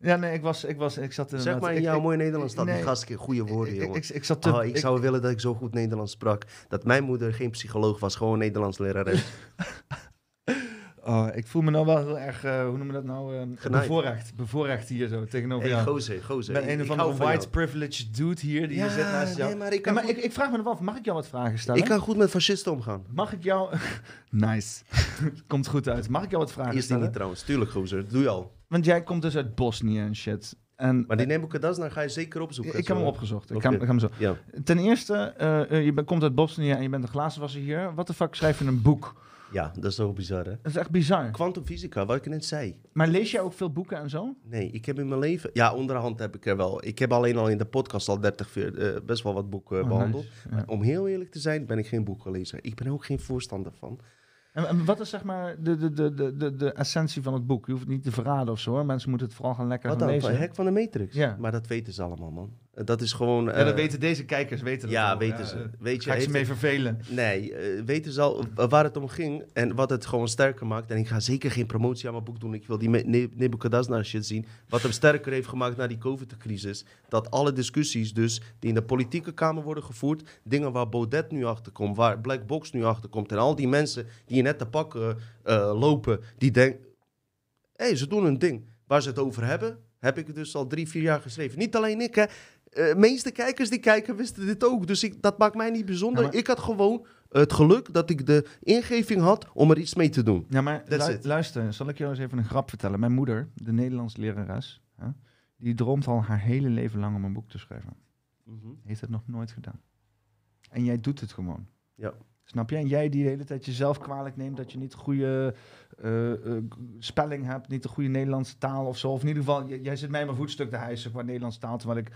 Ja, nee, ik was... Ik, was, ik zat Zeg inderdaad- maar in jouw ik- mooi Nederlands dat nee. die gast goede woorden, ik, jongen. ik, ik zat te... Oh, ik zou willen dat ik zo goed Nederlands sprak. Dat mijn moeder geen psycholoog was, gewoon Nederlands lerares. Oh, ik voel me nou wel heel erg, eh, hoe noemen we dat nou? eh, Genaaid. bevoorrecht. Bevoorrecht hier zo tegenover hey, jou. gozer, gozer. Ik ben een ik of andere white privileged dude hier die Ja, hier zit naast jou. nee, maar ik maar goed, ik, ik vraag me nog af, mag ik jou wat vragen stellen? ik kan goed met fascisten omgaan. Mag ik jou... nice. Komt goed uit. Mag ik jou wat vragen Is die stellen? niet trouwens? Tuurlijk, gozer. Dat doe je al. Want jij komt dus uit Bosnië en shit. En Maar die Nebuchadnezzar ga je zeker opzoeken. ik heb zo. hem opgezocht. Ik ga, hem- ik zo. Ja. Ten eerste, eh, eh, je bent- komt uit Bosnië en je bent een glazenwasser hier. Wat de fuck schrijf je een boek? Ja, dat is toch bizar, hè? Dat is echt bizar. Kwantumfysica, wat ik net zei. Maar lees jij ook veel boeken en zo? Nee, ik heb in mijn leven... Ja, onderhand heb ik er wel. Ik heb alleen al in de podcast al 30, veer- eh, best wel wat boeken Oh, behandeld. nice. Ja. Om heel eerlijk te zijn, ben ik geen boeklezer. Ik ben er ook geen voorstander van. En, en wat is zeg maar de, de, de, de, de, de essentie van het boek? Je hoeft het niet te verraden of zo hoor. Mensen moeten het vooral gaan lekker Wat gaan dan? lezen. Hek van de Matrix? Ja. Maar dat weten ze allemaal, man. Eh, Dat is gewoon... ja, eh, dat weten deze kijkers, weten dat Ja, al. weten ze. eh, Weet je, Ga ik ze mee vervelen? Nee, eh, weten ze al waar het om ging en wat het gewoon sterker maakt. En ik ga zeker geen promotie aan mijn boek doen. Ik wil die Ne- Nebuchadnezzar shit zien. Wat hem sterker heeft gemaakt na die COVID-crisis. Dat alle discussies dus die in de politieke kamer worden gevoerd. Dingen waar Baudet nu achter komt, waar Black Box nu achter komt. En al die mensen die je net te pakken eh, lopen, die denken... Hé, hey, ze doen hun ding. Waar ze het over hebben, heb ik het dus al drie, vier jaar geschreven. Niet alleen ik, hè. Eh, meeste kijkers die kijken wisten dit ook. Dus ik, dat maakt mij niet bijzonder. Ja, maar- Ik had gewoon het geluk dat ik de ingeving had om er iets mee te doen. Ja, maar lu- luister, zal ik jou eens even een grap vertellen? Mijn moeder, de Nederlands lerares, hè, die droomt al haar hele leven lang om een boek te schrijven. Heeft het nog nooit gedaan. En jij doet het gewoon. Ja. Snap je? En jij die de hele tijd jezelf kwalijk neemt dat je niet de goede eh, eh, spelling hebt, niet de goede Nederlandse taal of zo. Of in ieder geval, j- jij zit mij mijn voetstuk te hijsen qua Nederlandse taal, terwijl ik...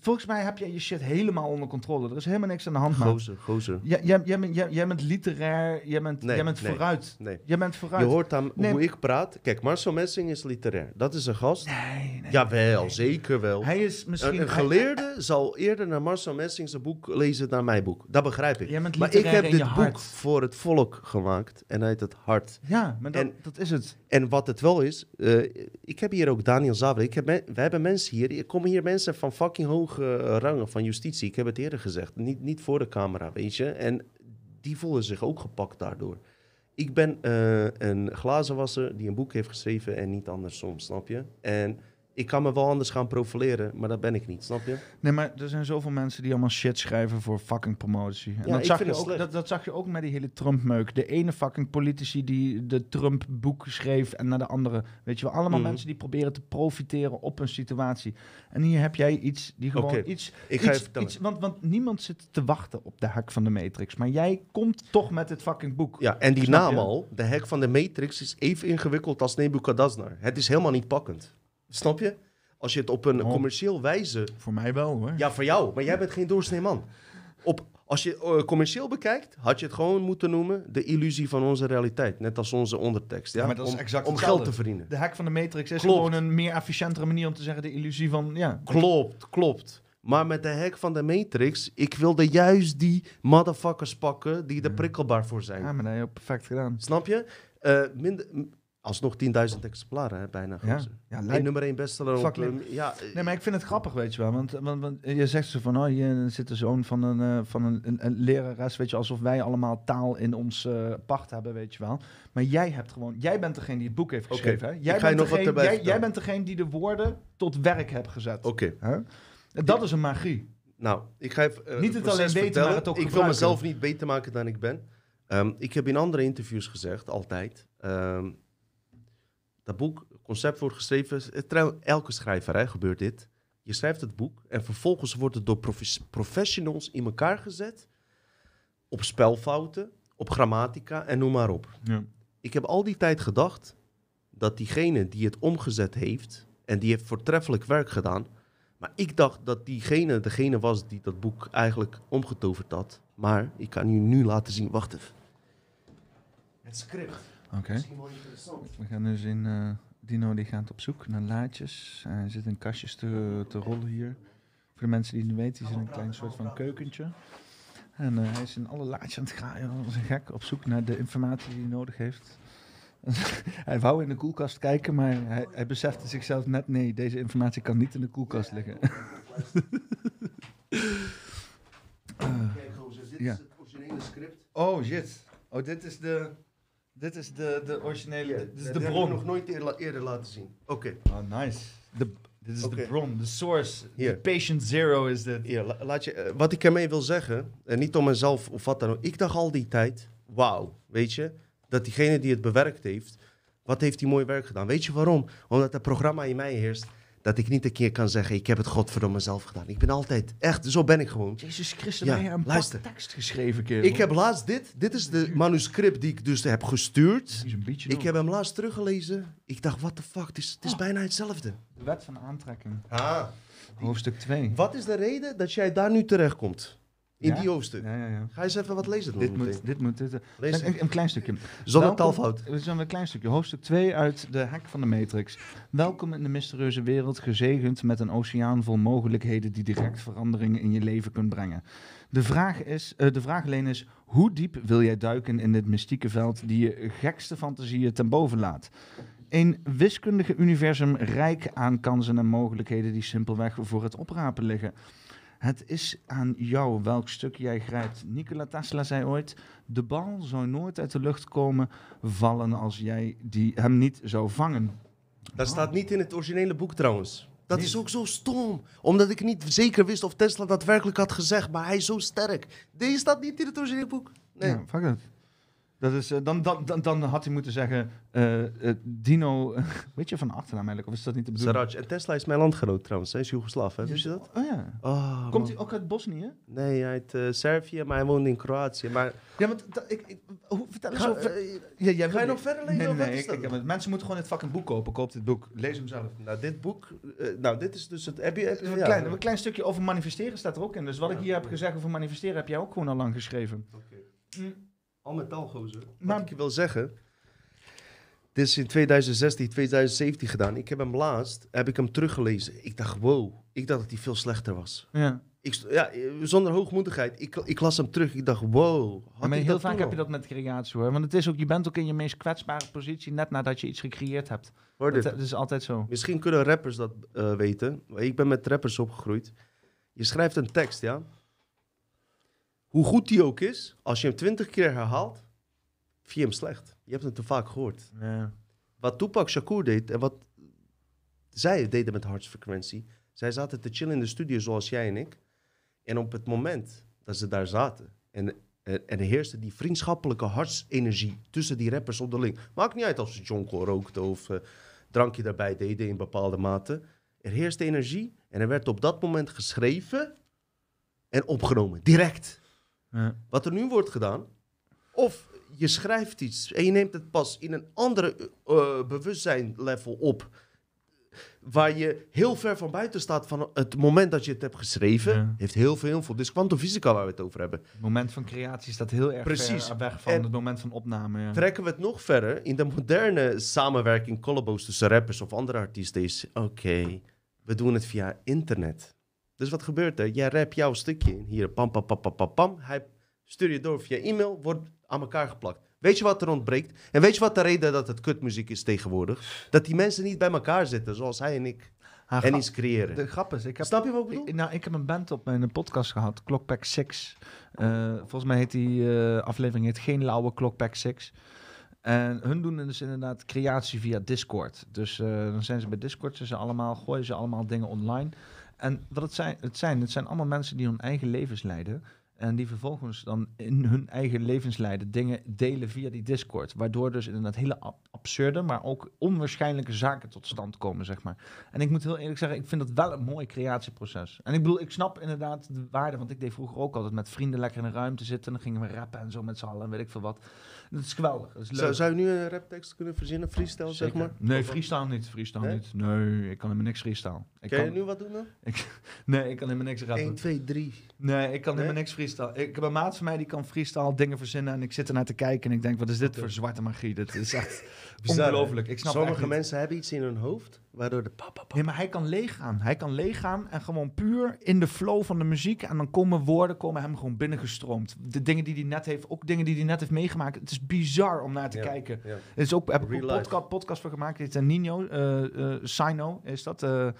Volgens mij heb jij je shit helemaal onder controle. Er is helemaal niks aan de hand, man. Gozer, gozer. Jij, jij, jij, bent, jij, jij bent literair, jij bent, Nee, jij bent nee. vooruit. Nee. Jij bent Je vooruit. hoort aan Nee, hoe ik praat. Kijk, Marcel Messing is literair. Dat is een gast. Nee, nee. Jawel, zeker wel. Hij is misschien... Een, een hij- geleerde zal eerder naar Marcel Messing zijn boek lezen dan mijn boek. Dat begrijp ik. Jij bent Maar ik heb dit je boek hart. voor het volk gemaakt en uit het hart. Ja, maar dat, En- dat is het. En wat het wel is, eh, ik heb hier ook Daniel Zaver. Ik heb we hebben mensen hier, er komen hier mensen van fucking hoge rangen van justitie. Ik heb het eerder gezegd, niet, niet voor de camera, weet je. En die voelen zich ook gepakt daardoor. Ik ben eh, een glazenwasser die een boek heeft geschreven en niet andersom, snap je? En ik kan me wel anders gaan profileren, maar dat ben ik niet, snap je? Nee, maar er zijn zoveel mensen die allemaal shit schrijven voor fucking promotie. En Ja, dat, ik zag vind je het ook, dat, dat zag je ook met die hele Trump-meuk. De ene fucking politici die de Trump-boek schreef en naar de andere. Weet je wel, allemaal Mhm. mensen die proberen te profiteren op een situatie. En hier heb jij iets die gewoon iets... Ik ga iets, iets want, want niemand zit te wachten op de hack van de Matrix. Maar jij komt toch met het fucking boek. Ja, en die naam al, de hek van de Matrix, is even ingewikkeld als Nebuchadnezzar. Het is helemaal niet pakkend. Snap je? Als je het op een Oh. commercieel wijze Voor mij wel hoor. Ja, voor jou, maar jij bent geen doorsnee man. Op, als je eh, commercieel bekijkt, had je het gewoon moeten noemen de illusie van onze realiteit. Net als onze ondertekst. Ja? Ja, maar dat is om, exact om geld te verdienen. De hack van de Matrix is Klopt. gewoon een meer efficiëntere manier om te zeggen de illusie van... Ja, Klopt, klopt. Maar met de hack van de Matrix, ik wilde juist die motherfuckers pakken die er prikkelbaar voor zijn. Ja, maar dat heb je perfect gedaan. Snap je? Eh, minder, alsnog 10.000 exemplaren, hè, bijna. Ja, ja nummer 1 bestseller. Op, eh, ja, eh, Nee, maar ik vind het grappig, weet je wel. Want, want, want je zegt zo van, oh, hier zit de zoon van een, eh, van een, een, een lerares, weet je, alsof wij allemaal taal in ons pacht hebben, weet je wel. Maar jij hebt gewoon, jij bent degene die het boek heeft geschreven, hè? Jij, bent nog degene, jij, bent degene die de woorden tot werk hebt gezet. Oké, Dat is een magie. nou, ik ga even Niet het alleen weten, vertellen. maar het ook Ik wil mezelf niet beter maken dan ik ben. Ehm, ik heb in andere interviews gezegd, altijd, ehm, dat boek, concept wordt geschreven, elke schrijver hè, gebeurt dit. Je schrijft het boek en vervolgens wordt het door profes- professionals in elkaar gezet. Op spelfouten, op grammatica en noem maar op. Ja. Ik heb al die tijd gedacht dat diegene die het omgezet heeft en die heeft voortreffelijk werk gedaan. Maar ik dacht dat diegene degene was die dat boek eigenlijk omgetoverd had. Maar ik kan u nu laten zien. Wacht even. Het script. Oké. Misschien wel interessant. We gaan nu zien, eh, Dino die gaat op zoek naar laadjes. Hij zit in kastjes te, te rollen hier. Voor de mensen die het niet weten, zit in een klein soort van keukentje. En eh, hij is in alle laadjes aan het graaien, als een gek, op zoek naar de informatie die hij nodig heeft. hij wou in de koelkast kijken, maar hij, hij besefte zichzelf net, nee, deze informatie kan niet in de koelkast liggen. Dit Ja. is het originele script. oh, shit. Oh, dit is de, dit is de, de originele, dit is Dat de heb ik bron. nog nooit eerder, eerder laten zien. Oké. Oh, nice. De, dit is de bron, de source. De patient zero is dit. Hier, la- laat je, eh, wat ik ermee wil zeggen, en niet om mezelf of wat dan ook. Ik dacht al die tijd, wauw, weet je, dat diegene die het bewerkt heeft, wat heeft hij mooi werk gedaan. Weet je waarom? Omdat het programma in mij heerst, dat ik niet een keer kan zeggen, ik heb het godverdomme zelf gedaan. Ik ben altijd, echt, zo ben ik gewoon. Jezus Christus, Ja, een luister. tekst geschreven, kerel? Ik heb laatst dit, dit is de manuscript die ik dus heb gestuurd. Is een beetje Ik heb hem laatst teruggelezen. Ik dacht, what the fuck, het is, het is bijna hetzelfde. De wet van aantrekking, Ah. hoofdstuk 2. Wat is de reden dat jij daar nu terechtkomt? In Ja? die hoofdstuk. Ja, ja, ja. Ga eens even wat lezen. Dit moet, dit moet, dit, Lees een, een klein stukje. Zonder taalfout. Zijn een klein stukje. Hoofdstuk 2 uit de hek van de Matrix. Welkom in de mysterieuze wereld, gezegend met een oceaan vol mogelijkheden die direct veranderingen in je leven kunt brengen. De vraag, is, eh, de vraag alleen is, hoe diep wil jij duiken in dit mystieke veld die je gekste fantasieën ten boven laat? Een wiskundige universum rijk aan kansen en mogelijkheden die simpelweg voor het oprapen liggen. Het is aan jou welk stuk jij grijpt. Nikola Tesla zei ooit: De bal zou nooit uit de lucht komen vallen als jij die hem niet zou vangen. Dat staat niet in het originele boek trouwens. Dat is ook zo stom. Omdat ik niet zeker wist of Tesla dat werkelijk had gezegd. Maar hij is zo sterk. Deze staat niet in het originele boek. Nee. Ja, fuck dat. Dat is, eh, dan, dan, dan, dan had hij moeten zeggen: eh, eh, Dino, weet je van achternaam eigenlijk? Of is dat niet de bedoeling? Saraj. En Tesla is mijn landgenoot trouwens. Hij is Joegoslaaf, hè? Wist je dat? Oh ja. Oh, Komt man. hij ook uit Bosnië? Nee, uit Servië, maar hij woont in Kroatië. Maar Ja, dat- ik, ik, hoe, vertel eens over. ja, jij ga je nog verder lezen, Nee, nee, nee. ik- het- mensen moeten gewoon dit fucking boek kopen. Koop dit boek. Lees hem zelf. nou, dit boek... nou, dit is dus het... Heb je, Een, ja. klein, een klein stukje over manifesteren staat er ook in. Dus wat ik hier heb gezegd over manifesteren heb jij ook gewoon al lang geschreven. Oké. Mm. Al met al, gozer. Maar- Wat ik je wil zeggen... Dit is in 2016, 2017 gedaan. Ik heb hem laatst, heb ik hem teruggelezen. Ik dacht, wow. Ik dacht dat hij veel slechter was. Ja. Ik, ja, zonder hoogmoedigheid. Ik, ik las hem terug. Ik dacht, wow. Had maar heel dat vaak heb je dat met creatie hoor. Want het is ook, je bent ook in je meest kwetsbare positie net nadat je iets gecreëerd hebt. Dat, dat is altijd zo. Misschien kunnen rappers dat eh, weten. Ik ben met rappers opgegroeid. Je schrijft een tekst, ja. Hoe goed die ook is, als je hem twintig keer herhaalt, vind je hem slecht. Je hebt hem te vaak gehoord. Ja. Wat Tupac Shakur deed en wat zij deden met hartsfrequentie. Zij zaten te chillen in de studio zoals jij en ik. En op het moment dat ze daar zaten en, en, en er heerste die vriendschappelijke hartsenergie tussen die rappers onderling. Maakt niet uit of ze jonko rookten of eh, drankje daarbij deden in bepaalde mate. Er heerste energie en er werd op dat moment geschreven en opgenomen, direct. Ja. Wat er nu wordt gedaan, of je schrijft iets en je neemt het pas in een andere eh bewustzijnlevel op, waar je heel ver van buiten staat van het moment dat je het hebt geschreven, Ja. heeft heel veel invloed. Dus kwantumfysica waar we het over hebben. Het moment van creatie staat heel erg Precies. ver weg van En- het moment van opname. Ja. Trekken we het nog verder, in de moderne samenwerking, collabos tussen rappers of andere artiesten is, oké, we doen het via internet. Dus wat gebeurt er? Jij rap jouw stukje in. Hier, pam, pam, pam, pam, pam, pam. Hij stuurt je door via e-mail, wordt aan elkaar geplakt. Weet je wat er ontbreekt? En weet je wat de reden dat het kutmuziek is tegenwoordig? Dat die mensen niet bij elkaar zitten, zoals hij en ik. Ha, En iets creëren. De grap is, ik heb, Snap je wat ik bedoel? ik, nou, ik heb een band op mijn podcast gehad, Clockpack 6. Eh, volgens mij heet die eh, aflevering heet Geen Lauwe Clockpack 6. En hun doen dus inderdaad creatie via Discord. Dus eh, dan zijn ze bij Discord, ze allemaal, gooien ze allemaal dingen online. En wat het zijn, het zijn, het zijn allemaal mensen die hun eigen levens leiden. En die vervolgens dan in hun eigen levenslijden dingen delen via die Discord. Waardoor dus inderdaad hele ab- absurde, maar ook onwaarschijnlijke zaken tot stand komen, zeg maar. En ik moet heel eerlijk zeggen, ik vind dat wel een mooi creatieproces. En ik bedoel, ik snap inderdaad de waarde, want ik deed vroeger ook altijd met vrienden lekker in een ruimte zitten. En dan gingen we rappen en zo met z'n allen en weet ik veel wat. Dat is geweldig, dat is leuk. Zou, zou je nu een raptekst kunnen verzinnen, freestyle, zeg maar? Nee, freestyle niet, freestyle Nee? niet. Nee, ik kan helemaal niks freestyle. Ik Kan kan, je nu wat doen dan? Nee, ik kan helemaal niks rappen. 1, 2, 3. Nee, ik kan Nee? helemaal niks freestyle. Ik heb een maat van mij die kan freestyle dingen verzinnen en ik zit ernaar te kijken en ik denk, wat is dit voor zwarte magie? Dit is echt ongelooflijk. Ik snap echt Sommige mensen hebben iets in hun hoofd, waardoor de papa. Nee, maar hij kan leeggaan. Hij kan leeggaan en gewoon puur in de flow van de muziek. En dan komen woorden komen hem gewoon binnengestroomd. De dingen die hij net heeft, ook dingen die hij net heeft meegemaakt. Het is bizar om naar te Ja. kijken. Ja. Er is ook, heb ik life. podcast, podcast voor gemaakt. Dit is een Nino, eh Sino is dat. eh eh,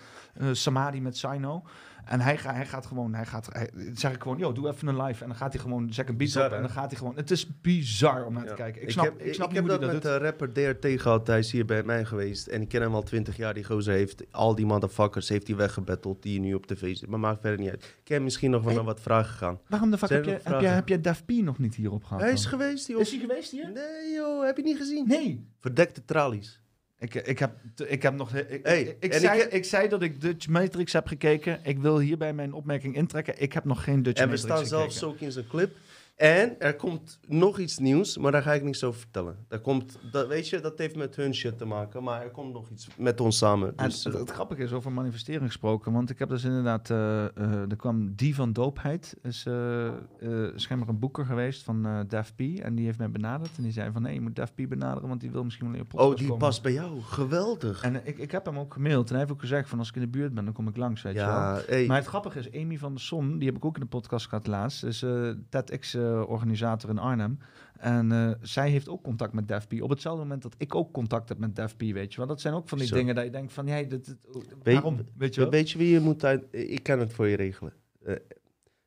Samadhi met Sino. En hij, ga, hij gaat gewoon, hij gaat, hij, zeg ik gewoon, yo, doe even een live. En dan gaat hij gewoon, zet een beat Bizar, op en dan gaat hij gewoon. Het is bizar om naar Ja. te kijken. Ik snap, heb, ik snap ik niet heb hoe dat met de rapper DRT gehad. Hij is hier bij mij geweest. En ik ken hem al 20 jaar. Die gozer heeft al die motherfuckers heeft hij weggebatteld die nu op tv zitten. Maar maakt verder niet uit. Ik heb misschien nog wel Hey. wat vragen gegaan. Waarom de fuck heb je, heb, je, vragen? heb je Def P nog niet hierop gehad? Hij is dan? geweest, joh. Is hij geweest hier? Nee, joh. Heb je niet gezien? Nee. Verdekte tralies. Ik, ik, heb, ik heb nog. Ik, Hey, ik, zei, ik- ik, zei dat ik Dutch Matrix heb gekeken. Ik wil hierbij mijn opmerking intrekken. Ik heb nog geen Dutch En we Matrix staan zelfs ook in zijn clip. En er komt nog iets nieuws, maar daar ga ik niks over vertellen. Daar komt, dat, weet je, dat heeft met hun shit te maken, maar er komt nog iets met ons samen. En Dus, het, eh, het grappige is over manifestering gesproken, want ik heb dus inderdaad, eh, eh, er kwam Die van Doopheid, is eh, schijnbaar een boeker geweest van Def P. En die heeft mij benaderd en die zei van nee, je moet Def P benaderen, want die wil misschien wel je podcast oh, die komen. past bij jou. Geweldig. En ik, ik heb hem ook gemaild en hij heeft ook gezegd van als ik in de buurt ben, dan kom ik langs, weet je wel. hey, Maar het grappige is, Amy van der Son, die heb ik ook in de podcast gehad laatst, is eh TEDx-organisator in Arnhem. En eh, zij heeft ook contact met Def P. Op hetzelfde moment dat ik ook contact heb met Def P, weet je wel. Dat zijn ook van die Zo. dingen dat je denkt van, ja, dit, dit- Weet- waarom, weet je wel. weet je wie je moet uit... Ik kan het voor je regelen. Eh,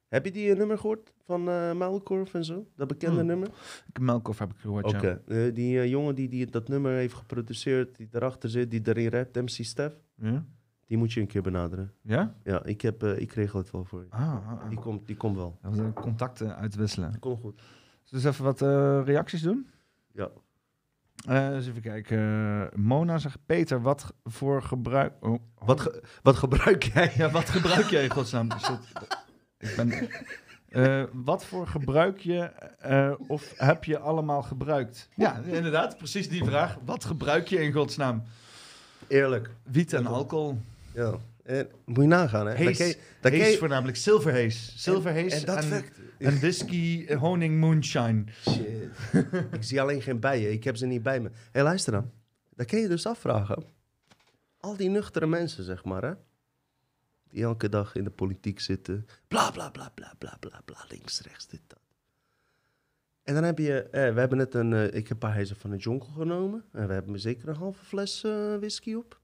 heb je die eh, nummer gehoord van eh Muilkorf en zo? Dat bekende Hmm, nummer? Melkhoff heb ik gehoord, Oké. ja. Eh, die eh, jongen die, die dat nummer heeft geproduceerd, die erachter zit, die erin rapt, MC Stef, Ja? Die moet je een keer benaderen. Ja? Ja, ik, heb, eh, ik regel het wel voor je. Ah, ah, ah. Die komt, die komt wel. We de contacten uitwisselen. Komt goed. Dus even wat eh, reacties doen. Ja. Eh, eens even kijken. Mona zegt, Peter, wat voor gebruik... Oh, oh. Wat, ge- wat gebruik jij? Ja, wat gebruik jij in godsnaam? Ik ben... Eh, wat voor gebruik je of heb je allemaal gebruikt? Ja, inderdaad, precies die vraag. Wat gebruik je in godsnaam? Eerlijk. Wiet en alcohol. Ja. En, moet je nagaan, hè? Hees, Hees je- voornamelijk, zilverhees. Zilverhees en, en, en dat whisky, eh, honing, moonshine. Shit. ik zie alleen geen bijen. Ik heb ze niet bij me. Hé, hey, luister dan. Dan kun je dus afvragen. Al die nuchtere mensen, zeg maar, hè? Die elke dag in de politiek zitten. Bla, bla, bla, bla, bla, bla, bla. Links, rechts, dit, dat. En dan heb je... Eh, we hebben net een... eh, ik heb een paar heizen van de jonkel genomen. En we hebben zeker een halve fles eh, whisky op.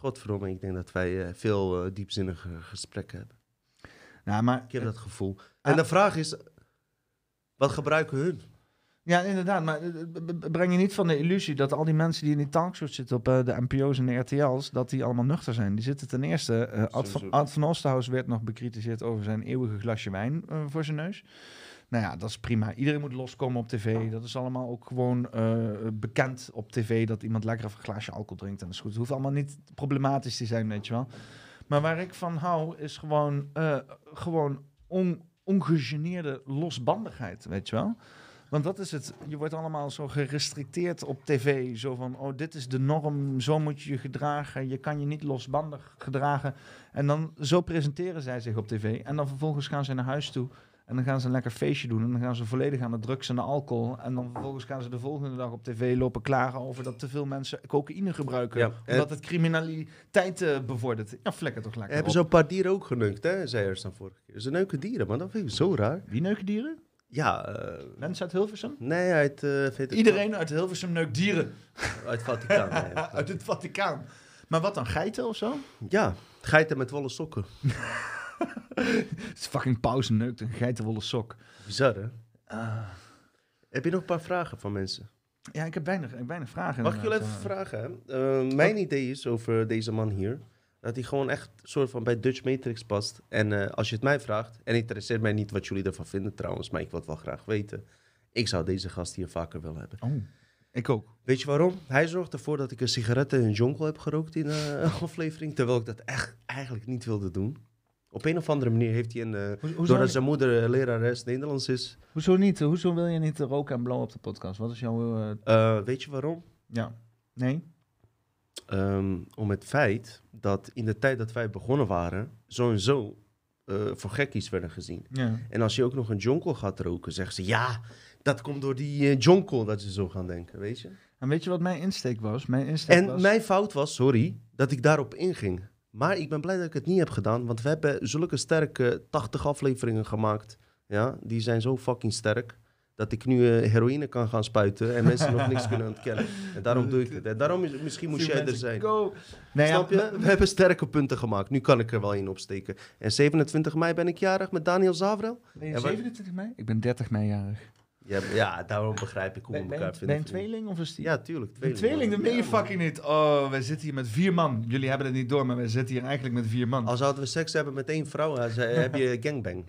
Godverdomme, ik denk dat wij eh, veel eh, diepzinnige gesprekken hebben. Nou, maar Ik heb dat gevoel. Ah. En de vraag is, wat gebruiken hun? Ja, inderdaad. Maar eh, breng je niet van de illusie dat al die mensen die in die talkshows zitten op eh, de NPO's en de RTL's, dat die allemaal nuchter zijn. Die zitten ten eerste... eh Ad, van. Ad van Oosterhuis werd nog bekritiseerd over zijn eeuwige glasje wijn eh, voor zijn neus. Nou ja, dat is prima. Iedereen moet loskomen op tv. Dat is allemaal ook gewoon eh, bekend op tv dat iemand lekker even een glaasje alcohol drinkt. En dat is goed. Het hoeft allemaal niet problematisch te zijn, weet je wel. Maar waar ik van hou, is gewoon, eh, gewoon on, ongegeneerde losbandigheid, weet je wel. Want dat is het. Je wordt allemaal zo gerestricteerd op tv. Zo van, oh, dit is de norm. Zo moet je je gedragen. Je kan je niet losbandig gedragen. En dan zo presenteren zij zich op tv. En dan vervolgens gaan ze naar huis toe. En dan gaan ze een lekker feestje doen. En dan gaan ze volledig aan de drugs en de alcohol. En dan vervolgens gaan ze de volgende dag op tv lopen klagen over dat te veel mensen cocaïne gebruiken. Ja, en- Omdat het criminaliteit eh, bevordert. Ja, vlekker toch lekker. Hebben op. zo'n paar dieren ook geneukt, hè? Zei er dan vorige keer. Ze neuken dieren, man. Dat vind ik zo raar. Wie neuken dieren? Ja, eh, Mensen uit Hilversum? nee, uit... eh, Iedereen uit Hilversum neukt dieren. Uit Vaticaan. nee. uit het Vaticaan. Maar wat dan, geiten of zo? Ja, geiten met wollen sokken. Het is fucking pauze neukt een geitenwolle sok. Bizar, hè? Ah. Heb je nog een paar vragen van mensen? Ja, ik heb weinig, ik heb weinig vragen. Mag ik jullie even vragen? Eh, mijn idee is over deze man hier... dat hij gewoon echt soort van bij Dutch Matrix past. En eh, als je het mij vraagt... en interesseert mij niet wat jullie ervan vinden trouwens... maar ik wil het wel graag weten... ik zou deze gast hier vaker willen hebben. Oh, ik ook. Weet je waarom? Hij zorgt ervoor dat ik een sigaret en een jonkel heb gerookt in eh, een aflevering... terwijl ik dat echt eigenlijk niet wilde doen. Op een of andere manier heeft hij een... eh, doordat zijn moeder lerares Nederlands is... hoezo niet? Hoezo wil je niet roken en blauw op de podcast? Wat is jouw... eh, eh, weet je waarom? ja. Nee? Ehm, om het feit dat in de tijd dat wij begonnen waren, zo en zo voor gekkies werden gezien. Ja. En als je ook nog een jonkel gaat roken, zeggen ze ja, dat komt door die jonkel dat ze zo gaan denken, weet je. En weet je wat mijn insteek was? Mijn insteek En was... mijn fout was, sorry, dat ik daarop inging. Maar ik ben blij dat ik het niet heb gedaan, want we hebben zulke sterke 80 afleveringen gemaakt. Ja, die zijn zo fucking sterk. Dat ik nu eh, heroïne kan gaan spuiten en mensen nog niks kunnen ontkennen. En daarom doe ik het. En daarom is, misschien moest jij er zijn. Go. Nee, ja, Snap je? We hebben sterke punten gemaakt. Nu kan ik er wel in opsteken. En 27 mei ben ik jarig met Daniel Zavrel. Ben je Ja, maar- 27 mei? Ik ben 30 mei jarig. Ja, ja daarom begrijp ik hoe we elkaar vinden. ben je een tweeling of is die... Ja, tuurlijk. Een tweeling, dat meen je fucking niet. Oh, wij zitten hier met vier man. Jullie hebben het niet door, maar wij zitten hier eigenlijk met vier man. Als zouden we seks hebben met één vrouw, dan heb je gangbang.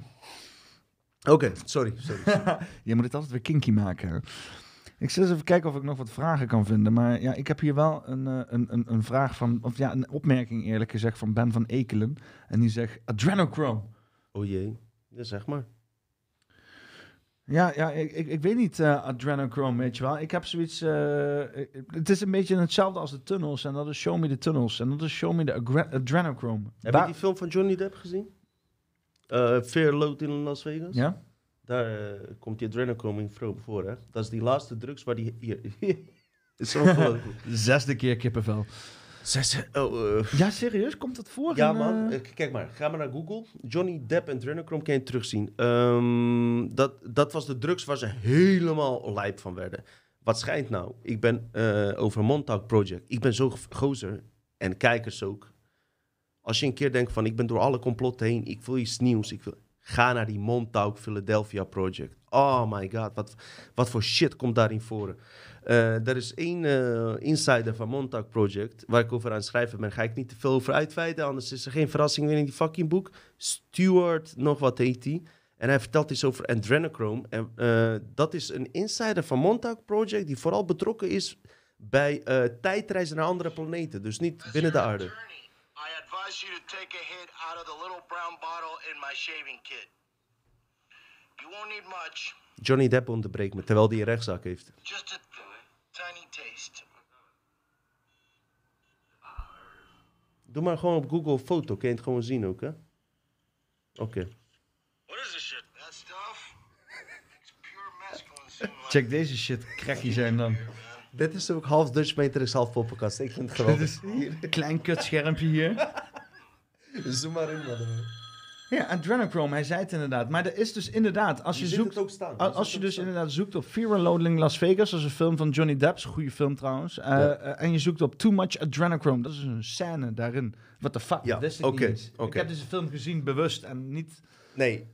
Oké, sorry. sorry. Je moet het altijd weer kinky maken. Ik zal eens even kijken of ik nog wat vragen kan vinden. Maar ja, ik heb hier wel een, eh, een, een, een vraag van... Of ja, een opmerking eerlijk gezegd van Ben van Ekelen. En die zegt adrenochrome. Oh jee. Ja, zeg maar. Ja, ja ik, ik, ik weet niet, eh adrenochrome, weet je wel. Ik heb zoiets... eh, het is een beetje hetzelfde als de tunnels. En dat is Show Me the Tunnels. En dat is Show Me the Adrenochrome. Heb Waar- je die film van Johnny Depp gezien? Fear Load in Las Vegas? Ja? Daar komt die adrenochrome in voor, voor, hè? Dat is die laatste drugs waar die... Hier. is zo ongelooflijk. Zesde keer kippenvel. Zes, oh, eh, Ja, serieus? Komt dat voor? Ja, in, man. eh, Eh, Kijk maar, ga maar naar Google. Johnny Depp en Adrenochrome kan je terugzien. Ehm, dat, dat was de drugs waar ze helemaal lijp van werden. Wat schijnt nou? Ik ben eh, over Montauk Project. Ik ben zo gozer en kijkers ook. Als je een keer denkt van ik ben door alle complotten heen, ik wil iets nieuws. Ik wil, ga naar die Montauk Philadelphia Project. Oh my god, wat, wat voor shit komt daarin voor? Eh, er is één eh, insider van Montauk Project, waar ik over aan het schrijven ben. Ga ik niet te veel over uitweiden, anders is er geen verrassing meer in die fucking boek. Stuart, nog wat heet hij. En hij vertelt iets over adrenochrome. En eh, dat is een insider van Montauk Project, die vooral betrokken is bij eh, tijdreizen naar andere planeten. Dus niet binnen de aarde. I advise you to take a hit out of the little brown bottle in my shaving kit. You won't need much, Johnny Depp onderbreekt me, terwijl hij een rechtszaak heeft. just a tiny taste. Doe maar gewoon op Google foto, kun je het gewoon zien ook, hè? Oké. What is this shit? That stuff? It's pure like- Check deze shit, cracky zijn dan. Dit is ook half Dutch Matrix, half poppenkast. Ik vind het geweldig. Klein kutschermpje hier. Zoom maar in, man. Ja, adrenochrome, hij zei het inderdaad. Maar er is dus inderdaad, als je, zoekt... het ook staan. Als, als je dus inderdaad zoekt op Fear and Loathing Las Vegas, dat is een film van Johnny Depp, is een goede film trouwens. Eh, Ja. eh, en je zoekt op Too Much Adrenochrome, dat is een scène daarin. What the fuck, Ja, dat wist ik niet heb deze film gezien bewust en niet... Nee,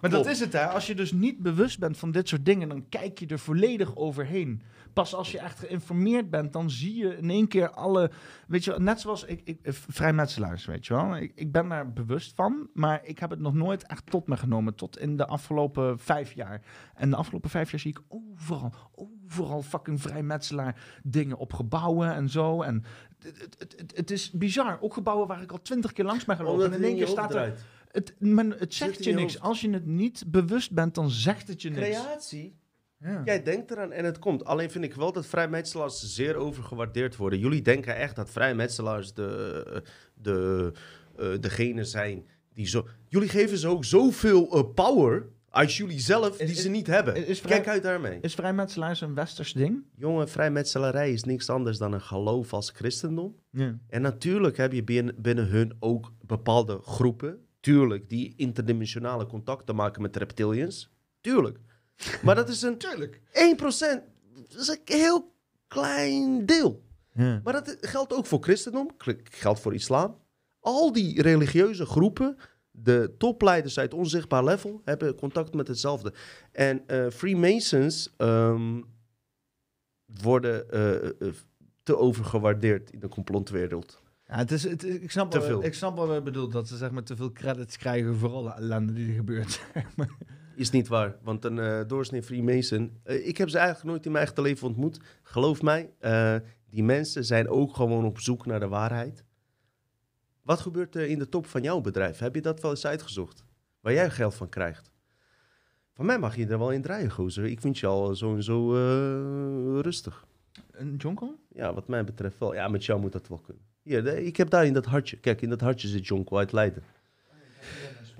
Maar dat is het hè, als je dus niet bewust bent van dit soort dingen, dan kijk je er volledig overheen. Pas als je echt geïnformeerd bent, dan zie je in één keer alle, weet je wel, net zoals ik, ik eh, vrijmetselaars, weet je wel. Ik, ik ben daar bewust van, maar ik heb het nog nooit echt tot me genomen, tot in de afgelopen vijf jaar. En de afgelopen vijf jaar zie ik overal, overal fucking vrijmetselaar dingen op gebouwen en zo. En het, het, het, is bizar, ook gebouwen waar ik al twintig keer langs ben gelopen. Omdat en in één keer staat er... Het, maar het zegt je niks. Als je het niet bewust bent, dan zegt het je niks. Creatie. Ja. Jij denkt eraan en het komt. Alleen vind ik wel dat vrijmetselaars zeer overgewaardeerd worden. Jullie denken echt dat vrijmetselaars de, de, eh, degene zijn die zo... Jullie geven ze ook zoveel eh, power Als jullie zelf die Is- ze niet hebben, is- is vrij- kijk uit daarmee. Is vrijmetselaar een westers ding? Jongen, vrijmetselarij is niks anders dan een geloof als christendom. Ja. En natuurlijk heb je binnen, binnen hun ook bepaalde groepen, tuurlijk, die interdimensionale contacten maken met reptilians. Tuurlijk. Maar dat is een Tuurlijk. 1%. Dat is een heel klein deel. Ja. Maar dat geldt ook voor christendom, geldt voor islam. Al die religieuze groepen, de topleiders uit onzichtbaar level, hebben contact met hetzelfde. En eh, Freemasons ehm, worden eh, eh, te overgewaardeerd in de complotwereld. Ja, het is, het, ik, snap Te wel, veel. ik snap wat je bedoelt, dat ze zeg maar, te veel credits krijgen voor alle ellende die er gebeurt. Is niet waar, want een eh doorsnee Freemason... eh, ik heb ze eigenlijk nooit in mijn echte leven ontmoet. Geloof mij, eh, die mensen zijn ook gewoon op zoek naar de waarheid. Wat gebeurt er in de top van jouw bedrijf? Heb je dat wel eens uitgezocht? Waar jij geld van krijgt? Van mij mag je er wel in draaien, gozer. Ik vind je al zo en zo rustig. Een jonko? Ja, wat mij betreft wel. Ja, met jou moet dat wel kunnen. Hier, ik heb daar in dat hartje. Kijk, in dat hartje zit Jonko uit Leiden.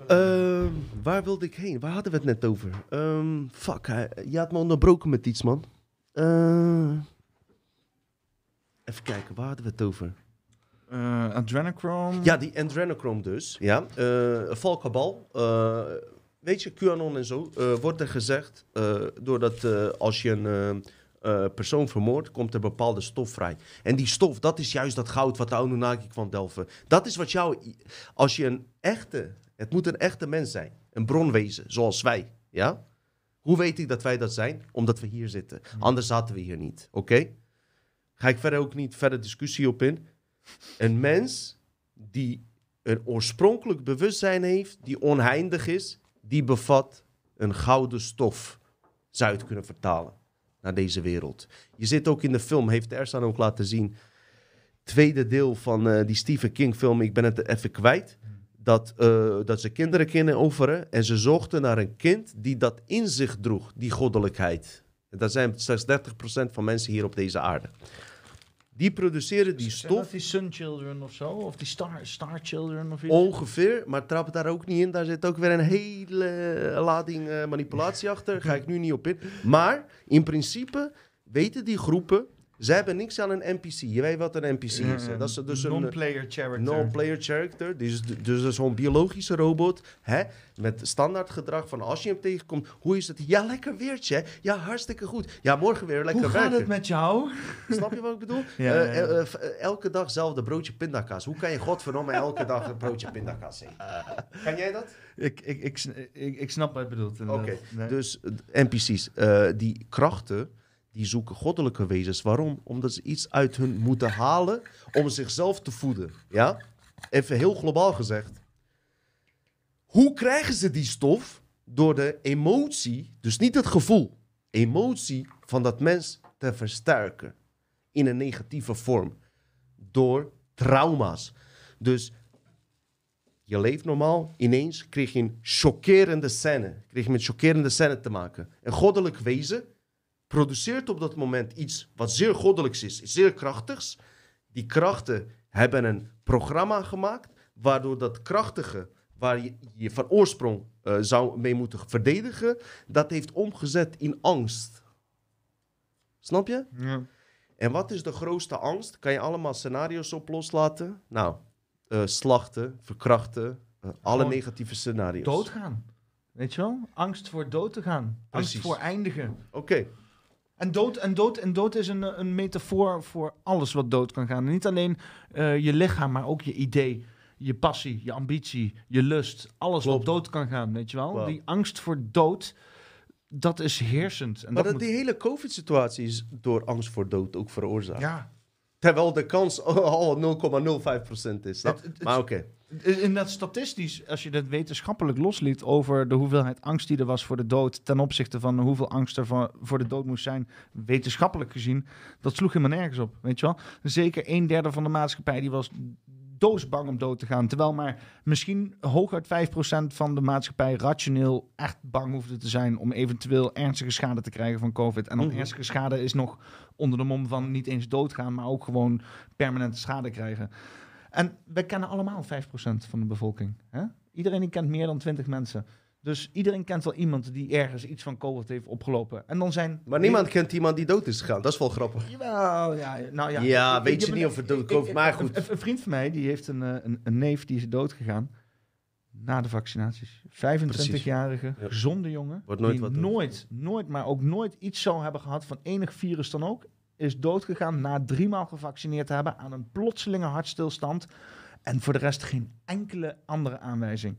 Ehm, waar wilde ik heen? Waar hadden we het net over? Ehm, fuck, hij- je had me onderbroken met iets, man. Eh, even kijken, waar hadden we het over? Eh Adrenochrome? Ja, die Adrenochrome dus. Ja, eh Valkabal. eh, weet je, QAnon en zo. eh, wordt er gezegd, eh, doordat eh, als je een eh, persoon vermoordt, komt er bepaalde stof vrij. En die stof, dat is juist dat goud wat de Anunnaki kwam delven. Dat is wat jou, als je een echte, het moet een echte mens zijn. Een bronwezen, zoals wij. Ja? Hoe weet ik dat wij dat zijn? Omdat we hier zitten. Anders zaten we hier niet. Oké? Ga ik verder ook niet verder discussie op in. Een mens die een oorspronkelijk bewustzijn heeft, die oneindig is, die bevat een gouden stof. Zou je het kunnen vertalen naar deze wereld. Je zit ook in de film, heeft Ersan ook laten zien. Tweede deel van eh, die Stephen King film, ik ben het even kwijt. Dat, eh, dat ze kinderen kunnen offeren en ze zochten naar een kind die dat in zich droeg, die goddelijkheid. En dat zijn slechts 30% van mensen hier op deze aarde. Die produceren die Zijn stof die Sun Children of zo? Of die Star, Star Children of iets? Ongeveer, maar trap daar ook niet in. Daar zit ook weer een hele lading eh, manipulatie achter. Ga ik nu niet op in. Maar in principe weten die groepen, ze hebben niks aan een NPC. Je weet wat een NPC is. hè? Dat is dus een non-player character. no-player character. Dus, dus zo'n biologische robot hè? met standaard gedrag van als je hem tegenkomt, hoe is het? Ja, lekker weertje. Ja, hartstikke goed. Ja, morgen weer lekker Hoe gaat werken. het met jou? Snap je wat ik bedoel? Ja, Eh, ja, ja. eh, eh, eh, elke dag zelfde broodje pindakaas. Hoe kan je godverdomme elke dag een broodje pindakaas eten? Kan jij dat? Ik, ik, ik, ik, ik snap wat je bedoelt. Oké. Nee. dus eh, NPC's, eh, die krachten, die zoeken goddelijke wezens. Waarom? Omdat ze iets uit hun moeten halen om zichzelf te voeden. Ja? Even heel globaal gezegd. Hoe krijgen ze die stof? Door de emotie, dus niet het gevoel, emotie van dat mens te versterken. In een negatieve vorm. Door trauma's. Dus je leeft normaal, ineens kreeg je een chockerende scène. Kreeg je met chockerende scène te maken. Een goddelijk wezen produceert op dat moment iets wat zeer goddelijks is, zeer krachtigs. Die krachten hebben een programma gemaakt, waardoor dat krachtige, waar je je van oorsprong eh, zou mee moeten verdedigen, dat heeft omgezet in angst. Snap je? Ja. En wat is de grootste angst? Kan je allemaal scenario's op loslaten? Nou, eh, slachten, verkrachten, eh, alle Gewoon negatieve scenario's. Doodgaan. Weet je wel? Angst voor dood te gaan. Angst voor eindigen. Oké, En dood, en dood, en dood is een, een metafoor voor alles wat dood kan gaan. En niet alleen eh, je lichaam, maar ook je idee, je passie, je ambitie, je lust. Alles Klopt. wat dood kan gaan, weet je wel? Die angst voor dood, dat is heersend. En maar dat dat, moet- die hele COVID-situatie is door angst voor dood ook veroorzaakt. Ja, Terwijl de kans al 0,05% is. snap? Het- het- maar oké, In dat statistisch, als je dat wetenschappelijk losliet over de hoeveelheid angst die er was voor de dood ten opzichte van hoeveel angst er voor, voor de dood moest zijn, wetenschappelijk gezien, dat sloeg helemaal nergens op, weet je wel. Zeker een derde van de maatschappij die was doodsbang om dood te gaan, terwijl maar misschien hooguit 5% van de maatschappij rationeel echt bang hoefde te zijn om eventueel ernstige schade te krijgen van COVID. En dan Mhm. ernstige schade is nog onder de mom van niet eens doodgaan, maar ook gewoon permanente schade krijgen. En we kennen allemaal 5% van de bevolking. Hè? Iedereen die kent meer dan 20 mensen. Dus iedereen kent wel iemand die ergens iets van COVID heeft opgelopen. En dan zijn... Maar niemand kent iemand die dood is gegaan. Dat is wel grappig. Jawel, ja, nou ja. Ja, Ik- weet ik je niet of het dood komt, maar goed. Een, een vriend van mij, die heeft een, eh, een, een neef, die is dood gegaan. Na de vaccinaties. 25-jarige, Ja. gezonde jongen. Wordt nooit die wat nooit, nooit, maar ook nooit iets zou hebben gehad van enig virus dan ook. Is doodgegaan na driemaal gevaccineerd te hebben aan een plotselinge hartstilstand. En voor de rest geen enkele andere aanwijzing.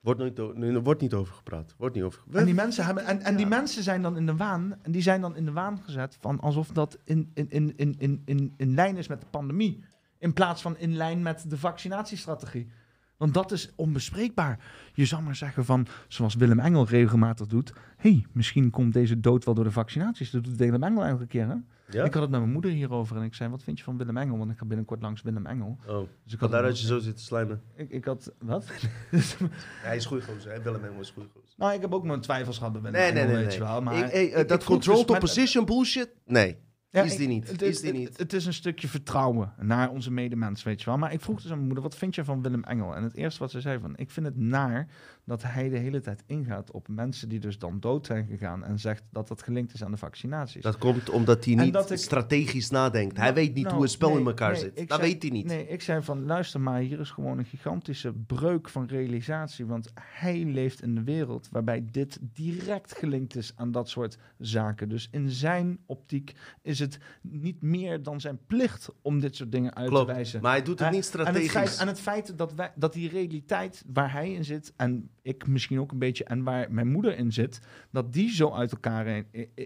Wordt, nooit, o- nee, er wordt niet over gepraat. Wordt niet over gepraat. En die mensen, hebben, en, en die mensen zijn dan in de waan. En die zijn dan in de waan gezet van alsof dat in, in, in, in, in, in, in lijn is met de pandemie. In plaats van in lijn met de vaccinatiestrategie. Want dat is onbespreekbaar. Je zou maar zeggen van, zoals Willem Engel regelmatig doet. hey, misschien komt deze dood wel door de vaccinaties. Dat doet Willem Engel elke keer. Hè? Ja? Ik had het met mijn moeder hierover en ik zei, wat vind je van Willem Engel? Want ik ga binnenkort langs Willem Engel. Oh, Dus ik had, dat je zo zit te slijmen. ik, ik had, wat? Hij is goeie gozer, hè? Willem Engel is gozer. nou, ik heb ook mijn twijfels gehad bij Willem Nee, nee, Engel, nee. weet nee. je wel. Maar Ik- hey, eh, ik- dat control dus to met- position bullshit? Nee. Ja, is die niet. Het, Is het- niet. Het, is een stukje vertrouwen naar onze medemens, weet je wel. Maar ik vroeg dus aan mijn moeder, wat vind je van Willem Engel? En het eerste wat ze zei van, ik vind het naar dat hij de hele tijd ingaat op mensen die dus dan dood zijn gegaan en zegt dat dat gelinkt is aan de vaccinaties. Dat komt omdat hij niet ik- strategisch nadenkt. Hij Nou, weet niet nou, hoe een spel nee, in elkaar nee, zit. Dat zei- weet hij niet. Nee, ik zei van, luister maar, hier is gewoon een gigantische breuk van realisatie. Want hij leeft in de wereld waarbij dit direct gelinkt is aan dat soort zaken. Dus in zijn optiek is het niet meer dan zijn plicht om dit soort dingen uit te wijzen. maar hij doet het niet En het feit, strategisch. en het feit dat, wij, dat die realiteit waar hij in zit, en ik misschien ook een beetje, en waar mijn moeder in zit, dat die zo uit elkaar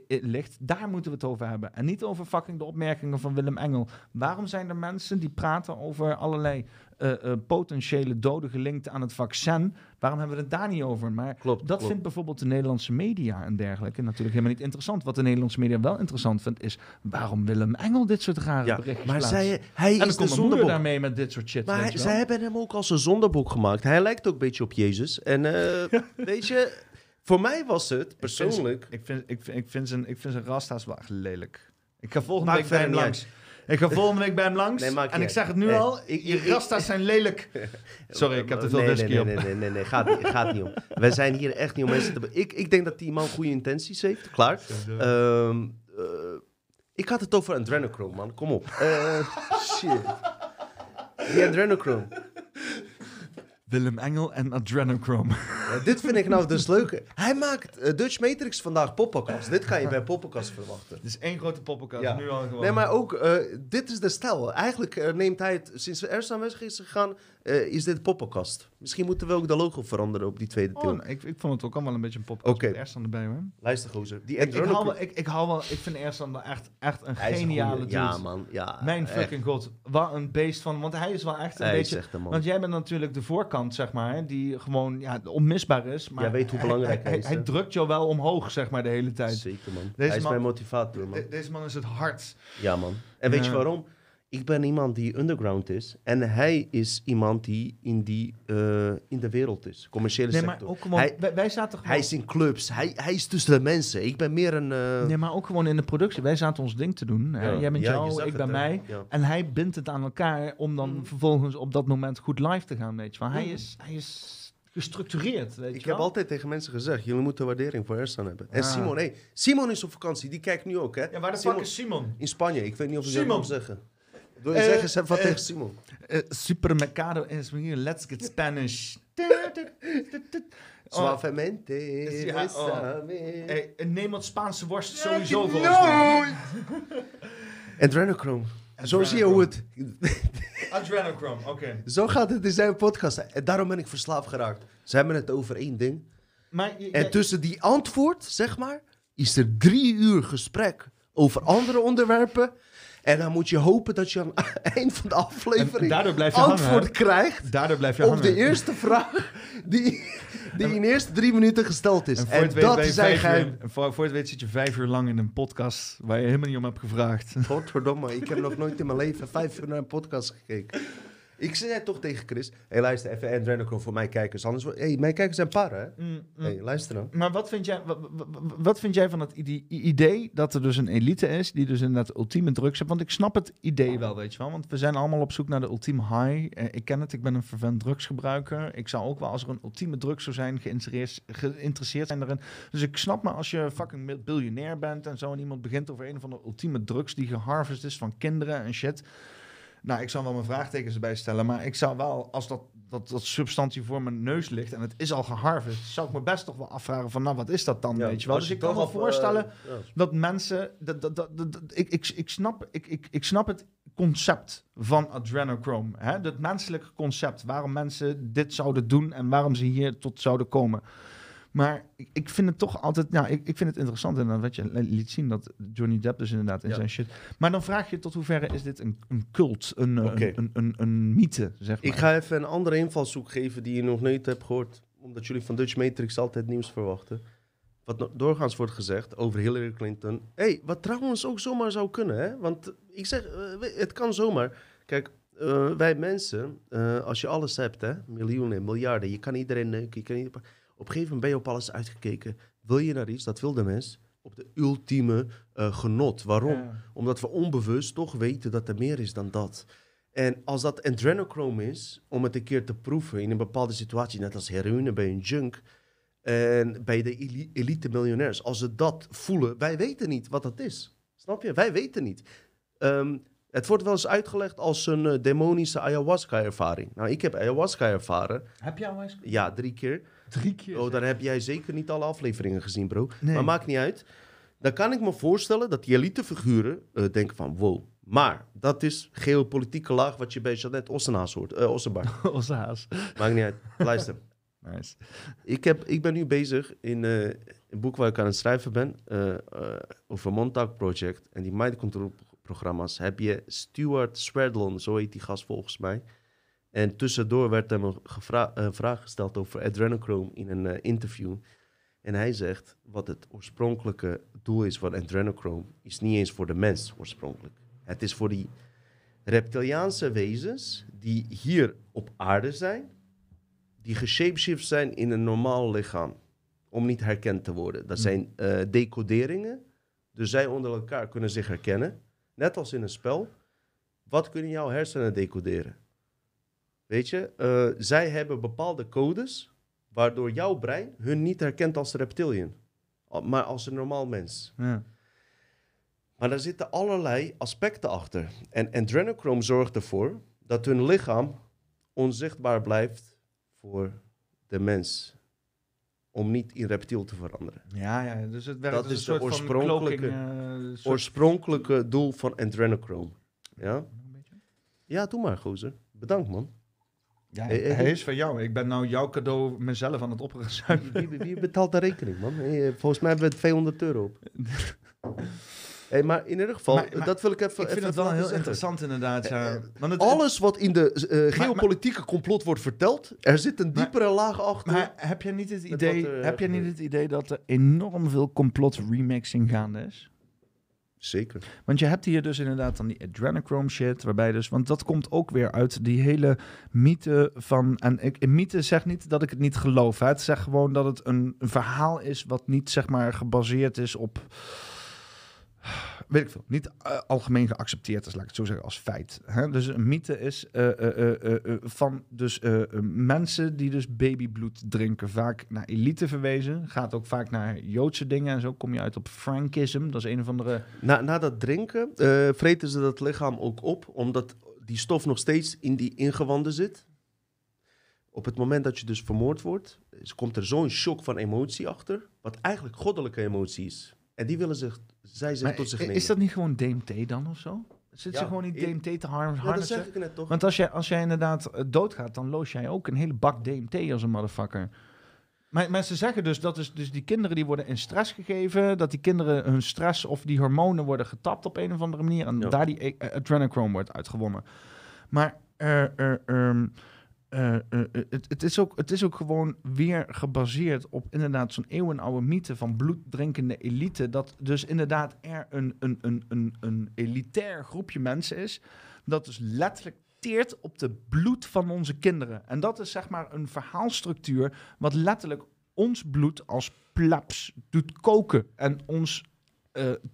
ligt, daar moeten we het over hebben. En niet over fucking de opmerkingen van Willem Engel. Waarom zijn er mensen die praten over allerlei eh, eh, potentiële doden gelinkt aan het vaccin? Waarom hebben we het daar niet over? Maar Klopt, dat klopt. vindt bijvoorbeeld de Nederlandse media en dergelijke natuurlijk helemaal niet interessant. Wat de Nederlandse media wel interessant vindt, is waarom Willem Engel dit soort rare Ja, berichtjes maar plaatst. zij, hij en dan is de komt zondebok. daarmee met dit soort shit. Maar hij- zij hebben hem ook als een zonderboek gemaakt. Hij lijkt ook een beetje op Jezus. En eh, weet je, voor mij was het persoonlijk... Ik vind, ik, vind, ik vind zijn, ik vind zijn rasta's wel echt lelijk. Ik ga volgende week bij hem verder langs. Ik ga volgende week bij hem langs. Nee, en ik zeg het nu Nee, al. je rasta's zijn lelijk. Sorry, ik heb te veel nee, whisky nee, op. nee, nee, nee, nee, nee, gaat, niet- gaat niet om. Wij zijn hier echt niet om mensen te... be- Ik, ik denk dat die man goede intenties heeft, klaar. Ehm, eh, ik had het over adrenochrome, man. Kom op. Eh, shit. Die adrenochrome. Willem Engel en Adrenochrome. Ja, dit vind ik nou dus leuk. Hij maakt eh, Dutch Matrix vandaag poppenkast. Dit ga je bij poppenkast verwachten. Het is één grote poppenkast. Ja. Nu al gewoon. Nee, maar ook, eh, dit is de stijl. Eigenlijk eh, neemt hij het, sinds we eerst aan weg is gegaan, eh, is dit poppenkast. Misschien moeten we ook de logo veranderen op die tweede Oh, ik, ik vond het ook allemaal een beetje een poppenkast. Oké. Met Ersan erbij hoor. Luister, gozer. Die Ik, ik, hou wel, ik, ik hou wel, ik vind Ersan wel echt, echt een Hij geniale dude. Ja, man. Ja, Mijn echt. fucking god. Wat een beest van. Want hij is wel echt een Hij beetje. echt een man. Want jij bent natuurlijk de voorkant, zeg maar, die gewoon ja, onmisbaar is. Maar Jij weet hoe belangrijk hij hij, is, hij drukt jou wel omhoog, zeg maar, de hele tijd. Zeker, man. Deze hij is man- mijn motivator, man. De- deze man is het hart. Ja, man. En weet Ja. je waarom? Ik ben iemand die underground is. En hij is iemand die in, die, eh, in de wereld is. Commerciële Nee, sector. maar ook gewoon. Hij, wij, wij zaten gewoon. hij is in clubs. Hij, hij is tussen de mensen. Ik ben meer een... eh, Nee, maar ook gewoon in de productie. Wij zaten ons ding te doen. Ja. Jij bent Ja, jou, ik ben mij. Ja. En hij bindt het aan elkaar om dan Mm. vervolgens op dat moment goed live te gaan, weet je wel. Hij is, hij is gestructureerd, weet Ik je heb wel. altijd tegen mensen gezegd, jullie moeten waardering voor Ersan hebben. En Ah. Simon, hey, Simon is op vakantie, die kijkt nu ook, hè? Ja, waar de Simon, fuck is Simon? In Spanje, ik weet niet of je dat zeggen. Wil je Eh, zeggen, zeg wat eh, tegen Simon. Uh, supermercado is hier. Let's get Spanish. Oh, Suavemente, ja, oh. besame. hey, neem wat Spaanse worst sowieso volgens mij. Adrenochrome. Zo zie je hoe het... Adrenochrome, oké. Zo gaat het in zijn podcast. En daarom ben ik verslaafd geraakt. Ze hebben het over één ding. Maar je- En tussen die antwoord, zeg maar, is er drie uur gesprek over andere onderwerpen. En dan moet je hopen dat je aan het eind van de aflevering antwoord hangen. krijgt Daardoor blijf je op hangen. de eerste vraag die, die in de eerste drie minuten gesteld is. En weet, dat is en voor, voor het weet zit je vijf uur lang in een podcast waar je helemaal niet om hebt gevraagd. Godverdomme, ik heb nog nooit in mijn leven vijf uur naar een podcast gekeken. Ik zei toch tegen Chris, hey, luister even Adrenochrome voor mijn kijkers. Anders, hey, mijn kijkers zijn parren, hè? Mm, mm. Hey, luister dan. Maar wat vind, jij, wat, wat vind jij van het ide- idee dat er dus een elite is die dus inderdaad ultieme drugs heeft? Want ik snap het idee wel, weet je wel. Want we zijn allemaal op zoek naar de ultieme high. Eh, ik ken het, ik ben een vervent drugsgebruiker. Ik zou ook wel, als er een ultieme drug zou zijn, geïnteresseerd, geïnteresseerd zijn erin. Dus ik snap maar als je fucking biljonair bent en zo en iemand begint over een van de ultieme drugs die geharvest is van kinderen en shit. Nou, ik zou wel mijn vraagtekens erbij stellen, maar ik zou wel, als dat, dat, dat substantie voor mijn neus ligt en het is al geharvest, zou ik me best toch wel afvragen van, nou, wat is dat dan, weet je wel? Dus ik kan me eh, voorstellen ja. dat mensen, dat, dat, dat, dat- dat- ik, ik, ik, snap, ik, ik, ik snap het concept van adrenochrome, hè? het menselijke concept, waarom mensen dit zouden doen en waarom ze hier tot zouden komen. Maar ik, ik vind het toch altijd, nou, ik, ik vind het interessant en wat je liet zien dat Johnny Depp dus inderdaad in Ja. zijn shit. Maar dan vraag je tot hoeverre is dit een, een cult, een, eh, een, een, een, mythe, zeg maar. Ik ga even een andere invalshoek geven die je nog nooit hebt gehoord. Omdat jullie van Dutch Matrix altijd nieuws verwachten. Wat doorgaans wordt gezegd over Hillary Clinton. hey, wat trouwens ook zomaar zou kunnen, hè? Want ik zeg, eh, het kan zomaar. Kijk, eh, wij mensen, als je alles hebt, hè? Miljoenen, miljarden. Je kan iedereen neuken. Je kan ieder- Op een gegeven moment ben je op alles uitgekeken. Wil je naar iets, dat wil de mens, op de ultieme eh, genot. Waarom? Ja. Omdat we onbewust toch weten dat er meer is dan dat. En als dat adrenochrome is, om het een keer te proeven in een bepaalde situatie, net als heroïne bij een junk en bij de eli- elite miljonairs, als ze dat voelen, wij weten niet wat dat is. Snap je? Wij weten niet. Ehm, het wordt wel eens uitgelegd als een eh, demonische ayahuasca-ervaring. Nou, ik heb ayahuasca ervaren. Heb al eens Ja, drie keer. Drie keer? Oh, dan heb jij zeker niet alle afleveringen gezien, bro. Nee. Maar maakt niet uit. Dan kan ik me voorstellen dat die elitefiguren eh denken van... wow, maar dat is geopolitieke laag wat je bij Jeannette Ossenhaas hoort. eh Ossenbaard. Onze haas. maakt niet uit. Luister. Nice. Ik, heb, ik ben nu bezig in eh, een boek waar ik aan het schrijven ben... eh, eh, over Montauk Project. En die mind control programma's heb je Stuart Swerdlon, zo heet die gast volgens mij... En tussendoor werd hem een een vraag gesteld over adrenochrome in een eh, interview. En hij zegt, wat het oorspronkelijke doel is van adrenochrome, is niet eens voor de mens oorspronkelijk. Het is voor die reptiliaanse wezens die hier op aarde zijn, die geshapeshift zijn in een normaal lichaam, om niet herkend te worden. Dat zijn eh, decoderingen, dus zij onder elkaar kunnen zich herkennen, net als in een spel. Wat kunnen jouw hersenen decoderen? Weet je, eh, zij hebben bepaalde codes waardoor jouw brein hun niet herkent als reptilian, maar als een normaal mens. Ja. Maar daar zitten allerlei aspecten achter. En adrenochrome zorgt ervoor dat hun lichaam onzichtbaar blijft voor de mens. Om niet in reptiel te veranderen. Ja, ja, dus het werkt Dat is een de soort oorspronkelijke- van cloaking, eh, soort- Oorspronkelijke doel van adrenochrome. Ja? Een beetje? Ja, doe maar, gozer. Bedankt, man. Ja, Eh, eh, hij is van jou. Ik ben nou jouw cadeau mezelf aan het opgezuimen. Wie, wie betaalt de rekening, man? Hey, volgens mij hebben we 200 euro op. Hey, maar in ieder geval, Maar- maar dat wil ik even Ik vind even het wel heel zeggen. interessant inderdaad. Ja. Eh, Want het, Alles wat in de eh, geopolitieke complot wordt verteld, er zit een diepere laag achter. Maar heb je niet het idee, er, heb je niet het idee dat er enorm veel complot remixing gaande is? Zeker. Want je hebt hier dus inderdaad dan die adrenochrome shit, waarbij dus, want dat komt ook weer uit die hele mythe van, en ik, mythe zegt niet dat ik het niet geloof, hè. het zegt gewoon dat het een, een verhaal is wat niet zeg maar gebaseerd is op, weet ik veel, niet eh, algemeen geaccepteerd is, laat ik het zo zeggen, als feit. Hè? Dus een mythe is eh, eh, van dus mensen die dus babybloed drinken, vaak naar elite verwezen, gaat ook vaak naar Joodse dingen en zo kom je uit op Frankism, dat is een of andere... Na, na dat drinken vreten ze dat lichaam ook op, omdat die stof nog steeds in die ingewanden zit. Op het moment dat je dus vermoord wordt, komt er zo'n shock van emotie achter, wat eigenlijk goddelijke emotie is. En die willen zich, zij zich Maar tot zich nemen. is dat niet gewoon DMT dan of zo? Zit Ja, ze gewoon niet ik- DMT te har ja, dat zeg ik net toch? Want als jij, als jij inderdaad eh, doodgaat, dan loos jij ook een hele bak DMT als een motherfucker. Maar, ze zeggen dus dat is, dus die kinderen die worden in stress gegeven, dat die kinderen hun stress of die hormonen worden getapt op een of andere manier en Ja. daar die eh, adrenochrome wordt uitgewonnen. Maar eh, eh, eh, eh, eh, het, is ook, het is ook gewoon weer gebaseerd op inderdaad zo'n eeuwenoude mythe van bloeddrinkende elite. Dat dus inderdaad er een, een, een, een, een elitair groepje mensen is. Dat dus letterlijk gebaseerd op de bloed van onze kinderen. En dat is zeg maar een verhaalstructuur wat letterlijk ons bloed als plaps doet koken en ons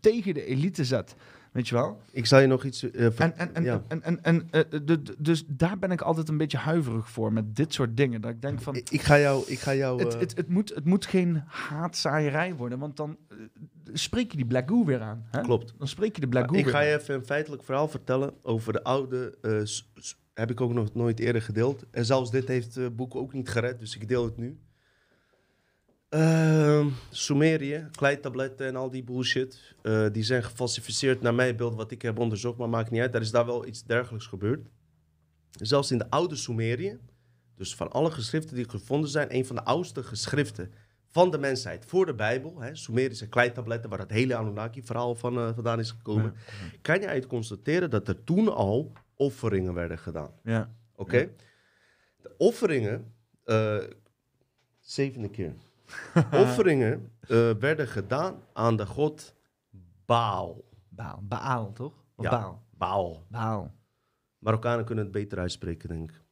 tegen de elite zet. Weet je wel? Ik zal je nog iets... ver- En, en, en, ja. en, en, en, eh, de- de- dus daar ben ik altijd een beetje huiverig voor met dit soort dingen. Dat ik denk van, Ik, ik ga jou... Ik ga jou het, eh, het, het, moet, het moet geen haatzaaierij worden, want dan spreek je die Black Goo weer aan. Hè? Klopt. Dan spreek je de Black Goo ik ga je even een feitelijk verhaal vertellen over de oude... heb ik ook nog nooit eerder gedeeld. En zelfs dit heeft het boek ook niet gered, dus ik deel het nu. Ehm, Sumerië, kleitabletten en al die bullshit. eh, die zijn gefalsificeerd naar mijn beeld, wat ik heb onderzocht, maar maakt niet uit. Er is daar wel iets dergelijks gebeurd. Zelfs in de oude Sumerië, dus van alle geschriften die gevonden zijn, een van de oudste geschriften van de mensheid voor de Bijbel, hè, Sumerische kleitabletten, waar het hele Anunnaki-verhaal van eh, vandaan is gekomen, kan je uit constateren dat er toen al offeringen werden gedaan. Ja. Oké? De offeringen, eh, zevende keer. offeringen eh, werden gedaan aan de god Baal. Baal. Baal, toch? Of Ja. Baal? Baal. Baal. Marokkanen kunnen het beter uitspreken, denk ik.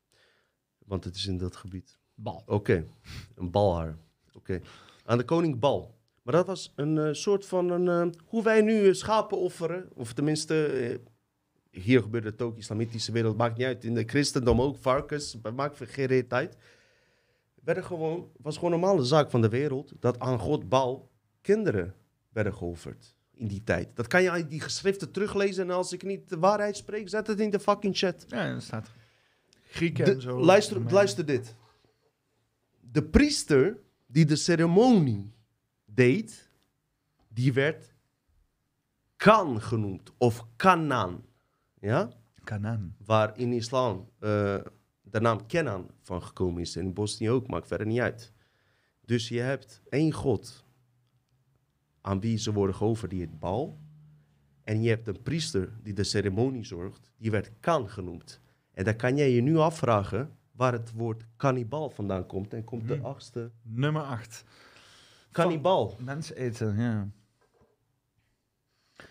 Want het is in dat gebied. Bal. Oké, een balhaar. Oké. Aan de koning Bal. Maar dat was een eh, soort van een, eh, hoe wij nu schapen offeren. Of tenminste, hier gebeurt het ook, islamitische wereld, maakt niet uit. In de christendom ook, varkens, maakt geen reet uit. Werden gewoon, was gewoon een normale zaak van de wereld dat aan God Bal kinderen werden geofferd in die tijd. Dat kan je uit die geschriften teruglezen en als ik niet de waarheid spreek, zet het in de fucking chat. Ja, dat staat. Grieken De- en zo. luister, luister dit. De priester die de ceremonie deed, die werd Kan genoemd. Of Kanan. Ja? Canaan. Waar in islam eh, de naam Kenan van gekomen is. En in Bosnië ook, maakt verder niet uit. Dus je hebt één god aan wie ze worden geofferd, die heet Baal. En je hebt een priester die de ceremonie zorgt, die werd Kan genoemd. En dan kan jij je nu afvragen waar het woord kannibal vandaan komt. En komt de Hmm. achtste Nummer 8. kannibal. Mens eten, ja.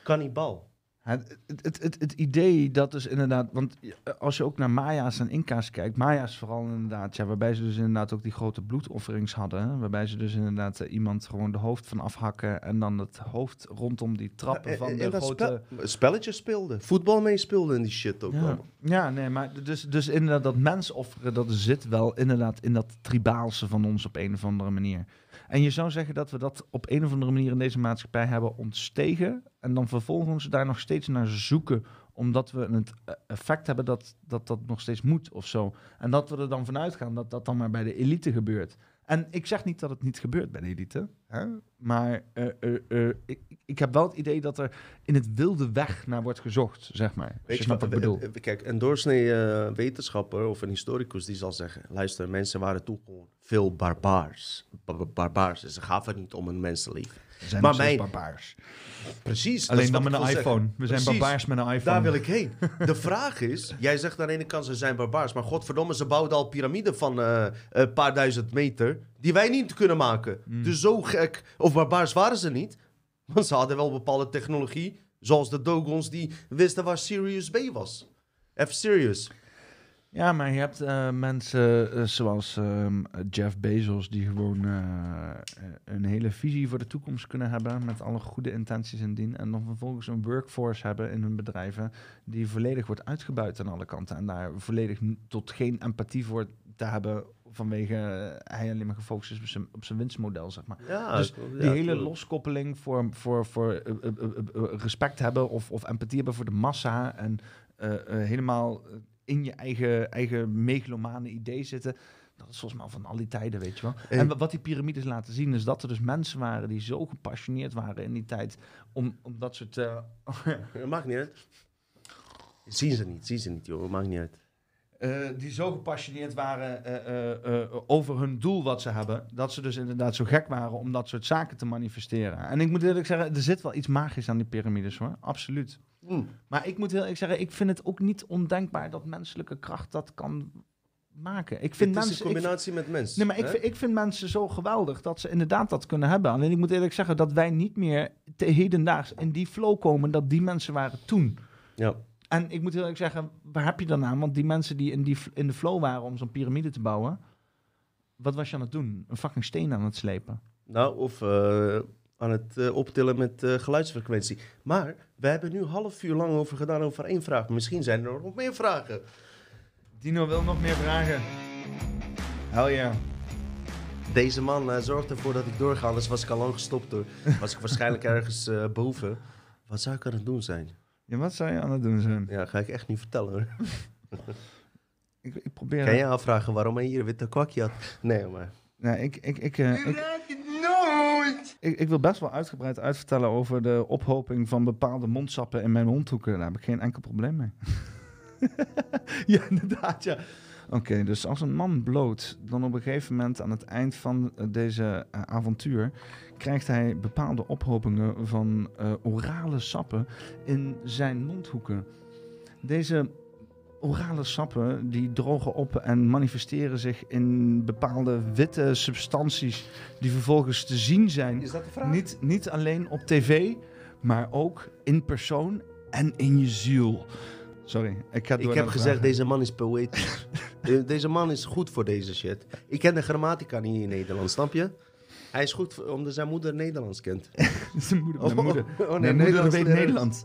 Kannibal. Het, het, het, idee dat dus inderdaad, want als je ook naar Maya's en Inca's kijkt, Maya's vooral inderdaad, ja, waarbij ze dus inderdaad ook die grote bloedofferings hadden, waarbij ze dus inderdaad eh, iemand gewoon de hoofd van afhakken en dan het hoofd rondom die trappen En- van en de grote... spel- spelletjes speelden. Voetbal mee speelden en die shit ook Ja, allemaal. ja, nee, maar dus, dus inderdaad dat mensofferen, dat zit wel inderdaad in dat tribaalse van ons op een of andere manier. En je zou zeggen dat we dat op een of andere manier in deze maatschappij hebben ontstegen en dan vervolgens daar nog steeds naar zoeken, omdat we het effect hebben dat, dat dat nog steeds moet of zo. En dat we er dan vanuit gaan dat dat dan maar bij de elite gebeurt. En ik zeg niet dat het niet gebeurt bij de elite, hè? maar eh, eh, eh, ik, ik heb wel het idee dat er in het wilde weg naar wordt gezocht, zeg maar. Weet je wat ik bedoel. Kijk, een doorsnee wetenschapper of een historicus die zal zeggen: luister, mensen waren toen gewoon veel barbaars. Ba- ba- barbaars. Ze gaven niet om een mensenleven. We zijn Maar mijn- barbaars. Precies. Alleen dan met een iPhone. zeggen. We zijn Precies. barbaars met een iPhone. Daar wil ik heen. De vraag is, jij zegt aan de ene kant ze zijn barbaars, maar godverdomme, ze bouwden al piramiden van eh, een paar duizend meter, die wij niet kunnen maken. Hmm. Dus zo gek of barbaars waren ze niet, want ze hadden wel bepaalde technologie, zoals de Dogons die wisten waar Sirius B was. F Sirius. Ja, maar je hebt eh, mensen eh, zoals ehm, Jeff Bezos die gewoon eh, een hele visie voor de toekomst kunnen hebben met alle goede intenties in dien. En dan vervolgens een workforce hebben in hun bedrijven die volledig wordt uitgebuit aan alle kanten. En daar volledig tot geen empathie voor te hebben vanwege hij alleen maar gefocust is op zijn, op zijn winstmodel, zeg maar. Ja, Dus ja, die hele loskoppeling voor, voor, voor respect hebben of, of empathie hebben voor de massa en helemaal in je eigen, eigen megalomane idee zitten. Dat is volgens mij van al die tijden, weet je wel. En- En wa- wat die piramides laten zien is dat er dus mensen waren die zo gepassioneerd waren in die tijd om, om dat soort... Dat maakt niet uit. Zien ze niet, zien ze niet, joh. Maakt niet uit. eh, die zo gepassioneerd waren eh, over hun doel wat ze hebben, dat ze dus inderdaad zo gek waren om dat soort zaken te manifesteren. En ik moet eerlijk zeggen, er zit wel iets magisch aan die piramides hoor, absoluut. Hm. Maar ik moet heel eerlijk zeggen, ik vind het ook niet ondenkbaar dat menselijke kracht dat kan maken. Ik vind Het is mensen, een ik, combinatie met mensen. nee, maar ik, vind, ik vind mensen zo geweldig dat ze inderdaad dat kunnen hebben. Alleen ik moet eerlijk zeggen dat wij niet meer te hedendaags in die flow komen dat die mensen waren toen. Ja. En ik moet heel eerlijk zeggen, waar heb je dan aan? Want die mensen die in, die in de flow waren om zo'n piramide te bouwen, wat was je aan het doen? Een fucking steen aan het slepen. Nou, of eh, aan het eh, optillen met eh, geluidsfrequentie. Maar we hebben nu half uur lang over gedaan over één vraag. Misschien zijn er nog meer vragen. Dino wil nog meer vragen. Hell ja. Deze man eh, zorgt ervoor dat ik doorga, anders was ik al lang gestopt hoor. Was ik waarschijnlijk ergens eh, boven. Wat zou ik aan het doen zijn? Ja, wat zou je aan het doen zijn? Ja, ga ik echt niet vertellen hoor. Ik, ik probeer... Kan je afvragen waarom hij hier een witte kwakje had? Nee, maar... Nee, ik, ik, ik, eh, ik! Ik, ik wil best wel uitgebreid uitvertellen over de ophoping van bepaalde mondsappen in mijn mondhoeken. Daar heb ik geen enkel probleem mee. ja, inderdaad, ja. Oké, dus als een man bloot, dan op een gegeven moment aan het eind van eh, deze eh, avontuur, krijgt hij bepaalde ophopingen van eh, orale sappen in zijn mondhoeken. Deze orale sappen die drogen op en manifesteren zich in bepaalde witte substanties die vervolgens te zien zijn Is dat de vraag? niet, niet alleen op tv, maar ook in persoon en in je ziel. Sorry, ik ga door Ik heb gezegd, vragen. deze man is poëtisch. De- deze man is goed voor deze shit. Ik ken de grammatica niet in Nederland, snap je? Hij is goed voor- omdat zijn moeder Nederlands kent. Zijn moeder, mijn Oh, moeder. oh, nee, mijn moeder Nederlands weet leren. Nederlands.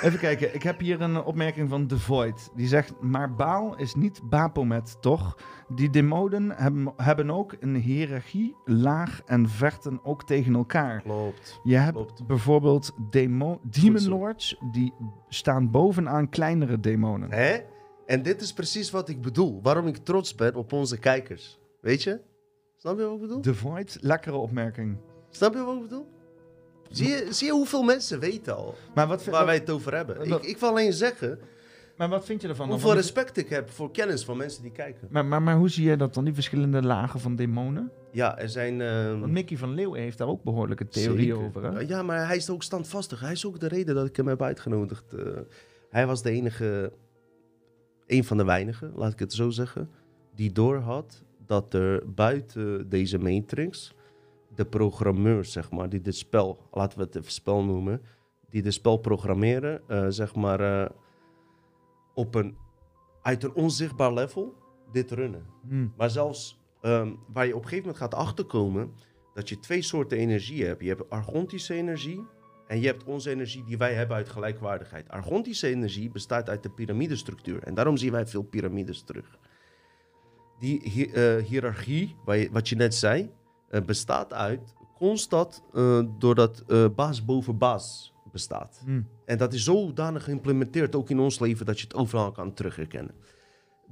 Even kijken, ik heb hier een opmerking van The Void. Die zegt, maar Baal is niet Baphomet, toch? Die demoden hebben, hebben ook een hiërarchie, laag en vechten ook tegen elkaar. Klopt. Je hebt Klopt. bijvoorbeeld demo, Demon. Lords, die staan bovenaan kleinere demonen. Hè? En dit is precies wat ik bedoel. Waarom ik trots ben op onze kijkers. Weet je? Snap je wat ik bedoel? The Void, lekkere opmerking. Snap je wat ik bedoel? Zie je, zie je hoeveel mensen weten al Maar wat, vind- waar wij het over hebben? wat- Ik, ik wil alleen zeggen maar wat vind je ervan? hoeveel respect ik heb voor kennis van mensen die kijken. maar, maar, maar hoe zie je dat dan, die verschillende lagen van demonen? Ja, er zijn... ehm, Want Mickey van Leeuwen heeft daar ook behoorlijke theorieën over. Hè? Ja, maar hij is ook standvastig. Hij is ook de reden dat ik hem heb uitgenodigd. Eh, hij was de enige, een van de weinigen, laat ik het zo zeggen, die doorhad dat er buiten deze matrix de programmeurs, zeg maar, die dit spel, laten we het even spel noemen, die dit spel programmeren, eh, zeg maar, eh, op een, uit een onzichtbaar level dit runnen. Hm. Maar zelfs ehm, waar je op een gegeven moment gaat achterkomen dat je twee soorten energie hebt. Je hebt argontische energie en je hebt onze energie die wij hebben uit gelijkwaardigheid. Argontische energie bestaat uit de piramidestructuur en daarom zien wij veel piramides terug. Die hi- eh, hiërarchie, wat je net zei, bestaat uit constant eh, doordat eh, baas boven baas bestaat. Hm. En dat is zodanig geïmplementeerd ook in ons leven dat je het overal kan terugherkennen.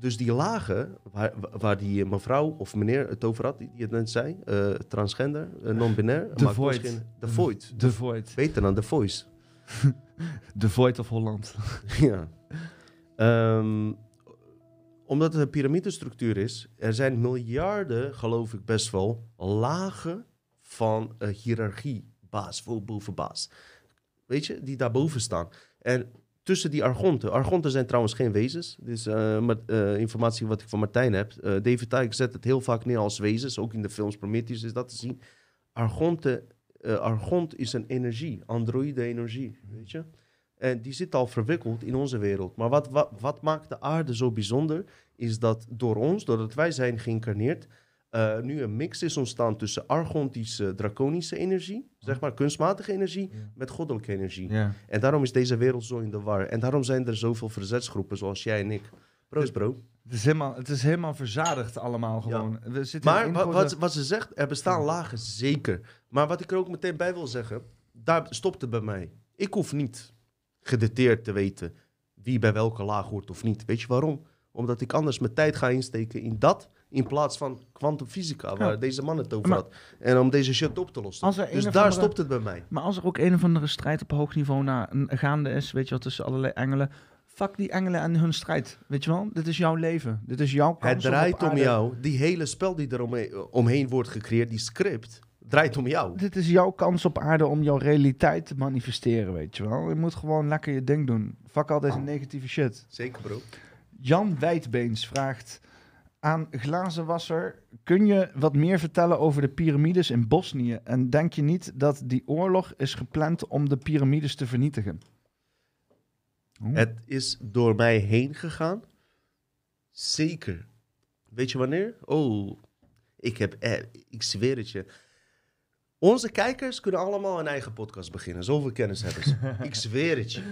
Dus die lagen waar, waar die mevrouw of meneer het over had, die die het net zei, eh, transgender, eh, non-binair. Ons Void. The Void. The Void. Beter dan The Voice. The Void of Holland. ja. Ehm, omdat het een piramidestructuur is, er zijn miljarden, geloof ik best wel, lagen van uh, hiërarchie, baas voor boven baas. Weet je, die daarboven staan. En tussen die argonten, argonten zijn trouwens geen wezens. Dit is eh, informatie wat ik van Martijn heb. Eh, David Icke zet het heel vaak neer als wezens, ook in de films Prometheus is dat te zien. Argonten, eh, argont is een energie, androïde energie, weet je. En die zit al verwikkeld in onze wereld. Maar wat, wat, wat maakt de aarde zo bijzonder, is dat door ons, doordat wij zijn geïncarneerd, eh, nu een mix is ontstaan tussen argontische, draconische energie, zeg maar kunstmatige energie, met goddelijke energie. En daarom is deze wereld zo in de war. En daarom zijn er zoveel verzetsgroepen zoals jij en ik. Proost, bro. Het is helemaal, het is helemaal verzadigd allemaal gewoon. We zitten Maar wat, wat ze zegt, er bestaan lagen, zeker. Maar wat ik er ook meteen bij wil zeggen, daar stopt het bij mij. Ik hoef niet gedetailleerd te weten wie bij welke laag hoort of niet. Weet je waarom? Omdat ik anders mijn tijd ga insteken in dat, in plaats van kwantumfysica, waar Ja. deze man het over Maar- had. En om deze shit op te lossen. Dus daar andere- stopt het bij mij. Maar als er ook een of andere strijd op hoog niveau na, een- gaande is, weet je wel, tussen allerlei engelen. Fuck die engelen en hun strijd. Weet je wel, dit is jouw leven. Dit is jouw kans Het draait om jou. Die hele spel die er omheen wordt gecreëerd, die script, draait om jou. Dit is jouw kans op aarde om jouw realiteit te manifesteren, weet je wel. Je moet gewoon lekker je ding doen. Fuck al deze negatieve shit. Zeker, bro. Jan Wijdbeens vraagt aan Glazenwasser... Kun je wat meer vertellen over de piramides in Bosnië? En denk je niet dat die oorlog is gepland om de piramides te vernietigen? Oeh. Het is door mij heen gegaan. Zeker. Weet je wanneer? Oh, ik heb, eh, ik zweer het je. Onze kijkers kunnen allemaal een eigen podcast beginnen. Zoveel kennis hebben ze. ik zweer het je.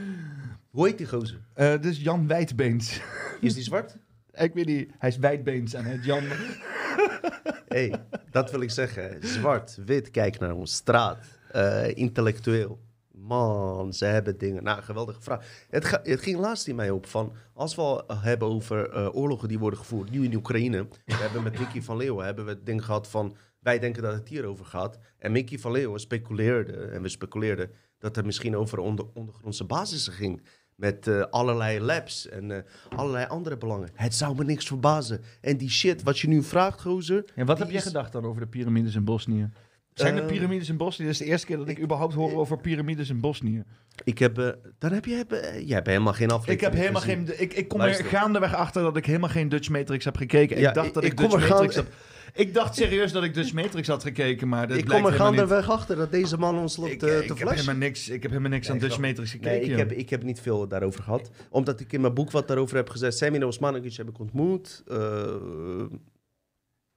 Hoe heet die gozer? Eh, dit is Jan Wijdbeens. Is die zwart? ik weet niet, hij is Wijdbeens en het Jan... hey, dat wil ik zeggen. Zwart, wit, kijk naar ons. Straat, eh, intellectueel. Man, ze hebben dingen. Nou, geweldige vraag. Het, ga- het ging laatst in mij op van... Als we al hebben over eh, oorlogen die worden gevoerd, nu in Oekraïne. We hebben met Mickey van Leeuwen hebben we het ding gehad van... Wij denken dat het hierover gaat. En Mickey van Leeuwen speculeerde, en we speculeerden... dat het misschien over onder, ondergrondse basissen ging. Met eh, allerlei labs en eh, allerlei andere belangen. Het zou me niks verbazen. En die shit, wat je nu vraagt, gozer... Ja, wat heb jij gedacht dan over de piramides in Bosnië? Zijn er Eh, piramides in Bosnië? Dit is de eerste keer dat ik, überhaupt hoor over piramides in Bosnië. Ik heb, dan heb je, eh, jij hebt helemaal geen aflevering Ik heb helemaal gezien. geen... Ik, ik kom Luister. er gaandeweg achter dat ik helemaal geen Dutch Matrix heb gekeken. Ja, ik dacht dat ik ik, kom Dutch er Matrix heb... Ik dacht serieus dat ik Dutch Matrix had gekeken, maar dat Ik kom er gaandeweg achter dat deze man ons loopt Ik, eh, ik te heb flashen. helemaal niks, ik heb helemaal niks aan Dutch. Matrix gekeken. Nee, ik heb, ik heb niet veel daarover gehad. Omdat ik in mijn boek wat daarover heb gezet. Semino Osmanovic heb ik ontmoet. Eh,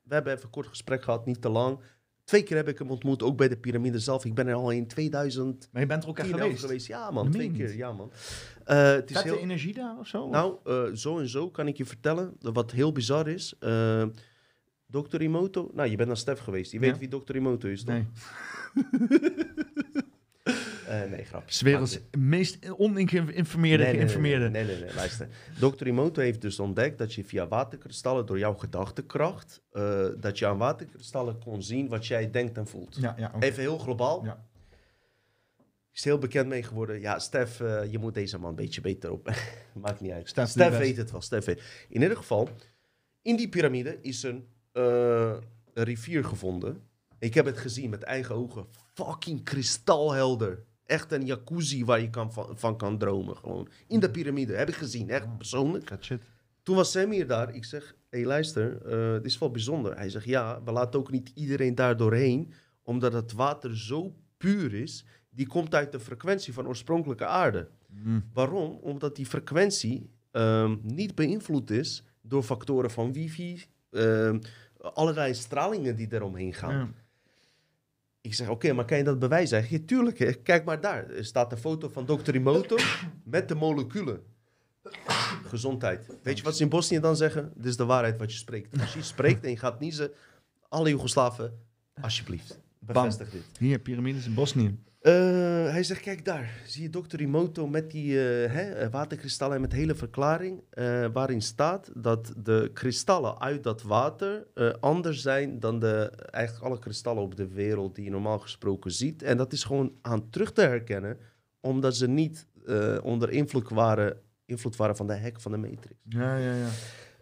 we hebben even een kort gesprek gehad, niet te lang. Twee keer heb ik hem ontmoet, ook bij de piramide zelf. Ik ben er al in 2010 Maar je bent er ook echt geweest. geweest. Ja man, twee keer. Ja man. Eh, het is heel... de energie daar of zo? Nou, eh, zo en zo kan ik je vertellen. Wat heel bizar is. eh Dr. Imoto. Nou, je bent naar Stef geweest. Je weet wie Dr. Imoto is, toch? nee. Eh, nee, grapje. Werelds meest oninformeerde Nee, geïnformeerde. Nee, nee, nee, nee, luister. Dr. Imoto heeft dus ontdekt dat je via waterkristallen, door jouw gedachtekracht, eh, dat je aan waterkristallen kon zien wat jij denkt en voelt. Ja, ja, oké. Even heel globaal. Ja. Is heel bekend mee geworden. Ja, Stef, eh, je moet deze man een beetje beter op. Maakt niet uit. Stef weet het wel. Stef weet. In ieder geval, in die piramide is een, eh, een rivier gevonden. Ik heb het gezien met eigen ogen. Fucking kristalhelder. Echt een jacuzzi waar je kan van, van kan dromen. Gewoon. In de piramide. Heb ik gezien. Echt persoonlijk. Toen was Sam hier daar. Ik zeg, hé hey, luister, eh, dit is wel bijzonder. Hij zegt, ja, we laten ook niet iedereen daar doorheen. Omdat het water zo puur is. Die komt uit de frequentie van oorspronkelijke aarde. Mm. Waarom? Omdat die frequentie ehm, niet beïnvloed is door factoren van wifi. ehm, allerlei stralingen die eromheen gaan. Ja. Ik zeg, oké, maar kan je dat bewijzen? Ja, tuurlijk. hè. Kijk maar daar. Er staat een foto van Dr. Imoto met de moleculen. Gezondheid. Weet je wat ze in Bosnië dan zeggen? Dit is de waarheid wat je spreekt. Als je spreekt en je gaat niezen, alle Joegoslaven, alsjeblieft, bevestig dit. Hier, piramides in Bosnië. Eh, hij zegt, kijk daar, zie je Dr. Imoto met die eh, hè, eh, waterkristallen en met hele verklaring, waarin staat dat de kristallen uit dat water anders zijn dan de, eigenlijk alle kristallen op de wereld die je normaal gesproken ziet. En dat is gewoon aan terug te herkennen, omdat ze niet onder invloed waren, invloed waren van de hek van de matrix. Ja, ja, ja.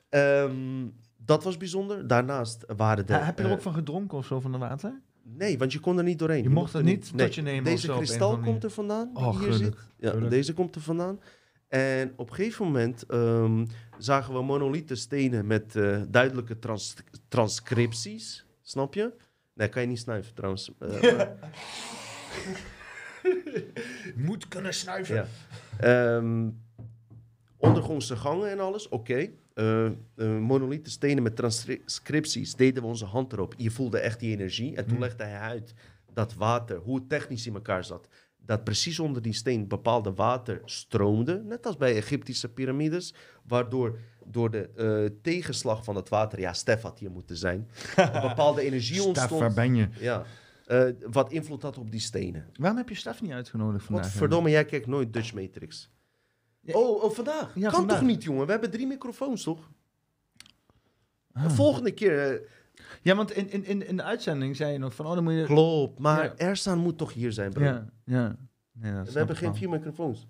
Ehm, dat was bijzonder. Daarnaast waren de... Heb je er ook van gedronken of zo van de water? Nee, want je kon er niet doorheen. Je mocht het er niet tot je nemen Deze kristal komt er vandaan, die Oh, hier zit. Ja, Gelukkig. deze komt er vandaan. En op een gegeven moment ehm, zagen we monolithen stenen met eh, duidelijke trans- transcripties. Snap je? Nee, kan je niet snuiven trouwens. Maar- Moet kunnen snuiven. ja. Ehm, ondergrondse gangen en alles, oké. Eh, eh, monolithen stenen met transcripties deden we onze hand erop. Je voelde echt die energie. En toen Hmm. legde hij uit dat water, hoe het technisch in elkaar zat. Dat precies onder die steen bepaalde water stroomde. Net als bij Egyptische piramides. Waardoor door de eh, tegenslag van het water, ja, Stef had hier moeten zijn. een bepaalde energie Stef, waar ontstond. ben je? Ja, eh, wat invloed had op die stenen. Waarom heb je Stef niet uitgenodigd vandaag? Wat verdomme, jij kijkt nooit Dutch Matrix. Ja. Oh, oh, vandaag? Ja, kan vandaag. toch niet, jongen? We hebben drie microfoons, toch? Ah. Volgende keer. eh, Ja, want in, in, in, in de uitzending zei je nog van, oh, dan moet je... klopt, maar Ja. Ersan moet toch hier zijn, bro. Ja, ja. Dat We hebben geen vier microfoons.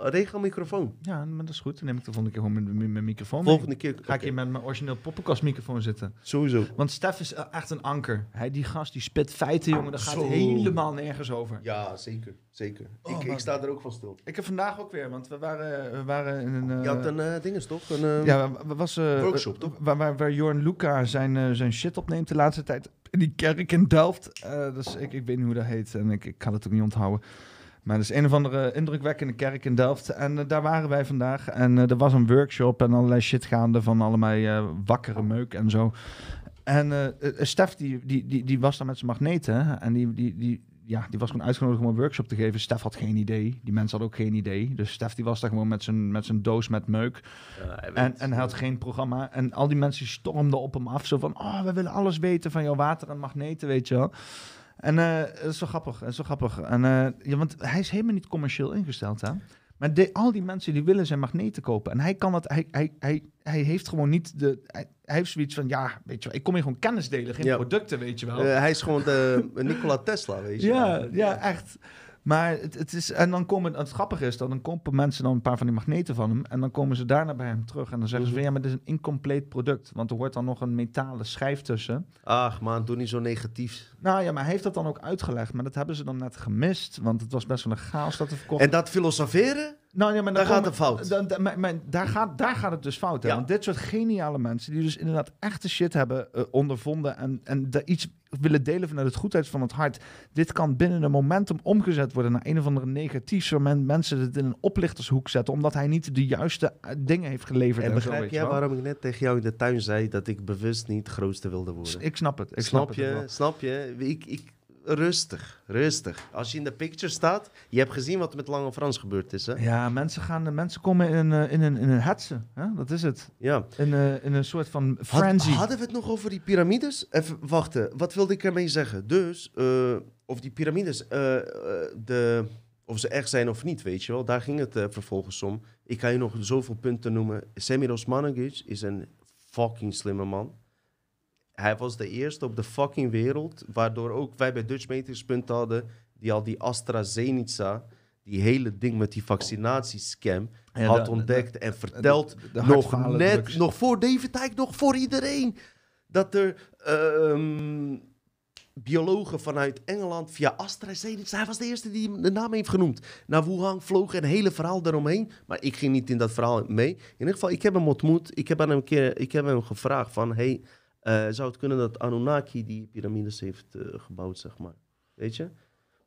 Uh, regel microfoon. Ja, maar dat is goed. Dan neem ik de volgende keer gewoon met mijn- mijn microfoon mee. Volgende keer. Ga ik hier met mijn origineel poppenkastmicrofoon zitten. Sowieso. Want Stef is eh, echt een anker. Hij, die gast die spit feiten, jongen. Daar gaat Zo. helemaal nergens over. Ja, zeker. Zeker. Oh, ik, ik sta er ook van stil. Ik heb vandaag ook weer, want we waren, we waren in een... eh, Je had een uh, dinges, toch? Een, eh, ja, wa- was, eh, workshop, toch? Waar, waar, waar Jorn Luca zijn, eh, zijn shit opneemt de laatste tijd. In die kerk in Delft. Eh, dus ik, ik weet niet hoe dat heet en ik, ik kan het ook niet onthouden. Maar dat is een of andere indrukwekkende kerk in Delft. En eh, daar waren wij vandaag. En eh, er was een workshop en allerlei shit gaande van allemaal eh, wakkere meuk en zo. En Stef, die, die, die, die was daar met zijn magneten. En die, die, die, ja, die was gewoon uitgenodigd om een workshop te geven. Stef had geen idee. Die mensen hadden ook geen idee. Dus Stef die was daar gewoon met zijn, met zijn doos met meuk. En, en hij had geen programma. En al die mensen stormden op hem af. Zo van, oh, we willen alles weten van jouw water en magneten, weet je wel. En eh dat is zo grappig, dat is zo grappig. En, eh, ja, want hij is helemaal niet commercieel ingesteld, hè. Maar de, al die mensen die willen zijn magneten kopen. En hij kan het, hij, hij, hij, hij heeft gewoon niet de, hij, hij heeft zoiets van, ja, weet je wel, ik kom hier gewoon kennis delen, geen Ja. producten, weet je wel. Eh, hij is gewoon de Nikola Tesla, weet je. Ja, ja, echt. Maar het, het is, en dan komen, het grappige is dat dan kopen mensen dan een paar van die magneten van hem. En dan komen ze daarna bij hem terug. En dan zeggen ze van ja, maar dit is een incompleet product. Want er hoort dan nog een metalen schijf tussen. Ach man, doe niet zo negatief. Nou ja, maar hij heeft dat dan ook uitgelegd. Maar dat hebben ze dan net gemist. Want het was best wel een chaos dat er verkocht. En dat filosoferen? Nou, ja, maar daar gaat het fout. dan- dan- maar- maar daar, gaat, daar gaat het dus fout. Hè? Ja. Want dit soort geniale mensen die dus inderdaad echte shit hebben eh, ondervonden. En, en daar iets willen delen vanuit het goedheid van het hart. Dit kan binnen een momentum omgezet worden naar een of andere negatief. Waar men, mensen het in een oplichtershoek zetten. Omdat hij niet de juiste eh, dingen heeft geleverd. En En begrijp jij waarom ik net tegen jou in de tuin zei dat ik bewust niet grootste wilde worden? Ik snap het. Ik snap, je? Snap je? Ik, ik, rustig, rustig. Als je in de picture staat, je hebt gezien wat er met Lange Frans gebeurd is, hè? Ja, mensen, gaan, mensen komen in een, eh, in een, in een hetze. Hè? Dat is het. Ja. In, eh, in een soort van Had- frenzy. hadden we het nog over die piramides? Even wachten, wat wilde ik ermee zeggen? Dus, eh of die piramides, de, of ze echt zijn of niet, weet je wel. Daar ging het vervolgens om. Ik kan je nog zoveel punten noemen. Semir Osmanagic is een fucking slimme man. Hij was de eerste op de fucking wereld, waardoor ook wij bij Dutch Meters punten hadden, die al die AstraZeneca, die hele ding met die vaccinatiescam, Ja, had de- ontdekt en verteld nog net, drugs. nog voor David Icke, nog voor iedereen. Dat er ehm, biologen vanuit Engeland via AstraZeneca, hij was de eerste die de naam heeft genoemd, naar Wuhan vlogen en een hele verhaal daaromheen. Maar ik ging niet in dat verhaal mee. In ieder geval, ik heb hem ontmoet. Ik heb aan hem, een keer, ik heb hem gevraagd van, hey, zou het kunnen dat Anunnaki die piramides heeft eh, gebouwd, zeg maar. Weet je?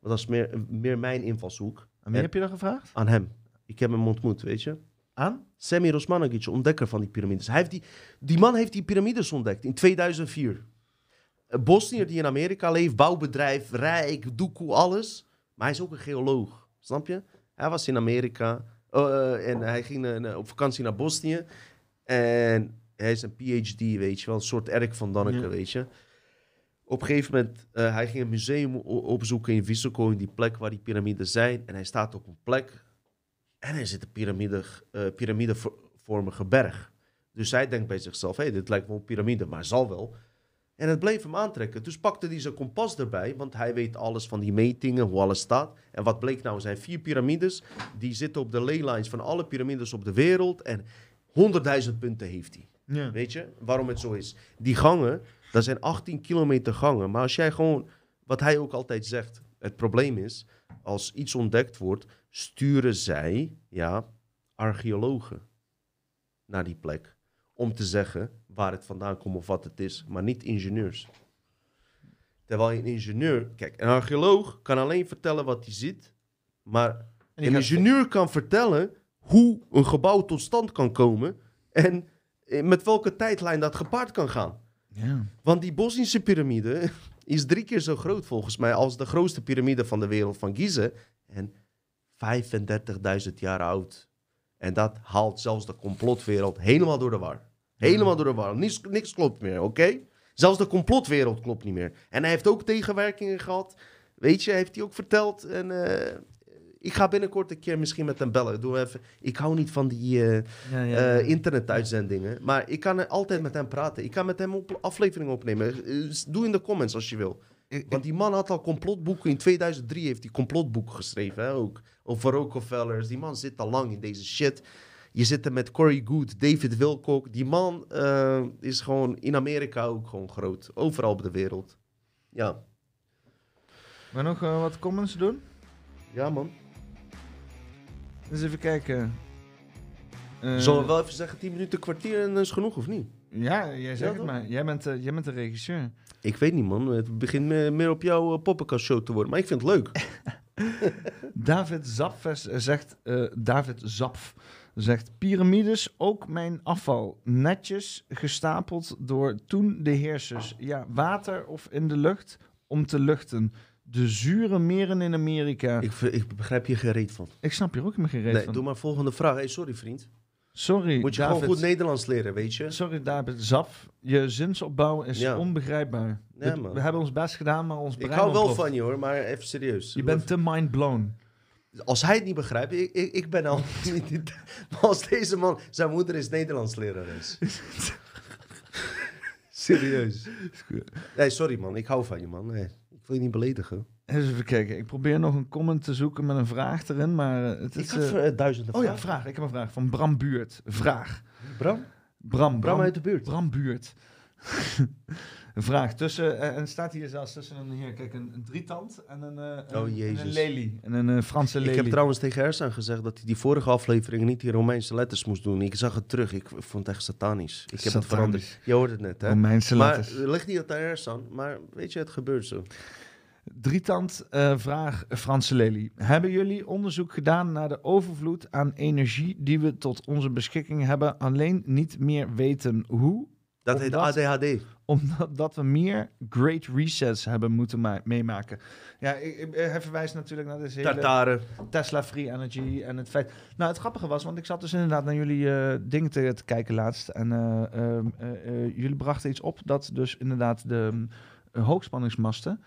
Want dat is meer, meer mijn invalshoek En wie heb je dat gevraagd? aan hem. Ik heb hem ontmoet, weet je? Aan? Semir Osmanagic, ontdekker van die piramides. Hij heeft die, die man heeft die piramides ontdekt in 2004. Een Bosnier die in Amerika leeft, bouwbedrijf, rijk, doekoe, alles. Maar hij is ook een geoloog, snap je? Hij was in Amerika eh, en hij ging eh, op vakantie naar Bosnië. En hij is een PhD, weet je wel, een soort Erik van Danneke, Ja. weet je. Op een gegeven moment, eh, hij ging een museum opzoeken in Visoko, in die plek waar die piramides zijn. En hij staat op een plek en er zit een piramide, eh piramidevormige berg. Dus hij denkt bij zichzelf, hé, hey, dit lijkt wel een piramide, maar zal wel. En het bleef hem aantrekken. Dus pakte hij zijn kompas erbij, want hij weet alles van die metingen, hoe alles staat. En wat bleek nou? Zijn vier piramides, die zitten op de leylines van alle piramides op de wereld. En 100.000 punten heeft hij. Ja. Weet je waarom het zo is? Die gangen, dat zijn 18 kilometer gangen. Maar als jij gewoon, wat hij ook altijd zegt, het probleem is, als iets ontdekt wordt, sturen zij, ja, archeologen naar die plek. Om te zeggen waar het vandaan komt of wat het is, maar niet ingenieurs. Terwijl een ingenieur, kijk, een archeoloog kan alleen vertellen wat hij ziet, maar een ingenieur kan vertellen hoe een gebouw tot stand kan komen en met welke tijdlijn dat gepaard kan gaan. Ja. Want die Bosnische piramide is drie keer zo groot volgens mij als de grootste piramide van de wereld van Gizeh. En 35.000 jaar oud. En dat haalt zelfs de complotwereld helemaal door de war. Helemaal door de war. Niks, niks klopt meer, oké? Zelfs de complotwereld klopt niet meer. En hij heeft ook tegenwerkingen gehad. Weet je, heeft hij ook verteld. En eh, ik ga binnenkort een keer misschien met hem bellen. Doe even. Ik hou niet van die eh, Ja, internetuitzendingen. Maar ik kan altijd met hem praten. Ik kan met hem op afleveringen opnemen. Eh, Doe in de comments als je wil. Want die man had al complotboeken. In 2003 heeft hij complotboeken geschreven. Hè, ook over Rockefellers. Die man zit al lang in deze shit. Je zit er met Corey Good, David Wilcock. Die man is gewoon in Amerika ook gewoon groot. Overal op de wereld. Ja, Maar nog wat comments doen? ja man. Dus even kijken. Eh, Zullen we wel even zeggen 10 minuten, kwartier en dat is genoeg of niet? Ja, jij zegt het maar. Jij bent, eh, jij bent de regisseur. Ik weet niet man. Het begint meer, meer op jouw uh, poppenkast show te worden. Maar ik vind het leuk. David Zapfes zegt, David Zapf zegt, piramides ook mijn afval. Netjes gestapeld door toen de heersers. Ja, water of in de lucht om te luchten. De zure meren in Amerika. Ik, Ik, ik begrijp hier geen reet van. snap hier ook niet meer geen reet Nee, van. doe maar volgende vraag. Hey, sorry vriend. Sorry, Moet je David. gewoon goed Nederlands leren, weet je? Sorry, David Zapf. Je zinsopbouw is Ja. onbegrijpbaar. Ja, We- man. we hebben ons best gedaan, maar ons Ik brein hou wel ontploft. van je hoor, maar even serieus. Je bent te mind blown. Als hij het niet begrijpt, ik, ik, ik ben al. Maar als deze man... Zijn moeder is Nederlands lerares. serieus. Nee, sorry man. Ik hou van je man. Nee, ik wil je niet beledigen. Eens even kijken. Ik probeer nog een comment te zoeken met een vraag erin, maar eh, het Ik is... had eh, eh, duizenden Oh ja, vraag. Ik heb een vraag van Bram Buurt. Vraag. Bram? Bram. Bram uit de buurt. Bram Buurt. een vraag. Tussen, eh, en staat hier zelfs tussen een, hier, kijk, een, een drietand en een, eh, een, Oh, en een lelie. En een eh, Franse lelie. Ik heb trouwens tegen Ersan gezegd dat hij die vorige aflevering niet die Romeinse letters moest doen. Ik zag het terug. Ik vond het echt satanisch. Ik heb het veranderd. Je hoorde het net, hè? Romeinse Maar letters. eh, leg niet aan Ersan. Maar weet je, het gebeurt zo. Drietand vraag Franse lelie. Hebben jullie onderzoek gedaan naar de overvloed aan energie die we tot onze beschikking hebben, alleen niet meer weten hoe? Dat Omdat- heet ADHD. Omdat dat we meer great resets hebben moeten ma- meemaken. Ja, ik, ik, eh, hij verwijst natuurlijk naar deze hele Tartaren. Tesla Free Energy en het feit... Nou, het grappige was, want ik zat dus inderdaad naar jullie eh, dingen te, te kijken laatst. En eh, ehm, eh, eh, jullie brachten iets op dat dus inderdaad de hoogspanningsmasten...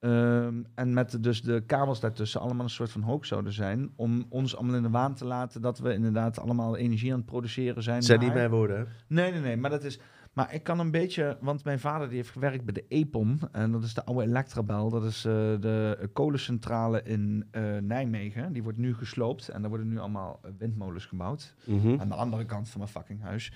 ehm, en met dus de kabels daartussen allemaal een soort van hoax zouden zijn... om ons allemaal in de waan te laten dat we inderdaad allemaal energie aan het produceren zijn. Zijn niet mijn woorden, hè? Nee, nee, nee, maar dat is... Maar ik kan een beetje, want mijn vader die heeft gewerkt bij de EPON. En dat is de oude Electrabel. Dat is eh, de kolencentrale in eh, Nijmegen. Die wordt nu gesloopt en daar worden nu allemaal windmolens gebouwd. Mhm. Aan de andere kant van mijn fucking huis.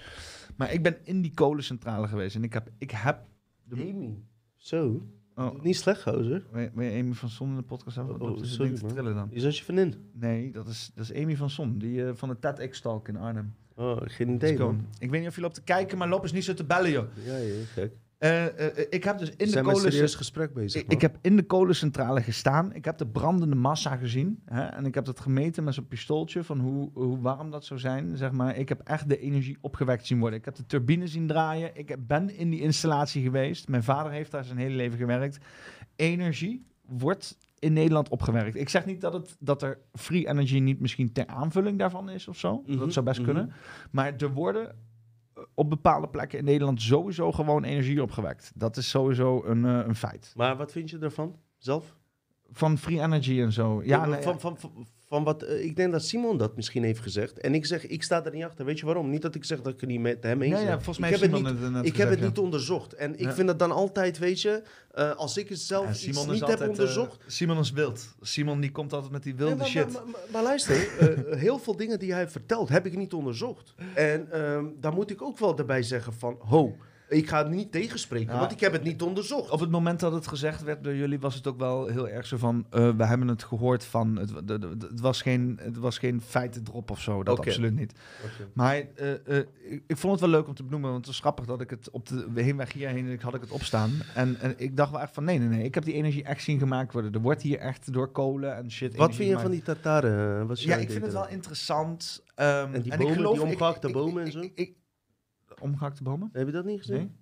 Maar ik ben in die kolencentrale geweest en ik heb... Ik heb de, Amy. Zo. oh, Niet slecht, gozer. wil je Amy van Son in de podcast hebben? Oh, Dat is sorry, te trillen dan. Is dat je vriendin? Nee, dat is, dat is Amy van Son. Die eh, van de TEDx-talk in Arnhem. Oh, geen idee, man. Ik weet niet of je loopt te kijken, maar loop eens niet zo te bellen, joh. Ja, ja, gek. Eh, eh, eh, ik heb dus in de kolen... serieus gesprek bezig, ik heb in de kolencentrale gestaan. Ik heb de brandende massa gezien. Hè? En ik heb dat gemeten met zo'n pistooltje van hoe, hoe warm dat zou zijn. Zeg maar. Ik heb echt de energie opgewekt zien worden. Ik heb de turbine zien draaien. Ik heb- ben in die installatie geweest. Mijn vader heeft daar zijn hele leven gewerkt. Energie wordt in Nederland opgewerkt. Ik zeg niet dat, het, dat er free energy niet misschien ter aanvulling daarvan is of zo. Mhm, Dat zou best mhm. kunnen. Maar er worden eh, op bepaalde plekken in Nederland sowieso gewoon energie opgewekt. Dat is sowieso een, eh, een feit. Maar wat vind je ervan? Zelf? Van free energy en zo. Ja, nee, van, van, van, van wat, eh, ik denk dat Simon dat misschien heeft gezegd. En ik zeg, ik sta er niet achter. Weet je waarom? Niet dat ik zeg dat ik het niet met hem eens Ja, ben. ja, volgens mij ik heb het Simon niet, het net ik heb het ja. niet onderzocht. En ik Ja. vind het dan altijd, weet je, eh, als ik het zelf Ja, iets niet altijd, heb eh, onderzocht. Simon is wild. Simon die komt altijd met die wilde maar, shit. Maar, maar, maar luister, heel veel dingen die hij vertelt, heb ik niet onderzocht. En ehm daar moet ik ook wel erbij zeggen van, ho, ik ga het niet tegenspreken, Ja. want ik heb het niet onderzocht. Op het moment dat het gezegd werd door jullie, was het ook wel heel erg zo van... eh, we hebben het gehoord van... Het, de- de- de- het, was, geen, het was geen feitendrop of zo, dat absoluut niet. Maar eh, eh, ik, ik vond het wel leuk om te benoemen, want het was grappig dat ik het op de heenweg hierheen ik had ik het opstaan. En, en ik dacht wel echt van nee, nee, nee, ik heb die energie echt zien gemaakt worden. Er wordt hier echt door kolen en shit. Wat vind je van die Tataren? Ja, ik vind het wel interessant. ehm, En die ik bomen, geloof- die ik- omgehakte ik- bomen en ik- zo? ik- ik- omgehakte bomen? Heb je dat niet gezien? Nee.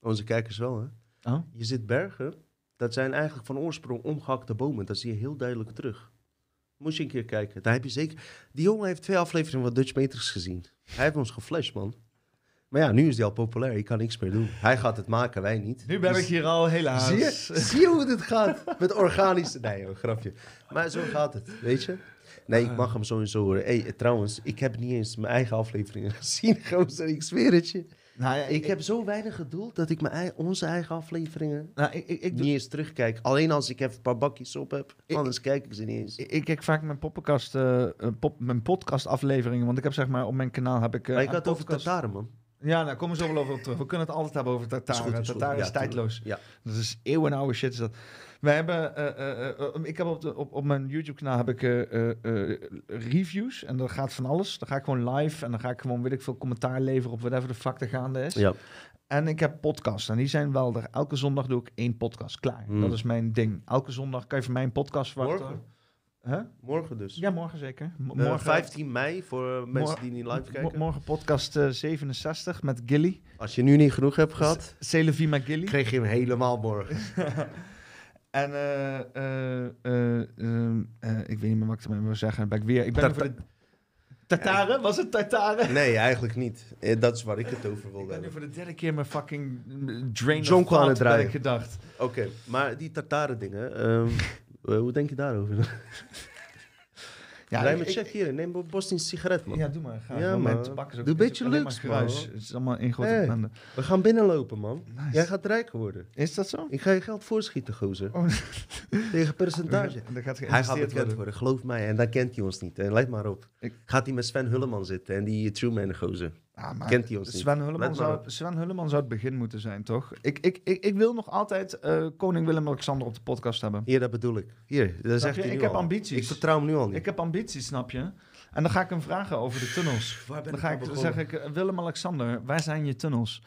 Onze kijkers wel, hè? Oh. Je zit bergen, dat zijn eigenlijk van oorsprong omgehakte bomen. Dat zie je heel duidelijk terug. Moest je een keer kijken. Daar heb je zeker... Die jongen heeft twee afleveringen van Dutch Matrix gezien. Hij heeft ons geflasht, man. Maar ja, nu is hij al populair. Je kan niks meer doen. Hij gaat het maken, wij niet. Nu ben Dus- ik hier al helaas. Zie je, zie je hoe het gaat? Met organische... Nee, joh, grapje. Maar zo gaat het, weet je? Nee, ik mag hem sowieso horen. Hey, trouwens, ik heb niet eens mijn eigen afleveringen gezien. Gozer, ik zweer het je. Nou, ja, Ik heb zo weinig geduld dat ik mijn onze eigen afleveringen nou, ik, ik, niet eens terugkijk. Alleen als ik even een paar bakjes op heb. Anders kijk ik ze niet eens. ik, kijk vaak mijn podcast, eh, eh, pop, mijn podcast afleveringen, want ik heb zeg maar op mijn kanaal heb ik. eh, maar ik had het over Tataren, man. Ja, daar komen we zo wel over op terug. We kunnen het altijd hebben over Is Tataren. goed, is. Tataren is Ja, tijdloos. Ja. Dat is eeuwenoude shit. Is dat. Wij hebben, eh, eh, eh, ik heb op, de, op, op mijn YouTube-kanaal heb ik eh, eh, eh, reviews en dat gaat van alles. Dan ga ik gewoon live en dan ga ik gewoon, weet ik veel, commentaar leveren op whatever de fuck er gaande is. Ja. En ik heb podcasts en die zijn wel er. Elke zondag doe ik één podcast. Klaar. Hmm. Dat is mijn ding. Elke zondag kan je van mij een podcast verwachten. Morgen? Huh? Morgen dus. Ja, morgen zeker. M- morgen, 15 mei voor mensen die niet live kijken. morgen podcast eh, 67 met Gilly. Als je nu niet genoeg hebt gehad, Celevi met Gilly. kreeg je hem helemaal morgen. En eh, eh, eh, ehm, eh, ik weet niet meer wat ik ermee wil zeggen. Ben ik weer. Ik ben voor de. Tartaren? Was het tartaren? Nee, eigenlijk niet. Dat is waar ik het over Ik wilde ben nu hebben. voor de derde keer mijn fucking mm, drain thought aan het draaien. ik gedacht. Oké, maar die tartare dingen, ehm, eh, hoe denk je daarover? Ja, Rij met check hier, neem een Boston sigaret, man. Ja, doe maar. Ga. Ja, man. tabak is ook Doe een beetje gruis. man. Het is allemaal Hey. ellende. We gaan binnenlopen, man. Nice. Jij gaat rijker worden. Is dat zo? Ik ga je geld voorschieten, gozer. Oh. Tegen percentage. Er gaat Hij gaat bekend worden. worden, geloof mij. En dan kent hij ons niet. En let maar op. Ik- Gaat hij met Sven Hulleman zitten en die Truman gozer. Ah, maar Kent hij ons niet. Sven maar zou. Sven het begin moeten zijn, toch? Ik, ik, ik, ik wil nog altijd eh, koning Willem-Alexander op de podcast hebben. Hier, dat bedoel ik. Hier, dat zegt hij Ik heb al. ambities. Ik vertrouw hem nu al niet. Ik heb ambities, snap je? En dan ga ik hem vragen over de tunnels. Waar ben Dan ga aan ik, dan zeg ik, eh, Willem-Alexander, waar zijn je tunnels?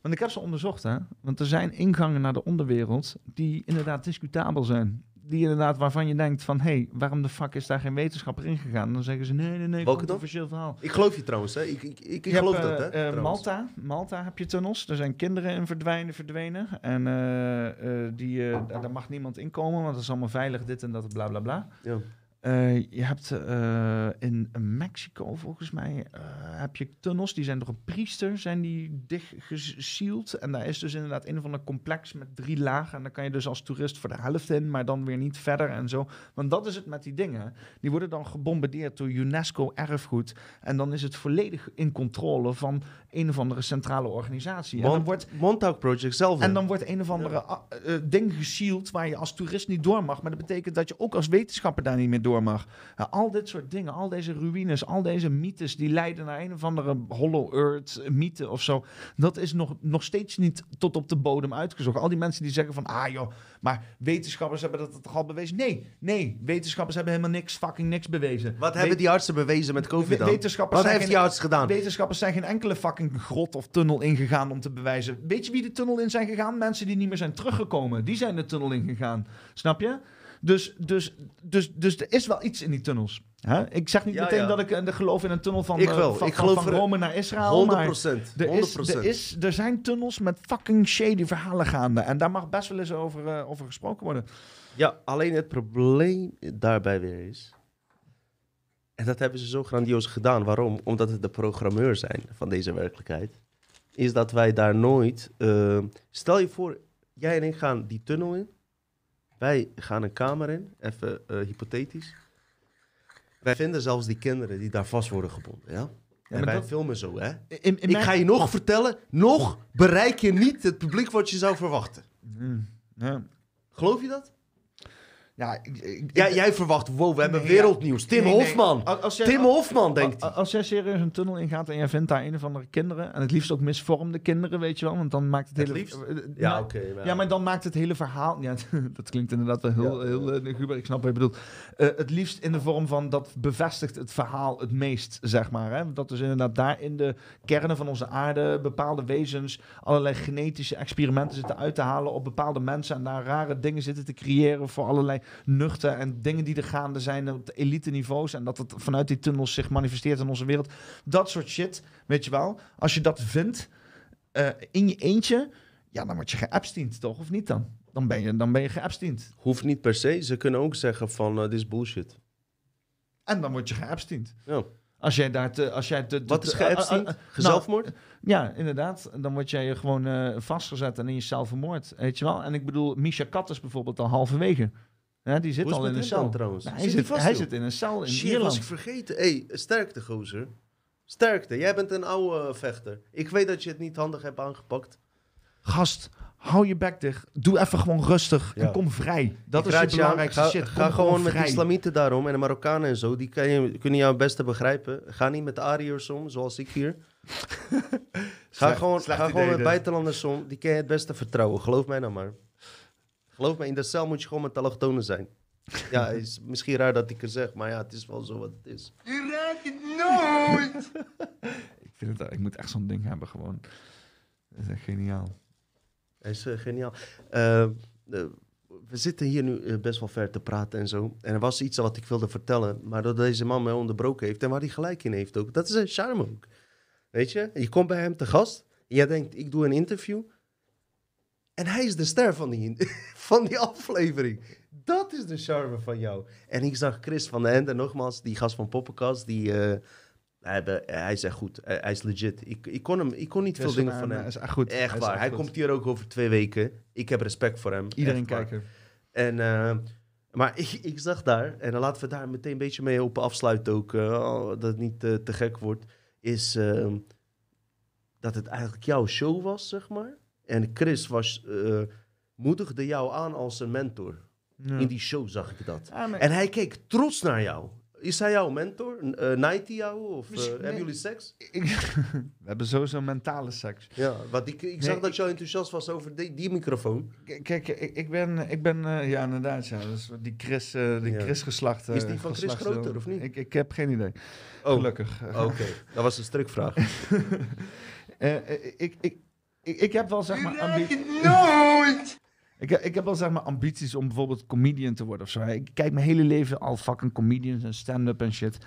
Want ik heb ze onderzocht, hè. Want er zijn ingangen naar de onderwereld die inderdaad discutabel zijn. Die inderdaad waarvan je denkt van, hé, hey, waarom de fuck is daar geen wetenschapper in gegaan? Dan zeggen ze, nee, nee, nee, Welke officieel verhaal. Ik geloof je trouwens, hè. Ik, ik, ik, geloof hebt, dat, hè. eh, eh, trouwens. Malta. Malta heb je tunnels. Er zijn kinderen in verdwijnen, verdwenen. En eh, eh, die, eh, daar daar mag niemand inkomen, want dat is allemaal veilig, dit en dat, bla bla bla. Ja. Eh, je hebt eh, in Mexico volgens mij eh, heb je tunnels die zijn door een priester zijn die dichtgesield en daar is dus inderdaad een van een complex met drie lagen en dan kan je dus als toerist voor de helft in, maar dan weer niet verder en zo. Want dat is het met die dingen. Die worden dan gebombardeerd door UNESCO erfgoed en dan is het volledig in controle van een of andere centrale organisatie. En dan wordt Montauk Project zelf. en dan wordt een of andere ding gesield waar je als toerist niet door mag. Maar dat betekent dat je ook als wetenschapper daar niet meer door mag. Ja, al dit soort dingen, al deze ruïnes, al deze mythes die leiden naar een of andere Hollow Earth mythe of zo. Dat is nog, nog steeds niet tot op de bodem uitgezocht. Al die mensen die zeggen van, ah joh, maar wetenschappers hebben dat toch al bewezen. Nee, nee, wetenschappers hebben helemaal niks, fucking niks bewezen. Wat hebben die artsen bewezen met COVID dan? Wetenschappers Wat heeft geen- die arts gedaan? Wetenschappers zijn geen enkele fucking grot of tunnel ingegaan om te bewijzen. Weet je wie de tunnel in zijn gegaan? Mensen die niet meer zijn teruggekomen. Die zijn de tunnel ingegaan. Snap je? Dus, dus, dus, dus er is wel iets in die tunnels. Hè? Ik zeg niet Ja, meteen ja. dat ik eh, geloof in een tunnel van, Ik eh, wel. van, Ik geloof van er- Rome naar Israël. 100 maar procent. er, 100 is, er, is, er zijn tunnels met fucking shady verhalen gaande. En daar mag best wel eens over, eh, over gesproken worden. Ja, alleen het probleem daarbij weer is. En dat hebben ze zo grandioos gedaan. Waarom? Omdat het de programmeur zijn van deze werkelijkheid. Is dat wij daar nooit. stel je voor, jij en ik gaan die tunnel in. Wij gaan een kamer in, even eh, hypothetisch. Wij vinden zelfs die kinderen die daar vast worden gebonden. Ja? en wij dat- filmen zo, hè? In, in Ik mijn- ga je nog vertellen, nog bereik je niet het publiek wat je zou verwachten. Hmm. Geloof je dat? Ja, ik, ik- Ja, ik- jij verwacht, wow, we hebben Nee, wereldnieuws. Tim Nee, nee. Hofman. Als- Als jij, Tim Hofman, denkt A- hij. Als jij serieus een tunnel ingaat en jij vindt daar een of andere kinderen, en het liefst ook misvormde kinderen, weet je wel, want dan maakt het, Het hele... liefst? eh, eh, Ja, maar- Ja, maar dan maakt het hele verhaal... Ja, dat klinkt inderdaad wel heel, Ja. heel eh, ik snap wat je bedoelt. Het liefst in de vorm van dat bevestigt het verhaal het meest, zeg maar. Hè? Dat dus inderdaad daar in de kernen van onze aarde bepaalde wezens allerlei genetische experimenten zitten uit te halen op bepaalde mensen en daar rare dingen zitten te creëren voor allerlei nuchten en dingen die er gaande zijn op de elite niveaus en dat het vanuit die tunnels zich manifesteert in onze wereld. Dat soort shit, weet je wel. Als je dat vindt eh, in je eentje, ja, dan word je geabstiend, toch? Of niet dan? Dan ben je, dan ben je geabstiend. Hoeft niet per se. Ze kunnen ook zeggen van, eh, dit is bullshit. En dan word je geabstiend. Ja. Als jij daar te... Als jij te, Wat is geabstiend? eh, eh, Gezelfmoord? Ja, inderdaad. Dan word jij gewoon eh, vastgezet en in je cel vermoord. Weet je wel? En ik bedoel, Misha Kat is bijvoorbeeld al halverwege. Ja, die zit Hoe al het in een met cel. trouwens? Nou, hij zit, vast, hij zit in een cel in Shit, was ik vergeten. hey, sterkte, gozer. Sterkte. Jij bent een oude vechter. Ik weet dat je het niet handig hebt aangepakt. Gast, hou je bek dicht. Doe even gewoon rustig Ja. en kom vrij. Dat Ik is aan, belangrijkste ga, shit. Ga gewoon met de vrij. islamieten daarom en de Marokkanen en zo. Die kan je, kunnen jou het beste begrijpen. Ga niet met de Ariërs om, zoals ik hier. Ga Slecht- gewoon, slecht ga gewoon met dit. buitenlanders om. Die kan je het beste vertrouwen. Geloof mij nou maar. Geloof me, in de cel moet je gewoon met allochtonen zijn. Ja, het is misschien raar dat ik het zeg, maar ja, het is wel zo wat het is. Je raadt het nooit. Ik, vind het, ik moet echt zo'n ding hebben gewoon. Dat is echt geniaal. Hij is eh, geniaal. Eh, eh, we zitten hier nu best wel ver te praten en zo. En er was iets wat ik wilde vertellen, maar dat deze man mij onderbroken heeft en waar hij gelijk in heeft ook. Dat is een charme ook. Weet je, je komt bij hem te gast, en jij denkt, ik doe een interview. En hij is de ster van die, van die aflevering. Dat is de charme van jou. En ik zag Chris van den Ende, nogmaals, die gast van Poppenkast, die... eh, hij, be- hij is echt goed. Hij, hij is legit. Ik, ik, kon hem, ik kon niet veel dingen van hem. Is echt goed. Echt is waar. echt Hij goed. komt hier ook over twee weken. Ik heb respect voor hem. Iedereen kijken. En, eh, maar ik, ik zag daar, en dan laten we daar meteen een beetje mee op afsluiten ook, eh, dat het niet te gek wordt, is ehm, dat het eigenlijk jouw show was, zeg maar. En Chris was, eh, moedigde jou aan als een mentor. Ja. In die show zag ik dat. Ja, maar- En hij keek trots naar jou. Is hij jouw mentor? Uh, Night hij jou? Of eh, hebben jullie seks? Ik- we hebben sowieso mentale seks. Ja, want ik, ik zag Nee, dat je al enthousiast was over die, die microfoon. K- Kijk, ik, ik ben, ik ben eh, ja inderdaad, ja, dus die Chris, eh die Ja. Chris geslacht. Is eh, die van Chris groter, of niet? Ik, ik heb geen idee, Oh, gelukkig. oké. Dat was een strikvraag. Eh, eh, ik, ik, ik, ik heb wel zeg maar raakt ambi- het nooit! ik, heb- ik heb wel zeg maar ambities om bijvoorbeeld comedian te worden of zo. Ik kijk mijn hele leven al fucking comedians en stand-up en shit.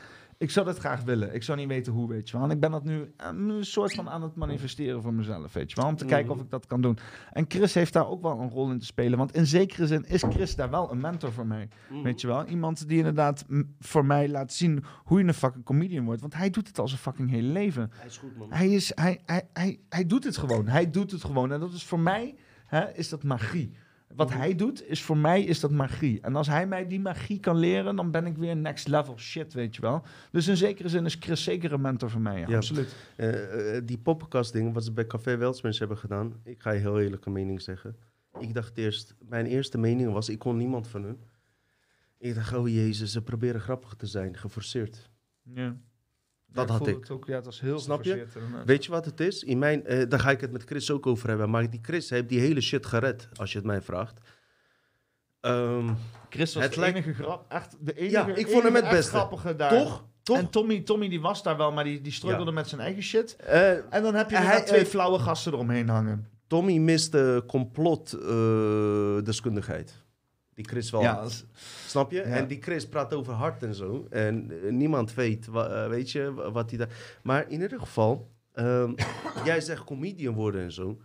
Ik zou dat graag willen. Ik zou niet weten hoe, weet je wel. En ik ben dat nu eh, een soort van aan het manifesteren voor mezelf, weet je wel. Om te kijken of ik dat kan doen. En Chris heeft daar ook wel een rol in te spelen. Want in zekere zin is Chris daar wel een mentor voor mij. Weet je wel? Iemand die inderdaad voor mij laat zien hoe je een fucking comedian wordt. Want hij doet het al zijn fucking hele leven. Hij is goed, man. Hij, is, hij, hij, hij, hij doet het gewoon. Hij doet het gewoon. En dat is voor mij, hè, is dat magie. Wat Mhm. hij doet, is voor mij is dat magie. En als hij mij die magie kan leren, dan ben ik weer next level shit, weet je wel. Dus in zekere zin is Chris zeker een mentor voor mij, ja, Ja. absoluut. Eh, eh, die poppenkast ding, wat ze bij Café Weltsmens hebben gedaan. Ik ga je heel eerlijk een mening zeggen. Ik dacht eerst, mijn eerste mening was, ik kon niemand van hun. Ik dacht, oh jezus, ze proberen grappig te zijn, geforceerd. Ja. Dat Ja, had ik. Het ook, ja, het was heel Snap je? Weet je wat het is? In mijn, eh, daar ga ik het met Chris ook over hebben. Maar die Chris heeft die hele shit gered, als je het mij vraagt. Ehm, Chris was Het de lijkt- enige grap, echt de enige, Ja, ik vond hem het beste. grappige daar. toch? Toch? En Tommy, Tommy die was daar wel, maar die, die struggelde Ja. met zijn eigen shit. Eh, En dan heb je Hij- inderdaad twee eh, flauwe gasten eromheen hangen. Tommy miste complotdeskundigheid. Die Chris wel Ja, had. als- Snap je? Ja. En die Chris praat over hart en zo. En eh, niemand weet, wa- eh, weet je, wa- wat hij daar... Maar in ieder geval, ehm, jij zegt comedian worden en zo.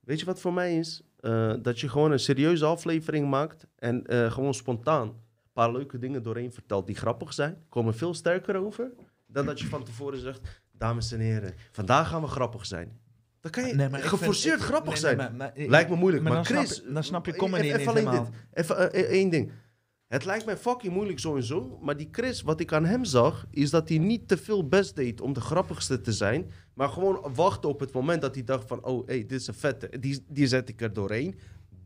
Weet je wat voor mij is? Eh, dat je gewoon een serieuze aflevering maakt en gewoon spontaan een paar leuke dingen doorheen vertelt die grappig zijn. Komen veel sterker over dan dat je van tevoren zegt, dames en heren, vandaag gaan we grappig zijn. Dan kan je Nee, maar vind- geforceerd ik- grappig nee, zijn. nee, maar- maar- Lijkt me moeilijk, maar maar, dan snap Chris... je- dan snap je eh, comedy even niet alleen dit. Even eh, één ding. Het lijkt mij fucking moeilijk zo en zo. Maar die Chris, wat ik aan hem zag, is dat hij niet te veel best deed om de grappigste te zijn. Maar gewoon wachtte op het moment dat hij dacht van... Oh, hey, dit is een vette. Die, die zet ik er doorheen.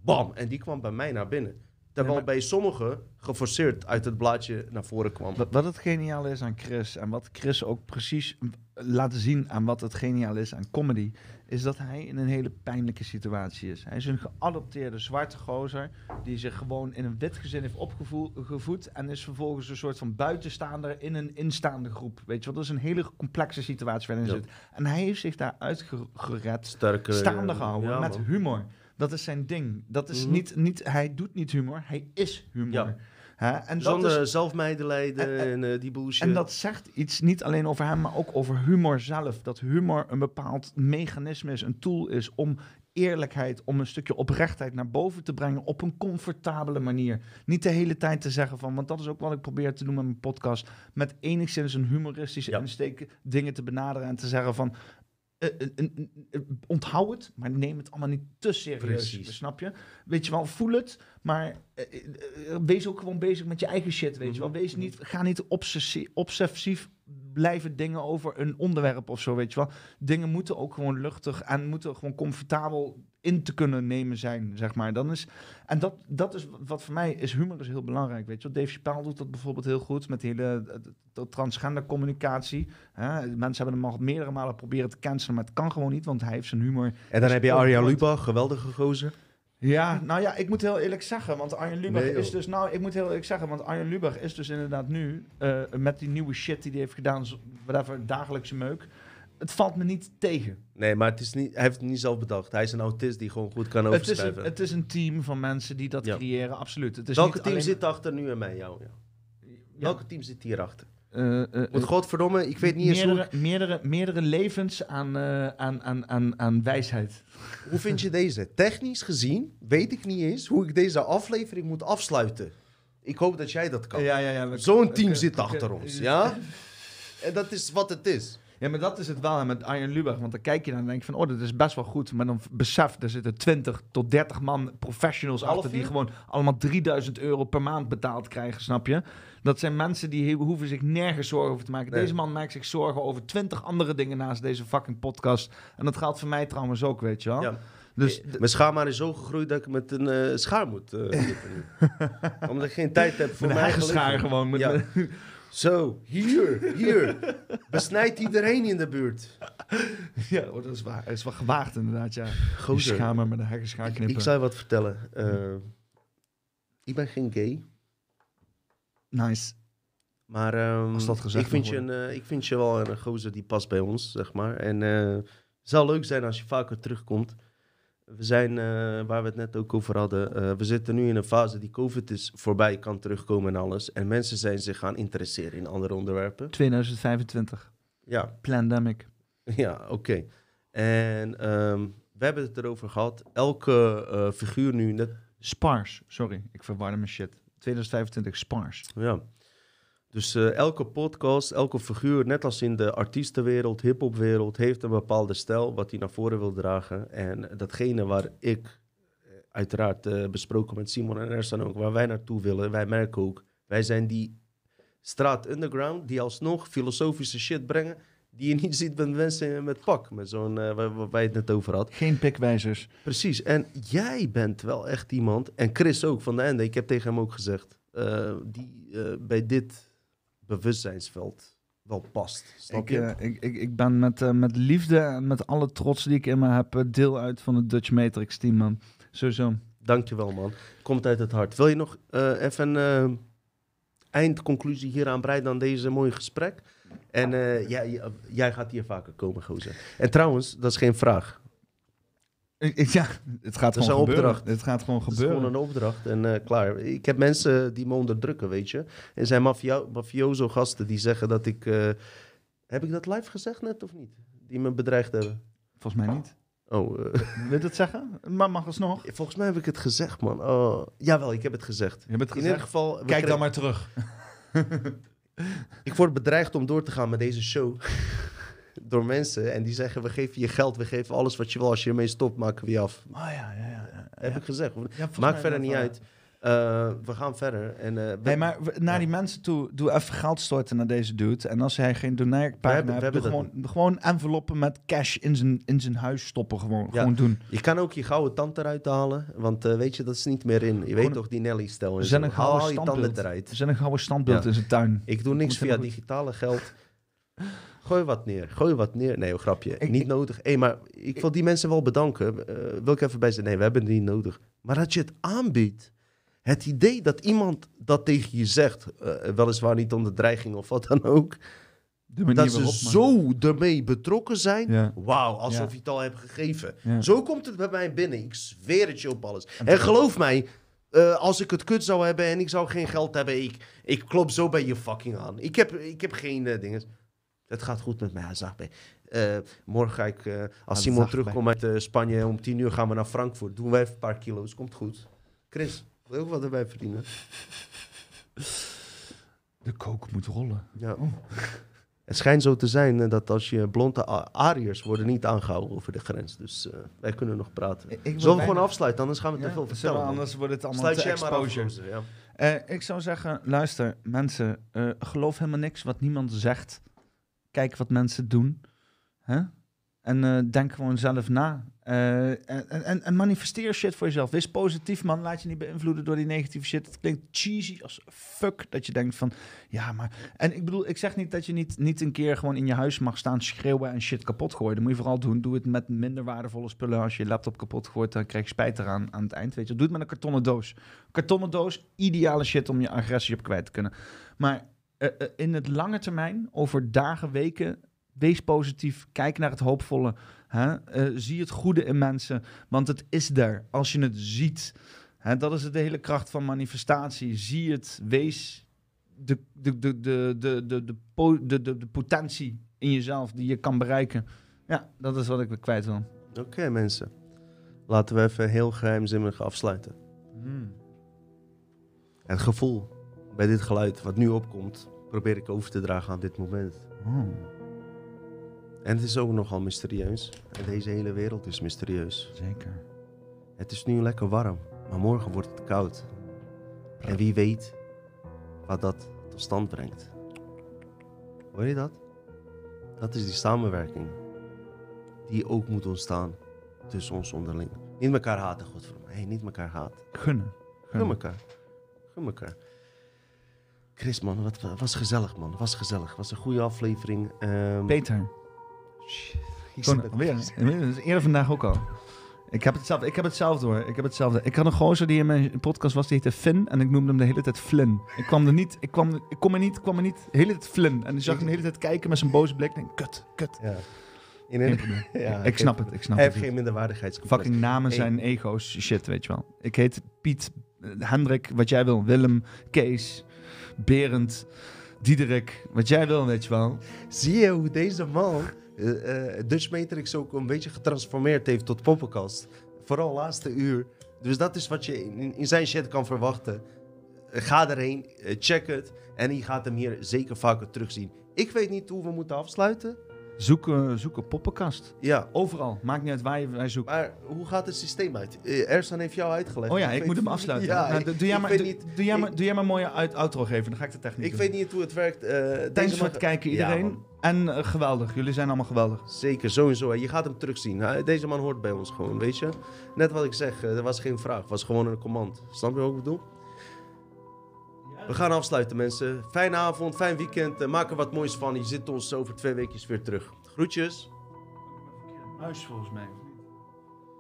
Bam. En die kwam bij mij naar binnen. Terwijl maar- bij sommigen geforceerd uit het blaadje naar voren kwam. Wat, wat het geniaal is aan Chris en wat Chris ook precies laat zien aan wat het geniaal is aan comedy, is dat hij in een hele pijnlijke situatie is. Hij is een geadopteerde zwarte gozer die zich gewoon in een wit gezin heeft opgevoed en is vervolgens een soort van buitenstaander in een instaande groep. Weet je wat? Dat is een hele complexe situatie waarin hij Ja. zit. En hij heeft zich daar uitgered Sterker. staande eh, gehouden ja, met humor. Dat is zijn ding. Dat is Mhm. niet, niet, hij doet niet humor, hij is humor. Ja. Hè? En dat Zonder is, zelfmedelijden En- en, en- eh, die bullshit. en dat zegt iets niet alleen over hem, maar ook over humor zelf. Dat humor een bepaald mechanisme is, een tool is om eerlijkheid, om een stukje oprechtheid naar boven te brengen op een comfortabele manier. Niet de hele tijd te zeggen van, want dat is ook wat ik probeer te doen met mijn podcast, met enigszins een humoristische Ja. insteek dingen te benaderen en te zeggen van, onthoud het, maar neem het allemaal niet te serieus. Precies. Snap je? Weet je wel, voel het, maar eh, eh, eh, wees ook gewoon bezig met je eigen shit, weet je wel. Mhm. Wees niet, ga niet obsessie- obsessief blijven dingen over een onderwerp of zo, weet je wel. Dingen moeten ook gewoon luchtig en moeten gewoon comfortabel in te kunnen nemen zijn, zeg maar. Dan is, en dat, dat is wat voor mij is humor is heel belangrijk, weet je. Dave Chappelle doet dat bijvoorbeeld heel goed met de hele eh, de transgender communicatie. Hè? Mensen hebben hem al meerdere malen proberen te cancelen, maar het kan gewoon niet, want hij heeft zijn humor En dan heb je Arjan Lubach, geweldige gozer. ja, nou ja, ik moet heel eerlijk zeggen, want Arjen Lubach Nee, is dus, nou, ik moet heel eerlijk zeggen, want Arjen Lubach is dus inderdaad nu, eh, met die nieuwe shit die hij heeft gedaan, whatever, dagelijkse meuk, het valt me niet tegen. Nee, maar het is niet, hij heeft het niet zelf bedacht. Hij is een autist die gewoon goed kan Het is, overschrijven. een, het is een team van mensen die dat Ja. creëren, absoluut. Het is Welke niet team alleen- zit achter nu en mij? Jou, ja. Ja. Welke team zit hierachter? Want eh, godverdomme, ik weet niet eens hoe... meerdere, meerdere, levens aan, aan, aan, aan, aan wijsheid. Hoe vind je deze? Technisch gezien weet ik niet eens hoe ik deze aflevering moet afsluiten. Ik hoop dat jij dat kan. ja, ja. we- Zo'n team zit achter ons, ja? En dat is wat het is. Ja, maar dat is het wel hè, met Arjen Lubach. Want dan kijk je naar en denk je van, oh, dat is best wel goed. Maar dan besef, er zitten 20 tot 30 man professionals Half achter... die uur? gewoon allemaal 3000 euro per maand betaald krijgen, snap je? Dat zijn mensen die hoeven zich nergens zorgen over te maken. Nee. Deze man maakt zich zorgen over 20 andere dingen naast deze fucking podcast. En dat geldt voor mij trouwens ook, weet je wel. Ja. Dus Mijn schaamhaar is zo gegroeid dat ik met een eh, schaar moet eh, nu. Omdat ik geen tijd heb voor mijn eigen eigen schaar gewoon. Met Ja. Zo, hier, hier. Besnijd iedereen in de buurt. ja, oh, dat is waar. Dat is wel gewaagd inderdaad, ja. Gozer, schaar met een heggenschaar ik, knippen. ik zou je wat vertellen. Eh, ik ben geen gay. Nice. Maar ehm, Als dat gezegd ik, vind je een, eh, ik vind je wel een gozer die past bij ons, zeg maar. En het zou leuk zijn als je vaker terugkomt. We zijn, eh, waar we het net ook over hadden, eh, we zitten nu in een fase die COVID is voorbij, kan terugkomen en alles. En mensen zijn zich gaan interesseren in andere onderwerpen. 2025. Ja, Pandemic. ja oké. En ehm, we hebben het erover gehad. Elke eh, figuur nu, net, Spars. Sorry, ik verwarde mijn shit. 2025 Spars. Ja. Dus eh, elke podcast, elke figuur, net als in de artiestenwereld, hip-hopwereld, heeft een bepaalde stijl wat hij naar voren wil dragen. En datgene waar ik, eh, uiteraard eh, besproken met Simon en Ersan ook, waar wij naartoe willen, wij merken ook, wij zijn die straat underground die alsnog filosofische shit brengen, die je niet ziet bij mensen met pak, met zo'n, waar, waar wij het net over hadden. Geen pikwijzers. Precies. En jij bent wel echt iemand, en Chris ook van de Ende, ik heb tegen hem ook gezegd, die bij dit bewustzijnsveld wel past. Snap Ik, je? eh, ik, ik, ik ben met, eh, met liefde en met alle trots die ik in me heb eh, deel uit van het Dutch Matrix team, man. Sowieso. Dankjewel, man. Komt uit het hart. Wil je nog even een eh, eindconclusie hieraan breiden aan deze mooie gesprek? En jij, jij gaat hier vaker komen, gozer. En trouwens, dat is geen vraag. Ja, het gaat gewoon een gebeuren. opdracht. Het gaat gewoon Het is gebeuren. gewoon een opdracht en eh, klaar. Ik heb mensen die me onderdrukken, weet je. En er zijn mafioso gasten die zeggen dat ik... eh, heb ik dat live gezegd net of niet? Die me bedreigd hebben. Volgens mij niet. Oh, Wil je dat zeggen? Maar mag alsnog. volgens mij heb ik het gezegd, man. Oh, jawel, ik heb het gezegd. Je hebt het In ieder gezegd. geval... Kijk kregen- dan maar terug. Ik word bedreigd om door te gaan met deze show. Door mensen. En die zeggen, we geven je geld, we geven alles wat je wil. Als je ermee stopt, maken we je af. Oh ja, ja, ja. ja. Heb ik gezegd. Maakt verder niet uit. Eh, we gaan verder. En, Nee, maar naar die mensen toe, doe even geld storten naar deze dude. En als hij geen we heeft, doe hebben gewoon, gewoon enveloppen met cash in zijn, in zijn huis stoppen. Gewoon, Ja. gewoon doen. Je kan ook je gouden tand eruit halen. Want eh, weet je, dat is niet meer in. Je weet toch, die Nelly-stel. Er zijn een gouden standbeeld. eruit. Er zit een gouden standbeeld Ja. in zijn tuin. Ik doe niks via digitale geld. Gooi wat neer. Gooi wat neer. Nee, hoor, grapje. Ik- niet ik- nodig. Hey, maar ik wil die mensen wel bedanken. Eh, wil ik even bij zeggen. Nee, we hebben het niet nodig. Maar dat je het aanbiedt. Het idee dat iemand dat tegen je zegt. eh, weliswaar niet onder dreiging of wat dan ook. De manier dat ze zo ermee betrokken zijn. Ja. Wauw, alsof Ja. je het al hebt gegeven. Ja. Zo komt het bij mij binnen. Ik zweer het je op alles. En geloof mij, eh, als ik het kut zou hebben en ik zou geen geld hebben, ik, ik klop zo bij je fucking aan. Ik heb, ik heb geen eh, dingen. Het gaat goed met mij, zag bij. Eh, morgen ga ik, eh, als Simon terugkomt uit eh, Spanje, om tien uur gaan we naar Frankfurt. Doen wij even een paar kilo's, komt goed. Chris, wil je ook wat erbij verdienen? De kook moet rollen. Ja. Het schijnt zo te zijn dat als je blonde Ariërs worden niet aangehouden over de grens. Dus eh, wij kunnen nog praten. Ik- ik wil Zullen we gewoon afsluiten, anders gaan we te Ja, veel zullen vertellen. anders wordt het allemaal Sluit te af, exposure. ja. Eh, ik zou zeggen, luister, mensen, eh, geloof helemaal niks wat niemand zegt. Kijk wat mensen doen. Hè? En eh, denk gewoon zelf na. Eh, en, en, en manifesteer shit voor jezelf. Wees positief, man. Laat je niet beïnvloeden door die negatieve shit. Het klinkt cheesy als fuck. Dat je denkt van, ja, maar... En ik bedoel, ik zeg niet dat je niet, niet een keer gewoon in je huis mag staan schreeuwen en shit kapot gooien. Dat moet je vooral doen. Doe het met minder waardevolle spullen. Als je je laptop kapot gooit, dan krijg je spijt eraan aan het eind. Weet je. Doe het met een kartonnen doos. Kartonnen doos, ideale shit om je agressie op kwijt te kunnen. Maar eh, eh, in het lange termijn, over dagen, weken, wees positief, kijk naar het hoopvolle. Hè? Eh, zie het goede in mensen, want het is er als je het ziet. Hè, dat is de hele kracht van manifestatie. Zie het, wees de, de, de, de, de, de, de, de, de, de potentie in jezelf die je kan bereiken. Ja, dat is wat ik weer kwijt wil. Oké, mensen. Laten we even heel geheimzinnig afsluiten. Het gevoel bij dit geluid wat nu opkomt, probeer ik over te dragen aan dit moment. Oh. En het is ook nogal mysterieus. En deze hele wereld is mysterieus. Zeker. Het is nu lekker warm, maar morgen wordt het koud. En wie weet wat dat tot stand brengt. Hoor je dat? Dat is die samenwerking. Die ook moet ontstaan tussen ons onderling. Niet elkaar haten, godverdomme. Nee, niet elkaar haten. Gunnen. Gun elkaar. Gun elkaar. Chris, man, wat was gezellig, man. Was gezellig. Was een goede aflevering. Ehm, Peter. shit, ik weer, eerder vandaag ook al. Ik heb hetzelfde, ik heb hetzelfde hoor. Ik heb hetzelfde. Ik had een gozer die in mijn podcast was, die heette Finn. En ik noemde hem de hele tijd Flynn. Ik kwam er niet, ik kwam, ik kom er niet, kwam er niet, de hele tijd Flynn. En ik zag hem de hele tijd kijken met zijn boze blik. Ik denk, kut, kut. Ja. In een, ja, ik snap het, ik snap Hij het. heeft geen minderwaardigheidscomplex. Fucking namen Hey. zijn ego's shit, weet je wel. Ik heet Piet, eh, Hendrik, wat jij wil. Willem, Kees, Berend, Diederik, wat jij wil, weet je wel. Zie je hoe deze man eh, Dutch Matrix ook een beetje getransformeerd heeft tot poppenkast. Vooral laatste uur. Dus dat is wat je in, in zijn shit kan verwachten. Eh, ga erheen, check het. En je gaat hem hier zeker vaker terugzien. Ik weet niet hoe we moeten afsluiten. Zoek, zoek een poppenkast. Ja, Overal. Maakt niet uit waar je waar je zoekt. maar hoe gaat het systeem uit? Eh, Ersan heeft jou uitgelegd. Oh ja, ik moet hem afsluiten. Ja, Nou, doe, jij maar, weet doe, niet- doe jij maar, doe jij maar een mooie uit, outro geven. Dan ga ik de techniek Ik doen. weet niet hoe het werkt. eh, Thanks voor het kijken iedereen. en eh, geweldig. Jullie zijn allemaal geweldig. Zeker, sowieso. Je gaat hem terugzien. Deze man hoort bij ons gewoon, weet je. Net wat ik zeg, er was geen vraag. Het was gewoon een command. Snap je wat ik bedoel? We gaan afsluiten, mensen. Fijne avond, fijn weekend. Eh, maak er wat moois van. Je zit ons over twee weken weer terug. Groetjes. Muis volgens mij.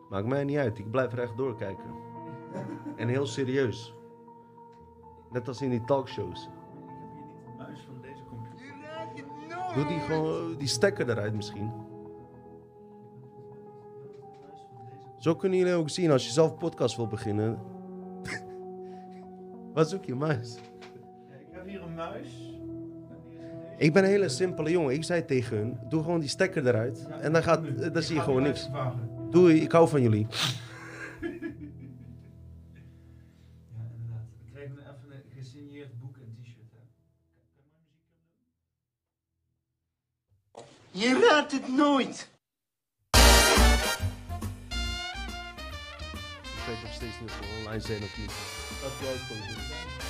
Maakt mij niet uit. Ik blijf rechtdoor kijken. En heel serieus. Net als in die talkshows. Muis van deze computer. Doe die gewoon, die stekker eruit misschien. Zo kunnen jullie ook zien als je zelf een podcast wil beginnen. Wat zoek je, muis? Hier een muis. Ik ben een hele simpele jongen. Ik zei tegen hun, doe gewoon die stekker eruit. En dan, gaat, dan zie je gewoon niks. Doei, ik hou van jullie. Ja, inderdaad. Ik krijg even een gesigneerd boek en t-shirt. Je raadt het nooit. Ik weet nog steeds niet of we online zijn of niet. Dat ook gewoon.